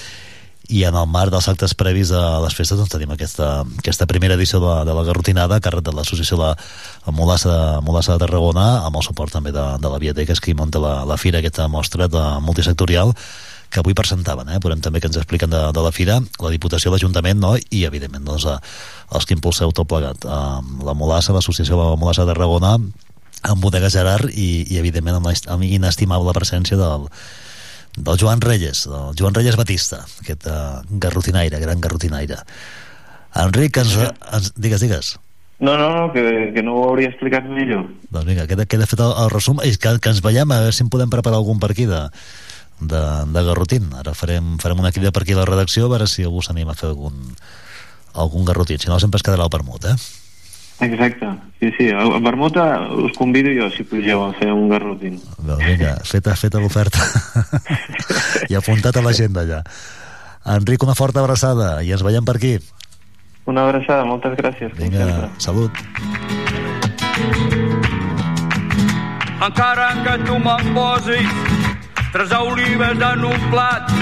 i en el marc dels actes previs a les festes doncs tenim aquesta, aquesta primera edició de, de la Garrotinada a càrrec de l'associació de la Molassa, Molassa de Tarragona amb el suport també de, de la Biblioteca que munta la, la fira aquesta mostra de multisectorial que avui presentaven, eh? Podem també que ens expliquen de, de la fira, la Diputació, l'Ajuntament, no? i evidentment doncs, els que impulseu tot plegat. Eh, la Molassa, l'Associació de la Molassa de Tarragona, amb Bodega Gerard i, i evidentment amb, la, inestimable presència del, del Joan Reyes, del Joan Reyes Batista, aquest uh, garrotinaire, gran garrotinaire. Enric, ens, ens, digues, digues. No, no, no, que, que no ho hauria explicat millor. Doncs vinga, queda, queda fet el, el resum i que, que ens veiem, a veure si en podem preparar algun per aquí de, de, de garrotín. Ara farem, farem una crida per aquí a la redacció a veure si algú s'anima a fer algun, algun garrotín. Si no, sempre es quedarà el permut, eh? Exacte, sí, sí. A Bermuda us convido jo, si pugeu, a fer un garrotín. Doncs vinga, feta, feta l'oferta. I apuntat a l'agenda ja. Enric, una forta abraçada i ens veiem per aquí. Una abraçada, moltes gràcies. Vinga, sempre. salut. encara que tu me'n posis tres olives en un plat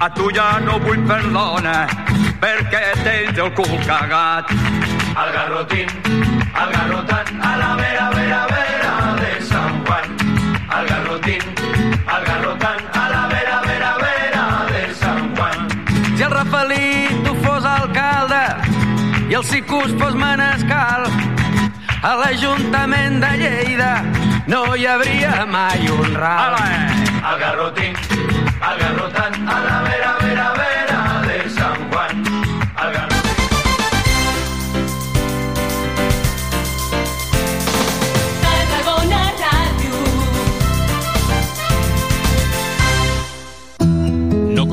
a tu ja no vull perdona perquè tens el cul cagat al garrotín, al garrotant a la vera, vera, vera de Sant Juan. Al garrotín, al garrotant a la vera, vera, vera de Sant Juan. Si el Rafaelito fos alcalde i el Sicus fos manescal. A l'Ajuntament de Lleida no hi hauria mai un ral. Al garrotín, al garrotant, a la vera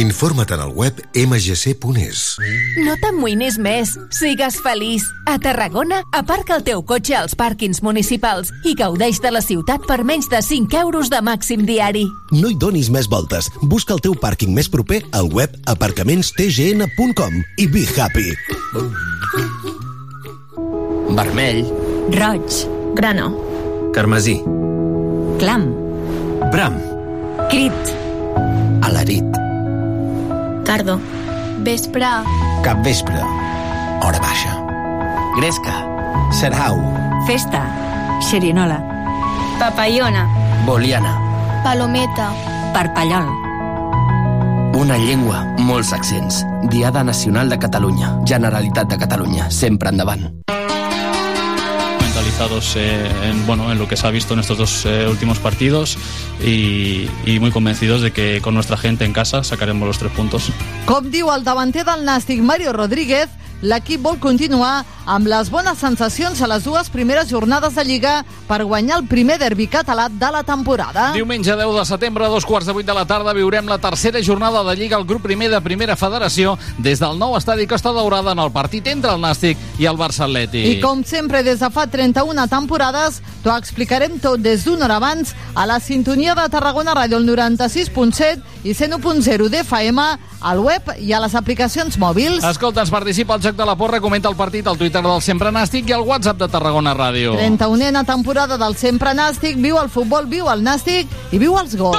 Informa't en el web mgc.es. No t'amoïnis més. Sigues feliç. A Tarragona, aparca el teu cotxe als pàrquings municipals i gaudeix de la ciutat per menys de 5 euros de màxim diari. No hi donis més voltes. Busca el teu pàrquing més proper al web aparcamentstgn.com i be happy. Vermell. Roig. Grano. Carmesí. Clam. Bram. Crit. Alarit. Tardo. Vespre. Capvespre. Hora baixa. Gresca. Serhau. Festa. Xerinola. Papallona. Boliana. Palometa. Parpallol. Una llengua, molts accents. Diada Nacional de Catalunya. Generalitat de Catalunya. Sempre endavant. Eh, en, bueno, en lo que se ha visto en estos dos eh, últimos partidos y, y muy convencidos de que con nuestra gente en casa sacaremos los tres puntos. Com diu el davanter del Nàstic, Mario Rodríguez, l'equip vol continuar amb les bones sensacions a les dues primeres jornades de Lliga per guanyar el primer derbi català de la temporada. Diumenge 10 de setembre, a dos quarts de vuit de la tarda, viurem la tercera jornada de Lliga al grup primer de Primera Federació des del nou estadi Costa Daurada en el partit entre el Nàstic i el Barça Atlètic. I com sempre, des de fa 31 temporades, t'ho explicarem tot des d'una hora abans a la sintonia de Tarragona Ràdio, el 96.7 i 101.0 d'FM, al web i a les aplicacions mòbils. Escolta, ens participa al Joc de la Porra, comenta el partit al Twitter del Sempre Nàstic i al WhatsApp de Tarragona Ràdio. 31a temporada del Sempre Nàstic, viu el futbol, viu el Nàstic i viu els gols.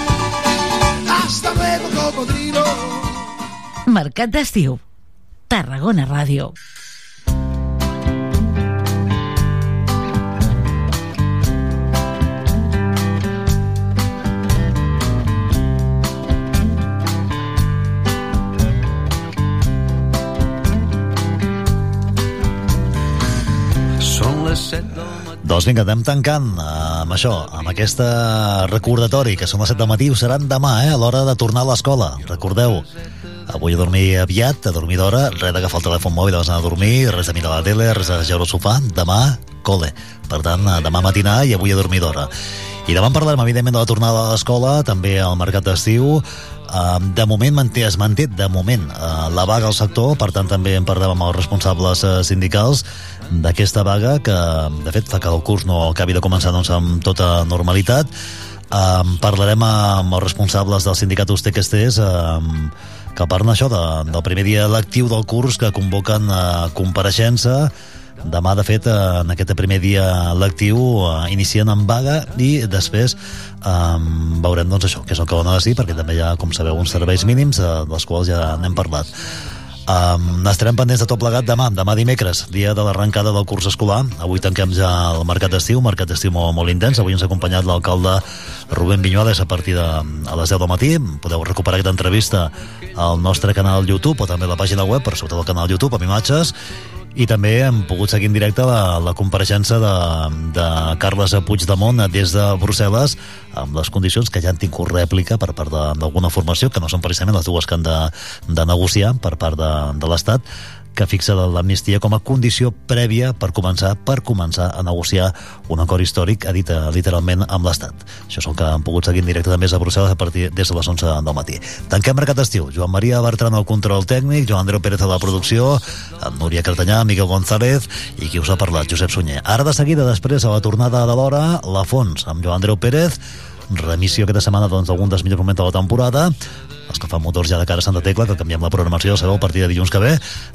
Hasta luego, cocodrilo. Mercat d'estiu. Tarragona Ràdio. Són les set doncs vinga, anem tancant amb això, amb aquesta recordatori, que són les 7 del matí, ho seran demà, eh, a l'hora de tornar a l'escola. Recordeu, avui a dormir aviat, a dormir d'hora, res d'agafar el telèfon mòbil abans d'anar a dormir, res de mirar la tele, res de geure al sofà, demà, col·le. Per tant, demà matinar i avui a dormir d'hora. I demà en parlarem, evidentment, de la tornada a l'escola, també al mercat d'estiu, de moment manté, es manté de moment la vaga al sector, per tant també en parlem amb els responsables eh, sindicals d'aquesta vaga que de fet fa que el curs no acabi de començar doncs, amb tota normalitat. Um, parlarem amb els responsables del sindicat Ustequestés um, que parlen això de, del primer dia lectiu del curs que convoquen uh, compareixença. Demà, de fet, en aquest primer dia lectiu inicien amb vaga i després um, veurem doncs això, que és el que van a decidir perquè també hi ha, com sabeu, uns serveis mínims uh, dels quals ja n'hem parlat Um, estarem pendents de tot plegat demà, demà dimecres, dia de l'arrencada del curs escolar. Avui tanquem ja el mercat d'estiu, mercat d'estiu molt, molt intens. Avui ens ha acompanyat l'alcalde Rubén Viñuales a partir de a les 10 del matí. Podeu recuperar aquesta entrevista al nostre canal YouTube o també a la pàgina web, per sobretot al canal YouTube, amb imatges i també hem pogut seguir en directe la, la compareixença de, de Carles Puigdemont des de Brussel·les amb les condicions que ja han tingut rèplica per part d'alguna formació, que no són precisament les dues que han de, de negociar per part de, de l'Estat, que fixa l'amnistia com a condició prèvia per començar per començar a negociar un acord històric, ha dit eh, literalment, amb l'Estat. Això és el que han pogut seguir en directe també a Brussel·les a partir des de les 11 del matí. Tanquem Mercat d'Estiu. Joan Maria Bertran al control tècnic, Joan Andreu Pérez a la producció, amb Núria Cartanyà, Miguel González i qui us ha parlat, Josep Sunyer. Ara de seguida, després, a la tornada de l'hora, la Fons, amb Joan Andreu Pérez, remissió aquesta setmana doncs, dels millors moments de la temporada els que fan motors ja de cara a Santa Tecla, que canviem la programació, sabeu, a partir de dilluns que ve,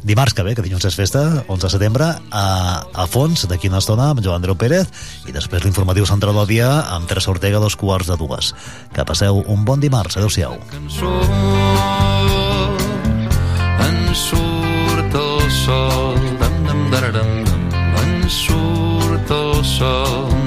dimarts que ve, que dilluns és festa, 11 de setembre, a, a fons, d'aquí una estona, amb Joan Andreu Pérez, i després l'informatiu central del dia amb Teresa Ortega, dos quarts de dues. Que passeu un bon dimarts. Adéu-siau. En surt el sol, dam, dam, dararam, en surt el sol,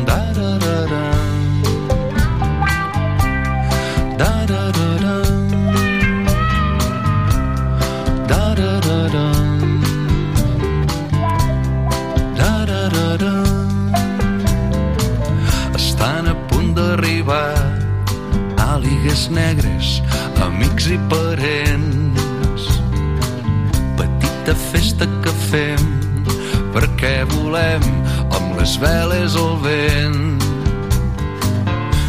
àligues negres, amics i parents. Petita festa que fem perquè volem amb les veles al vent.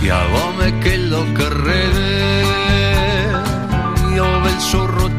Hi ha l'home aquell del carrer i el vell sorrut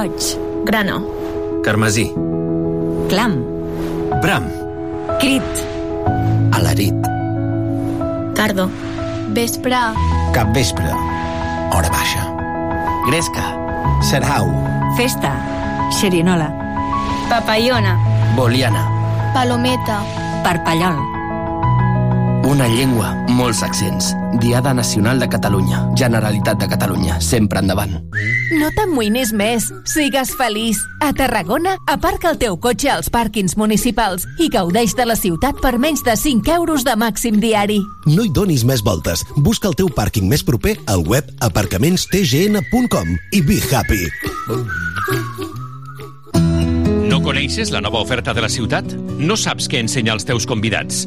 Roig. Grano. Carmesí. Clam. Bram. Crit. Alarit. Cardo. Vespre. Cap vespre. Hora baixa. Gresca. Serhau. Festa. Xerinola. Papayona. Boliana. Palometa. Parpallol. Una llengua, molts accents. Diada Nacional de Catalunya. Generalitat de Catalunya. Sempre endavant. No t'amoïnis més. Sigues feliç. A Tarragona, aparca el teu cotxe als pàrquings municipals i gaudeix de la ciutat per menys de 5 euros de màxim diari. No hi donis més voltes. Busca el teu pàrquing més proper al web aparcamentstgn.com i be happy. No coneixes la nova oferta de la ciutat? No saps què ensenyar als teus convidats?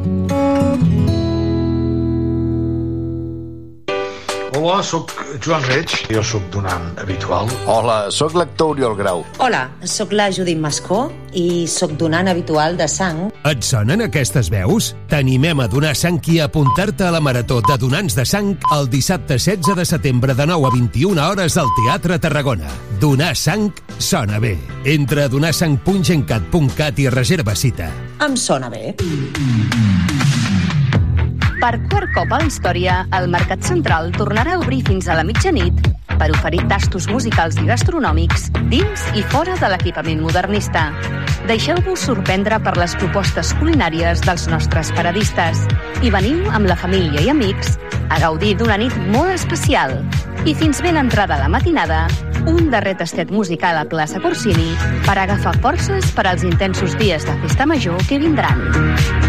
Hola, sóc Joan Reig, jo sóc donant habitual. Hola, sóc l'actor Oriol Grau. Hola, sóc la Judit Mascó i sóc donant habitual de sang. Et sonen aquestes veus? T'animem a donar sang i a apuntar-te a la Marató de Donants de Sang el dissabte 16 de setembre de 9 a 21 hores al Teatre Tarragona. Donar sang sona bé. Entra a donarsang.gencat.cat i reserva cita. Em sona bé. Per quart cop a la història, el Mercat Central tornarà a obrir fins a la mitjanit per oferir tastos musicals i gastronòmics dins i fora de l'equipament modernista. Deixeu-vos sorprendre per les propostes culinàries dels nostres paradistes i veniu amb la família i amics a gaudir d'una nit molt especial. I fins ben entrada la matinada, un darrer tastet musical a plaça Corsini per agafar forces per als intensos dies de festa major que vindran.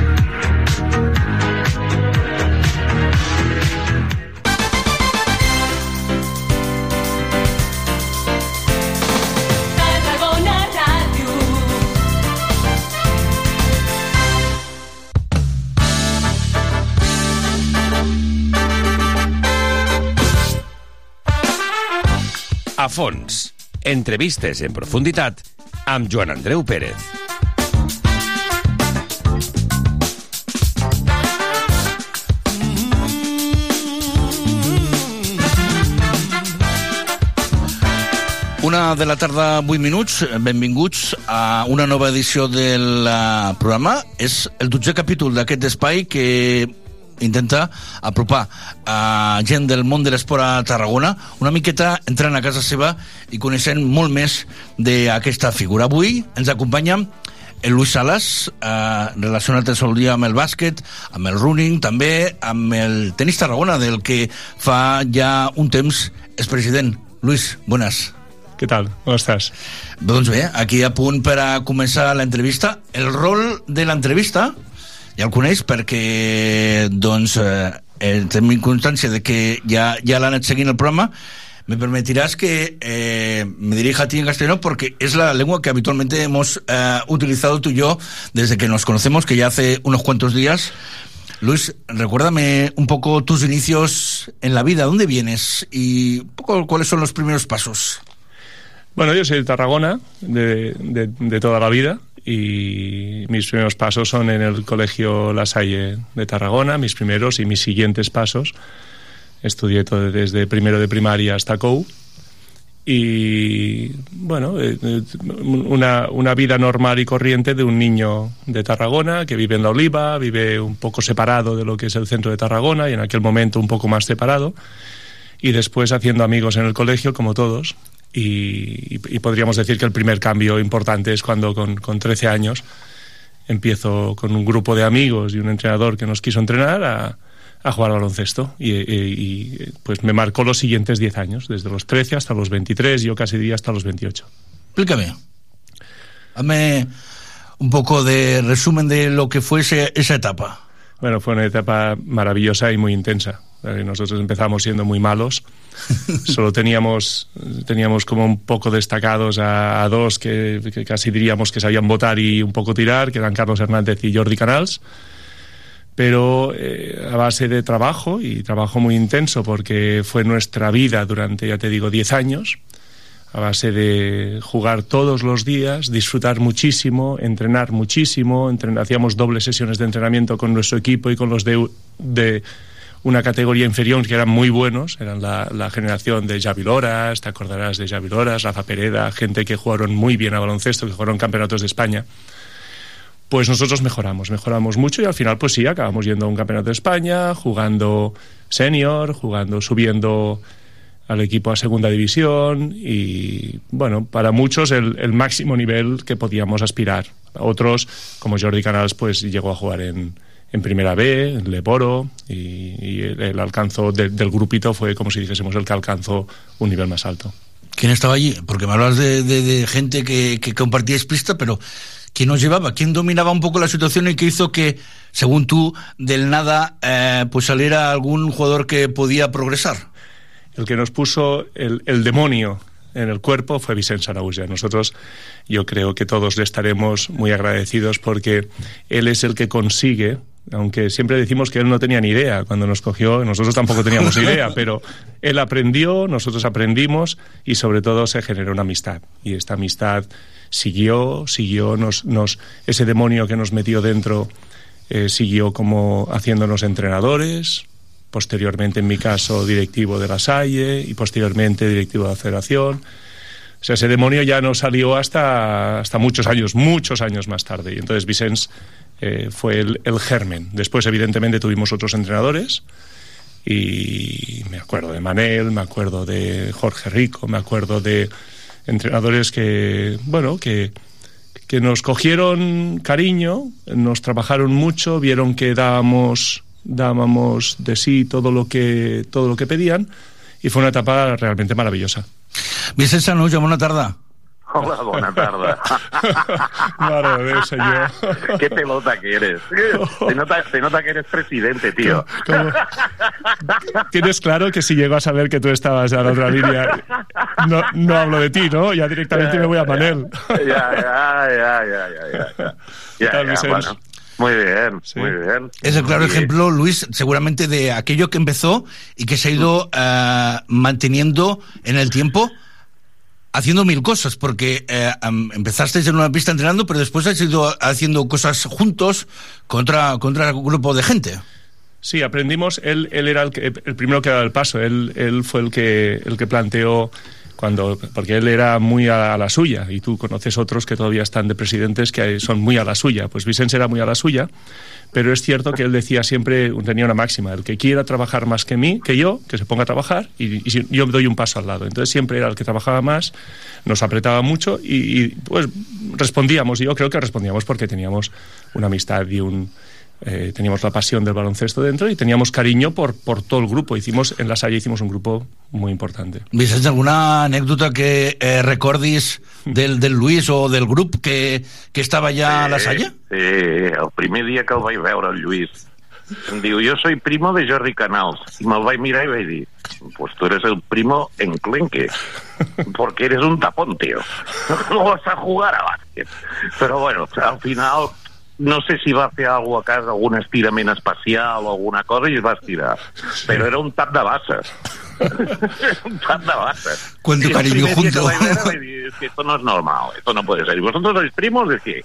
A fons. Entrevistes en profunditat amb Joan Andreu Pérez. Una de la tarda, 8 minuts. Benvinguts a una nova edició del eh, programa. És el dotzer capítol d'aquest espai que intenta apropar a gent del món de l'esport a Tarragona una miqueta entrant a casa seva i coneixent molt més d'aquesta figura. Avui ens acompanya el Luis Salas, eh, relacionat el sol dia amb el bàsquet, amb el running, també amb el tenis Tarragona, del que fa ja un temps és president. Luis, buenas. ¿Qué tal? ¿Cómo estás? Doncs bé, aquí a punt per a començar l'entrevista. El rol de l'entrevista ja el coneix perquè doncs, eh, eh, tenim constància de que ja, ja l'ha anat seguint el programa me permitirás que eh, me dirija a ti en castellano porque es la lengua que habitualmente hemos eh, utilizado tú y yo desde que nos conocemos, que ya hace unos cuantos días. Luis, recuérdame un poco tus inicios en la vida, ¿dónde vienes? Y un poco cuáles son los primeros pasos. Bueno, yo soy de Tarragona de, de, de toda la vida y mis primeros pasos son en el Colegio La Salle de Tarragona, mis primeros y mis siguientes pasos. Estudié todo desde primero de primaria hasta COU. Y bueno, eh, eh, una, una, vida normal y corriente de un niño de Tarragona que vive en La Oliva, vive un poco separado de lo que es el centro de Tarragona y en aquel momento un poco más separado. Y después haciendo amigos en el colegio como todos y, podríamos decir que el primer cambio importante es cuando con, con 13 años empiezo con un grupo de amigos y un entrenador que nos quiso entrenar a, a jugar al baloncesto y, y, y, pues me marcó los siguientes 10 años, desde los 13 hasta los 23, yo casi diría hasta los 28. Explícame. Hazme un poco de resumen de lo que fue ese, esa etapa. Bueno, fue una etapa maravillosa y muy intensa. Nosotros empezamos siendo muy malos. Solo teníamos, teníamos como un poco destacados a, a dos que, que, casi diríamos que sabían votar y un poco tirar, que eran Carlos Hernández y Jordi Canals pero eh, a base de trabajo y trabajo muy intenso porque fue nuestra vida durante, ya te digo, 10 años, a base de jugar todos los días, disfrutar muchísimo, entrenar muchísimo, entren hacíamos dobles sesiones de entrenamiento con nuestro equipo y con los de, de una categoría inferior que eran muy buenos, eran la, la generación de Javi Loras, te acordarás de Javi Loras, Rafa Pereda, gente que jugaron muy bien a baloncesto, que jugaron campeonatos de España pues nosotros mejoramos, mejoramos mucho y al final pues sí, acabamos yendo a un campeonato de España, jugando senior, jugando, subiendo al equipo a segunda división y bueno, para muchos el, máximo nivel que podíamos aspirar. Otros, como Jordi Canals, pues llegó a jugar en, en primera B, en Leporo, y, y el, el, alcanzo de, del grupito fue como si dijésemos el que alcanzó un nivel más alto. ¿Quién estaba allí? Porque me hablas de, de, de gente que, que compartíais pista, pero ¿quién nos llevaba? ¿Quién dominaba un poco la situación y que hizo que, según tú, del nada, eh, pues saliera algún jugador que podía progresar? El que nos puso el, el demonio en el cuerpo fue Vicente Arauja. Nosotros, yo creo que todos le estaremos muy agradecidos porque él es el que consigue aunque siempre decimos que él no tenía ni idea cuando nos cogió, nosotros tampoco teníamos idea, pero él aprendió, nosotros aprendimos y sobre todo se generó una amistad. Y esta amistad siguió, siguió, nos, nos, ese demonio que nos metió dentro eh, siguió como haciéndonos entrenadores, posteriormente en mi caso directivo de la Salle y posteriormente directivo de la Federación. O sea, ese demonio ya no salió hasta, hasta muchos años, muchos años más tarde. Y entonces Vicens eh, fue el, el, germen. Después, evidentemente, tuvimos otros entrenadores y me acuerdo de Manel, me acuerdo de Jorge Rico, me acuerdo de entrenadores que, bueno, que, que nos cogieron cariño, nos trabajaron mucho, vieron que dábamos, dábamos de sí todo lo que, todo lo que pedían y fue una etapa realmente maravillosa. Vicent Sanuja, bona tarda. Hola, bona tarda. Mare de Déu, senyor. Qué pelota que eres. Se nota, se nota que eres presidente, tío. ¿Cómo? Tienes claro que si llego a saber que tú estabas a la otra línea, no, no hablo de ti, ¿no? Ya directamente me voy a Manel. Ya, ya, ya, ya, ya, ya. Ya, ya, bueno. Muy bien, sí. muy bien. Es el claro ejemplo, Luis, seguramente de aquello que empezó y que se ha ido uh, manteniendo en el tiempo haciendo mil cosas, porque eh, empezasteis en una pista entrenando, pero después has ido haciendo cosas juntos contra, contra un grupo de gente. Sí, aprendimos, él, él era el, que, el primero que daba el paso, él, él fue el que, el que planteó cuando porque él era muy a, la suya y tú conoces otros que todavía están de presidentes que son muy a la suya. Pues Vicente era muy a la suya, pero es cierto que él decía siempre, tenía una máxima, el que quiera trabajar más que mí, que yo, que se ponga a trabajar y, y yo doy un paso al lado. Entonces siempre era el que trabajaba más, nos apretaba mucho y, y pues respondíamos, y yo creo que respondíamos porque teníamos una amistad y un eh, teníamos la pasión del baloncesto dentro y teníamos cariño por, por todo el grupo. Hicimos, en la Salle hicimos un grupo muy importante. Vicenç, alguna anécdota que eh, recordis del, del Luis o del grup que, que estava allà a la Salle? Sí, el primer dia que el vaig veure, el Lluís, em diu, jo soy primo de Jordi Canals. I me'l vaig mirar i vaig dir, pues tú eres el primo enclenque, porque eres un tapón, tío. No vas a jugar a bàsquet. Però bueno, al final no sé si va fer alguna a casa, algun estirament especial o alguna cosa i es va estirar. Però era un tap de basses. un tap de basses. Y el cariño junto. vaig veure vaig dir, es que esto no es normal, esto no puede ser. ¿Y vosotros sois primos? ¿De qué?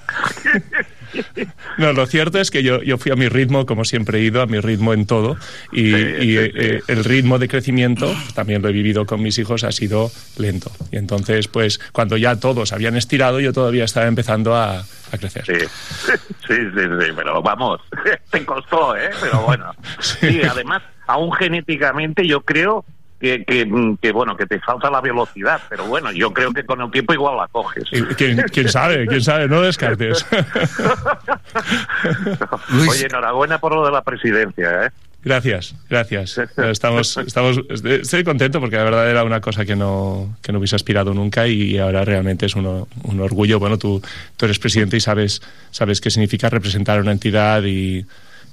No, lo cierto es que yo, yo fui a mi ritmo, como siempre he ido, a mi ritmo en todo. Y, y, eh, el ritmo de crecimiento, también lo he vivido con mis hijos, ha sido lento. Y entonces, pues, cuando ya todos habían estirado, yo todavía estaba empezando a, a crecer. Sí. sí, sí, sí, pero vamos, te costó, ¿eh? Pero bueno. Sí, además, aún genéticamente yo creo que, que, que, bueno, que te falta la velocidad, pero bueno, yo creo que con el tiempo igual la coges. Y ¿Quién, quién sabe? ¿Quién sabe? No descartes. Oye, enhorabuena por lo de la presidencia, ¿eh? Gracias, gracias. Estamos, estamos, estoy contento porque la verdad era una cosa que no, que no hubiese aspirado nunca y ahora realmente es un, un orgullo. Bueno, tú, tú eres presidente y sabes, sabes qué significa representar a una entidad y,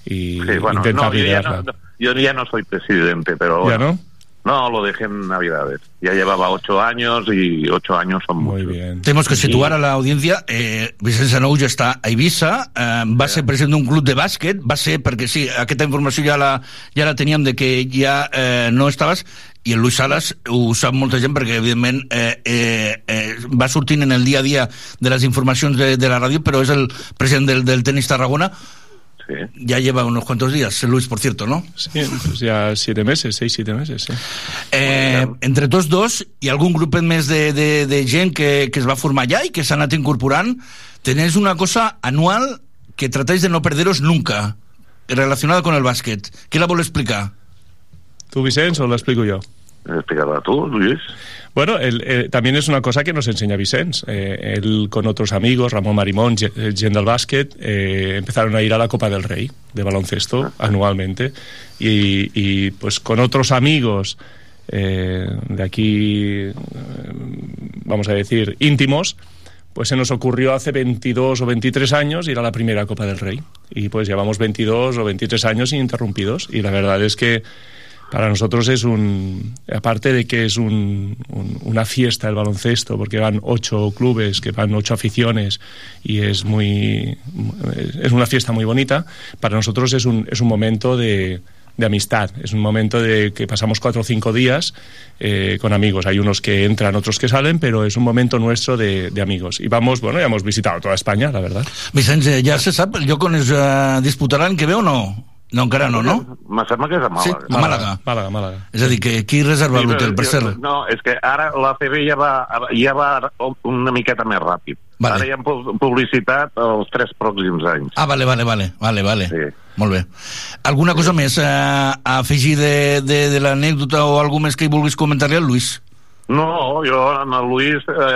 y Sí, bueno, intentar no, yo, ya no, yo ya no soy presidente, pero ¿Ya bueno. no? No, lo dejé en Navidades. Ya llevaba ocho años y ocho años son Muy muchos. bien. Tenemos que situar a la audiencia. Eh, Vicenç Anou ja està a Eivissa, eh, va ser president d'un club de bàsquet, va ser, perquè sí, aquesta informació ja la, ja la teníem de que ja eh, no estaves, i el Luis Salas ho sap molta gent perquè evidentment eh, eh, eh, va sortint en el dia a dia de les informacions de, de la ràdio però és el president del, del tenis Tarragona Sí. ya lleva unos cuantos días Luis por cierto ¿no? Sí, pues ya siete meses, seis, siete meses, sí. Eh, entre tots dos hi ha algun grupet més de, de, de gent que, que es va formar allà i que s'ha anat incorporant tenés una cosa anual que tratáis de no perderos nunca relacionada con el básquet ¿qué la vol explicar? ¿Tú, Vicens, o lo explico yo? Explícala tú, Luis. Bueno, el- eh, también es una cosa que nos enseña Vicens. Eh, él con otros amigos, Ramón Marimón, Ge- eh, del Básquet, eh, empezaron a ir a la Copa del Rey de baloncesto anualmente. Y, y, pues con otros amigos de aquí, vamos a decir, íntimos, pues se nos ocurrió hace 22 o 23 años ir a la primera Copa del Rey. Y pues llevamos 22 o 23 años ininterrumpidos. Y la verdad es que para nosotros es un, aparte de que es un- un- una fiesta el baloncesto, porque van ocho clubes, que van ocho aficiones y es muy, es una fiesta muy bonita, para nosotros es un, es un momento de, de amistad, es un momento de que pasamos cuatro o cinco días eh, con amigos. Hay unos que entran, otros que salen, pero es un momento nuestro de, amigos. Y vamos, bueno, ya hemos visitado toda España, la verdad. Vicenç, eh, ja se sap el lloc on es eh, disputaran que ve o no? No, encara no, no? Me sembla que és a Sí, Màlaga. a Màlaga. Màlaga, Màlaga. És a dir, que qui reserva Sí, l'hotel, per cert? No, és que ara la CB ja va, ja va una miqueta més ràpid. Vale. Ara hi ha pu- publicitat els tres pròxims anys. Ah, vale, vale, vale, vale, vale. Sí. Molt bé. Alguna cosa més eh, a afegir de, de, de l'anècdota o alguna més que hi vulguis comentar-li al Luis? No, jo amb el Luis eh,